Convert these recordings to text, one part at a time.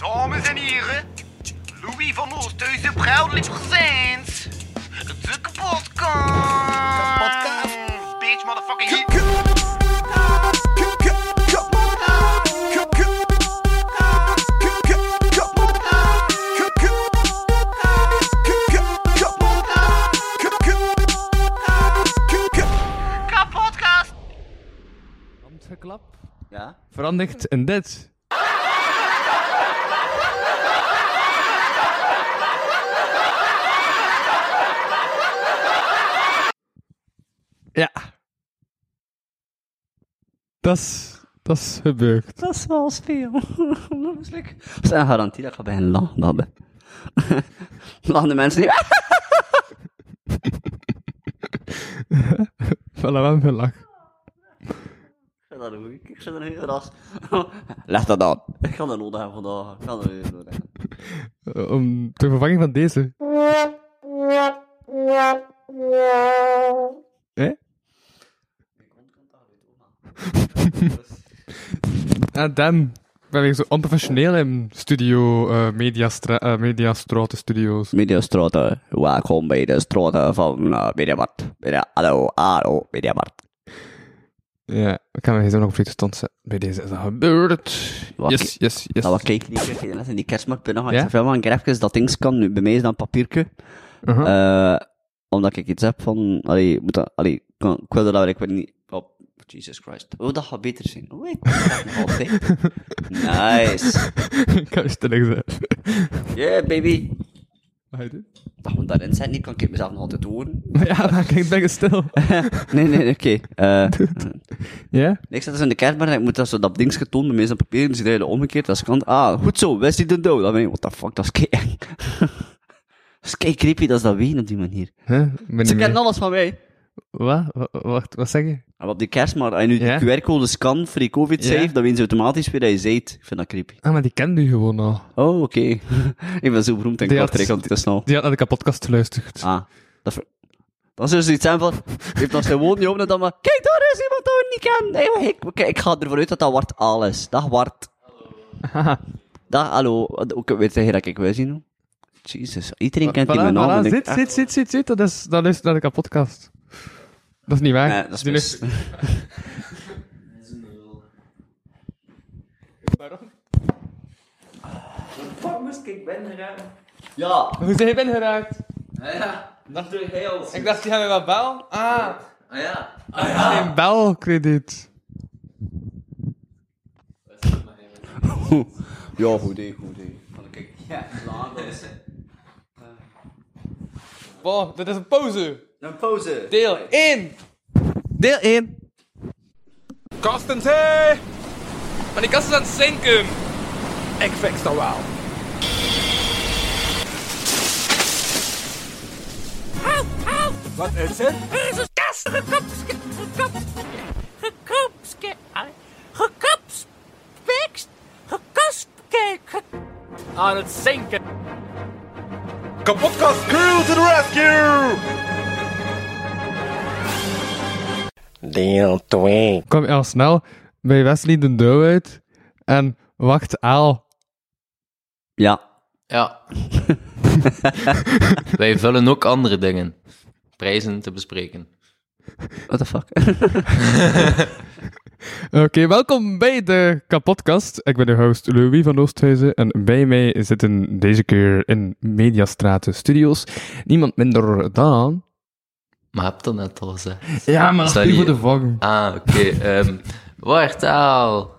Dames en heren, Louis van Oosthuizen proudly presents de kapotkast. Kapotkast. Bitch, motherfucking hit. Kapotkast. Handgeklap Ja? verandert in dit. Dat is, dat is gebeurd. Dat is wel veel. dat is een garantie dat ik ga beginnen lachen. Ben. lachen de mensen niet. Voilà, wel veel lach. Ik vind dat een goeie. Ik dat een heel ras. Leg dat aan. Ik ga dat nodig hebben vandaag. Ik ga dat nodig hebben. Om ter vervanging van deze. Hè? Ah, Dan. Ik ben weer zo onprofessioneel in studio eh Mediastra eh, Mediastraten Studios. Mediastraten, welkom bij de straten van uh, Mediamarkt. Media, hallo, hallo, Mediamarkt. Ja, ik kan me zo nog op vliegtuig stand zetten. Bij deze is dat gebeurd. Wat Yes, yes, yes. Nou, wat kijk niet? In die kerstmarkt binnen ga ik Ja? zoveel van even dat ding kan. Nu, bij mij is dat een papiertje. Uh-huh. Eh, omdat ik iets heb van, allee, moet dat, allee, ik, kan- ik wil dat, ik weet niet, oh, Jesus Christ. Oh, dat gaat beter zijn. Oh, ik dat altijd. Nice. ik stellig zijn. Yeah, baby. Wat ga je doen? Dat moet daarin zijn, niet kan ik mezelf nog altijd horen. Ja, maar kijk, ben je stil. nee, nee, oké. Eh, Ja? ik zat dus in de kerstmarkt en ik moet dat zo dat ding getoond, de meeste papieren, zit eigenlijk omgekeerd, als kant. Ah, goed zo, Wesley de Dood. Dan ben ik, what the fuck, dat is kei dat is kei creepy, dat is dat weten op die manier. Huh? Ze kennen alles van mij. Wat? Wa- Wacht, wat zeg je? Maar op die kerstmarkt, als je nu Ja? die QR-code scan voor die covid-safe, Ja? dan weten ze automatisch weer dat je zijt. Ik vind dat creepy. Ah, maar die kende u gewoon al. Oh, oké. ik ben zo beroemd en Die had- kortrijk, want het is snel. Die had naar de kapotkast geluisterd. Ah, dat. Dan zullen ze iets van, je hebt nog zijn woord niet openen, dan maar, kijk, daar is iemand dat we niet kennen. Nee, ik, ik, ik ga ervan uit dat dat Wart Aal is. Dag Wart. Dag, hallo. Ook weet je dat ik wil zien? Jezus, iedereen kent die Voilà, mijn naam. voilà. en ik- Zit, zit, zit, zit, zit. Dat is, dat is naar de kapotkast. Dat is niet waar. Nee, dat is Die mis. Waarom? Fuck, moest ik binnen gaan? Ja. Hoe zijn je binnengeraakt? Ja, dat doe ik heel Ik dacht, die hebben wel bel. Ah, Ah ja. Ah geen belkrediet. Ja, goed idee, goed idee. Ik ja, later is Wow, dit is een pauze. Een pauze. Deel 1. Deel 1. Kastens, hé! Maar die kast is aan het zinken. Ik fix dat wel. Wat is het? Er is een kast gekopske, gekop, gekopske, gekopspekst, gekaspke, ge- aan het zinken. Kapotkast crew to the rescue. Deel 2. Kom je al snel bij Wesley de Douw uit en wacht Aal. Ja. Ja. Wij vullen ook andere dingen. Prijzen te bespreken. What the fuck? Oké, welkom bij de kapotkast. Ik ben de host Louis van Oosthuizen en bij mij zitten deze keer in Mediastraten Studios niemand minder dan... Maar heb dat net al gezegd. Ja, maar Sorry. voor de volgende. Ah, oké. ehm Wartaal.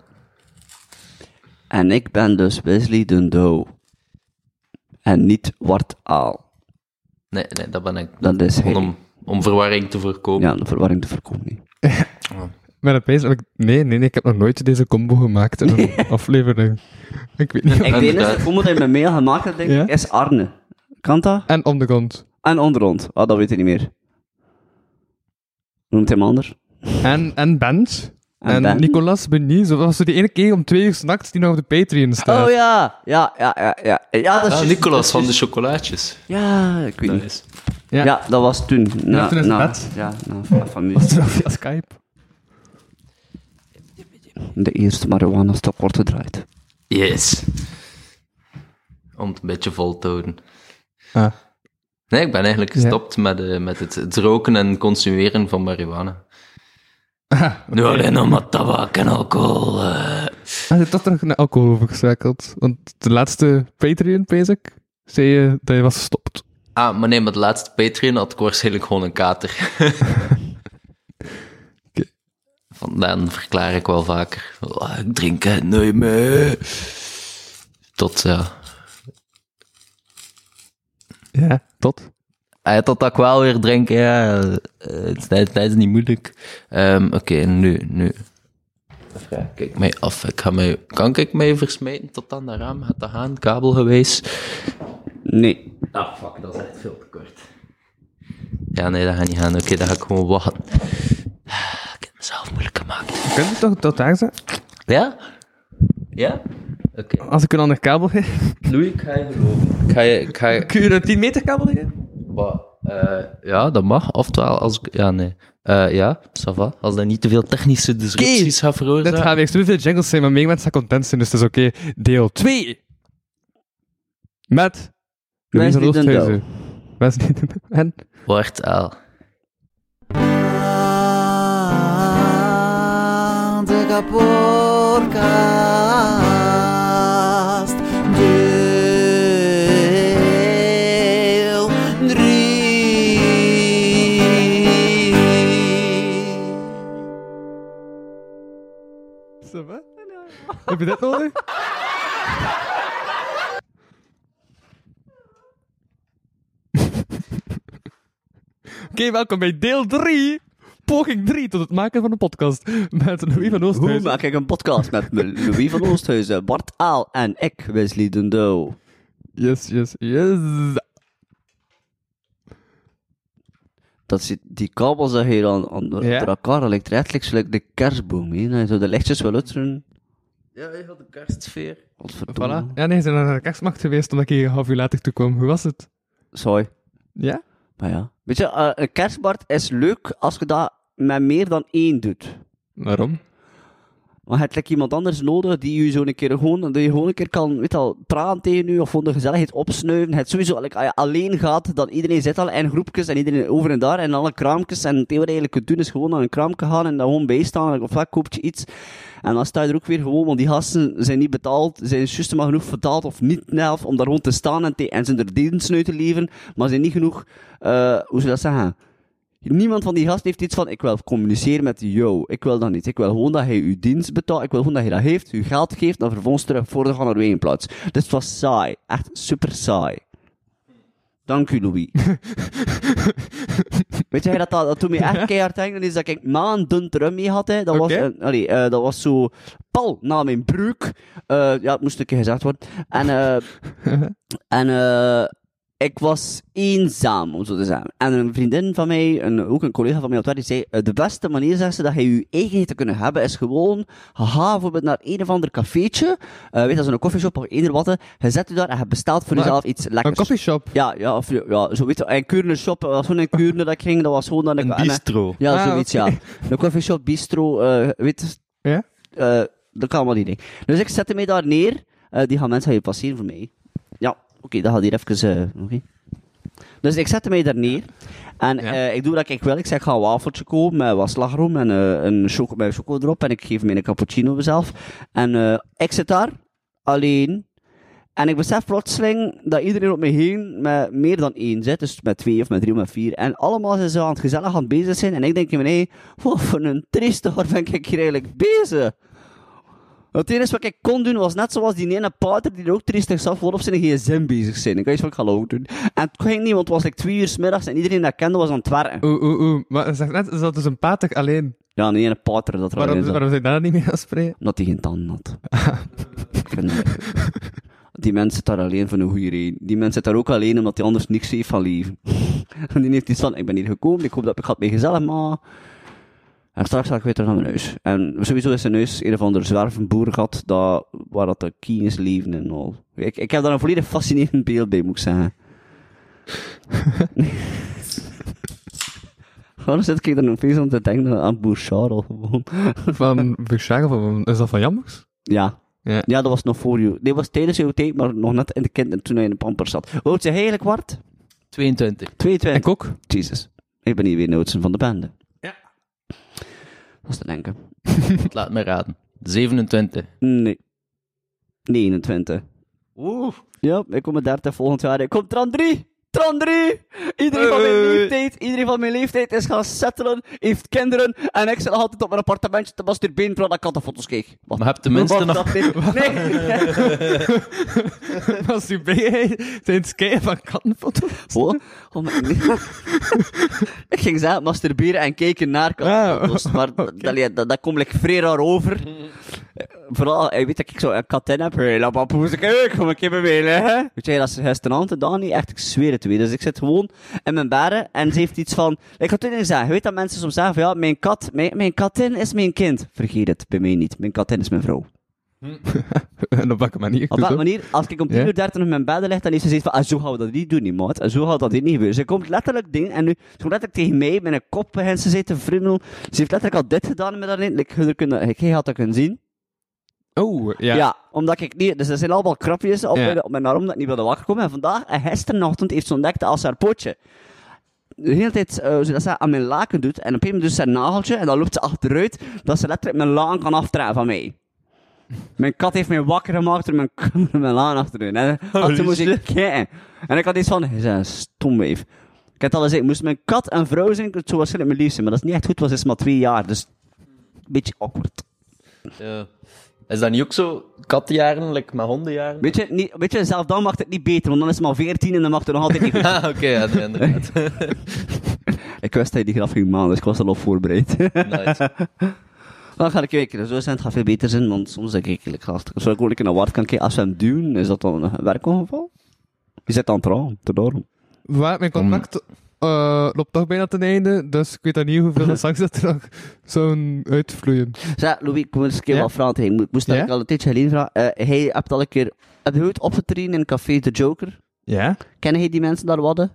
en ik ben dus Wesley Douw. En niet Wart Aal. Nee, nee, dat ben ik. Dat is. Gewoon om, om verwarring te voorkomen. Ja, de verwarring te voorkomen. Met het pees heb ik... Nee, nee, nee, ik heb nog nooit deze combo gemaakt in een aflevering. Ik weet niet. Ik de enige combo dat je met mail gemaakt denk ik, Ja? is Arne. Kan dat? En om de grond. En onderhand. Ah, dat weet ik niet meer. Noemt hij hem anders? En, en Bent. En En, Ben? Nicolas Benies. Dat was zo die ene keer om twee uur s'nachts die nog op de Patreon staat. Oh ja, ja, ja, ja, ja. Ja, dat is Ah, Nicolas dat is van de chocolaatjes. Ja, ik weet niet. Nice. Ja. Ja. dat was toen. Na, toen is het na, bed. Ja, na, van, van Was wel via Skype? De eerste marijuana-stap wordt gedraaid. Yes. om het een beetje vol te houden. Ah. Nee, ik ben eigenlijk Ja. gestopt met, eh, met het, het roken en consumeren van marihuana. Ah, Nu alleen nog maar tabak en alcohol. eh. Hij is toch terug naar alcohol overgeschakeld. Want de laatste Patreon, basic, zei je dat je was gestopt. Ah, maar nee, met de laatste Patreon had ik waarschijnlijk gewoon een kater. Oké. Vandaar verklaar ik wel vaker. "Oh, ik drink het nooit meer. Tot, ja. Ja, tot. Ah, tot dat ik wel weer drink, ja. eh, Het is, het is niet moeilijk. Ehm, Oké, nu, nu. Vraag ik mij af. Ik ga mij, kan ik mij versmijten tot aan de raam? Gaat dat gaan? Kabel geweest? Nee. Ah, fuck, dat is echt veel te kort. Ja, nee, dat gaat niet gaan. Oké, dan ga ik gewoon wachten. Ah, Ik heb mezelf moeilijk gemaakt. Kun je toch tot daar zijn? Ja? Ja? Oké. Als ik een ander kabel geef. Louis, ik ga je geloven. Ik ga je... Ik ga je Kun je een 10 meter kabel geven? Wat, eh, ja, dat mag. Oftewel, als ik... Ja, nee. Eh, ja, ça va. Als dat niet te veel technische disrupties gaat Dit veroorzaken. gaan weer zoveel jingles zijn, maar meer mensen gaan content zijn, dus het is oké. Deel 2. Met... Louise Wesley den Roosthuizen. Wesley den En... Wordt al. De Heb je dit nodig? Oké, welkom bij deel 3. Poging 3 tot het maken van een podcast. Met Louis van Hoe Oosthuizen. maak ik een podcast met me, Louis van Oosthuizen, Bart Aal en ik, Wesley den Douw? Yes, yes, yes. Dat zit, die kabels dat hier aan, aan Ja. door elkaar, dat lijkt zo like de kerstboom, hè. Dat je zo de lichtjes wil uiteren. Ja, je had de kerstsfeer. Voilà. Ja, nee, ze zijn naar de kerstmarkt geweest omdat ik hier een half uur later toe kwam. Hoe was het? Sorry. Ja? Maar ja. Weet je, eh, een kerstbart is leuk als je dat met meer dan één doet. Waarom? Maar je hebt iemand anders nodig die je zo een keer gewoon, dat je gewoon een keer kan, weet al, praten tegen je of voor de gezelligheid opsnuiven. Het sowieso, als je alleen gaat, dan iedereen zit al in groepjes en iedereen over en daar en alle kraampjes. En het enige wat je eigenlijk doen is gewoon naar een kraamje gaan en daar gewoon bijstaan. Of wat koopt je iets. En dan sta je er ook weer gewoon, want die gasten zijn niet betaald, zijn juist maar genoeg betaald of niet zelf om daar gewoon te staan en, te, en zijn er diensten uit te leveren, maar zijn niet genoeg, eh hoe zou dat zeggen? Niemand van die gasten heeft iets van, ik wil communiceren met jou. Ik wil dat niet. Ik wil gewoon dat hij uw dienst betaalt. Ik wil gewoon dat hij dat heeft, uw geld geeft, dan vervolgens terug voor te gaan naar uw plaats. Dus het was saai. Echt super saai. Dank u, Louis. Weet jij dat, dat, dat toen me echt keihard denken is dat ik maanden terug mee had. Hè. Dat, was, eh, allee, dat was zo pal na mijn broek. Eh, ja, het moest een keer gezegd worden. En, eh en eh ik was eenzaam, om zo te zeggen. En een vriendin van mij, een, ook een collega van mij op die zei, eh, de beste manier, zegt ze, dat je je eigen te kunnen hebben, is gewoon, ga bijvoorbeeld naar een of ander cafeetje, eh weet je, zo'n koffieshop of eender wat, je zet je daar en je bestelt voor Maar jezelf iets Een lekkers. coffeeshop. Ja, ja, of, ja, zo weet je, een Kuurne shop, was zo'n Kuurne dat ik ging, dat was gewoon dat ik... Een en, bistro. ja, Ah, zoiets, ja. Een coffeeshop, bistro, eh weet je, Ja? eh, dat kan allemaal niet. Dus ik zette mij daar neer. Eh, die gaan mensen hier passeren voor mij. Oké, dat gaat hier even... eh, oké. Dus ik zette mij daar neer. En Ja. eh, ik doe dat ik wil. Ik zeg, ik ga een wafeltje kopen met wat slagroom en eh, een choco, met choco erop. En ik geef mij een cappuccino mezelf. En ik zit daar, alleen. En ik besef plotseling dat iedereen op me heen met meer dan één zit. Dus met twee of met drie of met vier. En allemaal zijn ze aan het gezellig aan het bezig zijn. En ik denk in mijn wat voor een trieste ben ik hier eigenlijk bezig? Het enige wat ik kon doen was net zoals die ene pater die er ook triestig zat voor op zijn gsm bezig zijn. Ik weet wat ik ga doen. En het ging niet, want het was like twee uur 's middags en iedereen dat kende was aan het werken. Oeh, oeh, oeh. Maar zeg net, is dat dus een pater alleen? Ja, een ene pater dat er alleen Waarom, waarom zijn daar niet mee gaan spreken? Omdat hij geen tanden had. ik vind dat- Die mens zit daar alleen voor een goede reden. Die mens zit daar ook alleen omdat hij anders niks heeft van leven. en die heeft iets van, ik ben hier gekomen, ik hoop dat ik het mee gezellig maar En straks ga ik weer terug naar mijn huis. En sowieso is zijn huis een of ander zwervenboer gehad, dat, waar dat de kines leven en al. Ik, ik heb daar een volledig fascinerend beeld bij, moet ik zeggen. Waarom zit ik er nog steeds aan te denken aan boer Charles gewoon? Van van, is dat van Jammers? Ja. Ja. Ja, dat was nog voor jou. Nee, dat was tijdens jouw tijd, maar nog net in de kind en toen hij in de pamper zat. Hoe oud jij eigenlijk, Wart? 22. 22. Ik ook. Jesus. Ik ben hier weer oudste van de bende. Dat is te denken. Laat me raden. 27. Nee. 29. Oeh. Ja, ik kom met 30 volgend jaar. Ik kom Tran 3! Tran 3! Iedereen van mijn leeftijd, iedereen van mijn leeftijd is gaan settelen, heeft kinderen, en ik zit nog altijd op mijn appartementje te masturberen terwijl ik kattenfoto's keek. Wat? Maar heb tenminste Wat nog... Nee! Was u bij zijn het kijken van kattenfoto's? Oh, oh mijn- ik ging zelf masturberen en kijken naar kattenfoto's, Ah, maar dat, dat, dat komt like vrij raar over. Eh, Vooral, ik weet dat ik zo een kat in heb. Hé, laat maar poes, ik kom een keer bij mij liggen. Weet jij, dat is gisteravond gedaan niet. Echt, ik zweer het weer. Dus ik zit gewoon in mijn bedden en ze heeft iets van... Ik ga het niet zeggen. Je weet dat mensen soms zeggen van, ja, mijn kat, mijn, mijn katin is mijn kind. Vergeet het, bij mij niet. Mijn katin is mijn vrouw. En op welke manier? Op welke manier, als ik om 10 Ja? uur 30 in mijn bed lig, dan heeft ze zoiets van, ah, zo gaan we dat niet doen, niet, maat. En zo gaat dat niet gebeuren. Ze komt letterlijk dingen, en nu, ze komt letterlijk tegen mij, met een kop begint ze zitten vrienden. Ze heeft letterlijk al dit gedaan met daarin. Ik, je kunnen, ik, had dat kunnen zien. Oh, ja. Ja. omdat ik niet... Dus er zijn allemaal krapjes op, Ja. mijn, op mijn arm dat ik niet wilde wakker komen. En vandaag, en gisterochtend, heeft ze ontdekt als haar pootje de hele tijd, eh, zodat ze aan mijn laken doet, en op een gegeven moment doet ze haar nageltje, en dan loopt ze achteruit, dat ze letterlijk mijn laan kan aftrekken van mij. Mijn kat heeft mij wakker gemaakt door mijn, mijn laan achteruit. En had ze moest ik kijken. En ik had iets van, bent een stomweef. Ik heb het al gezegd, moest mijn kat een vrouw zijn, het zou waarschijnlijk mijn lief zijn, maar dat is niet echt goed, want ze is maar twee jaar, dus een beetje awkward. Ja. Is dat niet ook zo kattenjaren, like met hondenjaren? Weet je, niet, weet je, zelf dan mag het niet beter, want dan is het maar 14 en dan mag het nog altijd niet goed. Ah, oké, ja, inderdaad. ik wist dat je die graf ging maken, dus ik was al op voorbereid. nice. dan ga ik kijken, zo zijn het gaat veel beter zijn, want soms denk ik, ik ga, als ik gewoon naar Wart kan kijken, als we hem duwen, is dat dan een werkongeval? Je zit aan het raam, daarom. Waar, mijn contract eh, loopt toch bijna ten einde, dus ik weet dan niet hoeveel straks dat er nog zo'n uitvloeien. Zeg, Louis, ik moet eens een keer Ja? wat vragen. tegen je. Ik moest dat Ja? ik al een tijdje geleden vragen. Eh, hij hebt al een keer, heb je ooit opgetreden in Café de Joker? Ja? Kennen hij die mensen daar wadden?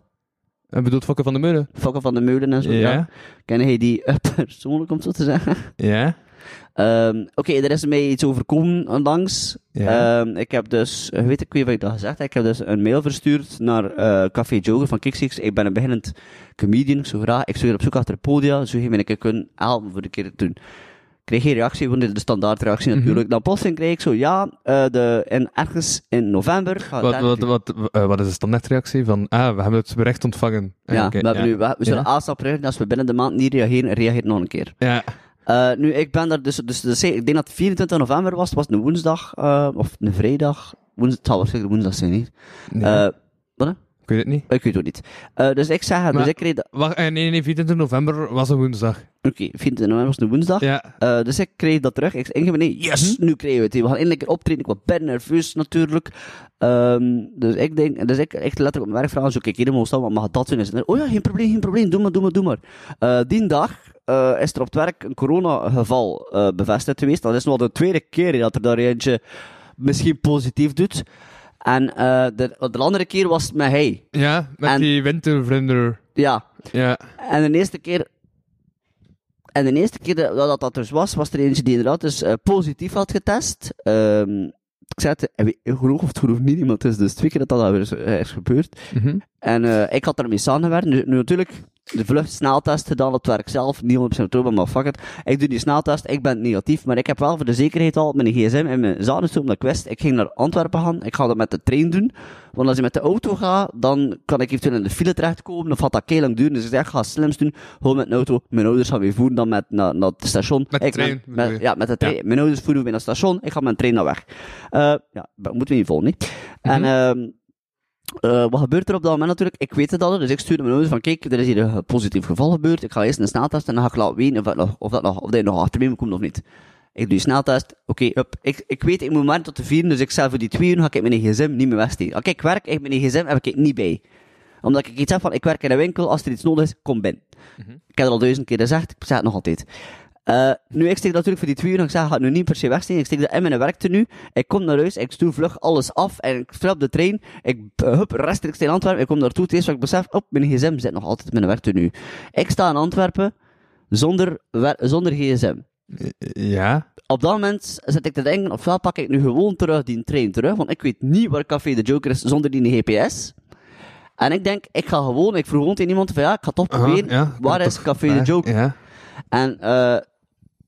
En bedoelt Fokke van de Meulen? Fokken van de Meulen en zo? Ja? Kennen hij die eh, persoonlijk, om zo te zeggen? Ja? Ehm, Oké, er is mij iets overkomen onlangs. Ja. Ehm, ik heb dus, eh, weet ik weet wat ik dat gezegd heb, ik heb dus een mail verstuurd naar eh, Café Joker van Kicksix. Ik ben een beginnend comedian, ik zou graag, ik zou hier op zoek achter het podia, zou je mij een keer kunnen helpen voor de keer te doen. Ik kreeg geen reactie, want dit is de standaardreactie Mhm. natuurlijk. Dan plotseling kreeg ik zo, ja, eh, de, en ergens in november gaat Wat, wat, wat, wat is de standaardreactie van, ah, we hebben het bericht ontvangen. Ja, we, hebben ja. Nu, we, we zullen Ja. aanstap als we binnen de maand niet reageren, reageer nog een keer. Ja. Eh, nu, ik ben daar dus, dus, dus ik denk dat het 24 november was, het was een woensdag, eh, of een vrijdag, woensdag, het zal waarschijnlijk woensdag zijn, niet? Nee, Eh, wat? hè? ik weet het niet. Ik weet het ook niet. Dus ik zeg, dus ik kreeg, Wacht, nee, nee, 24 november was een woensdag. oké, 24 november was een woensdag, Ja. Dus ik kreeg dat terug, ik zei, nee, yes, nu krijgen we het, we gaan eindelijk een optreden, ik was ben nerveus natuurlijk, Ehm, dus ik denk, dus ik echt letterlijk op mijn werk vragen, zo kijk, helemaal staan, wat mag dat zeiden, oh ja, geen probleem, geen probleem, doe maar, doe maar, doe maar. Die dag eh, is er op het werk een coronageval eh bevestigd geweest. Dat is nog de tweede keer dat er daar eentje misschien positief doet. En eh, de, de andere keer was het met hij. Ja, met En- die wintervlinder. Ja. Ja. En de eerste keer... En de eerste keer dat dat, dus was, was er eentje die inderdaad dus positief had getest. Ehm, ik zei het, gelooft of het niet, iemand is dus twee keer dat dat alweer is, gebeurd. Mhm. En ik had daarmee samengewerkt. Nu, nu natuurlijk, de vluchtsneltest gedaan op het werk zelf. Niet 100% oktober, maar fuck it. Ik doe die sneltest, ik ben negatief. Maar ik heb wel voor de zekerheid al mijn gsm en mijn zaden omdat ik wist. Ik ging naar Antwerpen gaan. Ik ga dat met de trein doen. Want als je met de auto gaat, dan kan ik eventueel in de file terechtkomen. Of gaat dat heel lang duren. Dus ik zeg, ik ga het slimst doen. Gewoon met een auto. Mijn ouders gaan weer voeren dan met, naar, naar het station. Met de ik trein, met, ja, met de trein. Mijn ouders voeren weer naar het station. Ik ga met een trein naar weg. Eh, ja, dat moeten we niet vol, niet? En, ehm eh, wat gebeurt er op dat moment natuurlijk? Ik weet het al, dus ik stuurde mijn ouders van, kijk, er is hier een positief geval gebeurd. Ik ga eerst een sneltest en dan ga ik laten weten of, dat nog, of, dat nog, of dat nog achter me komen of niet. Ik doe die sneltest, oké, hup. Ik, ik weet, ik moet maar tot de vieren, dus ik zeg voor die twee uur ga ik mijn gsm niet meer wegsteken. Als ik werk, ik mijn gsm heb ik niet bij. Omdat ik iets heb van, ik werk in een winkel, als er iets nodig is, kom binnen. Ik heb het al duizend keer gezegd, ik zeg het nog altijd. Eh, nu, ik steek natuurlijk voor die twee uur, ik zeg, ik ga het nu niet per se wegsteken. Ik steek dat in mijn werktenu. Ik kom naar huis, ik stuur vlug alles af, en ik op de trein. Ik, uh, hup, rechtstreeks in Antwerpen, ik kom naartoe. Het eerste wat ik besef, op, mijn gsm zit nog altijd in mijn werktenu. Ik sta in Antwerpen, zonder, zonder gsm. Ja. Op dat moment zit ik te denken, ofwel pak ik nu gewoon terug die trein terug, want ik weet niet waar Café de Joker is zonder die GPS. En ik denk, ik ga gewoon, ik vroeg gewoon tegen iemand van ja, ik ga toch proberen, ja. waar is Café de Joker? Ja. En eh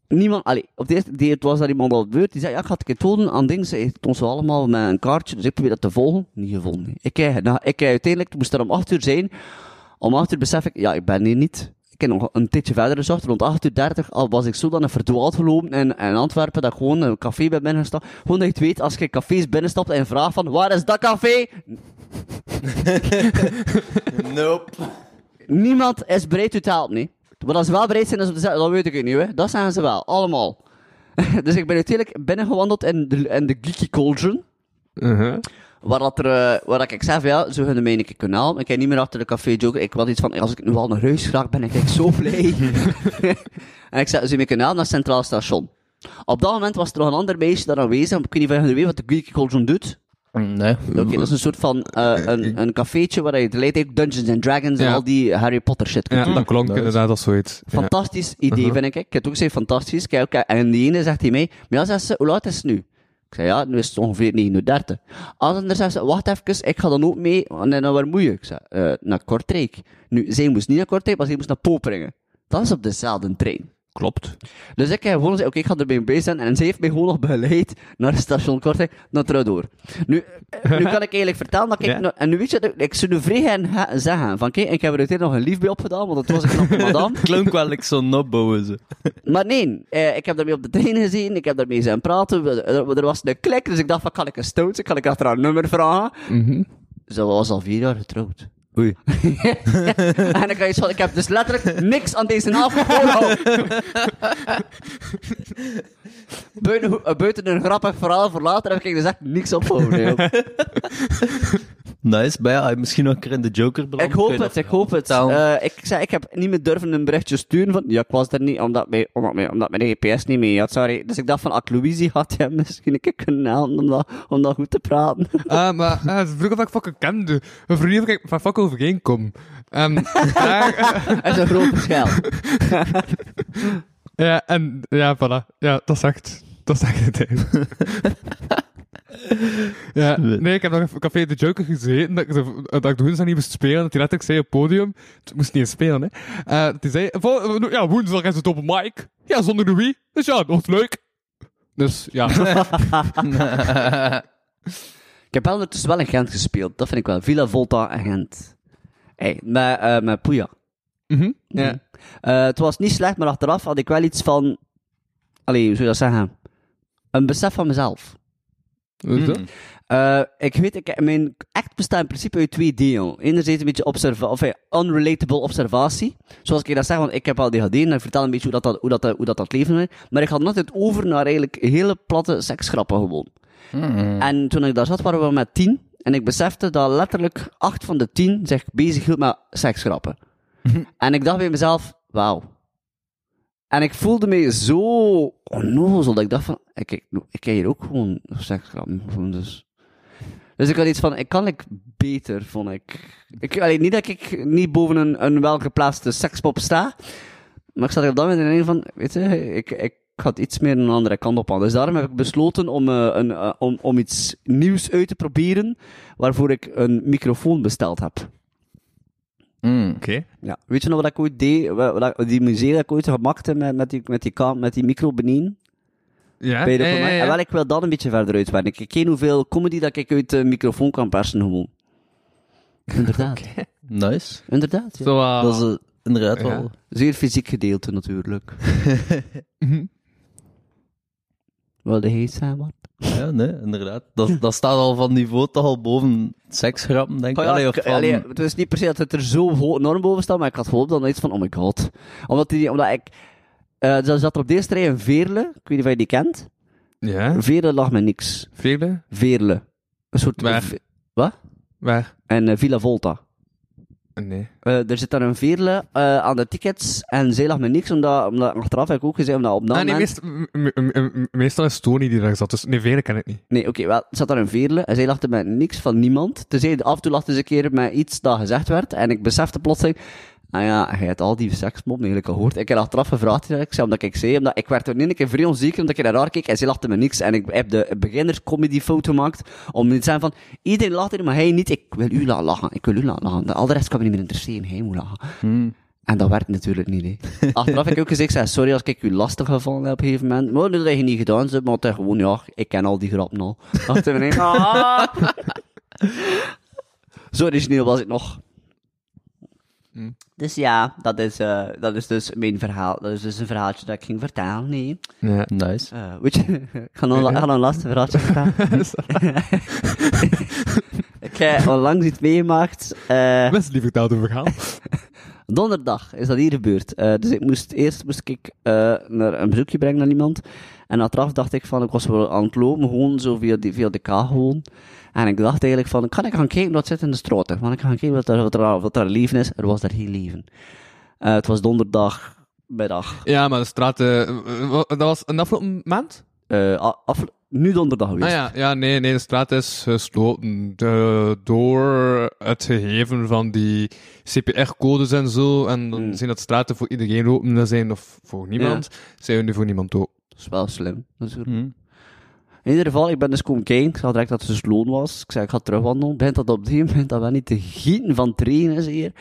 niemand, allee, op de eerste het was daar iemand al beurt, die zei, ja, ik ga het een keer tonen aan dingen, ze heeft ons allemaal met een kaartje, dus ik probeer dat te volgen. Niet gevonden. Ik, nou, ik uiteindelijk, het moest er om 8 uur zijn, om 8 uur besef ik, ja, ik ben hier niet. Ik heb nog een tijdje verder gezocht, rond 8 uur 30 al was ik zo dan verdwaald gelopen in, in Antwerpen, dat ik gewoon een café ben binnengestapt. Gewoon dat je weet, als je cafés binnenstapt en vraagt van, waar is dat café? Nope. Niemand is bereid u te helpen, nee. Maar als ze wel bereid zijn, is om te zeggen, dat weet ik niet, hè. Dat zijn ze wel, allemaal. dus ik ben uiteindelijk binnengewandeld in de, in de Geeky Cauldron. Uh-huh. Waar, dat er, eh, waar dat ik van, ja, zo hun mij een keer kunnen halen. Ik heb niet meer achter de café joker. Ik had iets van, als ik nu al naar huis graag ben, ik echt zo blij. en ik zei, ze mij kunnen halen naar het Centraal Station. Op dat moment was er nog een ander meisje daar aanwezig. Ik weet niet of je weet wat de Geeky Cauldron doet. Nee. Oké, dat is een soort van, eh, een, een cafeetje waar je tegelijk ook Dungeons and Dragons en Ja. al die Harry Potter shit kunt Ja, doen. dat klonk inderdaad als zoiets. Ja. Fantastisch idee, Uh-huh. vind ik. Ik heb het ook gezegd, fantastisch. Kijk, en die ene zegt hij mij, maar ja, zegt ze, hoe laat is het nu? Ik zei, ja, nu is het ongeveer 9.30 uur. Ander zegt ze, wacht even, ik ga dan ook mee. En dan waar moet je? Ik zei, eh, naar Kortrijk. Nu, zij moest niet naar Kortrijk, maar zij moest naar Poperingen. Dat is op dezelfde trein. Klopt. Dus ik heb gewoon gezegd, oké, ik ga erbij bij zijn. En zij heeft mij gewoon nog begeleid naar het station Kortrijk, naar terug door. Nu, eh, nu kan ik eigenlijk vertellen dat ik... Ja. nou- en nu weet je, ik zou nu vrij gaan zeggen, van kijk, ik heb er uiteindelijk nog een lief bij opgedaan, want dat was een knappe madame. Klonk wel like zo'n opbouwen, ze. Maar nee, eh, ik heb daarmee op de trein gezien, ik heb daarmee zijn praten, er, was een klik, dus ik dacht van, kan ik een zijn, kan ik achter haar nummer vragen? Mhm. Ze was al vier jaar getrouwd. Oei. en ik ga iets van, ik heb dus letterlijk niks aan deze naam buiten, eh, buiten een grappig verhaal voor later heb ik dus echt niks opgehouden. Nice, bij ja, misschien nog een keer in de Joker beland. Ik hoop het, dat ik hoop het. Eh, ik zei, ik heb niet meer durven een berichtje sturen van, ja, ik was er niet, omdat, mijn, omdat, mijn, omdat mijn GPS niet mee had, sorry. Dus ik dacht van, Louise had, ja, misschien een keer kunnen helpen om dat, om dat goed te praten. Ah, maar uh, ze vroeg of ik fucking kende. Een vriendin of ik van fuck overheen kom. Ehm, daar- Dat is een groot verschil. ja, en ja, voilà. Ja, dat is echt... Dat is echt het. Ja, nee, ik heb nog een café de Joker gezeten, dat ik, dat ik de woensdag niet moest spelen, dat hij letterlijk zei op het podium, het moest niet eens spelen, hè. Eh, dat hij zei, vol- ja, woensdag is het op een mic. Ja, zonder Louis. Dus ja, dat was leuk. Dus, ja. Ik heb wel ondertussen wel in Gent gespeeld, dat vind ik wel. Villa Volta en Gent. Hey, met, eh met Puya. Mhm, ja. Eh, het was niet slecht, maar achteraf had ik wel iets van... Allee, hoe zou je dat zeggen? Een besef van mezelf. Mm. Ik weet, ik, mijn act bestaat in principe uit twee delen. Enerzijds een beetje observa of, eh, unrelatable observatie. Zoals ik dat zeg, want ik heb al die gedaan en ik vertel een beetje hoe dat, dat, hoe dat, hoe dat, dat leven is. Maar ik had altijd over naar eigenlijk hele platte seksgrappen gewoon. Mm. En toen ik daar zat, waren we met tien. En ik besefte dat letterlijk acht van de tien zich bezig hield met seksgrappen. en ik dacht bij mezelf, wauw. En ik voelde me zo onnozel, dat ik dacht van, ik, ik, ik kijk hier ook gewoon seksgrappen. gewoon Dus. dus ik had iets van, ik kan ik beter, vond ik. ik allee, niet dat ik niet boven een, een welgeplaatste sekspop sta, maar ik zat er dat moment in een van, weet je, ik, ik het iets meer een andere kant op aan. Dus daarom heb ik besloten om, eh, een, eh, om, om iets nieuws uit te proberen, waarvoor ik een microfoon besteld heb. Mm. Oké. Ja. Weet je nog wat ik ooit deed, wat, die museum dat ik ooit gemaakt heb met, met, die, met, die, met die micro beneden? Ja, Bij de ja, ja, formaat? ja. En wel, ik wil dat een beetje verder uitwerken. Ik ken hoeveel comedy dat ik uit de microfoon kan persen gewoon. Inderdaad. Nice. Inderdaad, ja. Uh, Dat is eh, inderdaad wel... Zeer fysiek gedeelte natuurlijk. mhm. Wilde heet zijn, wat? Ja, nee, inderdaad. Dat, dat staat al van niveau toch al boven seksgrappen, denk ik. Oh ja, Allee, of van- allee, het is niet per se dat het er zo enorm boven staat, maar ik had gehoopt dan iets van, oh my god. Omdat, die, omdat ik... eh er zat er op deze rij een Veerle, ik weet niet of je die kent. Ja, Veerle lag me niks. vele. Veerle. Een soort... Waar? ve- Wat? Waar? En eh, Villa Volta. Nee. Eh, er zit daar een Veerle eh, aan de tickets en zij lag me niks, omdat, omdat achteraf heb ik ook gezegd, omdat op dat Ah, nee, moment... meest, meestal is Tony die daar zat, dus nee, vele ken ik niet. Nee, oké, wel, er zat daar een Veerle en zij lachte met niks van niemand. Tenzij af en toe lachte ze een keer met iets dat gezegd werd en ik besefte plotseling, Ah ja, hij had al die seksmop eigenlijk gehoord. Ik heb achteraf gevraagd, ik zei, omdat ik zei, omdat ik werd toen een keer vrij onzeker, omdat ik naar haar keek en ze lachte me niks. En ik heb de beginnerscomedy foto gemaakt, om niet te zeggen van, iedereen lacht hier, maar hij niet. Ik wil u laten lachen, ik wil u laten lachen. Al de rest kan me niet meer interesseren, hij moet lachen. En dat werkt natuurlijk niet, hè. Achteraf heb ik ook gezegd, zei, sorry als ik u lastig gevallen heb op een gegeven moment. Maar dat heb je niet gedaan, ze, maar het is gewoon, ja, ik ken al die grappen al. Nee, ah. Zo origineel was ik nog. Dus ja, dat is, eh, dat is dus mijn verhaal. Dat is dus een verhaaltje dat ik ging vertellen, nee. Ja. Nice. Eh, weet je, ik ga nog, een laatste verhaaltje vertellen. ik heb onlangs iets meegemaakt. eh, Best lief verteld over verhaal. donderdag is dat hier gebeurd. Eh, dus ik moest, eerst moest ik eh, naar een bezoekje brengen naar iemand. En achteraf dacht ik van, ik was wel aan het lopen, gewoon zo via, die, via de K gewoon. En ik dacht eigenlijk van, kan ik gaan kijken wat zit in de straten? Want ik ga gaan kijken wat er, wat er, wat er leven is. Er was daar geen leven. Eh, het was donderdag middag. Ja, maar de straat, eh, dat was een afgelopen maand? Eh, af, nu donderdag geweest. Ah ja, ja nee, nee, de straat is gesloten eh, door het gegeven van die CPR-codes en zo. En dan Hmm. zijn dat straten voor iedereen open zijn of voor niemand. Zijn we nu voor niemand open. Dat is wel slim. natuurlijk. Hm. In ieder geval, ik ben dus komen kijken. Ik zag direct dat het dus loon was. Ik zei, ik ga terugwandelen. Begint dat op die moment dat we niet te gieten van trainen is hier.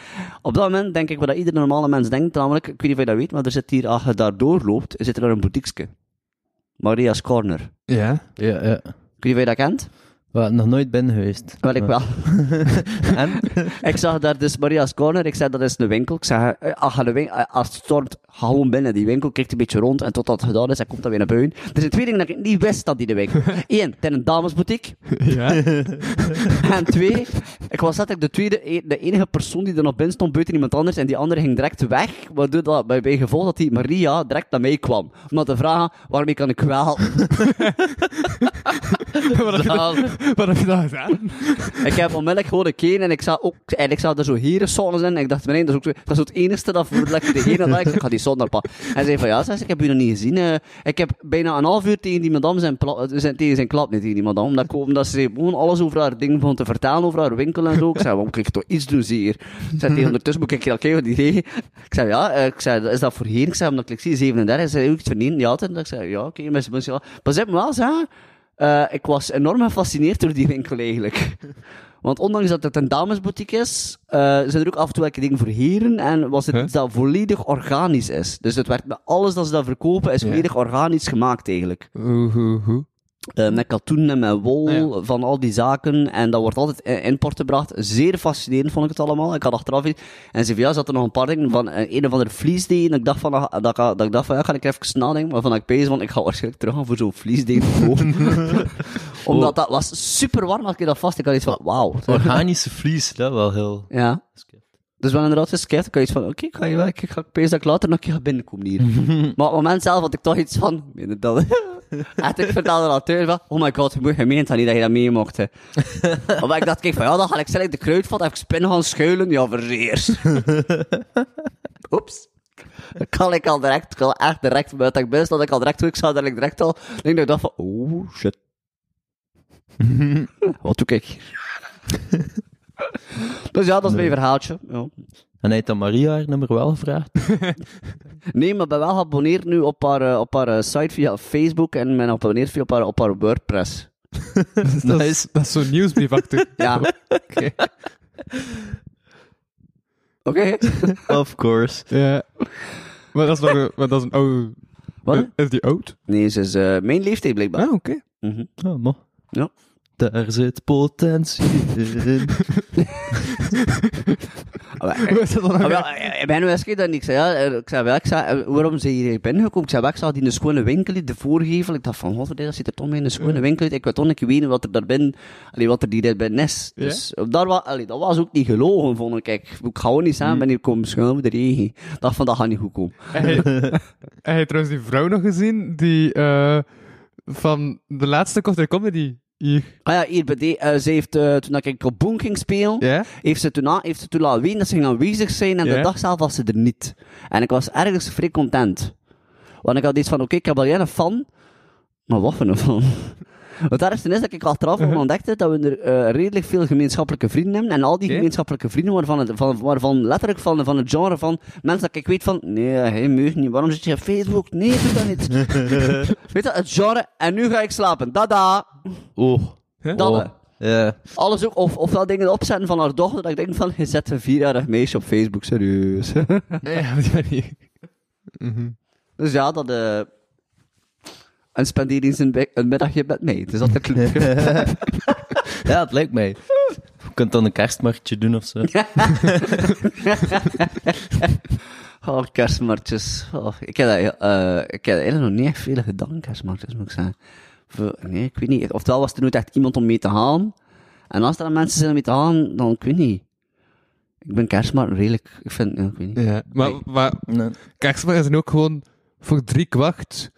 Op dat moment denk ik wat dat iedere normale mens denkt. Namelijk, ik weet niet of je dat weet, maar er zit hier, als je daar doorloopt, zit er daar een boutiqueske. Maria's Corner. Ja. Ja, ja. Ik weet niet of je dat kent. Hadden nog nooit binnen geweest. Wel, ik wel. En? ik zag daar dus Maria's Corner. Ik zei, dat is een winkel. Ik zei, eh, als, de eh, als het stormt, ga gewoon binnen die winkel. Kijkt een beetje rond. En totdat het gedaan is, hij komt dan weer naar buiten. Er zijn twee dingen dat ik niet wist dat die de winkel. Eén, het is een damesboutique. Ja. En twee, ik was letterlijk de tweede, e- de enige persoon die er nog binnen stond buiten iemand anders. En die andere ging direct weg. Waardoor dat, bij, bij gevolg dat die Maria direct naar mij kwam. Om te vragen, waarmee kan ik wel? Wat, heb je dan, je gedaan? ik heb onmiddellijk gewoon gekeken en ik zag ook, en ik zag er zo hier zones in. En ik dacht, nee, dat is ook zo, dat is het enige dat voor lekker de ene dat ik zeg, ik ga die zon pa. Hij zei van, ja, zei ze, ik heb u nog niet gezien. eh. ik heb bijna een half uur tegen die madame zijn, pla- zijn, tegen zijn klap, niet tegen die madame. Omdat, ik, omdat ze gewoon alles over haar ding begon te vertellen, over haar winkel en zo. Ik zei, waarom kan ik toch iets doen hier? Ik zei, tegen ondertussen moet ik hier al kijken wat die. Ik zei, ja, eh, ik zei, is dat voor hier? Ik zei, omdat ik zie 37. Hij zei, ook iets verdienen? Ja, altijd. Ik zei, ja, oké, okay, mensen, ja. Pas op, wel zeggen, eh, ik was enorm gefascineerd door die winkel eigenlijk. Want ondanks dat het een damesboutique is, eh, zijn er ook af en toe welke dingen voor heren. En was het Huh? iets dat volledig organisch is. Dus het werd met alles dat ze daar verkopen, is volledig organisch gemaakt eigenlijk. Hoe, hoe, hoe? Eh, met katoen en met wol, Ah, ja. van al die zaken. En dat wordt altijd in import gebracht. Zeer fascinerend vond ik het allemaal. Ik had achteraf iets. En ja, zat er nog een paar dingen van eh, een of andere vliesdeen. En ik dacht van, ah, dat, ik- dat ik dacht van, ja, ga ik even nadenken. Maar van ik bezig, want ik ga waarschijnlijk terug gaan voor zo'n vliesdeen. Omdat dat was super warm als ik dat vast. Ik had iets van, wauw. Organische vlies, dat wel heel... Ja. Dus wel inderdaad geskipt. Ik had iets van, oké, ik ga je wel, ik ga ik pees dat ik later nog een keer ga binnenkomen hier. maar op het moment zelf had ik toch iets van, meen dat? en ik vertelde dat thuis van, oh my god, je moet gemeend dat niet dat je dat mee mocht. maar ik dacht, kijk van, ja, dan ga ik zelf de kruidvat even spinnen gaan schuilen. Ja, verzeers. Oeps. Dan kan ik al direct, ik kan echt direct, buiten ik best dat ik al direct ik zou dat ik direct al, ik denk dat ik dacht van, oh shit. Wat doe ik? dus ja, dat is mijn verhaaltje. Ja. En hij heeft dan Maria haar nummer wel gevraagd. Nee, maar ben wel geabonneerd nu op haar, eh, op haar eh, site via Facebook en ben geabonneerd via op haar, op haar WordPress. Dat is, Nice. dat is zo'n nieuwsbrief achter. Ja. Oké. Oké. Of course. Ja. Maar dat is nog een, maar dat is een oude... Wat? Is die oud? Nee, ze is eh, mijn leeftijd blijkbaar. Ah, oké. Mhm. Oh, maar. Ja. Daar zit potentie in. Hoe is dat dan Ik ben nu eens dat ik zei, ja, ik zei, wel, ik zei, eh, waarom zijn hier binnengekomen? Ik zei, wel, ik zag die in een schone winkel, in de voorgevel. Ik dacht van, wat dat ziet er toch mee in een schone winkel. Ik wil toch niet weten wat er daar binnen, allee, wat er die daar binnen is. Dus eh, daar allee, dat was ook niet gelogen, vond ik. Ik, ik ga gewoon niet samen, ben hier komen schuilen met de regen. Ik dacht van, dat gaat niet goed komen. Hij heeft trouwens die vrouw nog gezien, die eh, van de laatste Korte Comedy hier. Ah ja, hier bij die, eh, ze heeft, eh, toen ik op ging spelen, heeft ze toen, aan- heeft ze toen laten weten dat ze ging aanwezig zijn en de dag zelf was ze er niet. En ik was ergens vrij content. Want ik had iets van, oké, ik heb al jij een fan, maar wat voor een fan? Want daar is dat ik achteraf uh ontdekte dat we er eh, redelijk veel gemeenschappelijke vrienden hebben. En al die gemeenschappelijke vrienden waarvan, het, van, waarvan letterlijk van, van het genre van mensen dat ik weet van, nee, hij meurt niet, waarom zit je op Facebook? Nee, doe dat niet. weet je, het genre, en nu ga ik slapen. Dada. Oh. Dat, Oh. eh, Ja. Alles ook, of, ofwel dingen opzetten van haar dochter, dat ik denk van, je zet een vierjarig meisje op Facebook, serieus. Ja, op die manier. dus ja, dat, eh en spendeer eens een, middagje met mij. Het is altijd leuk. ja, het lijkt mij. Je kunt dan een kerstmarktje doen of zo. Oh, kerstmarktjes. Oh, ik, heb dat, eh, ik heb eigenlijk nog niet echt veel gedaan, kerstmarktjes, moet ik zeggen. Voor- nee, ik weet niet. Oftewel was er nooit echt iemand om mee te gaan. En als er dan mensen zijn om mee te gaan, dan ik weet niet. Ik ben kerstmarkt redelijk, ik vind, ik weet niet. Ja, maar, maar Nee. kerstmarkten zijn ook gewoon voor drie kwart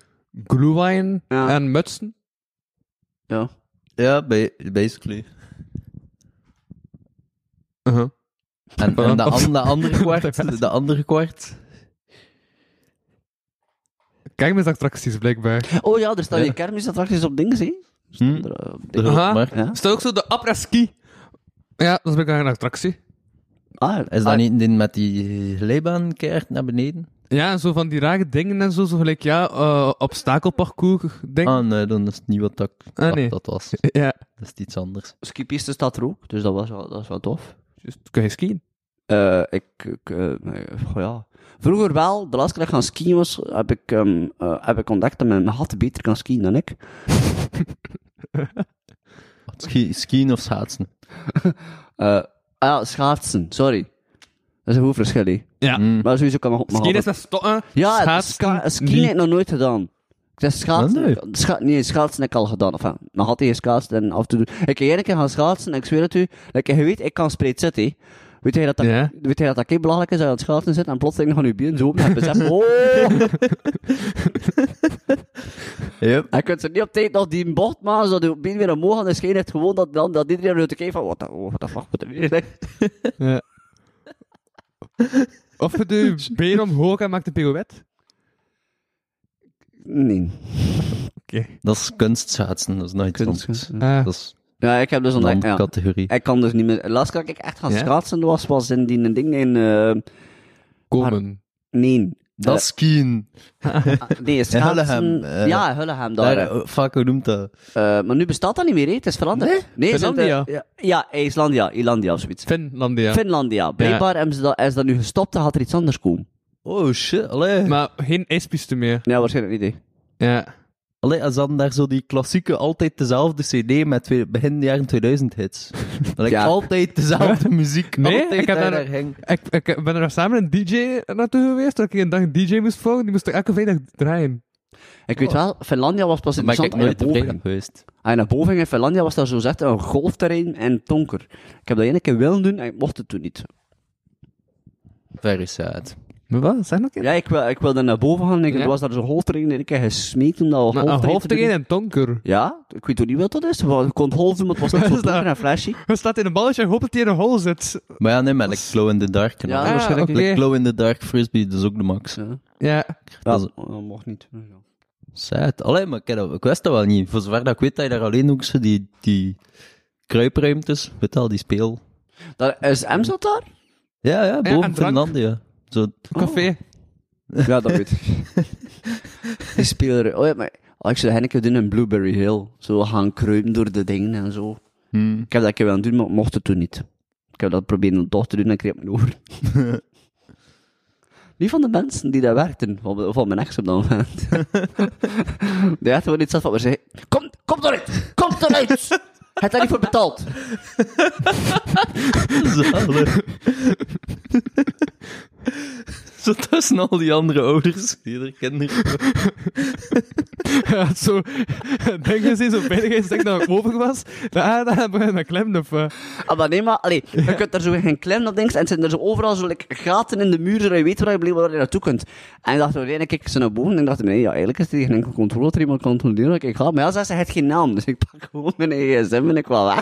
glühwein Ja. en mutsen. Ja. Ja, ba- basically. Uh-huh. En, en de, an- de andere kwart, de andere kwart. Kijk met attracties, blijkbaar. Oh ja, er staan Ja. die kermisattracties op dingen, zie. Hm? Er, eh, op De dingen. Aha. grootmarkt. Ja. Is dat ook zo de après-ski? Ja, dat is blijkbaar een attractie. Ah, Is dat ah, niet met die glijbaan keert naar beneden? Ja, zo van die rare dingen en zo, zo gelijk, ja, eh obstakelparcours dingen. Ah, nee, dan is het niet wat dat Ah, nee. dat was. Ja, Dat is iets anders. Skipiste staat er ook, dus dat, was wel, dat is wel tof. juist. Kun je skiën? Eh, ik, ik eh, ja. Vroeger wel, de laatste keer dat ik gaan skiën was, heb ik, ehm, eh, heb ik ontdekt dat mijn gat beter kan skiën dan ik. Ski, skiën of schaatsen? Eh, ah ja, schaatsen, sorry. Dat is een goed verschil, hè. Ja. Hm. Maar sowieso kan mijn Skiën gat- is met stokken. Ja, schaatsen ska- skiën niet. heb ik nog nooit gedaan. Ik zeg schaatsen, nee. scha- nee, schaatsen heb ik al gedaan. Enfin, nog altijd geschaatst en af en toe. Ik heb één keer gaan schaatsen en ik zweer het u, like, je weet, ik kan spreid zitten. Weet jij dat dat, Ja. weet jij dat dat kei belangrijk is dat je aan het schaatsen zit en plotseling gaan je benen zo open en je beseft, oh! Yep. En je kunt ze niet op tijd nog die bocht maken, zodat je been weer omhoog gaat. En schijnt het gewoon dat, dan, dat iedereen uit de kijkt van, wat de, oh, what the fuck, wat de weer. Ja. Of je de been omhoog en maakt een pirouette. Nee. Dat is kunstschaatsen, dat is nog iets anders. Kunst- Ah. Dat is Ja, ik heb dus een ontdekt, andere ja. categorie. Ik kan dus niet meer... De laatste keer dat ik echt gaan Ja? schaatsen was, was in die ding in... eh Komen. nee. Dat is skiën. Ah, nee, schaatsen... Hullegem, eh, ja, Hullegem, daar. Daar, oh, fuck, hoe noemt dat? Eh, maar nu bestaat dat niet meer, hè. Het is veranderd. Nee? Finlandia? ja, ja, Islandia, Islandia of zoiets. Finlandia. Finlandia. Blijkbaar hebben ze dat, is dat nu gestopt en gaat er iets anders komen. Oh shit, allee. Maar geen ijspiste meer. Ja, waarschijnlijk niet, hè. Ja. Allee, als dan daar zo die klassieke, altijd dezelfde cd met twee, begin jaren 2000 hits. Dat Ja. altijd dezelfde muziek. Nee, altijd ik heb daar. Ik, ik ben er samen een DJ naartoe geweest, dat ik een dag een DJ moest volgen. Die moest er elke vrijdag draaien. Ik weet wel, Finlandia was pas ik interessant nooit tevreden boven geweest. Je naar boven in Finlandia, was daar zo zegt een golfterrein en donker. Ik heb dat ene keer willen doen en ik mocht het toen niet. Very sad. Maar wat? Zeg nog een Ja, ik, wil, ik wilde naar boven gaan ik Ja. was daar zo'n golfterrein en ik heb gesmeekt om dat Een half te tegen doen. en donker. Ja, ik weet ook niet wat dat is. maar Je kon doen, maar het was Wat is zo dat? donker en flashy. Je staat in een balletje en hoopt dat hij in een hol zit. Maar ja, nee, maar like glow in the dark. Ja, al. Ah, waarschijnlijk. Like oké. glow in the dark frisbee, dat is ook de max. Ja, Ja. Dat is dat mocht niet. Ja. sad. Allee, maar ik, heb dat- ik wist dat wel niet. Voor zover dat ik weet, dat je daar alleen ook zo die, die kruipruimtes, weet al, die speel... Dat, is M zat daar? Ja, ja, en boven drank. Finlandia. Zo, Café. Ja, dat weet ik. Die speler. Oh ja, maar oh, ik zou Henneke doen in Blueberry Hill. Zo gaan kruipen door de dingen en zo. hmm. Ik heb dat een keer willen doen, maar ik mocht het toen niet. Ik heb dat proberen toch te doen en ik kreeg het me over. Wie van de mensen die daar werkten, van, van mijn ex op dat moment, die had gewoon iets van me zeggen, kom, kom eruit, kom eruit! Het daar niet voor betaald. Zalig. Zo tussen al die andere ouders, die er kinderen. Ja, zo. Denk je eens zo veiligheidsdek dat ik over was? Ja, dan begin je met klemmen of... Ah, maar nee, maar, allee, je kunt daar zo geen klem op dings en zijn er zo overal zo like, gaten in de muur, zodat je weet waar je, blijft, waar je naartoe kunt. En ik dacht, oh, nee, dan kijk ik zo naar boven en ik dacht, nee, ja, eigenlijk is het geen enkel controle dat er iemand kan controleren dat ik ga. Maar ja, zei ze, het geen naam, dus ik pak gewoon mijn gsm en ik wel weg.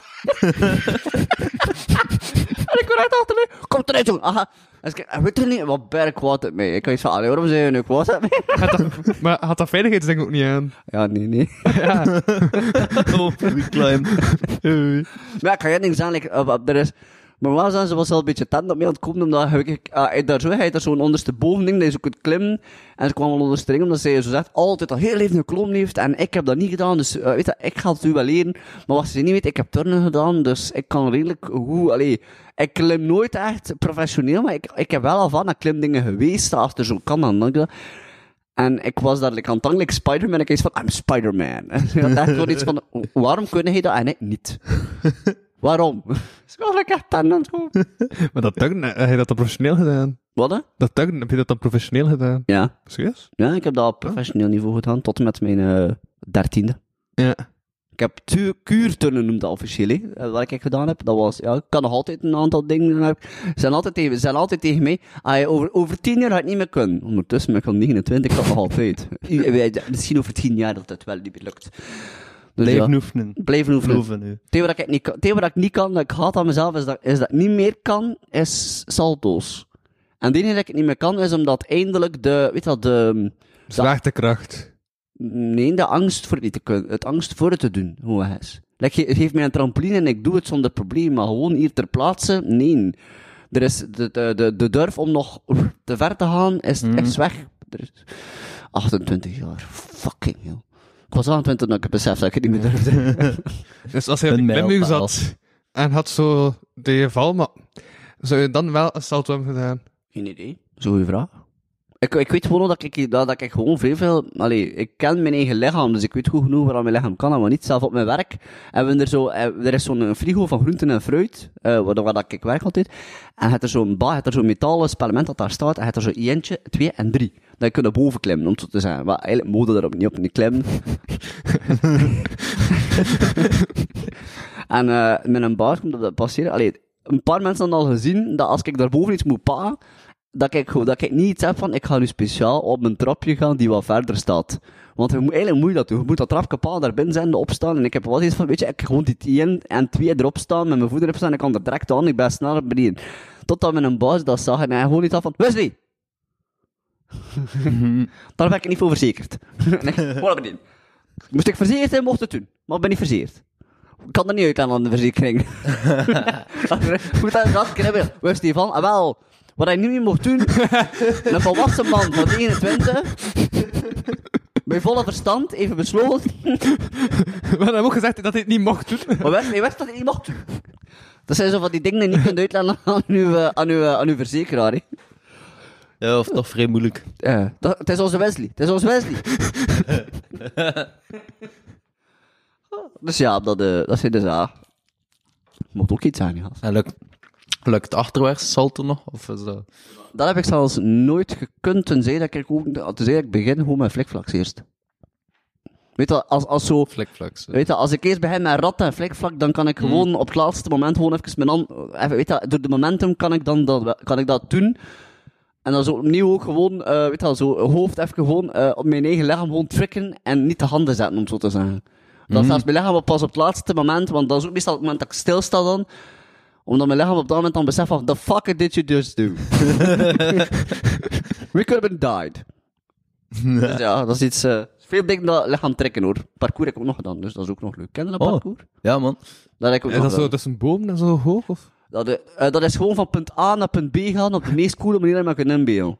En ik word echt achter me, kom eruit, jongen. Aha. En ik weet er niet wat berg kwaad op mij. Ik kan iets van, allee, waarom zijn je nu kwaad op mij? Had dat, maar had dat veiligheidsding ook niet aan? Ja, nee, nee. Oh, recline. Maar ik ga je niet zeggen, like, uh, er is... Maar wel zijn ze was een beetje tent op mij aan het omdat uh, hij daar zo, hij daar zo'n ondersteboven ding, dat je kunt klimmen. En ze kwam al onder string, omdat zij zo zegt, altijd al heel leven een klom heeft. En ik heb dat niet gedaan, dus uh, weet je, ik ga het u wel leren. Maar wat ze niet weet, ik heb turnen gedaan, dus ik kan redelijk goed, allee, ik klim nooit echt professioneel, maar ik, ik heb wel al van aan klimdingen geweest, als er zo kan, dan. En ik was daar like, aan het like Spider-Man. Ik zei van, I'm Spider-Man. En ik had echt iets van, waarom kunnen hij dat en ik niet? waarom? Is echt aan het doen. Maar dat tuggen, heb je dat dan professioneel gedaan? Wat hè? Dat tuggen, heb je dat dan professioneel gedaan? Ja. Serieus? Ja, ik heb dat op professioneel niveau gedaan, tot en met mijn eh, dertiende. Ja. Ik heb tu- kuurturnen noemd dat officieel, hè, eh, wat ik gedaan heb. Dat was, ja, ik kan nog altijd een aantal dingen hebben. Ze zijn altijd tegen, ze zijn altijd tegen mij, ah, over, over tien jaar ga ik niet meer kunnen. Ondertussen ben ik al 29, ik had nog altijd. Misschien over tien jaar dat het wel niet meer lukt. Dus Blijven ja, oefenen. blijven oefenen. Oefenen nu. Het enige wat ik niet kan, wat ik niet kan, dat ik haat aan mezelf, is dat, is dat ik niet meer kan, is salto's. En het enige dat ik niet meer kan, is omdat eindelijk de, weet je wel, de, Zwaartekracht. Nee, de angst voor het niet te kunnen. Het angst voor het te doen, hoe het is. Like, ge- geef mij een trampoline en ik doe het zonder probleem, maar gewoon hier ter plaatse, nee. Er is de, de, de, de durf om nog te ver te gaan, is, is weg. Er is 28 jaar. Fucking hell. Ik was 28 toen ik besef dat ik het niet meer durfde. Dus als je klimmuur mijlpaal. zat en had zo de val, maar zou je dan wel een salto hebben gedaan? Geen idee. Zo'n vraag. Ik, ik weet gewoon dat ik, dat, dat ik gewoon veel, veel... Allee, ik ken mijn eigen lichaam, dus ik weet goed genoeg waar mijn lichaam kan en wat niet. Zelf op mijn werk hebben we er zo... eh, Er is zo'n frigo van groenten en fruit, eh waar, waar dat ik werk altijd. En je hebt er zo'n ba, je hebt er zo'n metalen spellement dat daar staat, en je hebt er zo eentje, twee en drie. Dat je kunt naar boven klimmen, om het zo te zeggen. Maar eigenlijk mode daarop niet op niet klimmen. en eh met een baas komt dat passeren. Allee, een paar mensen hadden al gezien dat als ik daarboven iets moet pakken, dat ik, dat ik niet iets heb van, ik ga nu speciaal op een trapje gaan die wat verder staat. Want je moet, eigenlijk moet je dat doen. Je moet dat trapje paal daar binnen zijn, opstaan. En ik heb wel iets van, weet je, ik gewoon die 1 en 2 erop staan, met mijn voeten erop staan, en ik kan er direct aan, ik ben snel naar beneden. Totdat mijn baas dat zag, en hij gewoon iets af van, Wesley! Daar ben ik niet voor verzekerd. naar beneden. Moest ik verzekerd zijn, mocht het doen. Maar ik ben niet verzekerd. Ik kan er niet uit aan de verzekering. Goed aan dat kribben. Wesley van, ah wel, wat hij niet mocht doen, een volwassen man van 21, bij volle verstand, even besloten, Maar hij heeft ook gezegd dat hij het niet mocht doen. maar wist dat hij niet mocht doen. Dat zijn zo van die dingen die je niet kunt uitleggen aan uw, eh, aan uw, aan uw verzekeraar. hè. Ja, of toch vrij moeilijk. Ja, dat, het is onze Wesley. Het is onze Wesley. dus ja, dat, eh dat is dus ja. Mocht ook iets aan, gast. En lukt, lukt achterwaarts salto nog? Of is dat... Dat heb ik zelfs nooit gekund, tenzij dat ik ook, tenzij dat ik begin gewoon met flikvlaks eerst. Weet je, als, als zo, Flikflaks. weet je, als ik eerst begin met ratten en flikvlak, dan kan ik gewoon op het laatste moment gewoon even mijn hand, even, weet je, door de momentum kan ik dan dat, kan ik dat doen. En dan zo opnieuw ook gewoon, eh weet je zo hoofd even gewoon eh, op mijn eigen lichaam gewoon trikken en niet de handen zetten, om het zo te zeggen. Dan staat mijn lichaam pas op het laatste moment, want dat is ook meestal het moment dat ik stilsta dan. Omdat mijn lichaam op dat moment dan beseft van, the fuck did you just do? We could have been died. Dus ja, dat is iets, eh, veel dingen dat lichaam trekken hoor. Parcours heb ik ook nog gedaan, dus dat is ook nog leuk. Ken je dat Oh. parcours? Ja, man. Dat heb ik ook Is nog dat zo tussen een boom en zo hoog? Of? Dat, eh, dat is gewoon van punt A naar punt B gaan op de meest coole manier dat je kunt inbeelden.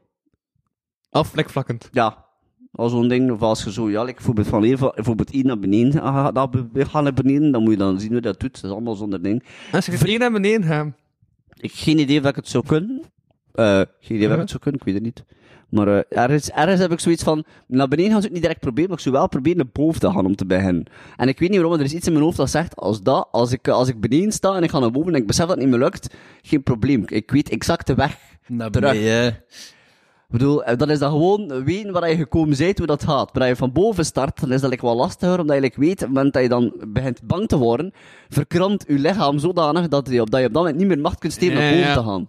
Afvlekvlakkend. Ja. Al zo'n ding, of als je zo, ja, like, bijvoorbeeld van hier, bijvoorbeeld hier naar beneden gaat, gaan naar beneden, dan moet je dan zien hoe dat doet. Dat is allemaal zonder ding. Als je van één naar beneden gaat. Ik geen idee of ik het zou kunnen. Eh, geen idee of ik het zou kunnen, ik weet het niet. Maar eh, ergens, ergens heb ik zoiets van, naar beneden gaan ze het niet direct proberen, maar ik zou wel proberen naar boven te gaan om te beginnen. En ik weet niet waarom, maar er is iets in mijn hoofd dat zegt, als dat, als ik, als ik beneden sta en ik ga naar boven en ik besef dat het niet meer lukt, geen probleem. Ik weet exact de weg. Naar Terug. beneden. Ik bedoel, eh, dat is dan gewoon weten waar je gekomen bent, hoe dat gaat. Maar als je van boven start, dan is dat like wel lastiger, omdat je like weet, op het moment dat je dan begint bang te worden, verkrampt je lichaam zodanig dat je op dat, je op dat moment niet meer macht kunt steken Ja, naar boven ja. te gaan.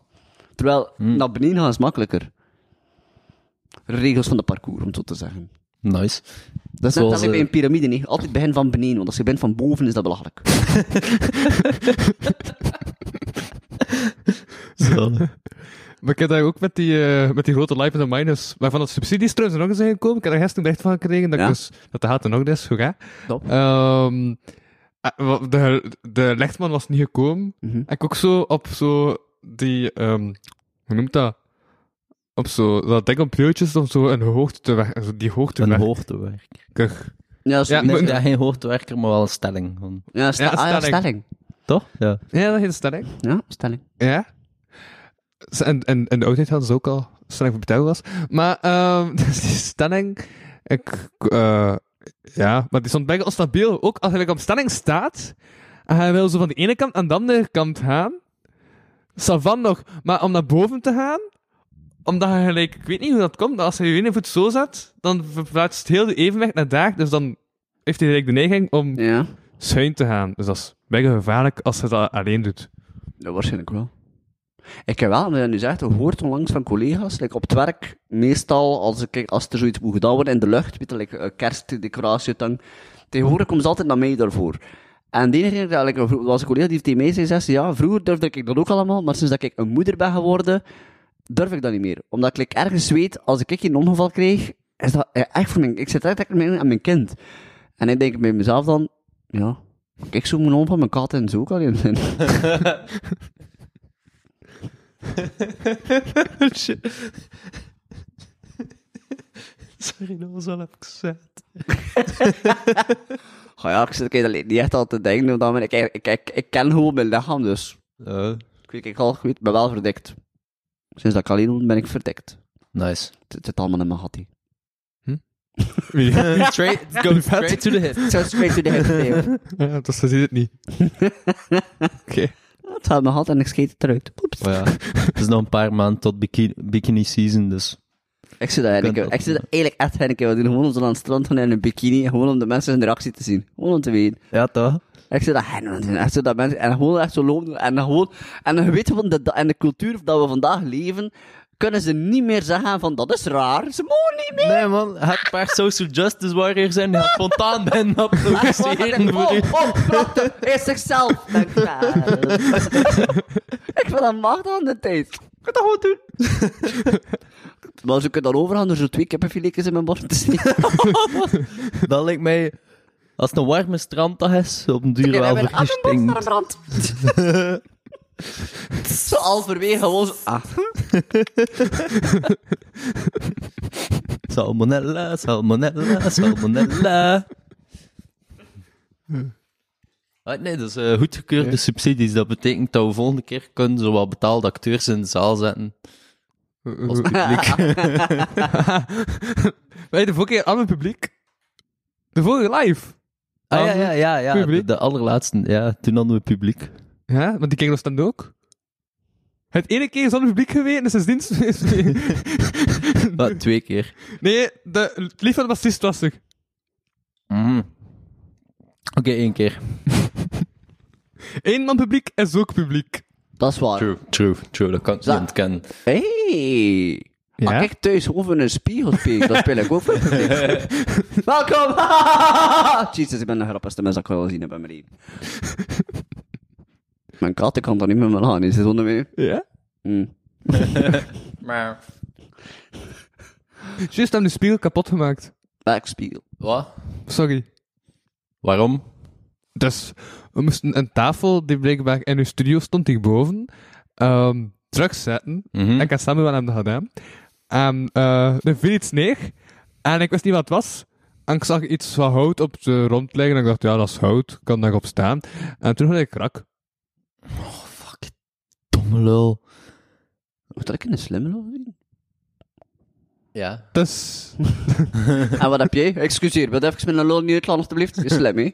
Terwijl, naar beneden gaan is makkelijker. Regels van de parcours, om het zo te zeggen. Nice. Dat is net als bij eh, een piramide, niet. Altijd begin van beneden, want als je bent van boven, is dat belachelijk. Zo. Maar ik heb daar ook met die, eh, met die grote live en minus, waarvan dat subsidies trouwens nog eens zijn gekomen. Ik heb daar gisteren bericht van gekregen, dat, Ja. dus, dat de gaat er nog eens. Hoe. Ehm, eh, wa- de, de lichtman was niet gekomen. Mhm. Ik ook zo op zo die, ehm, hoe noemt dat? Op zo, dat ding op pleurtjes om zo een hoogte zo die hoogte Een hoogtewerker. Ja, zo, Ja, Nee, maar- ja, geen hoogtewerker, maar wel een stelling. Ja, Ja, ah, ja, stelling. Toch? Ja. Ja, dat heet een stelling. Ja, stelling. Ja. En, en, en de oudheid hadden ze ook al stelling voor betalen was. Maar, ehm dus die stelling, ik, eh ja, maar die stond bijna onstabiel. Ook als hij op stelling staat, en hij wil zo van de ene kant aan de andere kant gaan, savan nog, maar om naar boven te gaan, omdat hij gelijk, ik weet niet hoe dat komt, maar als hij je ene voet zo zet, dan verplaatst heel de evenwicht naar daar, dus dan heeft hij gelijk de neiging om Ja, schuin te gaan. Dus dat is bijna gevaarlijk als hij dat alleen doet. dat waarschijnlijk wel. Ik heb wel, je nu zegt, gehoord onlangs van collega's, like op het werk, meestal als, ik, als er zoiets moet gedaan worden in de lucht, weet je, like, eh, kerstdecoratie, dan, tegenwoordig komen ze altijd naar mij daarvoor. En de enige dat ik, er was een collega die tegen mij zei, zei ze, ja, vroeger durfde ik dat ook allemaal, maar sinds dat ik een moeder ben geworden, durf ik dat niet meer. Omdat ik like, ergens weet, als ik een ongeval krijg, is dat eh, echt voor mijn, ik zit echt aan mijn kind. En ik denk bij mezelf dan, ja, kijk zo mijn van mijn kat en zo kan je zijn. Sorry, dat was wel even gezegd. Ja, ja, ik zit ik niet echt al te denken, omdat ik, ik, ik, ik, ik ken gewoon mijn lichaam, dus Ja. ik weet, ik, al, ik weet, ben wel verdekt. Sinds dat ik alleen woon, ben ik verdekt. Nice. Het, het zit allemaal in mijn gattie. Wie? straight, go straight to the hip. Zo straight to the hip. ja, ze ziet het niet. Oké. Het gaat mijn gat en ik scheet het eruit. Oeps. Maar ja, het is nog een paar maanden tot bikini, bikini season, dus... Ik zit daar eigenlijk, dat ik zit er eigenlijk echt een keer wat doen, gewoon om zo aan het strand gaan in een bikini, gewoon om de mensen hun reactie te zien. Gewoon om te weten. Ja, toch? Ik zit daar aan het doen, echt zo dat mensen, en gewoon echt zo lopen, en gewoon, en je weet van de, en de cultuur dat we vandaag leven, kunnen ze niet meer zeggen van, dat is raar, ze mogen niet meer. Nee, man. Het paar social justice warriors zijn die spontaan ben voor u. Oh, oh, is zichzelf. Dankjewel. ik vind dat macht aan de tijd. Ik kan dat gewoon doen. maar ze kunnen dan overgaan door zo twee kippenfiletjes in mijn bord te steken. Dat lijkt mij... Als het een warme stranddag is, op een duur wel vergistinkt. Zo halverwege gewoon zo... Ah. Salmonella, salmonella, salmonella. Ah, nee, dat is eh, goedgekeurde subsidies. Dat betekent dat we volgende keer kunnen zowel betaalde acteurs in de zaal zetten als publiek. Wij de vorige keer aan mijn publiek. De vorige live. ah ja, ja, ja, ja. De allerlaatste, ja, toen hadden we publiek. Ja, want die ons dan ook. Het ene keer zonder publiek geweest, dus sindsdien is Ah, twee keer. Nee, de, het lief van de bassist was er. Mhm. Oké, één keer. Eén man publiek is ook publiek. Dat is waar. True, true, true. Dat kan ik niet ontkennen. Hey. Ja? Als ik thuis gewoon voor een spiegel speel, dan speel ik ook voor het publiek. Welkom! Jezus, ik ben de grappigste mens dat ik wel gezien heb in mijn leven. Mijn kat ik kan daar niet meer mee aan, is het onder mij? Ja? Mm. Maar... Juist hebben de spiegel kapot gemaakt. Backspiegel. Wat? Sorry. Waarom? Dus, we moesten een tafel die blijkbaar in uw studio stond hierboven, ehm terugzetten. Mhm. Ik en Samuel hebben dat gedaan. En eh er viel iets neer. En ik wist niet wat het was. En ik zag iets van hout op de rond liggen. En ik dacht, ja, dat is hout. Ik kan daarop staan. En toen had ik krak. Fuck, domme lul. Moet dat ik in een slimme loop zien? Ja. Dus... En wat heb jij? Excuseer, wat even met een lol niet uitlaan, alstublieft. Is slim, hè?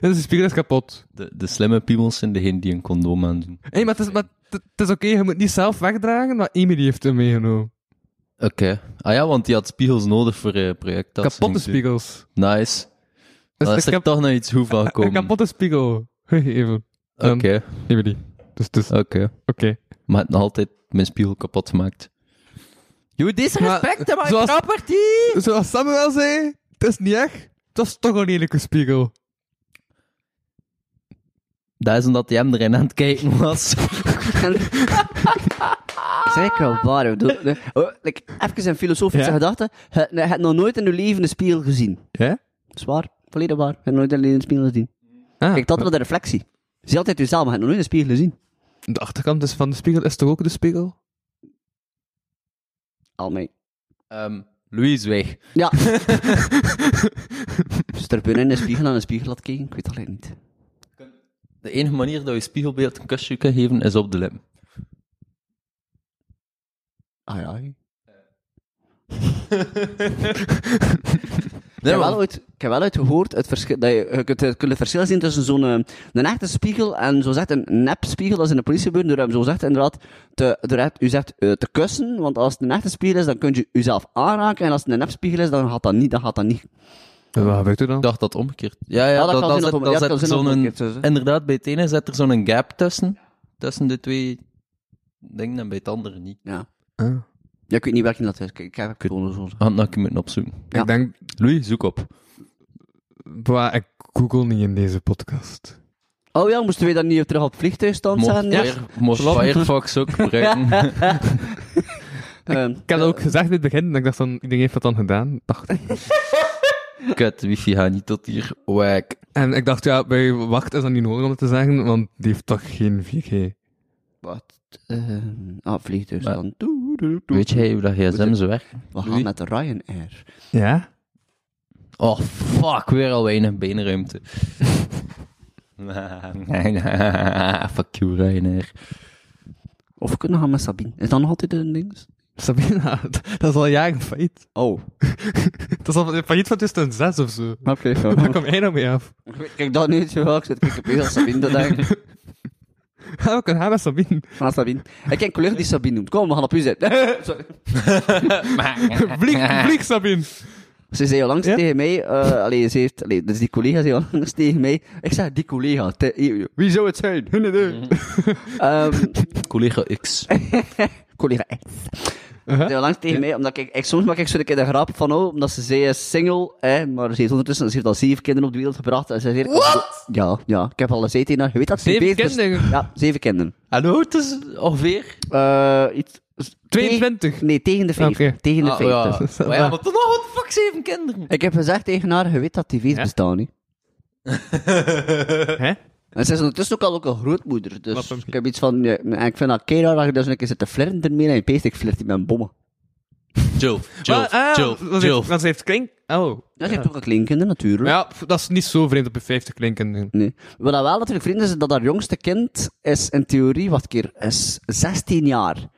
Dus de spiegel is kapot. De, de slimme piemels zijn degene die een condoom aandoen. Hé, hey, maar het is, maar het, het is oké. je moet niet zelf wegdragen, maar Emily heeft hem meegenomen. Oké. Ah ja, want die had spiegels nodig voor uh, projecttas. Kapotte Ging ze- spiegels. Nice. Dus de is er kap- toch nog iets hoe van een kapotte spiegel. Gegeven. Oké, Emily. Dus, dus, oké. oké. Maar het nog altijd mijn spiegel kapot gemaakt. Je disrespect Maar, my zoals- property! Zoals Samuel zei, het is niet echt. Het was toch een lelijke spiegel. Dat is omdat hij hem erin aan het kijken was. Zeg wel waar. oh, like, even een filosofische Ja? gedachte. Je je hebt nog nooit in je leven een spiegel gezien. Ja? Zwaar, volledig waar. Je hebt nooit in je leven een spiegel gezien. Ah, Kijk, dat is de reflectie. Zie altijd jezelf, maar je hebt nog nooit een spiegel gezien. De achterkant is van de spiegel is toch ook de spiegel? Al mee. Ehm Louis is weg. Ja. Dus er binnen in de spiegel aan een spiegel laat kijken, ik weet het alleen niet. De enige manier dat je spiegelbeeld een kusje kan geven, is op de lip. Ai, ai. Heb, wel ooit, ik heb wel ooit gehoord het verschil, dat je, je kunt, je kunt het verschil zien tussen zo'n eh, een echte spiegel en zo zegt een nepspiegel. Dat is in de politie gebeurd door hem zo zegt inderdaad te, door het, u zegt eh, te kussen. Want als het een echte spiegel is, dan kun je jezelf aanraken. En als het een nepspiegel is, dan gaat dat niet. Dan gaat dat niet. En wat gebeurt er dan? Ik dacht dat omgekeerd. Ja, ja, Ja, dat, kan dat, dat ja, zin op zo'n... dus. Inderdaad, bij het ene zit er zo'n gap tussen. Tussen de twee dingen en bij het andere niet. Ja. Ah. Ja, ik weet niet welke dat is. Kijk, Ik heb het. Had nog moeten opzoeken. Ja. Ik denk, Louis, zoek op. bah, ik google niet in deze podcast. Oh ja, moesten we dan niet terug op het vliegtuigstand? Fire- mocht Klopt. Firefox ook gebruiken. Ehm, Ik had ook gezegd in het begin, en ik dacht dan, iedereen heeft dat dan gedaan. Dacht ik. Kut, wifi gaat niet tot hier. Wack. En ik dacht, ja, bij Wacht is dat niet nodig om het te zeggen, want die heeft toch geen 4G. Wat? Doe, doe, doe. Weet jij hoe dat gsm zo werkt? We gaan met de Ryanair. Ja? Oh, fuck, weer al weinig beenruimte. fuck you, Ryanair. Of we kunnen gaan met Sabine. Is dat nog altijd een ding? Sabina, dat is al jaren failliet. Oh. Dat is al failliet van 2006 of zo. Oké, Daar kwam jij nou mee af. Kijk, dat niet zo Ik zit kijk op aan Sabine te denken. Ja, we kunnen gaan met Sabine. Van Sabine. Ik ken een collega die Sabine noemt. Kom, we gaan op u zitten. Sorry. Vlieg, vlieg Sabine. Ze zei al langs Ja? tegen mij, eh allee, ze heeft, allee, dus die collega zei al langs tegen mij, ik zeg die collega, te- wie zou het zijn? Hun idee. Ehm, Collega X. collega X. Uh-huh. Ze al langs tegen mij, omdat ik, ik, soms maak ik zo een keer de grap van, oh, omdat ze zei single, hè, maar ze heeft ondertussen, ze heeft al zeven kinderen op de wereld gebracht, en ze zei, Wat? Ja, ja, ik heb al gezegd tegen haar, je weet dat ze Zeven kinderen? Ja, zeven kinderen. Hallo, het is ongeveer. Eh, iets... 22. Nee, tegen de 50. Oké. Tegen de Ah, 50. ja. Maar ja, maar toch nog wat fuck zeven kinderen. Ik heb gezegd tegen haar, je weet dat tv's Ja? bestaan, niet? Hè? En ze is ondertussen ook al ook een grootmoeder. Dus hem- ik heb iets van, ja, en ik vind dat keer raar dat je dus een keer zit te flirten ermee en je peest, ik flirt die met een bommen. Jill, Jill, Maar, ah, Jill, want ze Jill. heeft- heeft klink... Oh. Ja, ze heeft ook een kleinkinderen, natuurlijk. Maar ja, pff, dat is niet zo vreemd op je 50 klinken. Nee. Wat dat wel natuurlijk vrienden is, dat haar jongste kind is in theorie, wat keer, is 16 jaar.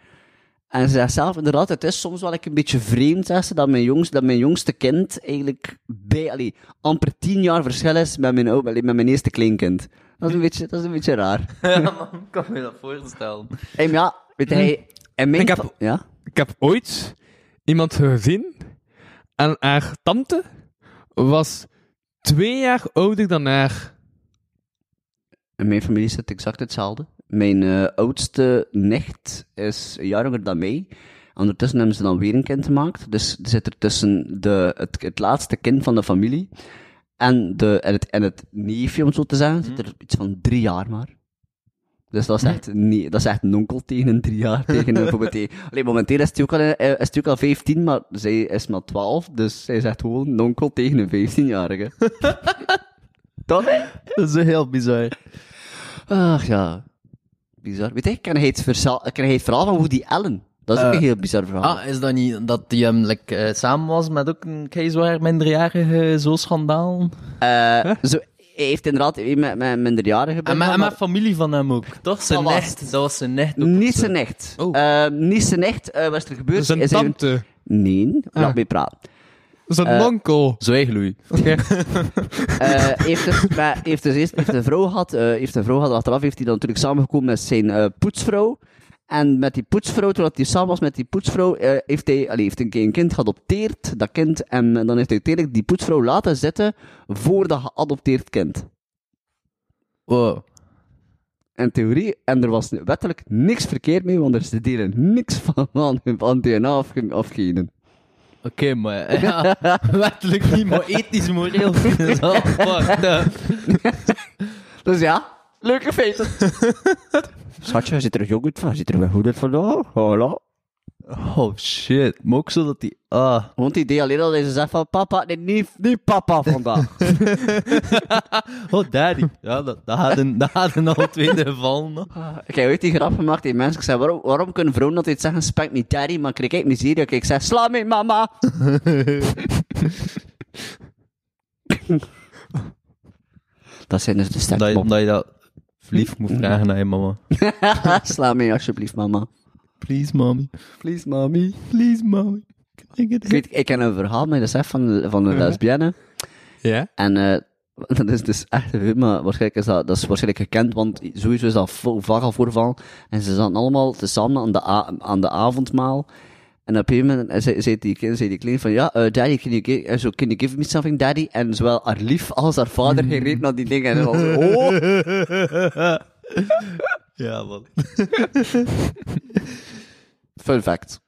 En ze zegt zelf inderdaad, het is soms wel een beetje vreemd, zegt ze, dat mijn, jongste, dat mijn jongste kind eigenlijk bij, allee, amper 10 jaar verschil is met mijn, allee, met mijn eerste kleinkind. Dat is een beetje, dat is een beetje raar. Ja, man, ik kan me dat voorstellen. En ja, weet hij, en mijn Ik heb- ja? Ik heb ooit iemand gezien en haar tante was twee jaar ouder dan haar. In mijn familie is het exact hetzelfde. Mijn eh, oudste nicht is een jaar jonger dan mij. Ondertussen hebben ze dan weer een kind gemaakt. Dus er zit er tussen de, het, het laatste kind van de familie en, de, en, het, en het neefje, om het zo te zeggen, zit er iets van drie jaar maar. Dus dat is echt, niet, dat is echt een onkel tegen een drie jaar. Tegen een, bijvoorbeeld die- Allee, momenteel is hij ook al, eh, is ook al 15, maar zij is maar 12. Dus zij zegt gewoon een onkel tegen een 15-jarige. dat hè? Dat is heel bizar. Ach ja, bizar. Weet je, ken hij het, verza- ken hij het verhaal van Woody Allen? Dat is ook Eh, een heel bizar verhaal. Ah, is dat niet dat die hem like, eh, samen was met ook een keizwaar minderjarige zo schandaal? Eh, zo, hij heeft inderdaad met, met minderjarigen En met, en maar met familie van hem ook, toch? Zijn Dat was nicht, dat was zijn nicht ook. niet zo. zijn echt. Oh. Eh, niet zijn echt. Eh, wat is er gebeurd? Zijn Is hij- tante. Nee, laat Ah. me praten. Zijn Eh, onkel. Zwijg, Louis. Oké. Eh, heeft, dus, maar heeft dus eerst heeft een vrouw gehad, eh, heeft een vrouw gehad, achteraf heeft hij dan natuurlijk samengekomen met zijn eh, poetsvrouw. En met die poetsvrouw, toen hij samen was met die poetsvrouw, eh, heeft hij allee, heeft een keer een kind geadopteerd, dat kind, en dan heeft hij uiteindelijk die poetsvrouw laten zitten voor dat geadopteerd kind. Wow. In theorie, en er was wettelijk niks verkeerd mee, want er deden niks van, van, van DNA afge-. Oké, maar ja, wettelijk niet, maar ethisch moreel fucked up. Dus ja, leuke feiten. Schatje, ziet er uit van, ziet er wel goed uit vandaag. Hallo. Oh shit. Maar ook zo dat die... Ah. Want het idee alleen al dat ze zegt van, papa, nee, niet, niet papa vandaag. Oh, daddy. Ja, dat, dat hadden, dat hadden al tweede gevallen. nog. Ik heb ooit die grap gemaakt die mensen. Ik zei, waarom, waarom kunnen vrouwen altijd zeggen, spank me daddy, maar ik kijk miserie. Ik zeg, sla me mama. dat zijn dus de Dat sterke je, mop. dat lief moet vragen naar je mama. sla me alsjeblieft, mama. Please, mommy. Please, mommy. Please, mommy. Ik, weet, ik ken een verhaal met de chef van, van een lesbienne. Ja? En eh, dat is dus echt een maar waarschijnlijk is dat, dat is waarschijnlijk gekend, want sowieso is dat vaak al voorval. En ze zaten allemaal tezamen aan de, aan de avondmaal. En op een gegeven moment zei, zei, die, kind- zei die klein van, ja, eh, daddy, can you, give, so, can you give me something, daddy? En zowel haar lief als haar vader ging reed naar die dingen. En was, oh, Ja, man. fun fact.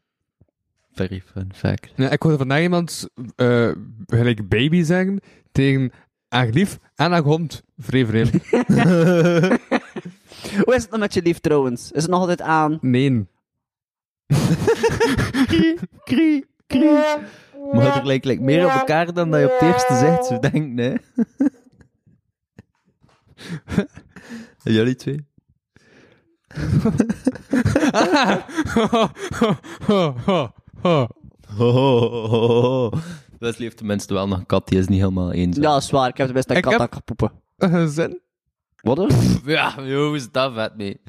Very fun fact. Ja, ik hoorde vandaag iemand eh gelijk baby zeggen tegen haar lief en haar hond. Vrij vreemd. Hoe is het nou met je lief trouwens? Is het nog altijd aan? Nee. Krie, krie. Maar er lijkt lijkt meer op elkaar dan dat je op het eerste zegt, zo denkt, nee. En Jullie twee? Ho, ho, ho, ho. Wesley heeft tenminste wel nog een kat, die is niet helemaal eens. Ja, zwaar. Ik heb de beste Ik kat heb- aan poepen. Eh, Zin? Wat? Ja, hoe is dat vet mee?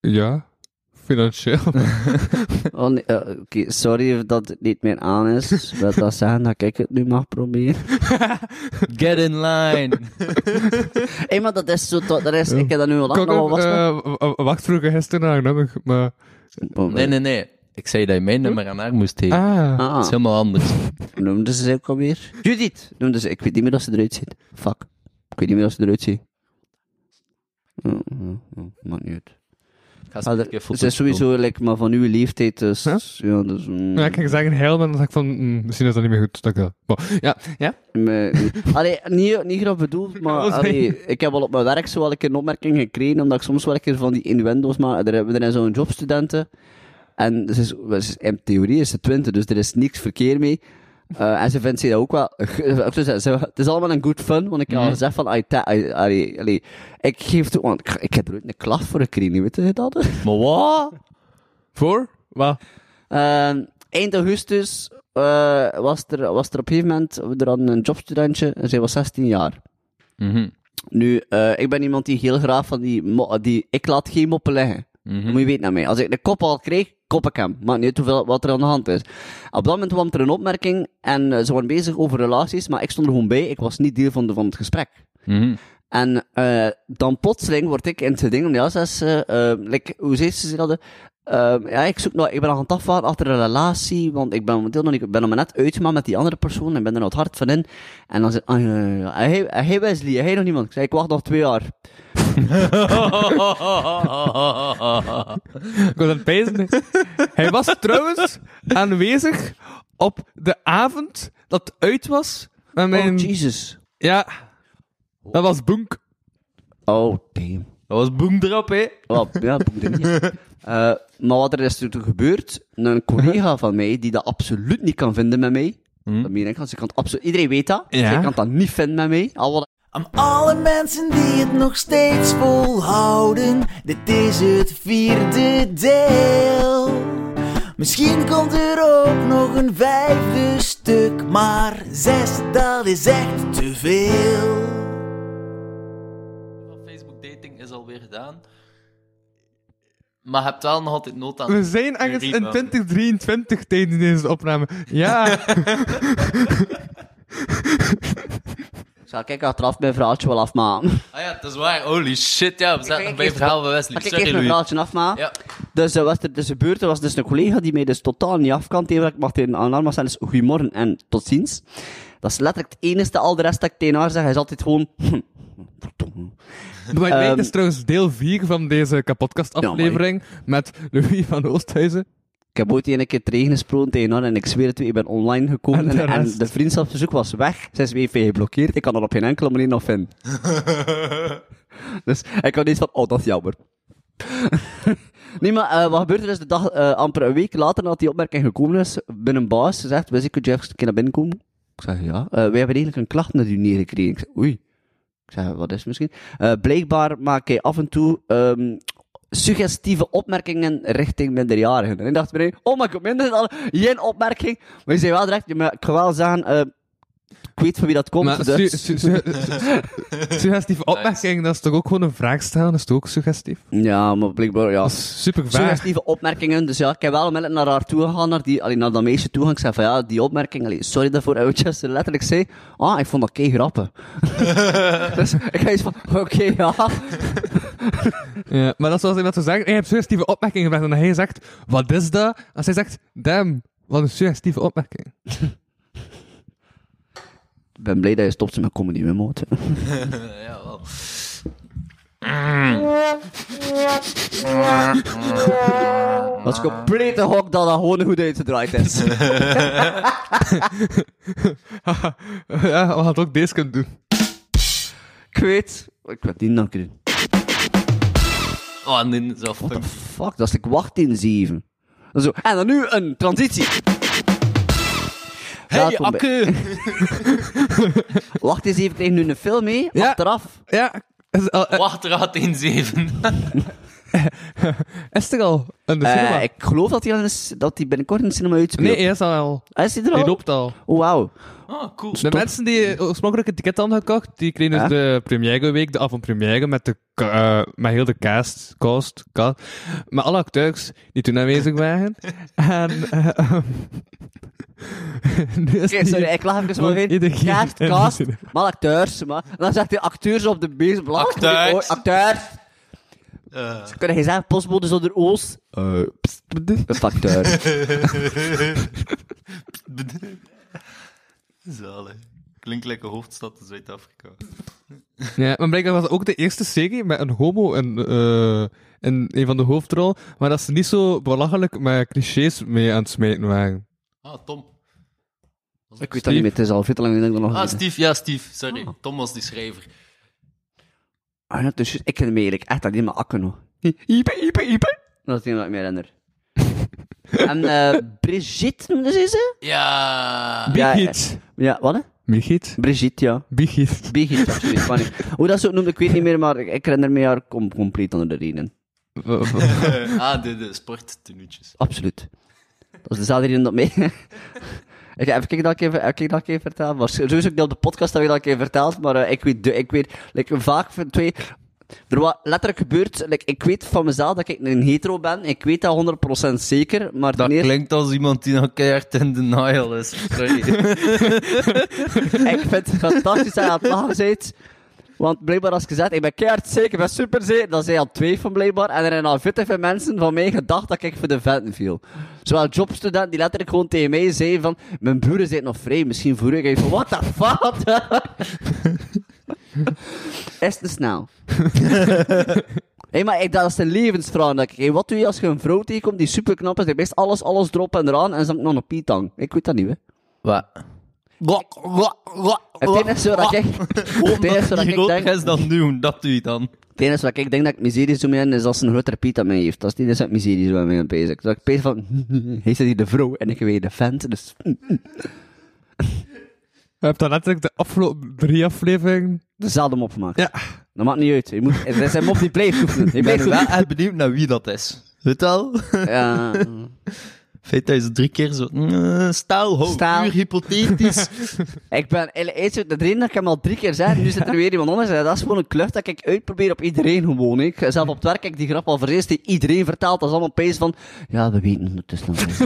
Ja. Financieel. Oh, nee, eh, Oké, sorry dat het niet meer aan is. Wil dat zeggen dat ik het nu mag proberen? Get in line. Hé, maar dat is zo... tot- Dat is, ik heb dat nu al lang was. dat? eh, wacht vroeger gisteren nummer, maar... Nee, nee, nee. Ik zei dat je mijn nummer aan haar moest geven. Ah. Dat is Ah, helemaal anders. noemde ze ze ook alweer? Judith! Noemde ze... Ik weet niet meer hoe ze eruit ziet. Fuck. Ik weet niet meer hoe ze eruit ziet. Oh, oh, oh, maakt niet uit. Ga een keer foto's is sowieso like, maar van uw leeftijd, dus... Ja, dus... mm, Ja, ik ging zeggen heel, maar dan dacht ik van, mm, misschien is dat niet meer goed. Dat ik dat- maar, ja, ja. Me- Allee, niet, niet graag bedoeld, maar allee, ik heb wel op mijn werk zo wel een keer een opmerking gekregen, omdat ik soms wel een keer van die innuendo's maak. Er hebben we er zo'n jobstudenten. En ze is, in theorie is ze twintig, dus er is niks verkeer mee. Eh, en ze vindt dat ook wel... zeggen, ze- Het is allemaal een good fun, want ik heb al van... ta- ai, allee, allee, ik geef toe... Want ik, ik heb er ooit een klacht voor gekregen, weet je dat? Maar wat? Voor? Wat? Eh, eind augustus eh, was, er, was er op een gegeven moment... Er hadden een jobstudentje en zij was 16 jaar. Mhm. Nu, eh, ik ben iemand die heel graag van die, die ik laat geen moppen liggen. Mhm. Dat moet je weten naar mij. Als ik de kop al kreeg, kop ik hem. Maakt niet uit hoeveel, wat er aan de hand is. Op dat moment kwam er een opmerking en eh, ze waren bezig over relaties, maar ik stond er gewoon bij. Ik was niet deel van, de, van het gesprek. Mhm. En eh, dan plotseling word ik in het ding, ja, ze eh, eh, like, hoe zei ze dat? Eh, ja, ik, zoek nog, ik ben nog aan het afwachten achter een relatie, want ik ben momenteel nog niet, ik ben nog maar net uitgemaakt met die andere persoon en ben er nog het hard van in. En dan zei ja, ja. Hey, hey Wesley, hey nog niemand? Ik zei, ik wacht nog twee jaar. Ik was aan het pijzen. Hij was trouwens aanwezig op de avond dat uit was. Met mijn... Oh, Jesus. ja, dat was Boenk. Oh, damn. Dat was boem erop, hè? Ja, er niet. Eh, maar wat er is toen gebeurd, een collega van mij, die dat absoluut niet kan vinden met mij, dat meen ik, want ze kan het absoluut, iedereen weet dat, Ja. zij kan dat niet vinden met mij, al wat Aan alle mensen die het nog steeds volhouden, dit is het vierde deel. Misschien komt er ook nog een vijfde stuk, maar zes, dat is echt te veel. Facebook dating is alweer gedaan. Maar je hebt wel nog altijd nood aan... We zijn ergens in rebound. 2023 tijdens deze opname. Ja, Zal ik achteraf mijn verhaaltje wel afmaken? Ah ja, dat is waar. Holy shit, ja. We zaten nog bij verhaal van Wesley. Zal ik Sorry, even mijn verhaaltje afmaken? Ja. Dus er was er dus gebeurd, er was dus een collega die mij dus totaal niet af kan tegen. Ik mag tegen zeggen, dus goedemorgen en tot ziens. Dat is letterlijk het enige, al de rest dat ik tegen haar zeg, hij is altijd gewoon... Way, Ehm, dit is trouwens deel 4 van deze kapotkast aflevering met Louis van Oosthuizen. Ik heb ooit een keer tegengesproken tegen haar en ik zweer het ik ben online gekomen En en, de en de vriendschapsverzoek was weg. Ze is geblokkeerd. Ik kan er op geen enkele manier nog vinden. dus ik had iets van, oh, dat is jammer. nee, maar eh, wat gebeurt er is de dag, eh, amper een week later nadat die opmerking gekomen is, binnen baas, ze zegt, Wizzy, kun je even een keer naar binnen komen? Ik zeg, ja. Eh, wij hebben eigenlijk een klacht naar u neergekregen. Ik zeg, oei. Ik zeg, wat is het misschien? Blijkbaar maak hij af en toe ehm, suggestieve opmerkingen richting minderjarigen. En ik dacht bij oh, ik heb minder dan geen opmerking. Maar je zei wel direct, ja, maar ik ga wel zeggen, eh, ik weet van wie dat komt. Maar su- dus... su- su- su- suggestieve opmerking, dat is toch ook gewoon een vraag stellen? Dat is toch ook suggestief? Ja, maar blijkbaar, ja. Super vaag. Suggestieve opmerkingen. Dus ja, ik heb wel onmiddellijk naar haar toe gegaan, naar, die, allee, naar dat meisje toe gaan. Ik zei van ja, die opmerking, allee, sorry daarvoor. En wat je letterlijk zei, ah, ik vond dat kei grappig. dus ik ga iets van, oké, ja. Ja, maar dat is zoals iemand zou zeggen, hey, je hebt suggestieve opmerkingen gebracht. En hij zegt, wat is dat? En zij zegt, damn, wat een suggestieve opmerking. Ik ben blij dat je stopt met comedy, mijn moot. ja, wel. Dat is complete hok dat dat gewoon goed uitgedraaid is. ja, we gaan het ook deze kunnen doen. ik weet, ik weet niet nog doen. Oh, nee, zo What the fuck, dat is ik wacht in 7. Zo, en dan nu een transitie. Hey, Akke! Wacht eens even, krijg je nu een film mee? Ja. Achteraf. Ja, is, al- eh, Wachtraad in 7. is er al in de Eh, cinema? ik geloof dat hij, al dat hij binnenkort in de cinema uitspeelt. Nee, hij is al al. Ah, is hij er al? Die loopt al. Oh, wauw. Oh, cool. De mensen die oorspronkelijk een ticket hadden gekocht, die kregen dus de première week, de avant-première, met, de, eh, met heel de cast, cast, cast, met alle acteurs die toen aanwezig waren. en, eh, Oké, sorry, ik lach even Gewoon maar weer. iedereen Cast, in cast, cinema. maar acteurs, maar. En dan zegt hij acteurs op de beestblad. Acteurs. Acteurs. Eh, Ze kunnen geen zeggen, postbode zonder oos. Eh, pst, een facteur. Zalig. Klinkt like een hoofdstad in Zuid-Afrika. Ja, maar blijkbaar was ook de eerste serie met een homo in, eh, in een van de hoofdrollen, maar dat ze niet zo belachelijk met clichés mee aan het smijten waren. Ah, Tom. Ik weet dat niet meer, het is al veel te lang geleden dat ik dat nog Ah. Steve, ja, Steve. Sorry. Tom was die schrijver. Ah ja, dus ik ken hem eigenlijk echt alleen maar akken nog. Ipe, ipe, ipe. Dat is het enige wat ik me herinner. en eh Brigitte noemde ze ze? Ja. Ja, Bigiet. Ja, wat hè? Bigiet. Brigitte, ja. Bigiet. Brigitte, absoluut. maar niet. Hoe dat ze het noemde, ik weet niet meer, maar ik, ik herinner me haar com compleet onder de reden. ah, de, de sporttenuutjes. Absoluut. Dat is dezelfde reden dat mij... ik heb ik dat keer, heb ik dat een keer verteld? Maar sowieso op de podcast heb ik dat een keer verteld, maar eh, ik weet, de, ik weet like, vaak van twee... Er wat letterlijk gebeurt, like, ik weet van mezelf dat ik een hetero ben, ik weet dat 100% zeker, maar Dat klinkt als iemand die nog keihard in denial is. Sorry. ik vind het fantastisch dat je aan het lachen bent. Want blijkbaar als gezegd, ik ben keihard zeker, ik ben super zeker, dat zij al twee van blijkbaar. En er zijn al veel veel mensen van mij gedacht dat ik voor de venten viel. Zowel jobstudenten die letterlijk gewoon tegen mij zeiden van, mijn broer is nog vrij, misschien voor u. Ik van, what the fuck? is te snel. Hé, maar ik, dat is de levensvraag. Dat ik, hey, wat doe je als je een vrouw tegenkomt die super knap is? Die best alles, alles erop en eraan en ze hangt nog een pietang. Ik weet dat niet, hè. Wat? Het enige wat ik... Het enige wat ik denk... is dan doen, dat doe je dan. Het enige wat ik denk dat ik miserie zo mee heb, is als een grotere piet aan mij heeft. Dat is niet eens dat miserie zo aan mij bezig. Dat ik bezig van, hij zit hier de vrouw en ik weet de vent, dus... Je hebt dan letterlijk de afgelopen drie afleveringen. Dezelfde mop gemaakt. Ja. Dat maakt niet uit. Je moet, het is een mop die blijft oefenen. Je Ik ben wel echt benieuwd naar wie dat is. Weet al? Ja. Feit dat je drie keer zo... mm, ho, Stel. puur hypothetisch. Ik ben, eerst de reden dat ik hem al drie keer zei, nu zit er weer iemand anders. en Dat is gewoon een klucht dat ik uitprobeer op iedereen gewoon. Ik, zelf op het werk heb ik die grap al voor eerst die iedereen vertaalt. Dat is allemaal pees van, ja, we weten ondertussen nog niet.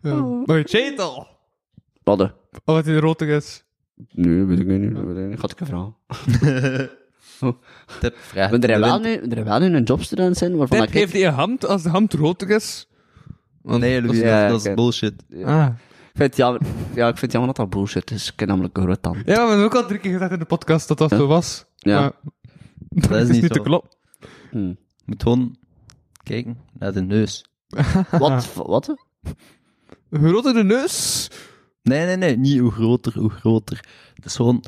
Ja. Maar weet het al? Wat de? Of wat in rotig is? Nee, weet ik niet. Weet ik niet. Gaat ik een Tip, vraag. Maar er wel nu, er wel nu een jobstudent zijn waarvan Tip ik... heeft hij een hand als de hand rotig is. Nee, Louis, Ja, dat, is bullshit. Ah. Ik vind het jammer, ja, ik vind het jammer dat dat bullshit is. Ik heb namelijk een groot tand. Ja, we hebben ook al drie keer gezegd in de podcast dat dat Ja. zo was. Ja. Maar Dat is niet te zo. kloppen. Hm. Moet gewoon kijken naar de neus. Wat? Wat? Hoe groter de neus? Nee, nee, nee, niet hoe groter, hoe groter. Het is gewoon,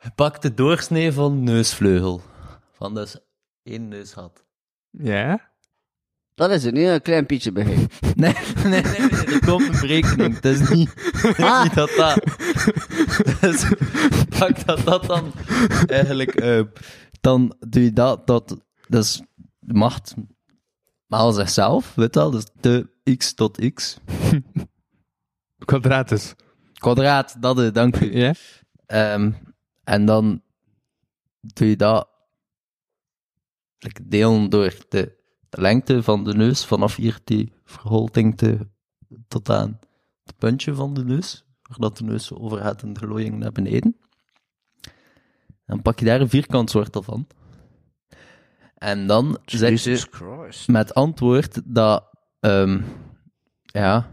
je pakt de doorsnee van neusvleugel. Van dus één neusgat. Ja. Dat is het, niet een klein pietje begin. Nee, nee, nee, nee, er komt een berekening. Het is niet, Ah. niet dat dat. Dus, pak dat dat dan eigenlijk, eh, dan doe je dat, dat, dat is de macht maal zichzelf, weet je wel, dus de x tot x. Kwadratus. Kwadraat, dat is, dank u. Ja. Ehm, en dan doe je dat like, delen door de, de lengte van de neus, vanaf hier die verholting te, tot aan het puntje van de neus, waar dat de neus zo overgaat en de glooiing naar beneden. Dan pak je daar een vierkant wortel van. En dan zet je met antwoord dat, ehm, ja,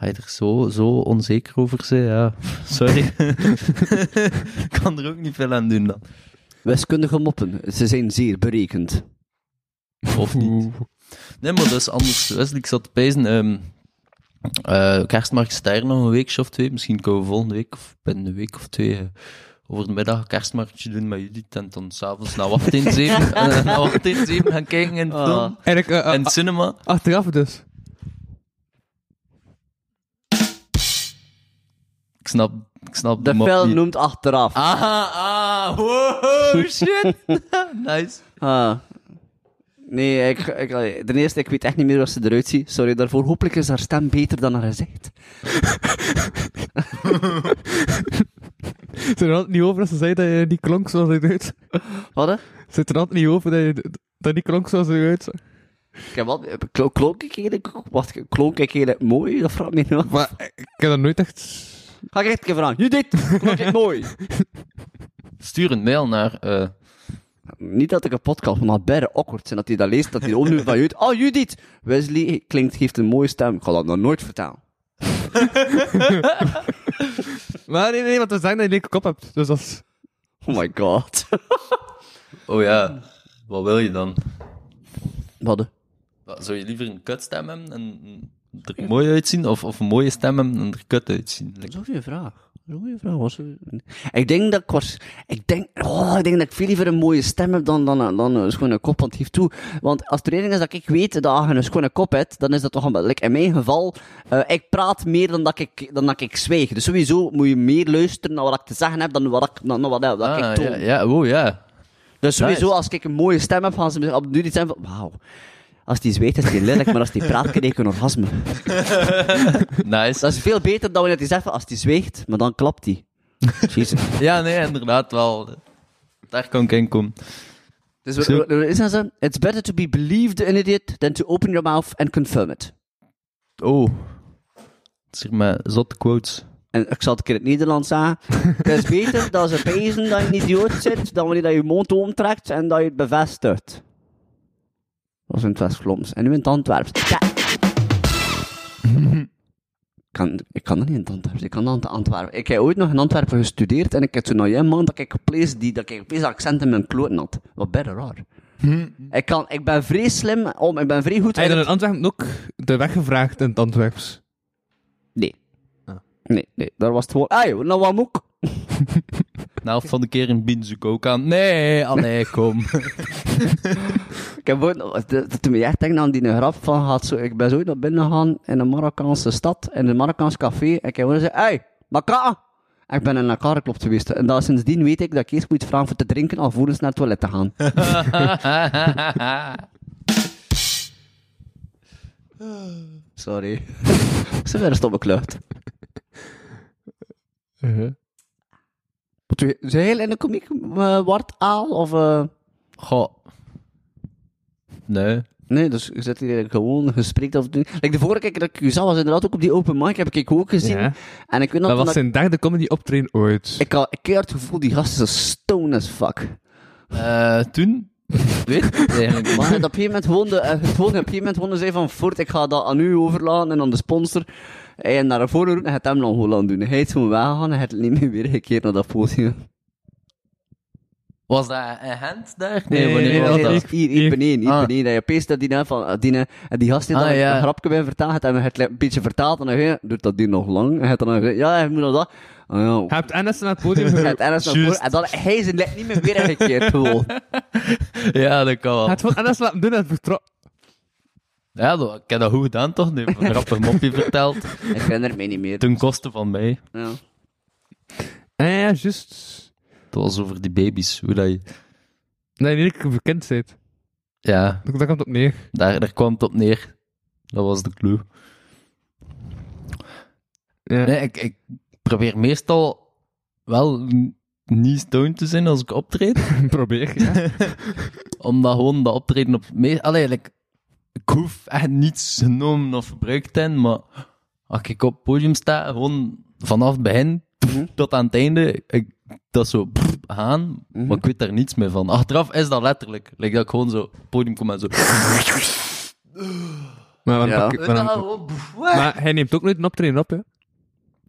je er zo, zo onzeker over zijn, ja, sorry. Ik kan er ook niet veel aan doen dan. Wiskundige moppen, ze zijn zeer berekend. Of niet. Nee, maar dat is anders. Wesley, ik zat te pijzen, ehm eh, kerstmarkt is daar nog een weekje of twee, misschien kunnen we volgende week, of binnen een week of twee, eh, over de middag een kerstmarktje doen met jullie, en dan s'avonds naar wacht in zeven, eh, naar wacht in zeven gaan kijken in de Ah. film, eh, en eh, cinema. achteraf dus. Ik snap, ik snap De film niet. noemt achteraf. Ah, ah, wow, shit. nice. Ah. Nee, ik, ik, ten eerste, ik weet echt niet meer hoe ze eruit ziet. Sorry daarvoor. Hopelijk is haar stem beter dan haar gezicht. Zit er altijd niet over als ze zei dat je niet klonk zoals je eruit? Wat, hè? Zit er altijd niet over dat je dat niet klonk zoals je eruit? Ik heb wat, klo- klonk ik eigenlijk, wat, klonk ik eigenlijk mooi? Dat vraagt me nu af. Maar ik heb dat nooit echt... Ga ik echt een keer vragen. Judith, klonk ik mooi? Stuur een mail naar, eh, Niet dat ik een podcast van berre awkward zijn, dat hij dat leest, dat hij opnieuw van Judith. Oh, Judith! Wesley klinkt, heeft een mooie stem. Ik ga dat nog nooit vertellen. Maar nee, nee, want we zeggen dat je een leuke kop hebt. Dus dat is... Oh my god. oh ja, wat wil je dan? Wat, hè? Wat, Zou je liever een kutstem hebben en er mooi uitzien, of, of een mooie stem en er kut uitzien? Dat is een goede vraag. Dat is een goede vraag. Zou- Ik denk dat ik was, ik denk, oh, ik denk dat ik veel liever een mooie stem heb dan, dan, dan een schone kop. Want geef toe, want als de reden is dat ik weet dat je een schone kop hebt, dan is dat toch een like, in mijn geval, eh, ik praat meer dan dat ik, dan dat ik zwijg. Dus sowieso moet je meer luisteren naar wat ik te zeggen heb dan wat ik, dan wat, wat Ah, ik toon. ja, ja, oh ja. Dus sowieso, Nice. als ik een mooie stem heb, gaan ze op nu iets zijn van, wauw. Als die zweet is die lelijk, maar als die praat, krijg ik een orgasme. Nice. Dat is veel beter dan wanneer hij zegt van, als die zweegt, maar dan klapt hij. Jezus. Ja, nee, inderdaad wel. Daar kan ik in komen. Dus Zo. wat is dat zo? It's better to be believed in it than to open your mouth and confirm it. Oh. Zeg maar, zotte quotes. En ik zal het een keer in het Nederlands zeggen. het is beter dat ze pezen dat je een idioot zit, dan wanneer dat je je mond omtrekt en dat je het bevestigt. Dat is in het West-Vlaams. En nu in het Antwerps. Ja. Kan, ik kan dat niet in het Antwerps. Ik kan dat in het Antwerpen. Ik heb ooit nog in Antwerpen gestudeerd en ik heb toen nog een man dat ik gepleesd die dat ik opeens accent in mijn kloten had. Wat beter raar. Ik, kan, ik ben vrij slim om, ik ben vrij goed. Heb je dan in in Antwerpen ook de weg gevraagd in het Antwerps? Nee. Ah. Nee, nee, daar was het gewoon. Ai, nou wat moet helft van de keer in ook aan. Nee, allee, kom. Ik heb ooit, toen me echt denk aan die grap van, had zo, ik ben zo naar binnen gegaan in een Marokkaanse stad, in een Marokkaans café, en ik heb gewoon gezegd, hey, Maka! En ik ben in elkaar geklopt geweest. En dat, sindsdien weet ik dat ik eerst moet vragen voor te drinken, alvorens naar het toilet te gaan. Sorry. Ze werden stomme klucht. Uh-huh. Wat je? Zijn heel in de komiek uh, Wart Aal? Of, eh Goh. Nee. Nee, dus je zit hier gewoon gesprek of doen. Like de vorige keer dat ik u zag, was inderdaad ook op die open mic, heb ik ook gezien. Ja. En ik weet nog Dat was zijn derde comedy optreden ooit. ik had ik had het gevoel, die gast is een stone as fuck. Eh, toen? Weet eigenlijk. Maar op een gegeven moment gewoon, de, eh, het gewoon op een gegeven moment gewoon zei van, voort, ik ga dat aan u overlaten en aan de sponsor. En naar voren roepen en hij het hem dan gewoon aan doen. Hij is gewoon weggegaan en hij heeft niet meer weer gekeerd naar dat podium. Was dat een hand daar? Nee, Nee, wanneer nee, was nee, dat? hier, beneden, hier Ah. beneden. Je peest dat die nou van, die, nou- en die gast die Ah, dan ja. een grapje bij vertaald heeft en het een beetje vertaald en dan doet dat die nog lang? En hij heeft dan gezegd, ja, hij moet nog dat. Ah, ja. Je hebt Ennis naar het podium geroepen. naar en dan hij zijn niet meer weer ingekeerd gewoon. Ja, dat kan Hij wel. had gewoon Ennis laten doen en het vertrouwen. Ja, dat, ik heb dat goed gedaan toch? Die heeft een grappig mopje verteld. Ik herinner me niet meer. Ten koste van mij. Ja. Ah, ja, juist. Het was over die baby's. Hoe dat je... Nee, niet dat ik bekend bent. Ja, Dat komt op neer. daar, daar kwam het op neer. Dat was de clue. Ja. Nee, ik, ik probeer meestal wel n- niet stoned te zijn als ik optreed. Probeer, ja. Omdat gewoon dat optreden op... Me Allee, like, ik hoef echt niets genomen of gebruikt te hebben, maar als ik op het podium sta, gewoon vanaf het begin tot aan het einde, ik, dat zo pff, gaan, maar ik weet daar niets meer van. Achteraf is dat letterlijk. Like dat ik gewoon zo op het podium kom en zo... Maar, dan Ja. pak ik- maar, dan- maar hij neemt ook nooit een optreden op, hè.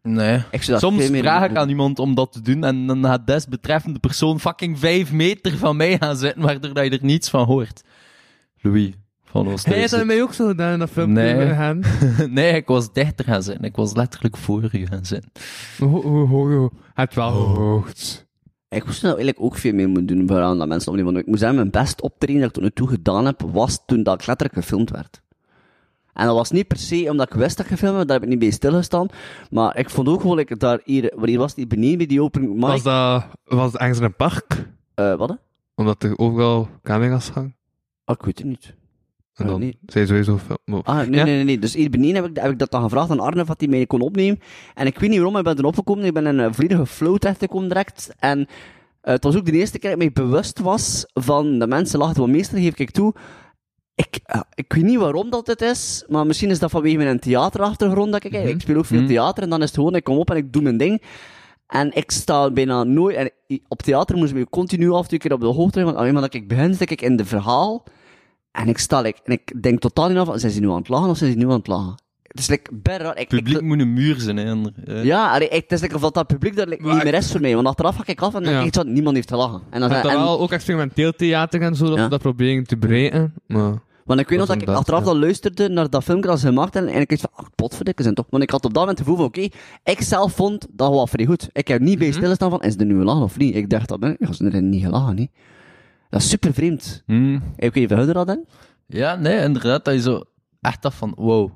Nee. Ik zou dat Soms vraag ik doen. aan iemand om dat te doen en dan gaat desbetreffende persoon fucking vijf meter van mij gaan zitten, waardoor dat je er niets van hoort. Louis Hij heeft dat mij ook zo gedaan in dat filmpje. Nee. met nee, ik was dichter gaan zitten. Ik was letterlijk voor u gaan zitten. Ho, ho, ho, heeft wel gehoogd. Ik moest nou eigenlijk ook veel meer moeten doen voor aan dat mensen opnemen. Want ik moet zeggen, mijn best optreden dat ik tot nu toe gedaan heb, was toen dat ik letterlijk gefilmd werd. En dat was niet per se omdat ik wist dat ik gefilmd werd, daar heb ik niet bij stilgestaan. Maar ik vond ook gewoon, like, daar hier, waar hier was die beneden bij die open mic. Was dat, was het ergens in een park? Eh, wat? hè? Omdat er overal camera's hangen? Ah, ik weet het niet. En dan nee. zei sowieso film. Ah, nee, Ja? nee, nee, nee. Dus hier beneden heb ik, heb ik dat dan gevraagd aan Arne of hij mij kon opnemen. En ik weet niet waarom, ik ben erop gekomen. Ik ben in een volledige flow terechtgekomen direct. En eh, het was ook de eerste keer dat ik mij bewust was van de mensen lachten. Want meestal geef ik toe, ik, eh, ik weet niet waarom dat het is, maar misschien is dat vanwege mijn theaterachtergrond dat ik, ik speel ook veel Mhm. theater en dan is het gewoon, ik kom op en ik doe mijn ding. En ik sta bijna nooit, en op theater moest ik me continu af en toe keer op de hoogte, want alleen maar dat ik begin, zit ik in de verhaal. En ik sta, like, en ik denk totaal niet af, van, zijn ze nu aan het lachen of zijn ze nu aan het lachen? Het is like, bijna raar. Ik, Het publiek ik, moet een muur zijn, hè. Ander- eh. ja, allee, ik, het is like, of dat publiek dat like, niet meer is voor mij. Want achteraf ga ik af en dan Ja. denk ik zo, niemand heeft gelachen. En dan, en, dat wel ook experimenteel theater en zo, dat, Ja. dat proberen te breken. Maar... Want ik weet nog Dat ik achteraf ja. dan luisterde naar dat filmpje dat ze gemaakt hebben. En ik dacht van, ach, potverdikke zijn toch. Want ik had op dat moment het gevoel van, oké, ik zelf vond dat wel vrij goed. Ik heb niet bij Mhm. stilstaan van, is er nu een lachen of niet? Ik dacht dat, ben ja, ze er niet gelachen, niet. Dat is super vreemd. Hmm. Ik weet niet of je dat dan? Ja, nee, inderdaad, dat je zo echt dacht van, wow.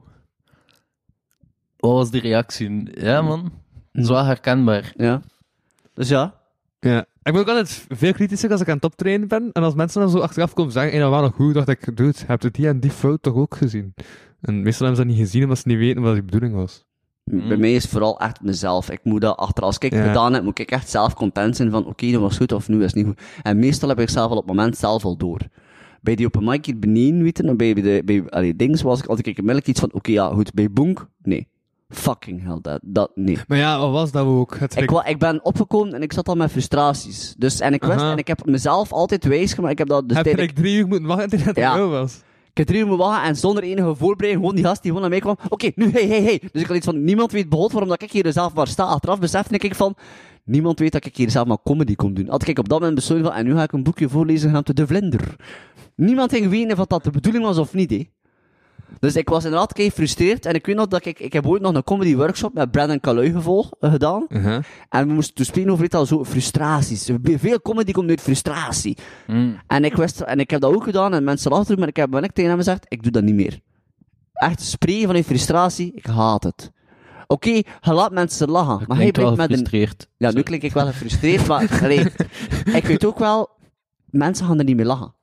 Wat was die reactie? Ja, man. Dat is wel herkenbaar. Ja. Dus ja. Ja. Ik ben ook altijd veel kritischer als ik aan het optreden ben. En als mensen dan zo achteraf komen zeggen, hey, dat was nog goed, dacht ik, dude, heb je die en die fout toch ook gezien? En meestal hebben ze dat niet gezien, omdat ze niet weten wat die bedoeling was. Bij mij is het vooral echt mezelf. Ik moet dat achter, als ik het Ja. gedaan heb, moet ik echt zelf content zijn van, oké, dat was goed of nu is het niet goed. En meestal heb ik zelf al op het moment zelf al door. Bij die open mic hier beneden, weet je, bij de, bij, allee, dings was ik altijd ik onmiddellijk iets van, oké, ja, goed, bij Bonk, nee. Fucking hell, dat, dat, nee. Maar ja, wat was dat ook? Het Ik, ik ben opgekomen en ik zat al met frustraties. Dus, en ik wist, en ik heb mezelf altijd wijs gemaakt, ik heb dat dus heb like drie uur moeten wachten tot het Ja. ja. was? Ik heb drie uur wachten en zonder enige voorbereiding, gewoon die gast die gewoon naar mij kwam. Oké, nu, hey, hey, hey. Dus ik had iets van, niemand weet behoud waarom dat ik hier zelf maar sta. Achteraf besefte ik van, niemand weet dat ik hier zelf maar comedy kon doen. Had ik op dat moment besloten van, en nu ga ik een boekje voorlezen genaamd De Vlinder. Niemand ging weten of dat de bedoeling was of niet, hè. Dus ik was inderdaad kei gefrustreerd. En ik weet nog dat ik, ik heb ooit nog een comedy workshop met Brandon Calui gevolgd, eh, gedaan. Uh-huh. En we moesten toen spelen over al zo frustraties. Veel comedy komt uit frustratie. Hmm. En ik wist, en ik heb dat ook gedaan en mensen lachen erom, maar ik heb ben ik tegen hem gezegd, ik doe dat niet meer. Echt spreken vanuit frustratie, ik haat het. Oké, je laat mensen lachen, maar hij brengt met een... Ja, nu klink ik wel gefrustreerd, maar allee, ik weet ook wel, mensen gaan er niet meer lachen.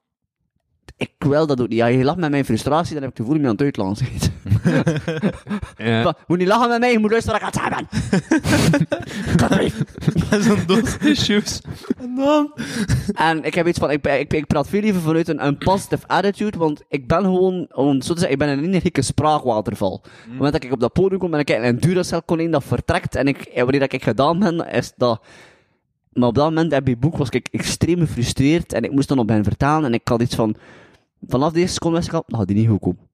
Ik wil dat ook niet. Ja, je lacht met mijn frustratie, dan heb ik de voering aan het uitlachen. zit. Ja. Maar, Moet niet lachen met mij, je moet luisteren wat ik aan het zeggen ben. Zo'n dos issues. En dan? En ik heb iets van, ik, ik, ik praat veel liever vanuit een, een positive attitude, want ik ben gewoon, om zo te zeggen, ik ben een energieke spraakwaterval. Op het moment dat ik op dat podium kom en ik kijk naar een Duracell konijn dat vertrekt, en ik, en wanneer dat ik gedaan ben, is dat... Maar op dat moment, bij het boek, was ik extreem gefrustreerd, en ik moest dan op hen vertalen, en ik had iets van, vanaf deze seconde wist ik al, dat had die niet goed komen.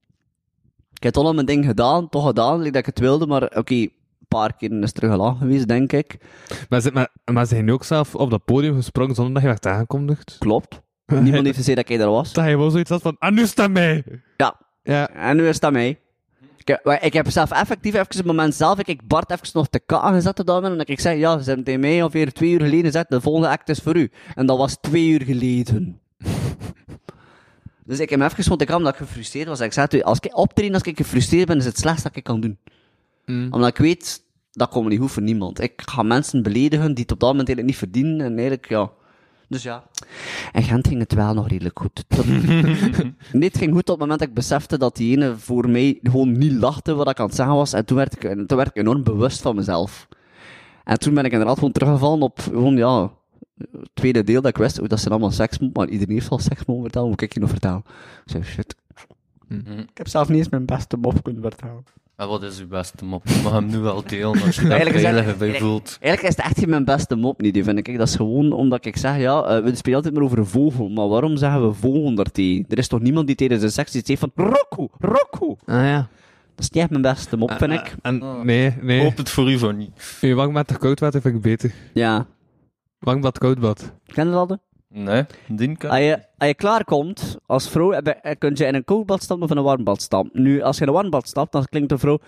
Ik heb al mijn ding gedaan, toch gedaan, like dat ik het wilde, maar oké, paar keer is terug gelachen geweest, denk ik. Maar, ze- maar, maar zijn ook zelf op dat podium gesprongen zonder dat je werd aangekondigd? Klopt. Niemand heeft gezegd dat ik er was. Dat je wel zoiets had van, ah, nu staat mij! Ja. Ja. En nu is dat mee. Ik ik heb zelf effectief even op het moment zelf, ik heb Bart even nog te katten gezet op dat moment, en ik zei, ja, ze hebben tegen mij ongeveer twee uur geleden gezegd, de volgende act is voor u. En dat was twee uur geleden. Dus ik heb even gewoon te kammen dat ik gefrustreerd was. Ik zei, als ik optreden, als ik gefrustreerd ben, is het slechtste dat ik kan doen. Omdat ik weet, dat komt niet goed voor niemand. Ik ga mensen beledigen die het op dat moment eigenlijk niet verdienen, en eigenlijk, ja... Dus ja. En Gent ging het wel nog redelijk goed. Tot- Nee, het ging goed op het moment dat ik besefte dat die ene voor mij gewoon niet lachte wat ik aan het zeggen was. En toen werd ik, toen werd ik enorm bewust van mezelf. En toen ben ik inderdaad gewoon teruggevallen op gewoon, ja, het tweede deel dat ik wist, oh, dat zijn allemaal seksmop, maar iedereen heeft al seksmop vertellen, moet ik je nog vertellen? Ik zei, shit. Ik heb zelf niet eens mijn beste mop kunnen vertellen. En wat is uw beste mop? Je mag hem nu wel delen als je daar Eigenlijk is dat- veilig bij eigenlijk- voelt. Eigenlijk is het echt geen mijn beste mop niet, die vind ik. Dat is gewoon omdat ik zeg, ja, eh, we spelen altijd maar over een vogel, maar waarom zeggen we vogel daartegen? Er is toch niemand die tijdens een seks iets heeft van, Roku, Roku! Ah ja. Dat is niet echt mijn beste mop, vind ik. En, nee, nee. Hoop het voor u van niet. Je warm met koud water vind ik beter. Ja. Warm bad, koud bad. Ken je dat? Nee, die kan. Als je, als je klaarkomt, als vrouw, eh, kun je in een koud bad stappen of in een warm bad stappen. Nu, als je in een warm bad stapt, dan klinkt een vrouw...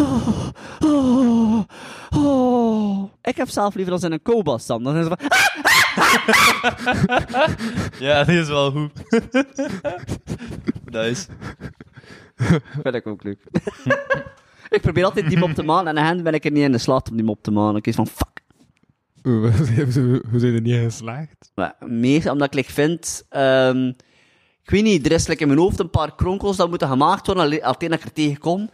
Oh, oh, oh. Ik heb zelf liever als in een koud bad stappen. Dan zijn ze van... Ja, die is wel goed. nice. Vind ik ook leuk. ik probeer altijd die mop te maken en aan hen ben ik er niet in de slaat om die mop te maken. Ik is van, fuck. Hoe, zijn er niet geslaagd? Maar meer omdat ik like, vind... ehm, ik weet niet, er is like, in mijn hoofd een paar kronkels dat moeten gemaakt worden alleen dat ik er tegenkom.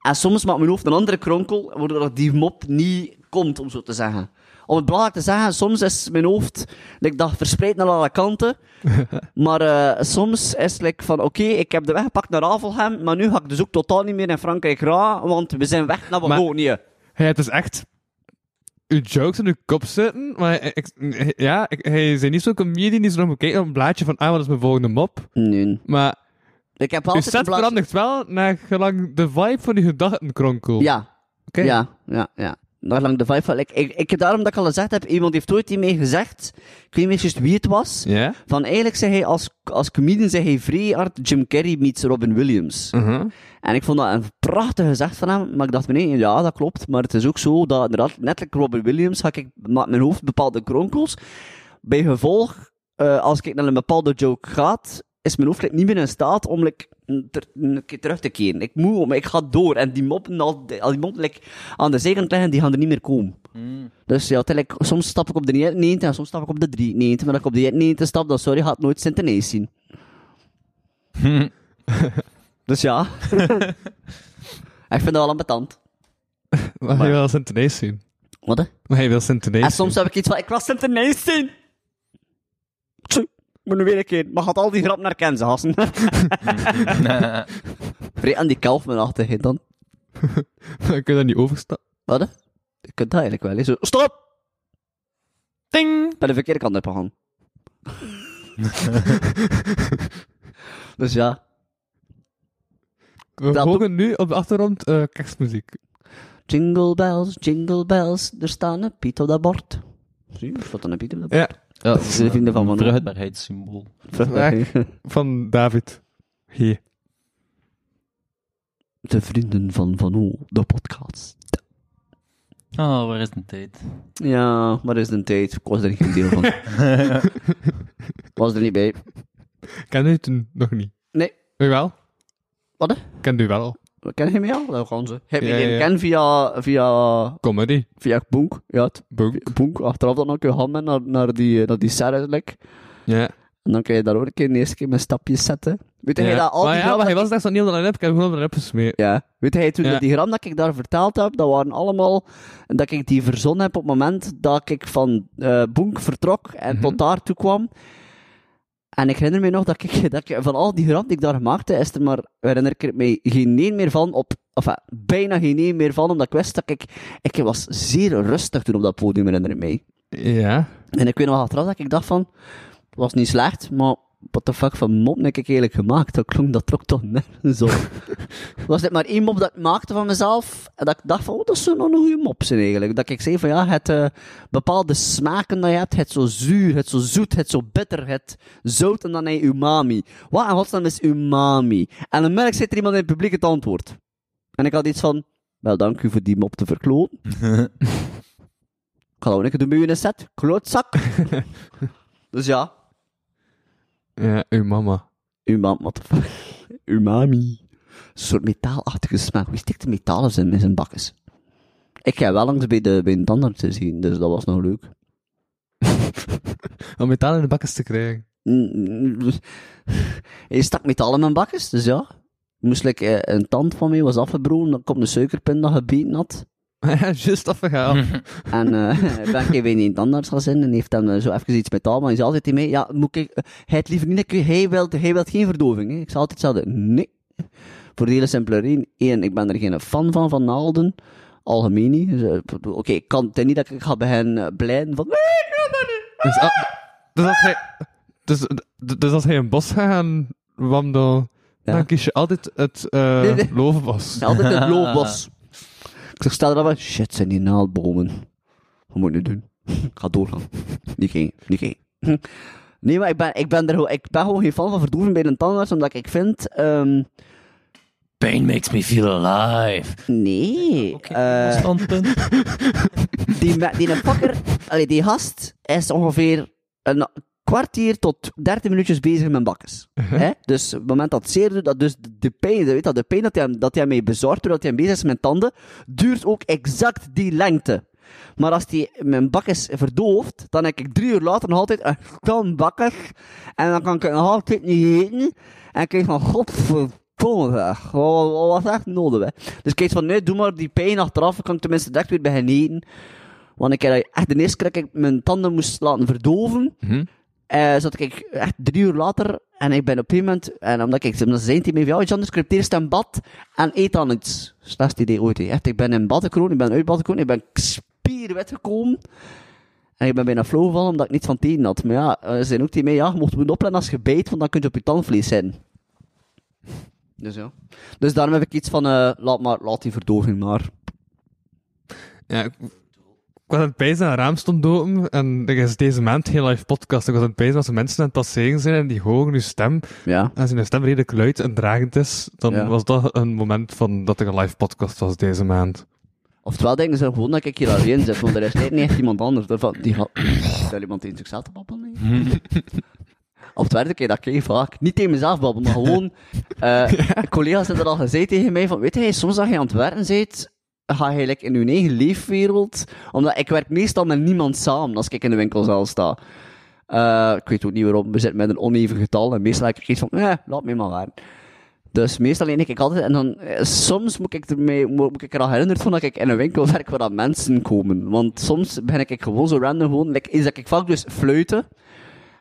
En soms maakt mijn hoofd een andere kronkel, waardoor die mop niet komt, om zo te zeggen. Om het belangrijk te zeggen, soms is mijn hoofd like, dat verspreid naar alle kanten. maar eh, soms is het like, van, oké, ik heb de weg gepakt naar Avelgem, maar nu ga ik dus ook totaal niet meer in Frankrijk raar, want we zijn weg naar Maar- Wallonië. Had dus echt uw jokes in uw kop zitten, maar ik, ja, ik, hij is niet zo'n comedian die zo nog moet kijken op een blaadje van, ah, wat is mijn volgende mop? Nee. Maar Ik heb uw altijd een set verandert wel naar gelang de vibe van uw gedachtenkronkel. Ja, Oké. Ja, ja, ja. Nog lang de vibe van... Ik, ik, ik, daarom dat ik al gezegd heb, iemand heeft ooit die mij gezegd, ik weet niet wie het was, van eigenlijk zei hij als, als comedian zei hij vrij hard Jim Carrey meets Robin Williams. Mhm. En ik vond dat een prachtig gezegd van hem, maar ik dacht, nee, ja, dat klopt, maar het is ook zo dat inderdaad, net like Robin Williams, ga ik maakt mijn hoofd bepaalde kronkels. Bij gevolg, eh, als ik naar een bepaalde joke ga, is mijn hoofd like, niet meer in staat om like, ter- een keer terug te keren. Ik moet, maar ik ga door. En die moppen, al, al die moppen like, aan de zijkant liggen, die gaan er niet meer komen. Dus ja, tel soms stap ik op de 99 en soms stap ik op de 93. Maar als ik op de 99 stap, dan sorry, gaat nooit Sint-Inees zien. dus ja. ik vind dat wel ambetant. Maar hij wil Sint-Inees zien. Wat hè? Maar hij wil Sint-Inees En soms heb ik iets van, ik was Sint-Inees zien. Tjoe, moet nu weer een keer. Maar gaat al die grap naar hassen. Vrij aan die kalf me achter dan. Dan kun je dat niet overstappen. Wat hè? Je kunt dat eigenlijk wel, hè. Zo, stop! Ding! Bij de verkeerde kant op gaan. dus ja. We Dat horen nu op de achtergrond eh, kerstmuziek. Jingle bells, jingle bells, er staan een Piet op dat bord. Zie je, er staat een Piet op dat bord. Ja, Ja, Dat is de vrienden van Van vruchtbaarheidssymbool. van David. Hier. De vrienden van Van Oel, de podcast. Ah, waar is de tijd? Ja, maar is de tijd. Ik was er geen deel van. was er niet bij. Ken je het nog niet? Nee. U wel? Wat? Kent u wel al? Ken je mij al? Dat gaan ze. Heb je Ja, die ja, ja. ken via, via, Comedy. via Boek? Ja, het Boek. Boek. Achteraf dan ook je handen naar, naar die, naar die like. Ja. En dan kun je daar ook een keer de eerste keer met stapjes zetten. Weet je ja. dat al maar die ja, grap maar hij dat was daar zo niet op de line-up. Ik heb gewoon op de line-up gesmeerd. Ja. Weet hij toen Ja. die gram dat ik daar verteld heb, dat waren allemaal dat ik die verzonnen heb op het moment dat ik van eh Boek vertrok en Mhm. tot daar toe kwam. En ik herinner me nog dat ik, dat ik van al die gram die ik daar gemaakt heb, is er maar, herinner ik er mij geen één meer van, op, enfin, bijna geen één meer van, omdat ik wist dat ik, ik was zeer rustig toen op dat podium, herinner ik mij. Ja. En ik weet nog achteraf dat ik dacht van, het was niet slecht, maar what the fuck van mop heb ik eigenlijk gemaakt? Dat klonk dat trok toch net zo. Was dit maar één mop dat ik maakte van mezelf? En dat ik dacht van, oh, dat nog een goede mop zijn eigenlijk. Dat ik zei van, ja, het eh, bepaalde smaken dat je hebt, het zo zuur, het zo zoet, het zo bitter, het zout en dan je umami. Wat in godsnaam is umami? En onmiddellijk zit er iemand in het publiek het antwoord. En ik had iets van, wel, dank u voor die mop te verkloten. ik ga dat ook een keer doen bij u in een set. Klootzak. dus ja, Ja, uw mama. umami, what the fuck? Umami. Een soort metaalachtige smaak. Wie stikt de metalen in, in zijn bakkes? Ik ga wel langs bij de, bij een tandarts te zien, dus dat was nog leuk. Om metaal in de bakkes te krijgen. Mm, Hij stak metaal in mijn bakkes, dus ja. Moest ik, eh, een tand van mij was afgebroken, dan komt een suikerpin dat gebeten had. Juist afgehaald. En eh ben ik bij een tandarts gaan zitten en heeft hem eh, zo even iets metaal, maar hij zei altijd mij, ja, moet ik, eh, hij het liever niet, hij wil, hij wil geen verdoving. Hè. Ik zei altijd hetzelfde, nee. Voor de hele simpele reden, één, ik ben er geen fan van, van naalden. Algemeen niet. Dus, Oké, ik kan het niet dat ik ga bij hen blijden van, nee, ik wil dat niet. Dus, ah, dus als hij... Dus, dus als hij een bos gaat gaan wandelen, Ja. dan kies je altijd het Nee, nee. lovenbos. Altijd het loofbos. Ik zeg, stel er van, shit, zijn die naaldbomen. Wat moet ik nu doen? Ik ga doorgaan. Niet geen, niet geen. Nee, maar ik ben, ik ben, er, gewoon- ik ben gewoon geen fan van verdoving bij een tandarts, omdat ik vind, ehm Pain makes me feel alive. nee, eh, Standpunt. die, die een fucker, allee, die gast is ongeveer een kwartier tot 30 minuutjes bezig met bakkes. Hè? Dus op het moment dat het zeer doet, dat dus de, pijn, weet dat, de pijn dat hij, dat hij mij bezorgt, doordat hij bezig is met tanden, duurt ook exact die lengte. Maar als die mijn bakkes verdooft, dan heb ik drie uur later nog altijd een stam bakkes. En dan kan ik het nog altijd niet eten. En ik denk van, godverdomme zeg. Wat, wat was echt nodig, hè. Dus ik denk van, nee, doe maar die pijn achteraf. Dan kan ik tenminste direct weer beginnen eten. Want ik heb echt de eerste keer dat ik mijn tanden moest laten verdoven. Mhm. Eh, zat ik echt drie uur later en ik ben op een moment, en omdat ik, omdat tegen mij, van, ja, anders, ik eerst een bad en eet dan iets. Slechtste idee ooit, echt, ik ben in bad ik ben uit bad ik ben spierwit gekomen. En ik ben bijna flauw gevallen omdat ik niets van tenen had. Maar ja, ze zijn ook tegen mij, ja, je mocht moeten opletten als je bijt, want dan kun je op je tandvlees zitten. Dus ja. Dus daarom heb ik iets van, eh, laat maar, laat die verdoving maar. Ja, ik, ik was aan het pijzen en een raam stond open en er is deze maand geen live podcast. Ik was aan het pijzen als er mensen aan het passeren zijn en die horen uw stem. Ja. En als je stem redelijk luid en dragend is, dan Ja. was dat een moment van dat er een live podcast was deze maand. Oftewel denken ze gewoon dat ik hier alleen zit, want er is niet echt iemand anders. Daarvan, die gaat... Stel iemand tegen zichzelf te babbelen? nee? Of het werd ik dat keer vaak. Niet tegen mezelf babbelen, maar gewoon... eh Collega's hebben er al gezegd tegen mij van, weet je, soms als je aan het werken bent, ga like, in je eigen leefwereld. Omdat ik werk meestal met niemand samen als ik in de winkelzaal sta. Eh, ik weet ook niet waarom, we zitten met een oneven getal en meestal heb ik iets van, eh, laat me maar werken. Dus meestal leen ik altijd, en dan, eh, soms moet ik, ermee, moet, ik er al herinnerd van dat ik in een winkel werk waar dat mensen komen. Want soms ben ik gewoon zo random gewoon, is dat ik vaak dus fluiten.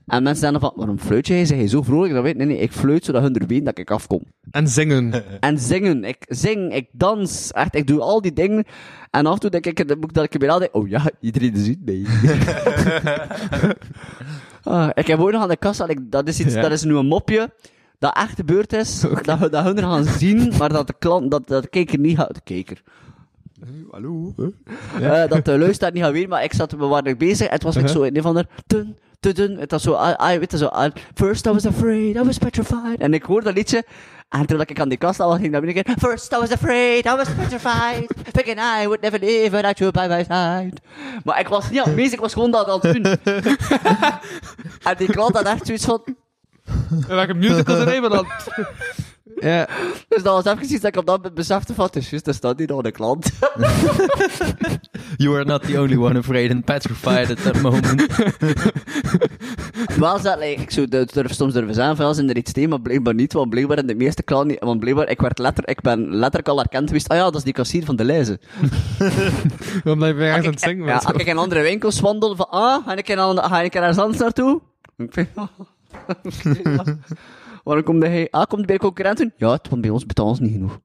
En mensen zeggen dan van, waarom fluit jij? Zeg je zo vrolijk? Dat weet ik. Nee, nee, ik fluit zodat hun er weten dat ik afkom. En zingen. En zingen. Ik zing, ik dans. Echt, ik doe al die dingen. En af en toe denk ik dat ik- dat ik denk, oh ja, iedereen ziet mij. Ah, ik heb ook nog aan de kassa, ik- dat is, iets, Ja. dat is nu een mopje, dat echt gebeurd is, dat, we- dat hun er gaan zien, maar dat de klant, dat, dat de kijker niet gaat, de kijker. Hallo? Eh, dat de luisteraar niet gaat weten, maar ik zat, waren er bezig, en het was Uh-huh. zo in een van de, dun, dun, dun, het was zo, I, I, weet je zo, I- first I was afraid, I was petrified, en ik hoorde dat liedje, en toen ik aan die kast al was, ging ik naar binnen kijken, first I was afraid, I was petrified, thinking I would never live without you by my side. Maar ik was niet aan het bezig, ik was gewoon dat aan het doen. en die klant had echt zoiets van, En welke musical zijn we dan? Ja. dus dat was even iets dat ik op dat moment besefte van, het is juist, er staat niet nog een klant. You are not the only one afraid and petrified at that moment. Wel zat, like, ik zou durf, soms durven zijn van, ja, zijn er iets tegen, maar blijkbaar niet, want blijkbaar in de meeste klanten niet, want blijkbaar, ik werd letter, ik ben letterlijk al herkend geweest, ah ja, dat is die kassier van de lijzen. Omdat je ergens aan het zingen Ja, als ik in andere winkels wandel, van, ah, ga ik, in, een- ga ik ergens anders naartoe? Waarom komt hij? Ah, komt hij bij de concurrent doen? Ja, het, want bij ons betalen ze niet genoeg.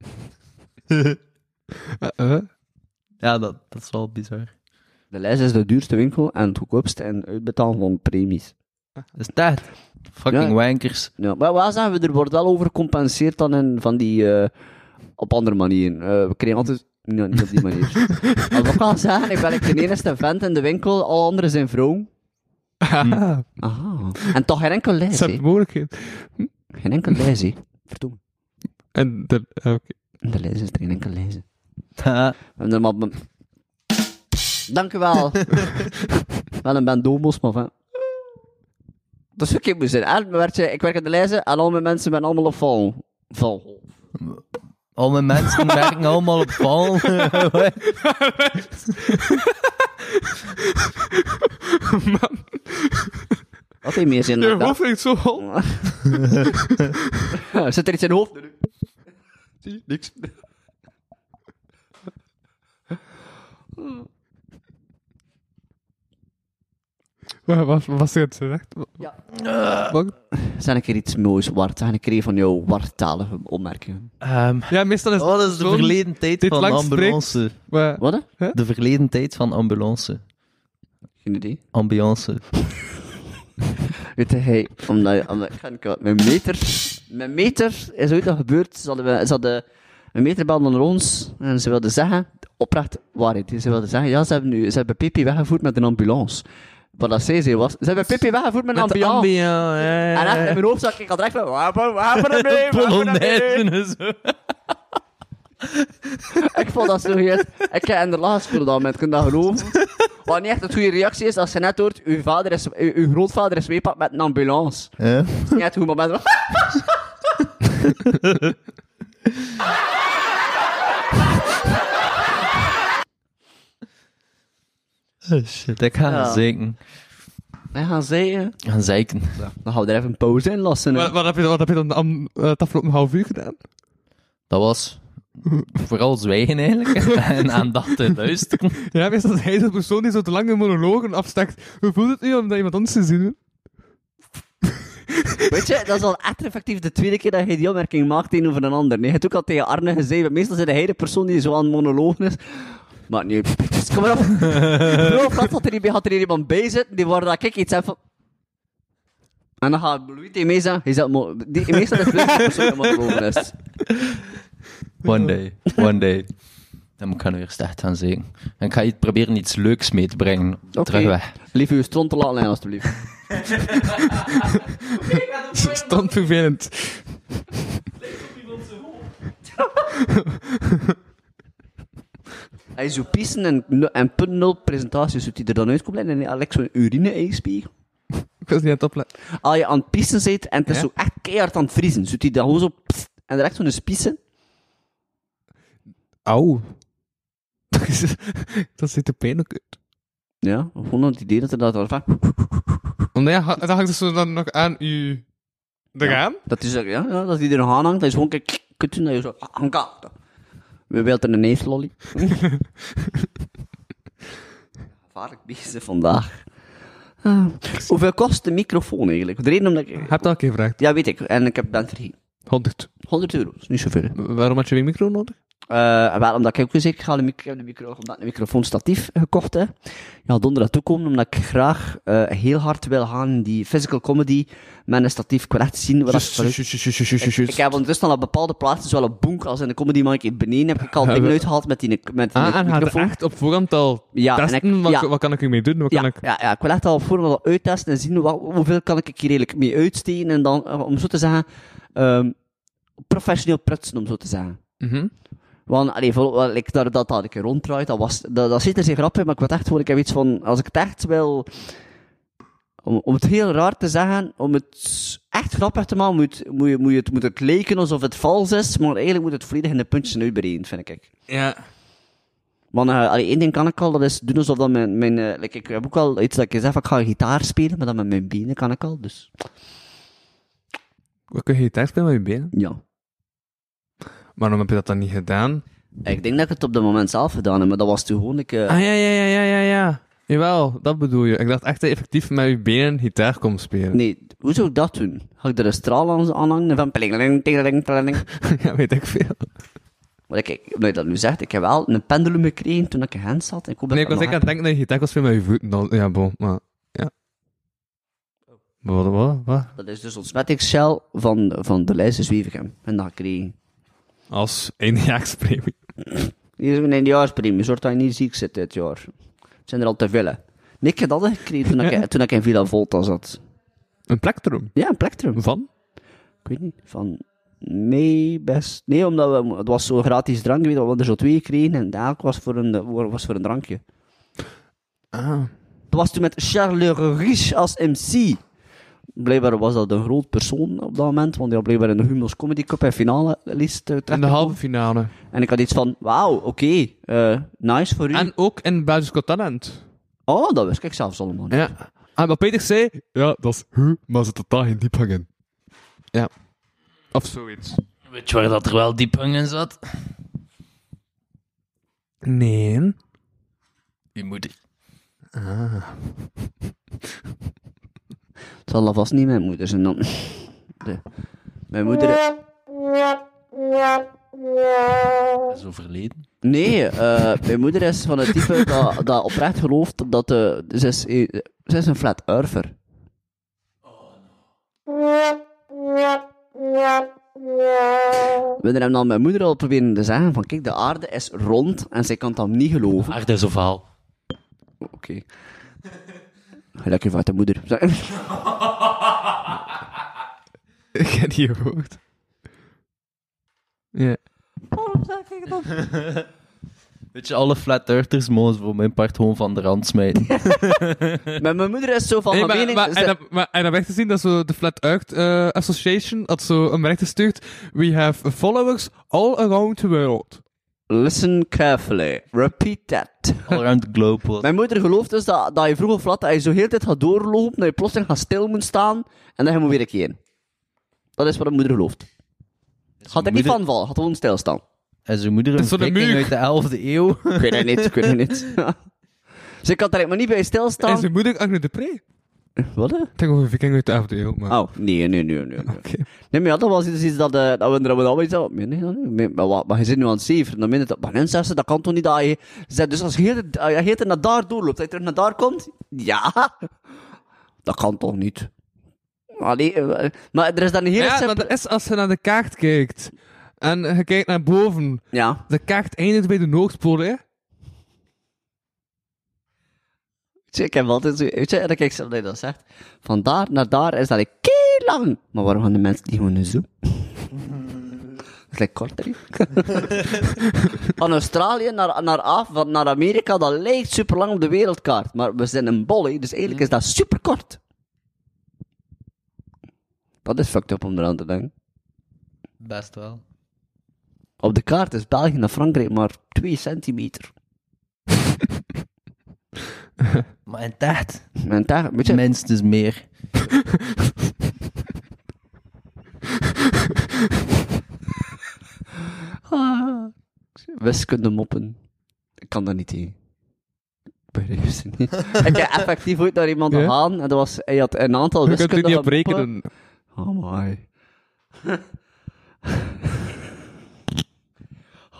Eh, eh. Ja, dat, dat is wel bizar. De lijst is de duurste winkel en het goedkoopste en uitbetalen van premies. Is dat? Fucking Ja. wankers. Ja, maar wel zeggen we, er wordt wel over gecompenseerd dan in, van die, eh, op andere manieren. Eh, we kregen altijd, nee, niet op die manier. maar wat ik zeggen, ik ben ik de enige vent in de winkel, alle anderen zijn vrouwen. Ah, Aha. En toch geen enkel lijst, dat is mogelijkheid. Geen enkel hè. Verdomme. En de, oké. In de lijst is er geen enkel. Ha. We hebben er Dank u wel. wel een ben domos, maar van... Dat is ook ik moet je- ik werk in de lijzen en al mijn mensen zijn allemaal op vol. Vol. Al mijn mensen werken allemaal op val. Wat heeft meer zin Je dan dat? hoofd ligt zo hol. Zit er iets in je hoofd? Zie je? Niks. Wat wat- wat was dit gezegd? Wat? Zijn een keer iets moois, Wart. Zijn een keer van jouw wartalige opmerkingen. Ehm, Ja, meestal is oh, dat is de verleden tijd dit van lang ambulance. Wat? De verleden tijd van ambulance. Geen idee. Ambiance. Weet hey, omdat, omdat ik mijn meter, mijn meter is ooit al gebeurd. Ze hadden, we- ze hadden een meter belde naar ons en ze wilden zeggen, oprecht waarheid, ze wilden zeggen, ja, ze hebben nu, ze hebben Pippi weggevoerd met een ambulance. Wat dat zei ze was, ze hebben Pippi weggevoerd met een Met de ambulance. ambiance. En echt in mijn hoofd zag ik al direct van, waar waar- waar hebben we hem mee? Waar hebben we hem mee? Polonaise en zo. Ik vond dat zo heet. Ik heb in de laatste gespeeld dat met, kun je dat geloven? Wat niet echt een goede reactie is, als je net hoort, uw, vader is, uw, uw grootvader is meepakt met een ambulance. Ja. Dat is niet echt een goed moment. Oh, shit, ik ga Ja. zeiken. Wij gaan zeggen, Ik ga zeiken. dan gaan we er even een pauze in lassen. hè. Wat, wat heb je, wat heb je dan am, eh, het afgelopen half uur gedaan? Dat was vooral zwijgen eigenlijk. en aandachtig luisteren. Ja, meestal is hij de persoon die zo te lange monologen afstekt. Hoe voelt het nu om dat iemand anders te zien? Weet je, dat is al echt effectief de tweede keer dat je die opmerking maakt tegenover een ander. Nee, je hebt ook al tegen Arne gezegd, meestal is hij de persoon die zo aan het monologen is. Maar nee, dus kom maar op. Bro, gaat er, niet, gaat er hier iemand bij zitten die waar dat ik iets heb van... En dan gaat Louis tegen mij zeggen, hij zegt, mo- die, meestal is het de persoon die monologen is. One day. One day. Dan moet ik weer slecht gaan zeiken. En ik ga iets proberen iets leuks mee te brengen. Weg. Lief uw stront te laten liggen, alstublieft. Stand vervelend. Hij zo pissen en, en punt nul presentaties, zodat hij er dan uitkomt en Alex zo'n urine-eispiegel. Ik was niet aan het opletten. Als je aan het pissen zit en het is Ja? zo echt keihard aan het vriezen, zodat hij dan gewoon zo pst, en direct zo'n spissen. Auw. Dat ziet er pijn ook uit. Ja, gewoon het idee dat er dat vaak... Want ja, ha- dat hangt dus zo dan nog aan uw... De raam? Dat is, ja, ja, dat hij er nog aan hangt, dat is gewoon kijk, kunt doen dat je zo hangt. We wilden een neeflolly. Gevaarlijk bezig vandaag. Ah, hoeveel kost de microfoon eigenlijk? De reden omdat ik... Heb dat keer gevraagd. Ja, weet ik. En ik heb ben vergeten. 100. 100 euro, is niet zoveel. Waarom had je weer micro nodig? Eh, wel, omdat ik ook gezegd, ik ga de, micro, de micro, omdat ik een microfoonstatief gekocht heb. Ja, donderdag toekomen, omdat ik graag eh, heel hard wil gaan in die physical comedy met een statief. Echt zien wat ik, ik heb ondertussen al op bepaalde plaatsen, zowel op Bonk als in de comedy market beneden, heb ik al dingen uitgehaald met die, met die Ah, en microfoon. echt op voorhand al Ja, en ik- wat, ja. wat kan ik ermee doen? Wat Ja, kan ik... ja, ja, ik wil echt al voor me wel uittesten en zien wat, hoeveel kan ik hier eigenlijk mee uitsteken en dan, eh, om zo te zeggen, ehm, professioneel prutsen, om zo te zeggen. Mhm. Want, allee, vol, like, dat, dat had ik ronddraait, dat was, dat, dat zit er zeer grappig, maar ik wil echt gewoon, ik heb iets van, als ik het echt wil, om, om het heel raar te zeggen, om het echt grappig te maken, moet, moet, je, moet, het, moet het lijken alsof het vals is, maar eigenlijk moet het volledig in de puntjes uitbreiden, vind ik. Ja. Want, uh, allee, één ding kan ik al, dat is doen alsof dat mijn, mijn like, ik heb ook al iets dat ik zeg, ik ga gitaar spelen, maar dat met mijn benen kan ik al, dus, Wat kun je gitaar spelen met je benen? ja. Waarom heb je dat dan niet gedaan? Ik denk dat ik het op dat moment zelf gedaan heb, maar dat was toen gewoon, ik, eh, Ah, ja, ja, ja, ja, ja, ja. Jawel, dat bedoel je. Ik dacht echt dat je effectief met je benen gitaar kon spelen. nee, hoe zou ik dat doen? Ga ik er een straal aan hangen van tingeling? ja, weet ik veel. Maar ik, ik, omdat je dat nu zegt, ik heb wel een pendulum gekregen toen ik in Gent zat. Ik hoop dat Nee, ik was echt aan het denken dat je gitaar kon spelen met je voeten. Dan, ja, bon, maar... Ja. Wat, wat, wat? Dat is dus ontsmettingsgel van, van de lijst Zwevegem. En dat gekregen. Als eindejaarspremie. Hier is een eindejaarspremie. Zorg dat je niet ziek zit dit jaar. Het zijn er al te veel. Nee, ik heb dat gekregen toen, ik, toen ik in Villa Volta zat. Een plektrum. Ja, een plektrum. Van? Ik weet niet, van mee best... Nee, omdat we, het was zo gratis drank, weet je, we hadden er zo twee gekregen en elk was voor een, was voor een drankje. Ah. Dat was toen met Charles Riche als MC. Blijkbaar was dat een groot persoon op dat moment, want hij had blijkbaar in de Humo's Comedy Cup en finale liefst uh, In de halve finale. En ik had iets van, wauw, oké, eh, nice voor u. En ook in Belgisch Got Talent. Oh, dat wist ik zelfs allemaal niet. Ja. En wat Peter zei, ja, dat is huh, maar ze totaal geen diepgang in. Ja. Of zoiets. Weet je waar dat er wel diepgang in zat? Nee. Je moeder. Het zal alvast niet mijn moeder zijn dan. De, mijn moeder... Dat is overleden. Nee, eh, mijn moeder is van het type dat, dat oprecht gelooft dat de, ze, is, eh, ze is een flat earther. We hebben dan mijn moeder al proberen te zeggen van kijk, de aarde is rond en zij kan dat niet geloven. Aarde is ovaal. Oké. Gelukkig van de moeder. Ik heb die gehoord. Ja. Weet je, alle flat earthers mogen voor mijn part gewoon van de rand smijten. Maar mijn moeder is zo van Nee, maar, mening... maar, ze- en, dat, maar, en dat weg te zien dat zo de Flat Earth eh, Association had zo een bericht gestuurd. We have followers all around the world. Listen carefully. Repeat that. All around the globe was. Mijn moeder gelooft dus dat, dat je vroeg of laat, dat je zo heel de tijd gaat doorlopen, dat je plotseling gaat stil moet staan, en dat je moet weer een keer. Dat is wat mijn moeder gelooft. Gaat er niet moeder- van vallen, gaat gewoon stilstaan. En zijn moeder een is zo de viking muur. uit de 11e eeuw. Ik weet het niet, ik weet het niet. dus ik kan er maar niet bij En stilstaan. zijn moeder Agne de Pre. Wat? Ik denk over viking uit de 11e eeuw, maar... Oh, nee, nee, nee, nee. Oké. Nee, maar ja, dat was iets dat, eh, dat we er allemaal iets hadden. Nee. Maar, wat- maar je zit nu aan het zeven. Dan meen dat, maar ze, dat kan toch niet dat je... Zegt, dus als je heel de naar daar doorloopt, dat je terug naar daar komt? Ja. Dat kan toch niet? Allee, eh, maar er is dan een hele Ja, maar dat is als je naar de kaart kijkt. En je kijkt naar boven. Ja. De kaart eindigt bij de Noordpool, hè? Weet je, ik heb altijd zo... Weet je, en dan kijk ik zo dat je dat zegt. Van daar naar daar is dat kei lang. Maar waarom gaan de mensen niet gewoon zo? Dat lijkt korter? Van Australië naar, naar, af, naar Amerika, dat lijkt super lang op de wereldkaart. Maar we zijn een bol, dus eigenlijk is dat super kort. Dat is fucked up om eraan te denken. Best wel. Op de kaart is België naar Frankrijk maar 2 centimeter. Maar in tijd, En daar, weet je, minstens meer. Ah, wiskunde moppen. Ik kan dat niet tegen. Ik begrijp ze niet. ik heb effectief ooit naar iemand Ja? gegaan en dat was, hij had een aantal Je kunt er wiskundige niet op moppen. rekenen. Oh my.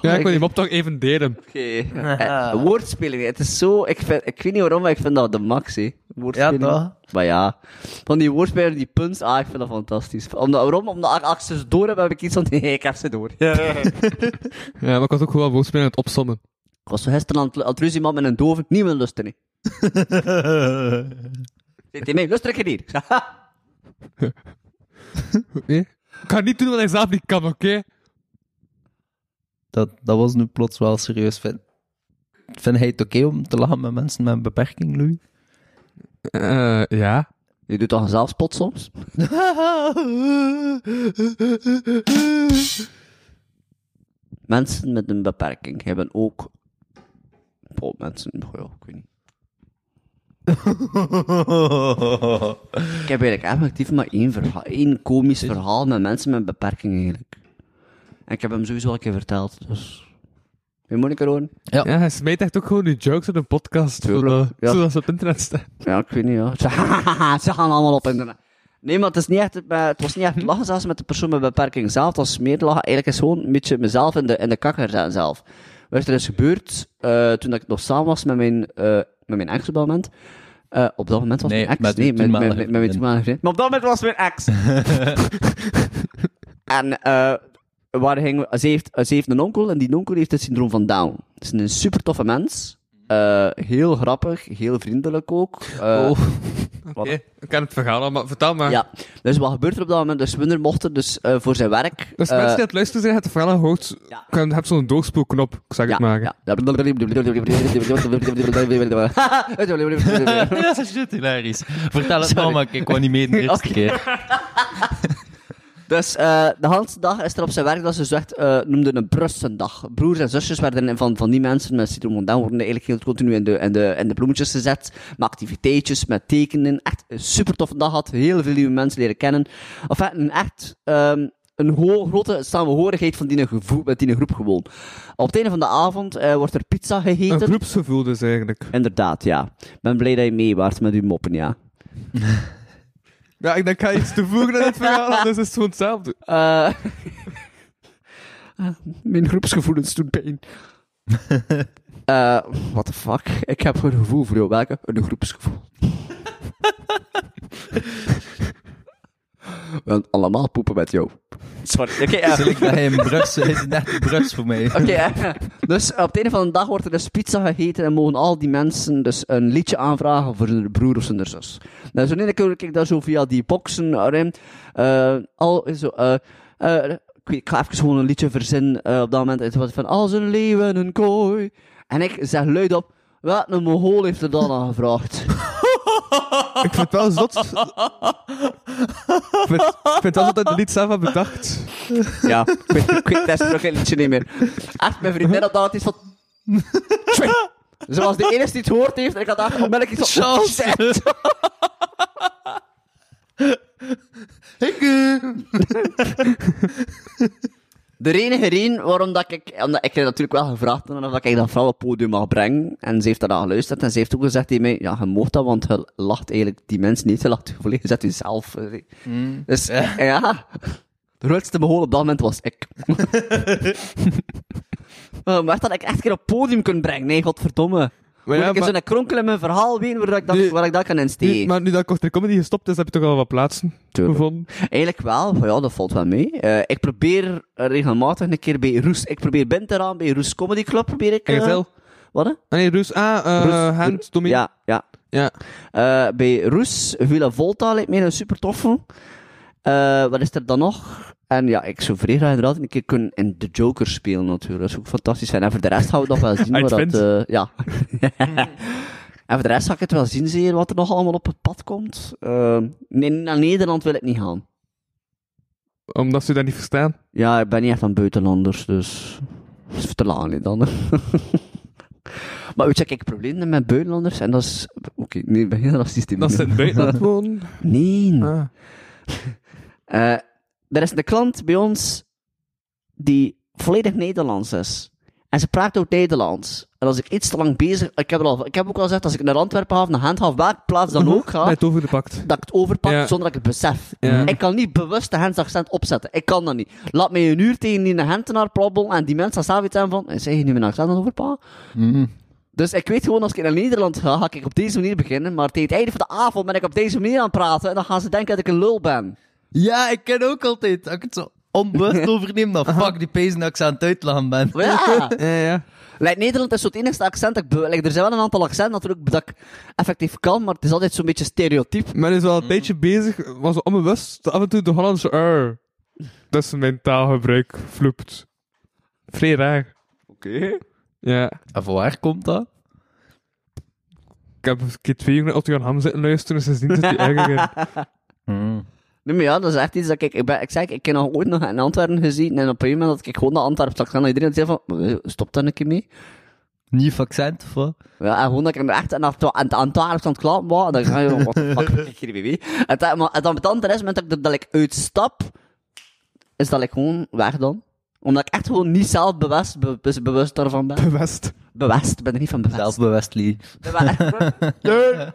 Ja, ik wil die mop toch even delen. Oké. Eh, woordspeling, het is zo... Ik, vind, ik weet niet waarom, maar ik vind dat de max, hè. Woordspeling. Ja, toch? Maar ja. Van die woordspelingen, die punts, ah, ik vind dat fantastisch. Omdat, waarom? Omdat ik ze door heb, heb ik iets van, nee, ik heb ze door. Ja, maar ik was ook gewoon woordspelen aan het opzommen. Ik was zo gisteren aan het, aan het ruzie man met een dove, niet meer lusten, nee. Zegt hij, nee, luister ik niet. Ik? Ik ga niet doen wat hij zelf niet kan, oké? Dat, dat was nu plots wel serieus. Vind, vind hij het oké om te lachen met mensen met een beperking, Louis? Eh, ja. Je doet toch een zelfspot soms? Mensen met een beperking hebben ook... Oh, mensen... Ja, ik weet niet. Ik heb eigenlijk effectief maar één verhaal, één komisch verhaal met mensen met een beperking eigenlijk. En ik heb hem sowieso al een keer verteld, dus... Je moeilijker horen? Ja, hij smijt echt ook gewoon die jokes in een podcast, ja. zodat ze op internet staan. Ja, ik weet niet, ja. Ze, gaan allemaal op internet. Nee, maar het, is niet echt, het was niet echt lachen zelfs met de persoon met beperking zelf. Het was meer lachen. Eigenlijk is gewoon een beetje mezelf in de, in de kakker zelf. Wat er is gebeurd, eh, toen ik nog samen was met mijn, eh met mijn ex op dat moment. Eh, op dat moment was Nee, mijn ex. met nee, met, met, met, met mijn toenmalige vriend. Maar op dat moment was mijn ex. en eh waar gingen we, ze, heeft, ze heeft een onkel en die onkel heeft het syndroom van Down. Het is een super toffe mens. Eh, heel grappig, heel vriendelijk ook. Eh, Oh. Oké, ik ken het verhaal al, maar vertel maar. Ja, dus wat gebeurt er op dat moment? Dus Winder mochten dus eh, voor zijn werk... Dus mensen die aan het luisteren zijn, het verhaal gehoord, Ja. heb zo'n doorspoelknop, ik zeg het maar. ja. Ja, dat is hilarisch. Vertel het Sorry. nog maar, ik wou niet mee de eerste Oké. keer. Dus eh, de hele dag is er op zijn werk dat ze zegt, eh noemde een Brussendag. Broers en zusjes werden in- van, van die mensen met syndroom van Down worden eigenlijk heel continu in de, in, de, in de bloemetjes gezet. Met activiteitjes, met tekenen. Echt een super toffe dag had. Heel veel nieuwe mensen leren kennen. Enfin, een echt ehm, een ho- grote samenhorigheid van die, gevoel, met die groep gewoon. Op het einde van de avond eh, wordt er pizza Een gegeten. groepsgevoel dus eigenlijk. Inderdaad, ja. Ik ben blij dat je mee waart met uw moppen, ja. Ja, ik denk, ik ga iets toevoegen aan het verhaal, dus is het gewoon hetzelfde. Eh, mijn groepsgevoelens doen pijn. Eh, what the fuck? Ik heb een gevoel voor jou. Welke? Een groepsgevoel. We willen allemaal poepen met jou. Sorry. Oké, eh, Ik ben in Brussel, het is net Brussel voor mij. Oké, dus op het einde van de dag wordt er dus pizza gegeten en mogen al die mensen dus een liedje aanvragen voor hun broer of zijn zus. Nou, zo ene keer kijk daar zo via die boxen erin. eh al zo, eh, eh, ik, ik ga even gewoon een liedje verzinnen op dat moment. Het was van als een leeuw in een kooi. En ik zeg luid op, wat een Mongool heeft er dan aan gevraagd? Ik vind het wel zot. ik, vind, ik vind wel dat hij het lied zelf had bedacht. ja, ik weet, ik weet dat is nog geen liedje niet meer. Echt, mijn vriendin had dat iets van... Ze was de enige die het gehoord heeft en ik had echt onmiddellijk iets van... Oh, shit. De enige reden waarom dat ik, omdat ik natuurlijk wel gevraagd heb of ik dat vrouw op het podium mag brengen, en ze heeft daarna geluisterd, en ze heeft ook gezegd tegen mij, ja, je mocht dat, want je lacht eigenlijk die mensen niet, je lacht volledig, je zet jezelf. eh. Dus, ja, de grootste behoorlijk op dat moment was ik. Maar dat ik echt keer op het podium kunnen brengen, nee, godverdomme. Maar ja, ik maar, zo'n kronkel in mijn verhaal weten waar ik dat, Nu- waar ik dat kan insteken? nu, maar nu dat Korte Comedy gestopt is, heb je toch al wat plaatsen Tuurlijk. gevonden. Eigenlijk wel, ja, dat valt wel mee. Eh, ik probeer regelmatig een keer bij Roes, ik probeer binnen te gaan bij Roes Comedy Club, probeer ik... Eh, wat hè? Ah, nee, Roes. Ah, eh Roes- Hand, Tommy. Ja, ja. Ja. Eh, bij Roes, Villa Volta lijkt mij een super toffe. Eh, wat is er dan nog? En ja, ik zou vrij graag inderdaad een keer kunnen in The Joker spelen natuurlijk. Dat is ook fantastisch zijn. En voor de rest gaan we nog wel zien dat... vindt. eh, ja. en voor de rest ga ik het wel zien, zeer wat er nog allemaal op het pad komt. Eh, nee, naar Nederland wil ik niet gaan. Omdat ze dat niet verstaan. Ja, ik ben niet echt van buitenlanders, dus... Dat is te niet dan. maar weet je, kijk, problemen met buitenlanders, en dat is... Oké, nee, ik ben heel racistisch. Dat ze in het buitenland wonen. Nee. Ah. Eh, er is een klant bij ons die volledig Nederlands is. En ze praat ook Nederlands. En als ik iets te lang bezig... Ik heb, er al, ik heb ook al gezegd, als ik naar Antwerpen ga, of naar of welke plaats dan ook ga, Bij het overgepakt. dat ik het overpak Ja. zonder dat ik het besef. Ja. Ik kan niet bewust de Gentse accent opzetten. Ik kan dat niet. Laat mij een uur tegen die Gentenaar plabbelen en die mensen zelf iets hebben van, zeg je nu mijn accent aan overpakken? Mhm. Dus ik weet gewoon, als ik naar Nederland ga, ga ik op deze manier beginnen. Maar tegen het einde van de avond ben ik op deze manier aan het praten. En dan gaan ze denken dat ik een lul ben. Ja, ik ken ook altijd, als ik het zo onbewust overneem, dan fuck die pezen dat ik ze aan het uitlachen ben. Ja. Ja, ja. Like, Nederland is zo het enigste accent dat ik... be- like, er zijn wel een aantal accenten natuurlijk dat ik effectief kan, maar het is altijd zo'n beetje stereotyp. Men is al een tijdje bezig, was onbewust, dat af en toe de Hollandse R. Dat is mijn taalgebruik vloept. Vrij raar. Oké. Ja. En van waar komt dat? Ik heb een keer twee naar Otto Jan Ham zitten luisteren, sindsdien zit hij erger in. Mm. Nee, maar ja, dat is echt iets dat ik... Ik, ben, ik zeg, ik heb nog ooit nog in Antwerpen gezien, en op een moment dat ik gewoon naar Antwerpen zag gaan, en iedereen zei van, "Eh, stop daar een keer mee. Nieuw accent of wat? Ja, en gewoon dat ik er echt aan het Antwerpen was, en dan ga je, wat de fuck, ik hier? En dat, maar en dan met het rest, moment dat ik, dat ik uitstap, is dat ik gewoon weg dan. Omdat ik echt gewoon niet zelf bewust, be- be- bewust daarvan ben. Bewust. Bewust, ben er niet van bewust. Zelfbewust. Bewust.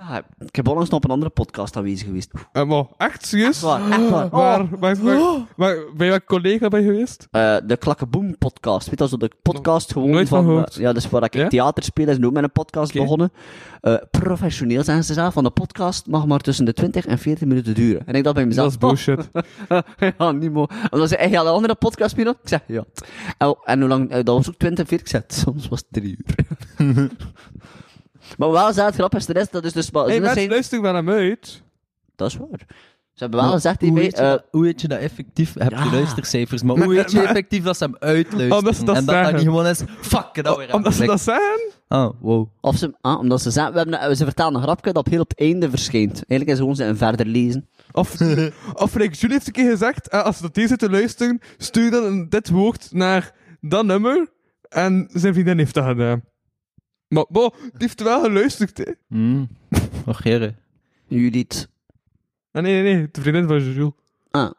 Ah, ik heb onlangs nog op een andere podcast aanwezig geweest. Eh, maar echt serieus? Waar, echt waar. Waar, waar, waar, waar- bij collega ben je geweest? Eh, de Klakkeboom podcast. Weet je, zo de podcast gewoon nooit van van... gehoord. eh, ja, dus waar ik Ja? theater speel, is nu ook met een podcast Oké. begonnen. Eh, professioneel zijn ze zelf, van de podcast mag maar tussen de 20 en 40 minuten duren. En ik dacht bij Dat mezelf... is bullshit. oh, ja, niet mooi. Omdat ze echt een andere podcast spelen. Ik zeg, ja. En, en hoe lang... eh, dat was ook 20 en 40. Ik zeg, soms was het drie uur. maar wel zei het grappigste is, dat is dus... Hé, hey, mensen, zijn- luister wel naar me uit. Dat is waar. Ze hebben wel gezegd hoe, weet je eh, dat, hoe weet je dat effectief? Heb Ja. je luistercijfers, maar, Maar- hoe weet je effectief dat ze hem uitluisteren? Omdat ze dat en dat dat niet gewoon is, fuck it, alweer Omdat ze dat afgelegd. zeggen? Ah, wow. Of ze, ah, omdat ze zeggen, we hebben, ze vertellen een grapje dat heel op het einde verschijnt. Eigenlijk is gewoon ze een verder lezen. Of, of like, Julie heeft een keer gezegd, eh, als ze dat deze te luisteren, stuur dan dit woord naar dat nummer. En zijn vriendin heeft dat gedaan. Maar, bo, die heeft wel geluisterd, hè. Hmm. Och, heren. Judith. Ah, nee, nee, nee, de vriendin van Jules. Ah.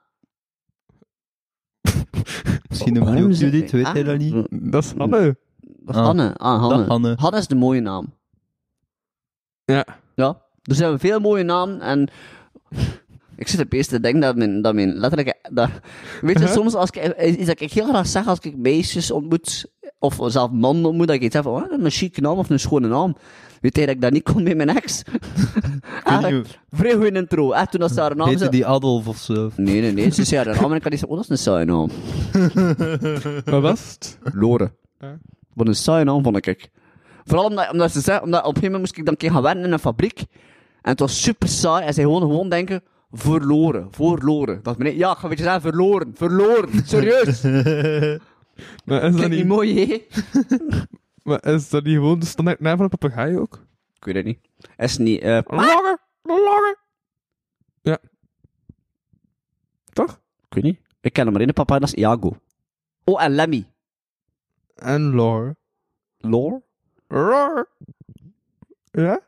Misschien een miljoen zeg- Judith, weet Ah. hij dat niet? Dat is Anne. Dat is Ah. Hanne. Ah, Hanne. Dag, Hanne. Hanne is de mooie naam. Ja. Ja. Er zijn veel mooie namen en... Ik zit opeens te denken dat mijn, dat mijn letterlijk... Dat, weet je, Huh? soms als ik... Iets dat ik heel graag zeg als ik meisjes ontmoet, of zelf mannen ontmoet, dat ik iets heb van, oh, een chique naam of een schone naam. Weet je dat ik dat niet kon met mijn ex? Eigenlijk, vrij goede intro. Echt, toen dat ze haar naam Heette die Adolf of zo? Nee, nee, nee. Ze zei haar naam en ik had zeggen, oh, dat is een saaie naam. Wat was het? Lore. Wat een saaie naam, vond ik. Vooral omdat, omdat ze zei, omdat op een gegeven moment moest ik dan een keer gaan werken in een fabriek. En het was super saai. En zij gewoon, gewoon denken, verloren, verloren. Dat meneer, ja, ik ga beetje zeggen, verloren, verloren. Serieus. Maar is dat niet niet, mooi, hè? maar is dat niet gewoon de standaard naam van een papegaai ook? Ik weet het niet. Is niet, eh, Langer, langer. Ja. Toch? ik weet niet. Ik ken hem maar één papa, dat is Iago. Oh, en Lemmy. En Lore. Lore? Roar. Ja?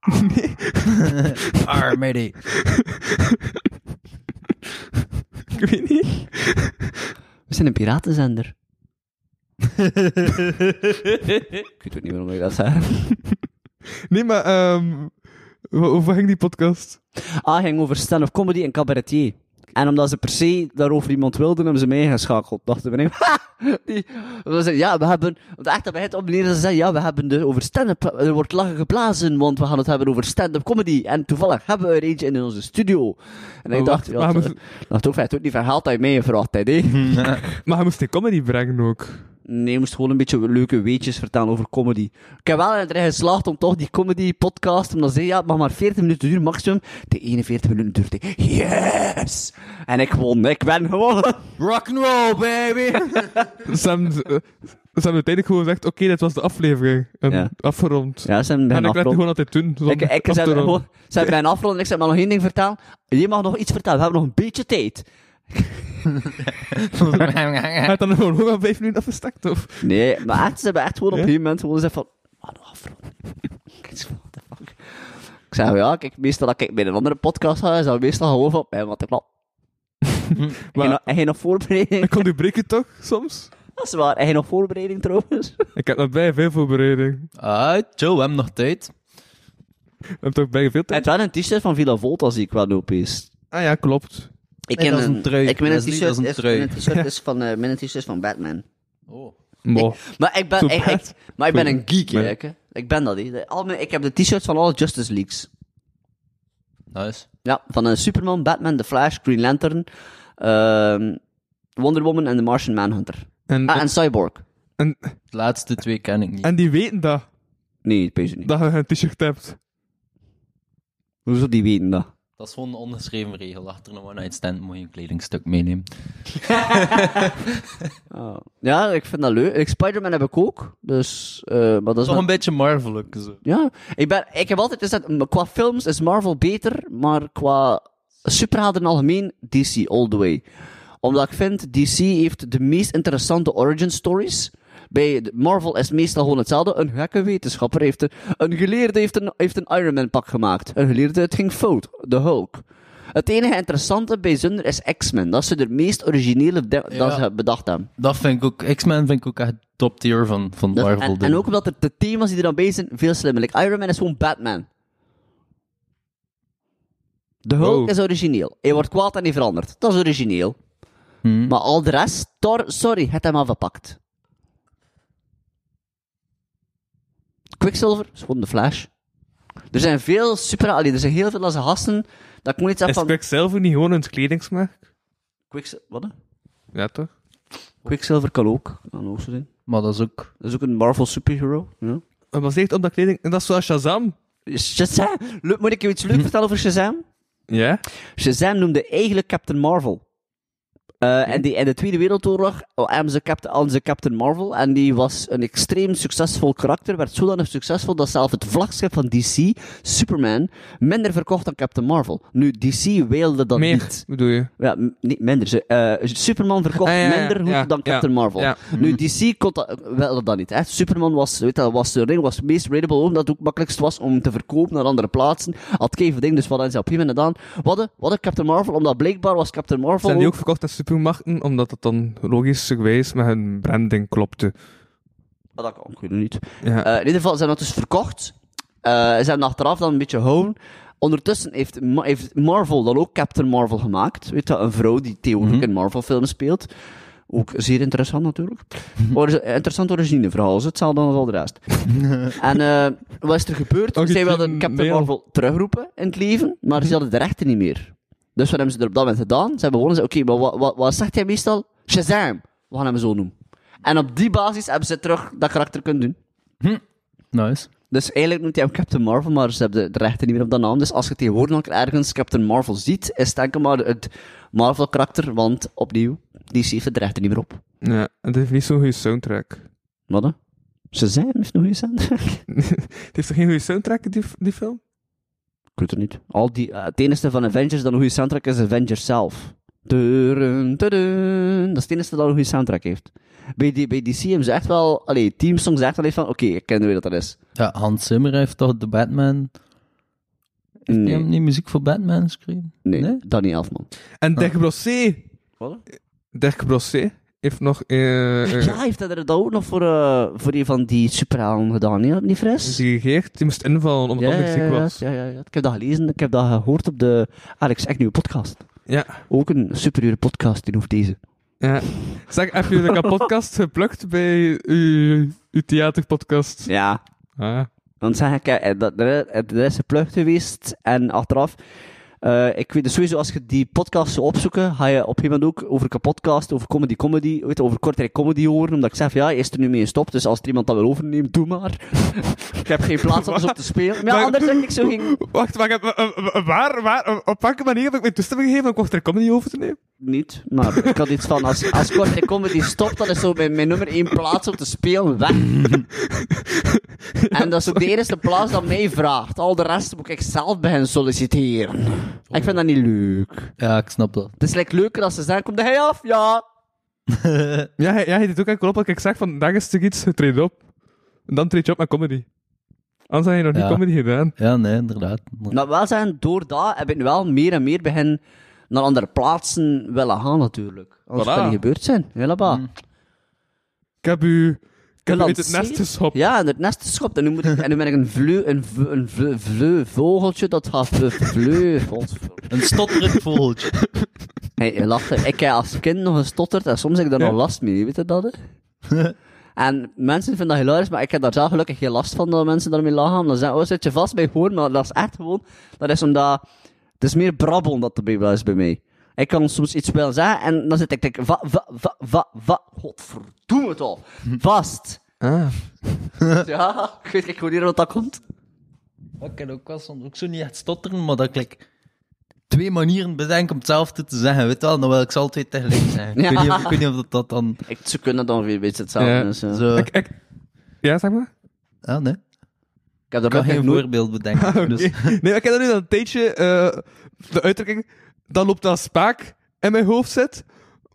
Nee. Armedy. Ik weet niet. We zijn een piratenzender. ik weet ook niet waarom ik dat zeg. Nee, maar, ehm hoe, hoe ging die podcast? Ah, ging over stand-up comedy en cabaretier. En omdat ze per se daarover iemand wilden, hebben ze mij ingeschakeld. Dachten we, die, we zeiden, ja, we hebben, want echt, dat bij het opnemen, ze zeiden, ja, we hebben de, over stand-up, er wordt lachen geblazen, want we gaan het hebben over stand-up comedy. En toevallig hebben we er eentje in onze studio. En ik dacht, wacht, ja, dat, dat ook, het ook niet verhaald dat je hebt, hè. Maar hij moest die comedy brengen ook. Nee, je moest gewoon een beetje leuke weetjes vertellen over comedy. Ik heb wel erin geslaagd om toch die comedy podcast, omdat ze ja, het mag maar 40 minuten duren, maximum. De 41 minuten duurt. hè. Yes! En ik won, ik ben gewonnen. Rock'n'roll, baby! Ze hebben, eh, ze hebben uiteindelijk gewoon gezegd, oké, dit was de aflevering. En Ja. afgerond. Ja, ze hebben en ik het afgerond. gewoon altijd doen. Ik, ik, ze ze hebben mij afgerond en ik zei maar nog één ding vertellen. Je mag nog iets vertellen, we hebben nog een beetje tijd. Hij had dan gewoon nog al vijf minuten afgestakt, of? Nee, maar echt, ze hebben echt gewoon op een gegeven moment gewoon gezegd van, ah, nog afronden. Ik zei, zei, ja, kijk, meestal dat ik bij een andere podcast ga, is dat meestal gewoon van, ja, wat ik wel. Maar- En heb je nog voorbereiding? Ik kon die breken toch, soms? Dat is waar. Heb je nog voorbereiding trouwens? Ik heb nog bij veel voorbereiding. Ah, Joe, we hebben nog tijd. We hebben toch bij veel Het tijd? wel een t-shirt van Villa Volta, zie ik wel nu opeens. Ah ja, klopt. Ik ken een trui. Ik t-shirt is een is, mijn t-shirt is van, eh, mijn t-shirt is van Batman. Oh. Maar ik ben, ik, ik- maar ik ben een geek, hè. Ik ben dat. De- al mijn- Ik heb de t-shirts van alle Justice Leagues. Nice. Ja, van een Superman, Batman, The Flash, Green Lantern, ehm, Wonder Woman en The Martian Manhunter. En, Ah, en Cyborg. en, De laatste twee ken ik niet. en die weten dat, Nee, ik weet het niet. dat je een t-shirt hebt. Hoezo die weten dat? Dat is gewoon een ongeschreven regel. Achter een one-night stand moet je een kledingstuk meenemen. Ah. Ja, ik vind dat leuk. Ik, Spider-Man heb ik ook. Dus, eh, maar dat is Toch wel- een beetje Marvel-ook, zo. Ja, ik, ben, ik heb altijd gezegd, qua films is Marvel beter, maar qua superhelden in het algemeen, DC all the way. Omdat ik vind, DC heeft de meest interessante origin stories. Bij Marvel is meestal gewoon hetzelfde. Een gekke wetenschapper heeft een, een geleerde heeft een, heeft een Iron Man pak gemaakt. Een geleerde, het ging fout. De Hulk. Het enige interessante bij Zunder is X-Men. Dat is de meest originele de- dat Ja. ze bedacht hebben. Dat vind ik ook... X-Men vind ik ook echt top tier van, van Dat- Marvel. en, en ook omdat er de thema's die er dan bij zijn veel slimmer. Like Iron Man is gewoon Batman. De Hulk Wow. is origineel. Hij wordt kwaad en hij verandert. Dat is origineel. Hm. Maar al de rest, Thor, sorry, het hem al Quicksilver is gewoon de Flash. Er zijn veel super... Allee, er zijn heel veel als gasten dat ik iets Is van... Quicksilver niet gewoon een kledingsmerk? Quicksilver... Wat? hè? Ja, toch? Quicksilver kan ook. Kan ook zo zijn. Maar dat is ook... Dat is ook een Marvel superhero. Ja. Gebaseerd op dat kleding... En dat is zoals Shazam. Shazam! Moet ik je iets leuk vertellen over Shazam? Ja? Shazam noemde eigenlijk Captain Marvel. Eh, en die, in de Tweede Wereldoorlog oh, hebben ze Captain, Captain Marvel. En die was een extreem succesvol karakter. Werd zodanig succesvol dat zelfs het vlaggenschap van DC, Superman, minder verkocht dan Captain Marvel. Nu, DC wilde dat Meer, niet. bedoel je? Ja, niet minder. Eh, Superman verkocht Ah, ja, ja, minder goed ja, dan Captain Marvel. Nu, DC kon dat, wilde dat niet. Hè. Superman was, weet je, was de ring, was het meest rateable, omdat het ook makkelijkst was om te verkopen naar andere plaatsen. Had Kevin ding, dus wat ze op een gedaan? Wat hadden- wat hadden Captain Marvel, omdat blijkbaar was Captain Marvel... Zijn die ook verkocht aan supermarkten, omdat het dan logischerwijs met hun branding klopte? Ah, dat kan, ik niet. Ja. Eh, in ieder geval, ze hebben dat dus verkocht. Eh, ze hebben achteraf dan een beetje houden. Ondertussen heeft, Ma- heeft Marvel dan ook Captain Marvel gemaakt. Weet je, een vrouw die theoretisch in Marvel-films speelt. Ook zeer interessant natuurlijk. Is een interessant origineverhaal, is hetzelfde als al de rest. en eh, wat is er gebeurd? Zij wilden in Captain. Marvel terugroepen in het leven, maar ze hadden de rechten niet meer. Dus wat hebben ze er op dat moment gedaan? Ze hebben gewoon gezegd, oké, maar wat, wat, wat zegt hij meestal? Shazam! We gaan hem zo noemen. En op die basis hebben ze terug dat karakter kunnen doen. Nice. Dus eigenlijk noemt hij hem Captain Marvel, maar ze hebben de rechten niet meer op dat naam. Dus als je tegenwoordig nog ergens Captain Marvel ziet, is het enkel maar het Marvel-karakter, want opnieuw, die heeft de rechten niet meer op. ja. En het heeft niet zo'n goede soundtrack. Wat hè? Shazam heeft nog eens aan. het heeft toch geen goede soundtrack, die, die film? Ik weet het niet. Al die, het enige van Avengers dat een goede soundtrack is, Avengers zelf. Tudun, tudun. Dat is het enige dat een goede soundtrack heeft. Bij, die, bij DC hebben ze echt wel, allee, teamsongs echt wel even van, oké, ik ken wie dat dat is. Ja, Hans Zimmer heeft toch de Batman... Heeft Nee. hij hem niet muziek voor Batman geschreven? Nee, Nee? Danny Elfman. En Dirk Brossé. Wat? Dirk Brossé heeft nog... eh, Ja, heeft hij er dat ook nog voor, eh, voor een van die superhelden gedaan, niet, niet fris? Dirigeerd. Die moest invallen omdat ja, ja, ziek was. ja, ja, ja. Ik heb dat gelezen, ik heb dat gehoord op de Alex Agnew podcast. Ja. Ook een superieure podcast in over deze. ja. Zeg, heb je de podcast geplukt bij uw, uw theaterpodcast? Ja. Ah. Dan zeg ik, dat, er, is een plug geweest en achteraf. Eh, ik weet dus sowieso, als je die podcast zou opzoeken, ga je op een gegeven moment ook over een podcast, over comedy, comedy, weet je, over kortrijk comedy horen, omdat ik zeg, van, ja, is er nu mee gestopt, dus als er iemand dat wil overnemen, doe maar. ik heb geen plaats om eens op te spelen. Maar ja, Maar- anders denk ik zo ging Wacht, wacht, eh, waar, waar, op welke manier heb ik mijn toestemming gegeven om Kortrijk Comedy over te nemen? niet, maar ik had iets van, als, als kortrijk comedy stopt, dan is zo mijn, mijn nummer één plaats om te spelen weg. en dat is ook de enige plaats dat mij vraagt. Al de rest moet ik zelf beginnen solliciteren. Ik vind dat niet leuk. Ja, ik snap dat. Het is like leuker als ze zeggen, komt hij af? Ja. Ja, hij, ja, hij deed ook enkel op dat ik zeg van, dag is er iets, treed op. En dan treed je op met comedy. Anders heb je nog niet Ja. comedy gedaan. Ja, nee, inderdaad. Nou, wel zijn, door dat heb ik nu wel meer en meer begin naar andere plaatsen willen gaan, natuurlijk. Anders Voilà. kan niet gebeurd zijn. Helemaal. Mm. Ik heb u, ik heb u uit het nest geschopt. Ja, en het nest geschopt. En nu, moet ik, en nu ben ik een vleu, een, vleu, een vleu, vleu- vogeltje dat gaat vleu, vleu, Een stotterend vogeltje. Hey, je lacht, hè. ik heb als kind nog gestotterd en soms heb ik daar Ja. nog last mee, weet je dat? Hè? en mensen vinden dat hilarisch, maar ik heb daar zelf gelukkig geen last van dat mensen daarmee lachen. Dan zeggen, oh, zit je vast bij hoor, maar dat is echt gewoon, dat is omdat, het is meer brabbelen dat erbij is bij mij. Ik kan soms iets willen zeggen en dan zit ik te denken, va, va, va, va, va, godverdomme het al, vast. Ah. ja, ik weet ik gewoon niet wat dat komt. Ik kan ook wel soms ook zo niet echt stotteren, maar dat ik like, twee manieren bedenk om hetzelfde te zeggen. Weet je wel, dan wil ik ze twee tegelijk zeggen. Ja. Ik, weet niet of, ik weet niet of dat, dat dan Ik, ze kunnen dan weer een beetje hetzelfde. Ja. Dus, ja. zo... Ik, ik, ja, zeg maar. Ja, nee. Ik heb daar nog geen voorbeeld bedenken. Ah, dus, Nee, ik heb dat nu al een tijdje, eh, de uitdrukking, dan loopt dat spaak in mijn hoofd zit.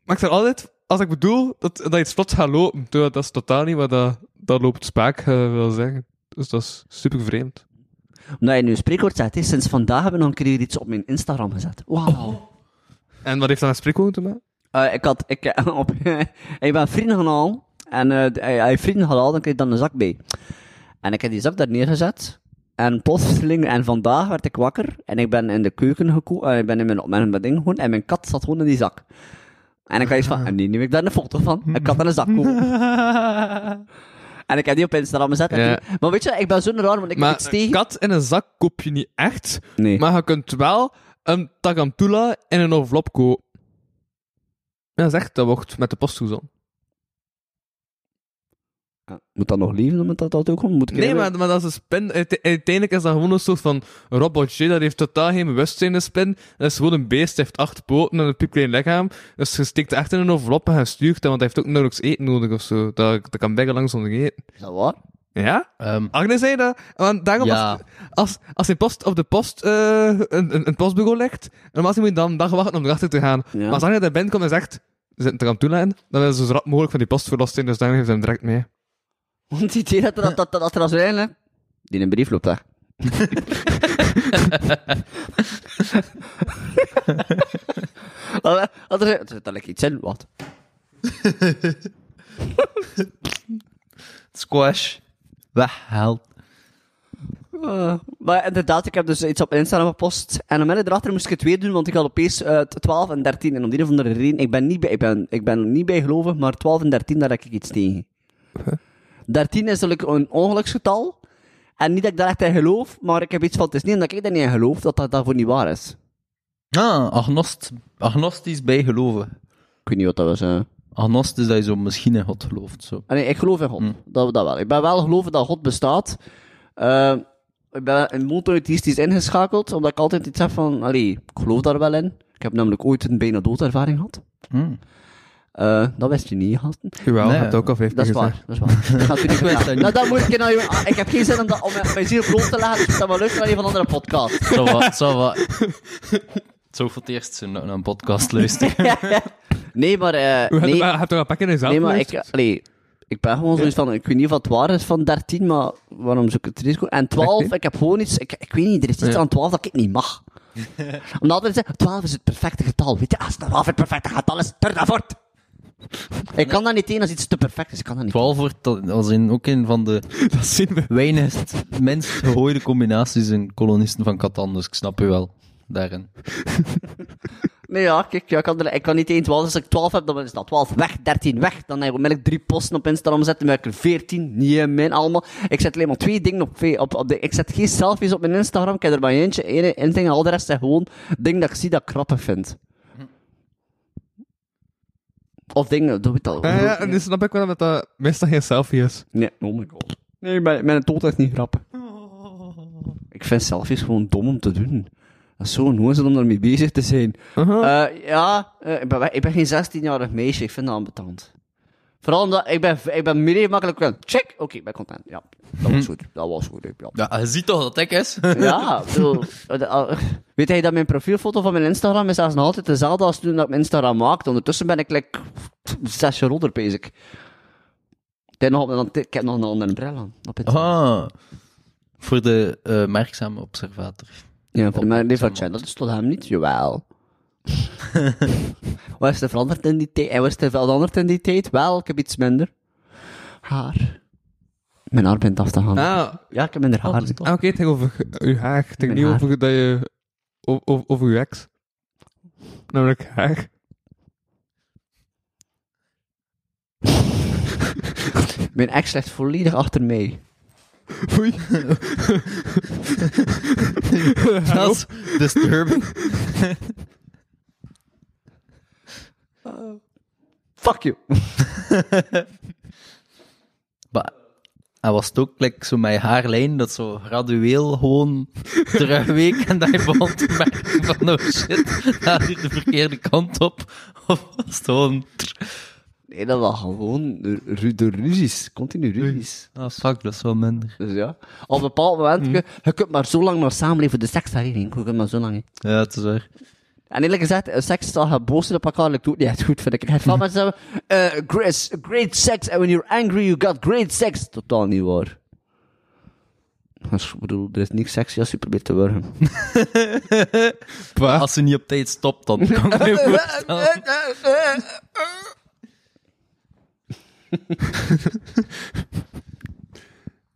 Maar ik zeg altijd, als ik bedoel dat, dat iets plots gaat lopen, dat is totaal niet wat dat, dat loopt spaak eh, wil zeggen. Dus dat is super vreemd. Omdat je nu een spreekwoord zegt, hè, sinds vandaag hebben we nog een keer iets op mijn Instagram gezet. Wauw. En wat heeft dat met spreekwoord te maken? Eh, ik had, ik, op, ik ben vrienden gaan halen. En eh, hij, vrienden halen, dan krijg je dan een zak bij. En ik heb die zak daar neergezet. En plotseling, en vandaag werd ik wakker en ik ben in de keuken gekomen, ik ben in mijn, mijn, mijn ding gewoon en mijn kat zat gewoon in die zak. En ik had iets van, en nu neem ik daar een foto van, een kat in een zak komen. en ik heb die op Instagram gezet. Ja. Maar weet je, ik ben zo'n raar, want ik Maar heb iets tegen... een kat in een zak koop je niet echt, Nee. maar je kunt wel een tarantula in een envelop kopen. Ja, dat is echt, dat wordt met de post. Ja, Moet dat nog leven om het dat, dat ook gewoon? Moet ik Nee, maar, maar dat is een spin. Uite- Uiteindelijk is dat gewoon een soort van robotje. Dat heeft totaal geen bewustzijn, een spin. Dat is gewoon een beest. Dat heeft acht poten en een piepklein lichaam. Dus je steekt het echt in een envelop en je stuurt het, want hij heeft ook nauwelijks eten nodig of zo. Dat, dat kan bijna lang zonder eten. Is dat waar? Ja? Ehm, Agnes zei dat. Want daarom Ja. als, als, als hij post op de post, eh een, een, een postbureau ligt, normaal moet je dan een dag wachten om erachter te gaan. Ja. Maar als Agnes daar binnenkomt en zegt, er zit een tarantula in, dan is ze zo rap mogelijk van die post verlost in, dus dan heeft ze hem direct mee. Want het idee dat er, dat, dat, dat er. Die een brief loopt weg. Dat dat er, zit eigenlijk iets in, wat? squash. Weggehaald. Eh, maar inderdaad, ik heb dus iets op Instagram gepost. En een erachter moest ik het weer doen, want ik had opeens eh 12 en 13. En om die of andere reden, ik ben niet bij, ik ben, ik ben niet bijgelovig, maar 12 en 13, daar heb ik iets tegen. 13 is natuurlijk een ongeluksgetal. En niet dat ik daar echt in geloof, maar ik heb iets van, het is niet omdat ik er niet in geloof, dat dat daarvoor niet waar is. Ah, agnost, agnostisch bijgeloven. Ik weet niet wat dat was. eh. Agnost is dat je zo misschien in God gelooft. Zo. Ah, nee, ik geloof in God. Hmm. Dat, dat wel. Ik ben wel gelovig dat God bestaat. Eh, ik ben in monotheïstisch ingeschakeld, omdat ik altijd iets heb van, allee, ik geloof daar wel in. Ik heb namelijk ooit een bijna doodervaring gehad. Hmm. Eh, dat wist je niet, gasten. Jawel, Nee. je hebt ook al vijf Dat is waar, dat is waar. Ik Ik wist dat vertellen. niet. Nou, dat moet ik nou... ah, Ik heb geen zin om, dat, om mijn- ziel bloot te leggen, dus dat maar luisteren naar een van andere podcast. Zo wat, zo wat. Zo voor het eerst zo naar naar een podcast luisteren. Nee, maar... eh, Je hebt nee, er- hebt er een pakje in jezelf nee, maar ik... Allee, ik ben gewoon zoiets van... Ik weet niet of het waar is van 13, maar waarom zoek ik het risico? En 12, Echt, hè? ik heb gewoon iets... Ik, ik weet niet, er is iets Ja. aan 12 dat ik niet mag. Omdat altijd zeggen, 12 is het perfecte getal. Weet je, als 12 het perfecte getal is, turn dat voort. Ik kan dat niet tegen als iets te perfect is. Ik kan dat niet. 12 wordt dat- als in ook een van de Dat zien we. weinigst minst gehooide combinaties in kolonisten van Catan, dus ik snap je wel daarin. Nee, ja, kijk, ja, ik, kan er, ik kan niet tegen 12. Als ik 12 heb, dan is dat 12 weg, 13 weg. Dan heb ik onmiddellijk drie posten op Instagram zetten. Dan heb ik er 14, niet in mijn allemaal. Ik zet alleen maar twee dingen op, op, op de, ik zet geen selfies op mijn Instagram. Ik heb er maar eentje, één, één ding, al de rest zijn gewoon dingen dat ik zie dat ik grappig vind. Of dingen, dat weet al. Ja, ja, en nu snap ik wel dat dat meestal geen selfie is. Nee, oh my god. Nee, mijn, mijn dood is niet grappig. Ik vind selfies gewoon dom om te doen. Dat is zo onnozel om daarmee bezig te zijn. Eh, ja, eh, ik, ben, ik ben geen 16-jarig meisje, ik vind dat ambetant. Vooral omdat ik ben, ik ben meer makkelijk. Check, oké, ik ben content. Ja, dat was goed. Dat was goed. Ja, Ja, je ziet toch dat ik is? ja bedoel, eh, de- eh, weet hij dat mijn profielfoto van mijn Instagram is zelfs nog altijd dezelfde als toen dat ik mijn Instagram maakte. Ondertussen ben ik like, zes jaar ouder, bezig. Ik heb nog, een- andere bril aan. op het- Ah, voor de eh merkzame observator. Ja, voor nee, van Channel, dat is tot hem niet. Jawel. Wat is er veranderd in die tijd? En wat is er veranderd in die tijd? Wel, ik heb iets minder. Haar. Mijn haar bent af te gaan. Ah, Ja, ik heb minder haar. ah, oké, het ging over uw haar. Het ging Mijn niet haar. over dat je... o- o- Over uw ex. Namelijk haar. Mijn ex ligt volledig achter mij. Oei. Dat is disturbing. Fuck you. Maar hij was het ook like, zo met haarlijn, dat zo gradueel gewoon terugweek en dat je begon te merken van oh shit, hier de verkeerde kant op. Of was het gewoon... Nee, dat was gewoon de ruzies. Continu ruzies. Ah fuck, dat is wel minder. Dus ja. Op een bepaald moment, je, je kunt maar zo lang maar samenleven. De seks daarin, je kunt maar zo lang. Ja, het is waar. En eerlijk gezegd, eh, seks dat je boos op elkaar, dat doet niet echt goed, vind ik. Het van mensen zeggen, eh, great, great sex, and when you're angry, you got great sex. Totaal niet waar. Dus, Ik bedoel, er is niks sexy als je probeert te wurgen. Als ze niet op tijd stopt, dan kan ik me voorstellen.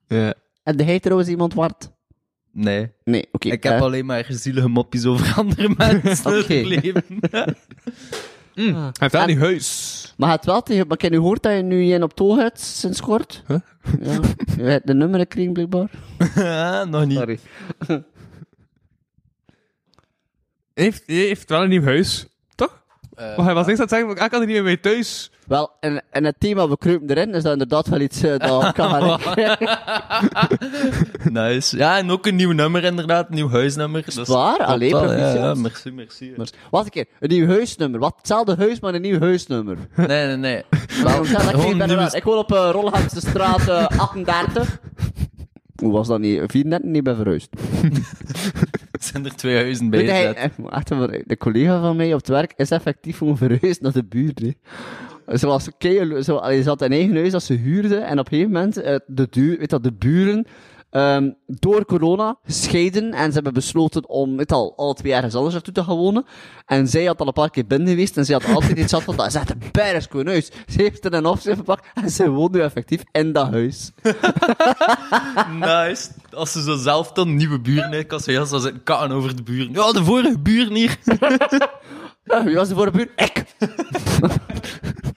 Ja. En de hij trouwens iemand waard? Nee. Nee, oké. Ik heb eh, alleen maar zielige mopjes over andere mensen Oké. in het leven. Hij heeft wel niet huis. Maar het wel tegen... Maar ik heb nu gehoord dat je nu in op toon hebt, sinds kort. Huh? Ja. Je hebt de nummer gekregen, blijkbaar. Ah, Nog niet. Sorry. Hij heeft, wel een nieuw huis. Toch? Eh, Maar hij was niks aan het zeggen, maar ik kan er niet meer mee thuis. Wel, en, en het thema We kruipen erin is dat inderdaad wel iets eh, dat kan gaan nice. Ja, en ook een nieuw nummer inderdaad, een nieuw huisnummer. Dat is waar? klopt Allee, ja, merci, merci. Wacht een keer, een nieuw huisnummer. Wat? Hetzelfde huis, maar een nieuw huisnummer. Nee, nee, nee. Waarom dat uit? Ik woon op uh, straat eh, 38. Hoe was dat niet? 34 niet ben verhuisd. zijn er twee huizen bij eh, maar de collega van mij op het werk is effectief gewoon verhuisd naar de buurt. hè. Ze was kei, zo, allee, ze had een eigen huis dat ze huurde en op een gegeven moment eh, de, duur, weet dat, de buren ehm, door corona gescheiden en ze hebben besloten om weet al, alle twee ergens anders naartoe te gaan wonen. En zij had al een paar keer binnen geweest en ze had altijd iets gehad van dat is echt een bijna huis. Ze heeft er een opschrift gepakt en ze woont nu effectief in dat huis. Nice. Als ze zo zelf dan nieuwe buren heeft, kan ze heel zo zitten katten over de buren. Ja, de vorige buren hier. Ja, wie was de vorige buur? Ik!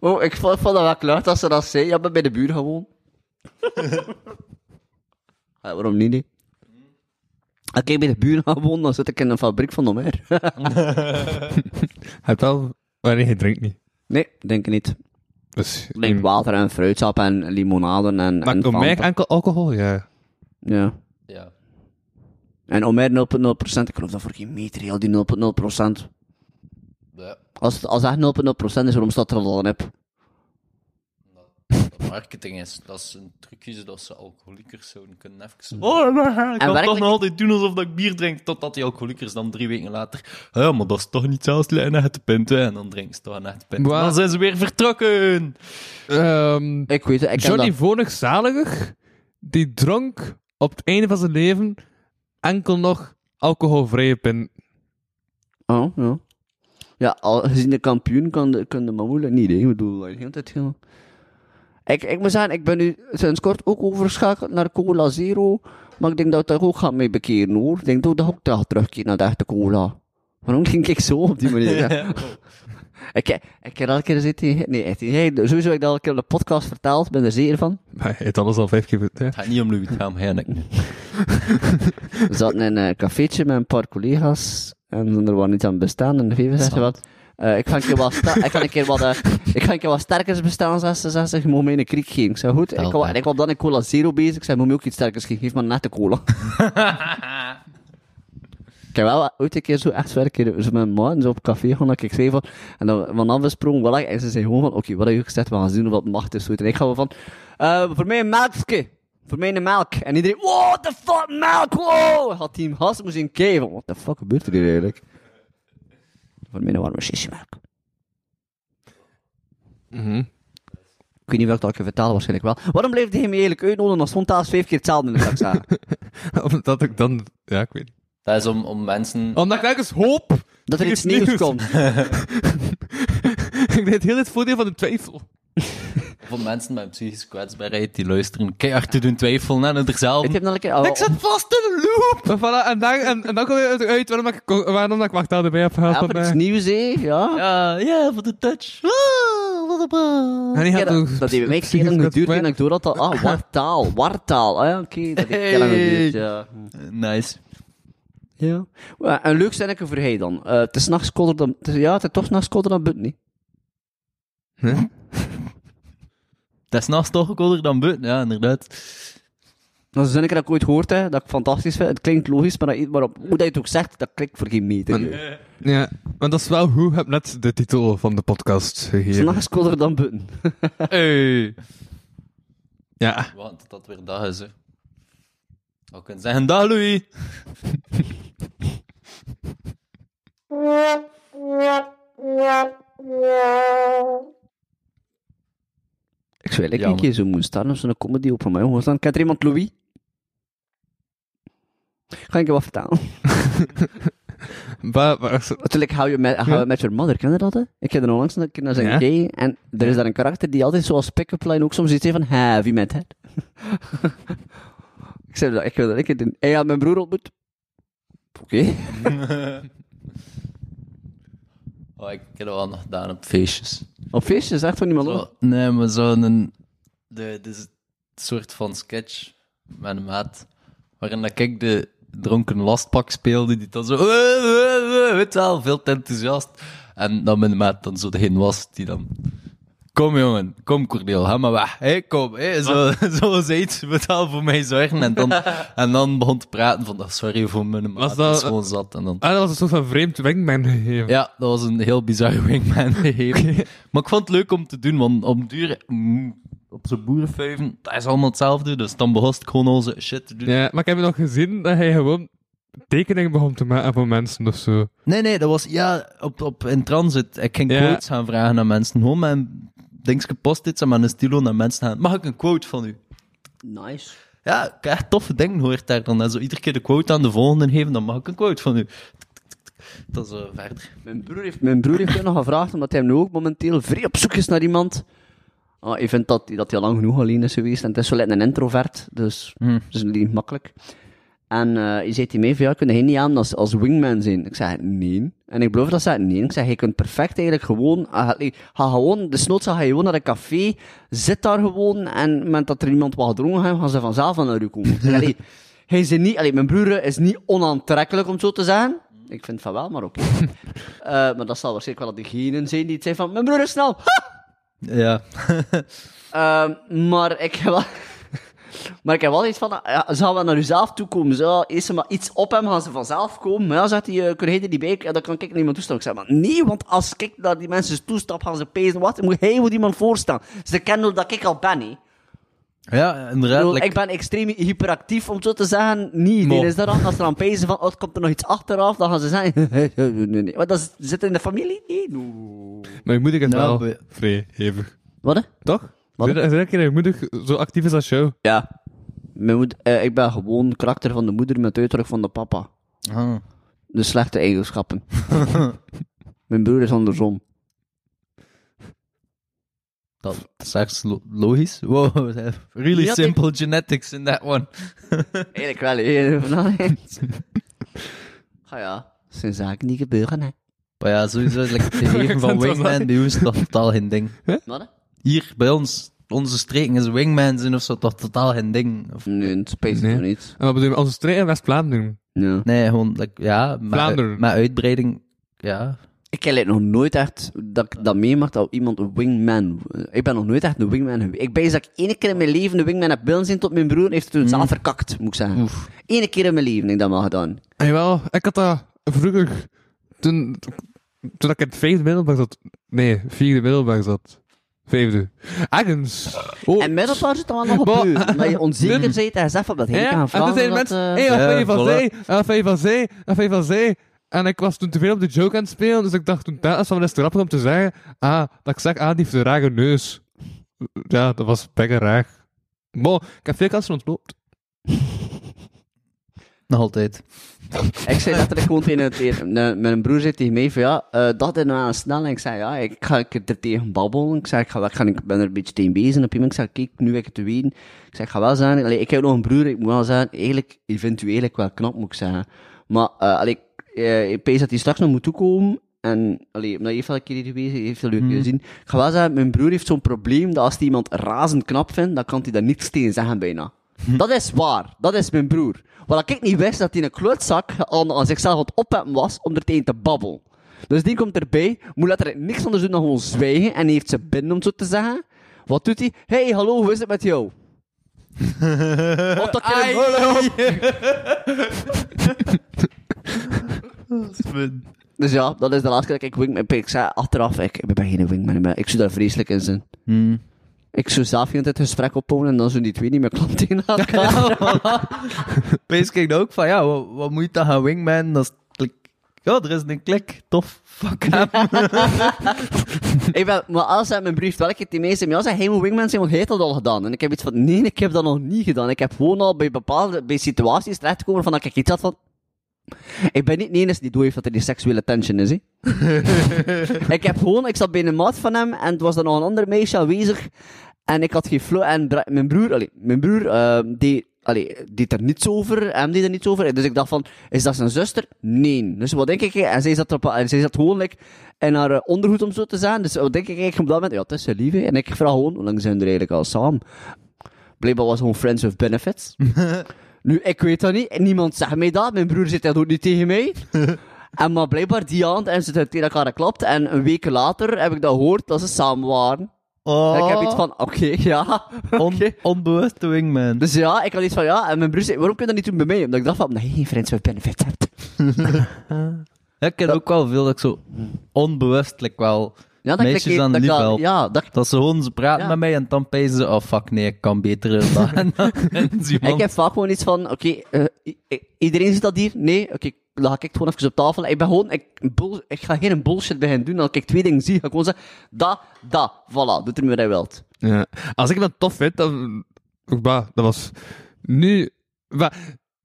oh, ik vond, vond dat wel klaar dat ze dat zei. Ja, maar bij de buur gewoon. ja, waarom niet, nee? Als ik bij de buur ga wonen, dan zit ik in een fabriek van Omer. Heeft wel... Maar nee, hij drinkt niet. nee, denk ik niet. Dus, Alleen water en fruitsap en limonade en, en Maar om mij Fanta. enkel alcohol, ja. Ja. Ja. En Omer 0,0%. Ik geloof dat voor geen meter, heel die 0,0%. Als, het- als het echt 0,0% is, waarom staat er al een app? Dat marketing is, dat is een trucje dat ze alcoholiekers zouden kunnen even... Oh, ik kan toch werkelijk- nog altijd doen alsof dat ik bier drink, totdat die alcoholiekers dan drie weken later... Ja, maar dat is toch niet zelfs een echte pint, hè. En dan drinken ze toch een echte pint. Waar- Dan zijn ze weer vertrokken! Ik Ehm weet het, ik Johnny dat. Vonig Zaliger, die dronk op het einde van zijn leven enkel nog alcoholvrije pin. Oh, ja. Ja, al gezien de kampioen kan de, kan de moeilijk niet, hè. Ik bedoel, heel tijd heel... Ik, ik moet zeggen, ik ben nu sinds kort ook overgeschakeld naar Cola Zero, maar ik denk dat ik daar ook gaat mee bekeren, hoor. Ik denk dat ik ook daar terugkeer naar de echte cola. Waarom klink ik zo op die manier? ik, ik heb elke keer zitten... Nee, echt, sowieso heb ik dat elke keer op de podcast verteld, ben er zeker van. Maar hij heeft alles al vijf keer... Het gaat niet om Louis Vuitton, hè, ik nu. We zaten in een cafeetje met een paar collega's en er was niet aan het bestaan en de VV zei ze wat. eh, ik ga een keer wat, ik ga een keer wat, eh, ik ga een keer wat sterkers bestaan, zei ze, zei ze, je moet mij een kriek geven. Ik zei, goed, ik, wou- ik was dan in cola zero bezig, ik zei, moet me ook iets sterkers geven, geef maar net de cola. ik heb wel ooit een keer zo echt zo een keer zo met mijn zo op café gaan, dat ik zei van, en dan van afgesprongen, wat en ze zei gewoon van, oké, wat heb je gezegd, we gaan zien wat macht is, zoiets. en ik ga van, eh, voor mij een melkje. Voor mij een melk. En iedereen, what the fuck, melk, wow! Had team Has moest in kijken van, what the fuck gebeurt er hier eigenlijk? Voor mij een warme shishimelk. Mhm. Ik weet niet welke dat ik je vertellen, waarschijnlijk wel. Waarom bleef hij me eigenlijk uitnodigen als zo'n taal vijf keer hetzelfde in de? Omdat ik dan... Ja, ik weet niet. Dat is om, om mensen... Omdat ik ergens hoop Dat er iets nieuws. komt. ik deed heel het voordeel van de twijfel. Voor mensen met psychische kwetsbaarheid die luisteren keihard te doen twijfelen aan er zelf. Ik heb nog een keer... al- Ik zit vast in een loop! Voilà, en dan, en, en dan kom je uit waarom ik, waarom ik wacht erbij heb gehad. Ja, voor iets mij. nieuws, hè? Ja. Ja, ja, voor de touch. Ah, wat een En had ook dat heeft mij een keer lang geduurd en ik door dat al... Ah, wartaal, wartaal. Ah, ja, oké. Dat heeft heel lang geduurd, ja. Nice. Ja. Een leuk zinnetje voor hij dan. Eh, het is nachts kolder dan... het is- ja, het is toch nachts kolder dan buiten, niet? Dat is naast toch kolder dan buiten, ja, inderdaad. Dat is een zinnetje dat ik ooit gehoord heb, dat ik fantastisch vind. Het klinkt logisch, maar, dat, maar op, hoe dat je het ook zegt, dat klinkt voor geen meter. Ja, maar dat is wel hoe ik heb net de titel van de podcast Het is gegeven. nachts kolder dan buiten. Hey. Ja. Want dat weer dag is, hè. We kunnen zeggen, dag Louis. Ik zou eigenlijk een keer zo moeten staan op zo'n comedy op mij. Hoe staan? Kent er iemand Louis? Ga ik je wat maar, Natuurlijk, hou je met, je met your mother, ken je dat? Hè? Ik heb er onlangs een keer naar zijn gay en er is daar een karakter die altijd zoals pick-up line ook soms iets heeft van heavy met het. Ik zei dat, ik wil dat ik het doen. En ja, mijn broer ontmoet. Oké. Oh, ik heb dat wel nog gedaan op feestjes. Op feestjes, echt van niemand Zo, nee, maar zo'n... De, de, soort van sketch met een maat, waarin dat ik de dronken lastpak speelde, die dan zo... Weet je wel, veel te enthousiast. En dan mijn maat dan zo degene was die dan... Kom jongen, kom Corneel, ga maar weg. Hé, kom. Zo, zo zoiets, moet wel voor mij zorgen. En dan, en dan begon te praten van, oh, sorry voor mijn maat, Was dat- is gewoon zat. En dan... Ah, dat was een soort van vreemd wingman gegeven. Ja, dat was een heel bizarre wingman gegeven. Maar ik vond het leuk om te doen, want op duur, mm, op zo'n boerenfuiven, dat is allemaal hetzelfde. Dus dan begon ik gewoon onze shit te doen. Ja, maar ik heb nog gezien dat hij gewoon tekeningen begon te maken voor mensen of zo. Nee, nee, dat was, ja, op, op, in transit. Ik ging Ja. quotes gaan vragen aan mensen. Gewoon met een dingetje post-its en met een stilo naar mensen gaan. Mag ik een quote van u? Nice. Ja, ik heb echt toffe dingen hoort daar dan. En zo iedere keer de quote aan de volgende geven, dan mag ik een quote van u. Dat is eh, verder. Mijn broer heeft, mijn broer heeft mij nog gevraagd, omdat hij nu ook momenteel vrij op zoek is naar iemand. Ah, hij vindt dat, dat hij al lang genoeg alleen is geweest. En het is zo net een introvert, dus Hmm. dat is niet makkelijk. En eh je zei hij mee van, ja, kun je niet aan als, als wingman zijn? Ik zei, nee. En ik beloof dat ze nee. Ik zei, je kunt perfect eigenlijk gewoon, allee, ga gewoon, desnoods ga je gewoon naar een café, zit daar gewoon, en op het moment dat er iemand wat gedronken heeft, gaan ze vanzelf naar u komen. Allee, hij is niet, allee, mijn broer is niet onaantrekkelijk, om het zo te zeggen. Ik vind van wel, maar oké. Eh, maar dat zal waarschijnlijk wel degene zijn die het zijn van, mijn broer is snel. Ja. Ehm, maar ik heb wel... maar ik heb wel iets van, ja, ze gaan wel naar uzelf toe komen. Zo, eerst maar iets op hem, gaan ze vanzelf komen. Maar ja, zegt hij, uh, kun je er niet bij? Ja, dan kan ik naar iemand toestaan. Ik zeg, maar nee, want als ik naar die mensen toestap, gaan ze pezen. Wat? Moet hij moet iemand voorstaan? Ze kennen dat ik al ben, hè. Ja, Ik, inderdaad. bedoel, like- ik ben extreem hyperactief, om het zo te zeggen. Niet. Mo. Nee, is dat dan, als ze dan pezen van, oh, er komt er nog iets achteraf, dan gaan ze zeggen, nee, nee. Maar dat is- zit in de familie? Nee, no. Maar je moeder is Nou, wel we- vrij hevig. Wat, hè? Toch? Wat? Is een keer dat je moeder zo actief is als jou? Ja. Mijn moeder, eh, ik ben gewoon karakter van de moeder met uiterlijk van de papa. Ah. De slechte eigenschappen. Mijn broer is andersom. Dat is echt lo- logisch. Wow, really Ja, simple genetics in that one. Eigenlijk wel, hè. Vanuit. Ah ja, dat zijn zaken die gebeuren, hè. Maar ja, sowieso, like, het gegeven van wingman bij ons is toch totaal geen ding. Wat, hè? Hier, bij ons, onze streken is wingman zijn of zo toch totaal geen ding. Of, Nee, het spijt Nee. me niet. En wat bedoel je? Onze streek in West-Vlaanderen. Ja. nee, gewoon, like, ja, met uitbreiding, ja. Ik heb nog nooit echt dat ik dat meemaak dat iemand een wingman... Ik ben nog nooit echt een wingman geweest. Ik ben dat ik één keer in mijn leven een wingman heb willen zien tot mijn broer heeft het toen zelf verkakt, moet ik zeggen. Oef. Eén keer in mijn leven heb ik dat maar gedaan. En jawel, ik had dat vroeger, toen, toen ik in het vijfde middelbaar zat, nee, vierde middelbaar zat, vijfde, ergens. Oh, En middelbaar zit dan wel nog op Maar- u. Maar je onzeker bent en zegt van dat hij ja, kan en vragen. toen zeiden dat, mensen, eh, hé, hey, Ja, wat van zij, wat van je van zij, wat van je zij. En ik was toen te veel op de joke aan het spelen, dus ik dacht toen tijdens van, is het grappig om te zeggen, ah, dat ik zeg, ah, die heeft een rare neus. Ja, dat was bijna raar. Maar, ik heb veel kansen ontloopt. Nog altijd. Ik zei dat er gewoon tegen, tegen mijn- broer zei tegen mij van ja, eh, dat is nou snel. En ik zei ja, ik ga ik er tegen babbelen. Ik zei ik, ga, ik, ga, ik ben er een beetje tegen bezig. Op iemand. Ik zei kijk, nu heb ik het te weten. Ik zei ik ga wel zeggen, allee, ik heb nog een broer, ik moet wel zeggen, eigenlijk, je vindt u eigenlijk wel knap, moet ik zeggen. Maar uh, allee, eh, ik pees dat hij straks nog moet toekomen. En, allee, omdat je heeft wel een keer hier geweest, heeft leuk Mhm. gezien. Ik ga wel zeggen, mijn broer heeft zo'n probleem dat als hij iemand razend knap vindt, dan kan hij daar niks tegen zeggen bijna. Dat is waar. Dat is mijn broer. Wat ik niet wist, dat hij een klootzak aan, aan zichzelf aan het opheffen was om er tegen te babbelen. Dus die komt erbij, moet letterlijk niks anders doen dan gewoon zwijgen en heeft ze binnen, om het zo te zeggen. Wat doet hij? Hey, hallo, hoe is het met jou? Of dat je hem- Dus ja, dat is de laatste keer dat ik wingman... Ik zei achteraf, ik, ik ben geen wingman meer. Ik zou daar vreselijk in zijn. Hmm. Ik zou zelf in het gesprek opbouwen en dan zouden die twee niet meer klant tegen elkaar. Pees kijkt ook van, ja, wat, wat moet je dan gaan wingman? Dat is klik. Ja, er is een klik. Tof. Fuck hem. ik ben, maar als hij mijn brief wel, ik heb die meeste, maar als hij moet wingman zijn, want hij heeft dat al gedaan. En ik heb iets van, nee, ik heb dat nog niet gedaan. Ik heb gewoon al bij bepaalde, bij situaties terechtgekomen van dat ik iets had van, ik ben niet de enige die door heeft dat er die seksuele tension is, hè. ik heb gewoon, ik zat bij een maat van hem en het was er nog een ander meisje aanwezig. En ik had geen flow, en mijn broer, allee, mijn broer, eh, die allee, deed er niets over, hem deed er niets over. Dus ik dacht van, is dat zijn zuster? Nee. Dus wat denk ik? En zij zat, op, en zij zat gewoon like, in haar eh, ondergoed om zo te zijn. Dus wat denk ik eigenlijk op dat moment? Ja, het is zijn lieve. En ik vraag gewoon, hoe lang zijn we er eigenlijk al samen? Blijkbaar was gewoon friends with benefits. nu, ik weet dat niet. Niemand zegt mij dat. Mijn broer zit dat ook niet tegen mij. en maar blijkbaar die avond en ze tegen elkaar geklapt. En een week later heb ik dat gehoord dat ze samen waren. Oh, En ik heb iets van, oké, ja. oké. on, onbewust wingman. Dus ja, ik had iets van, ja. En mijn broer zei, waarom kun je dat niet doen bij mij? Omdat ik dacht van, nee, geen friends with benefits hebt. Ja, ik ken ook wel veel dat ik zo onbewustelijk wel... Ja, dat Meisjes ik, aan dat ik lief dat- helpen. Ja, dat Dat ze gewoon, ze praten Ja. met mij en dan pezen ze, oh fuck, nee, ik kan beter dan. En dan. Ik heb vaak gewoon iets van, oké, eh, iedereen ziet dat hier? Nee? Oké, dan ga ik het gewoon even op tafel. Ik ben gewoon, ik, bull, ik ga geen bullshit beginnen doen. Als ik twee dingen zie, ga ik gewoon zeggen, dat, dat, voilà, doet er wat hij wilt. Ja. Als ik dat tof vind, dan... Bah, dat was... Nu... Bah,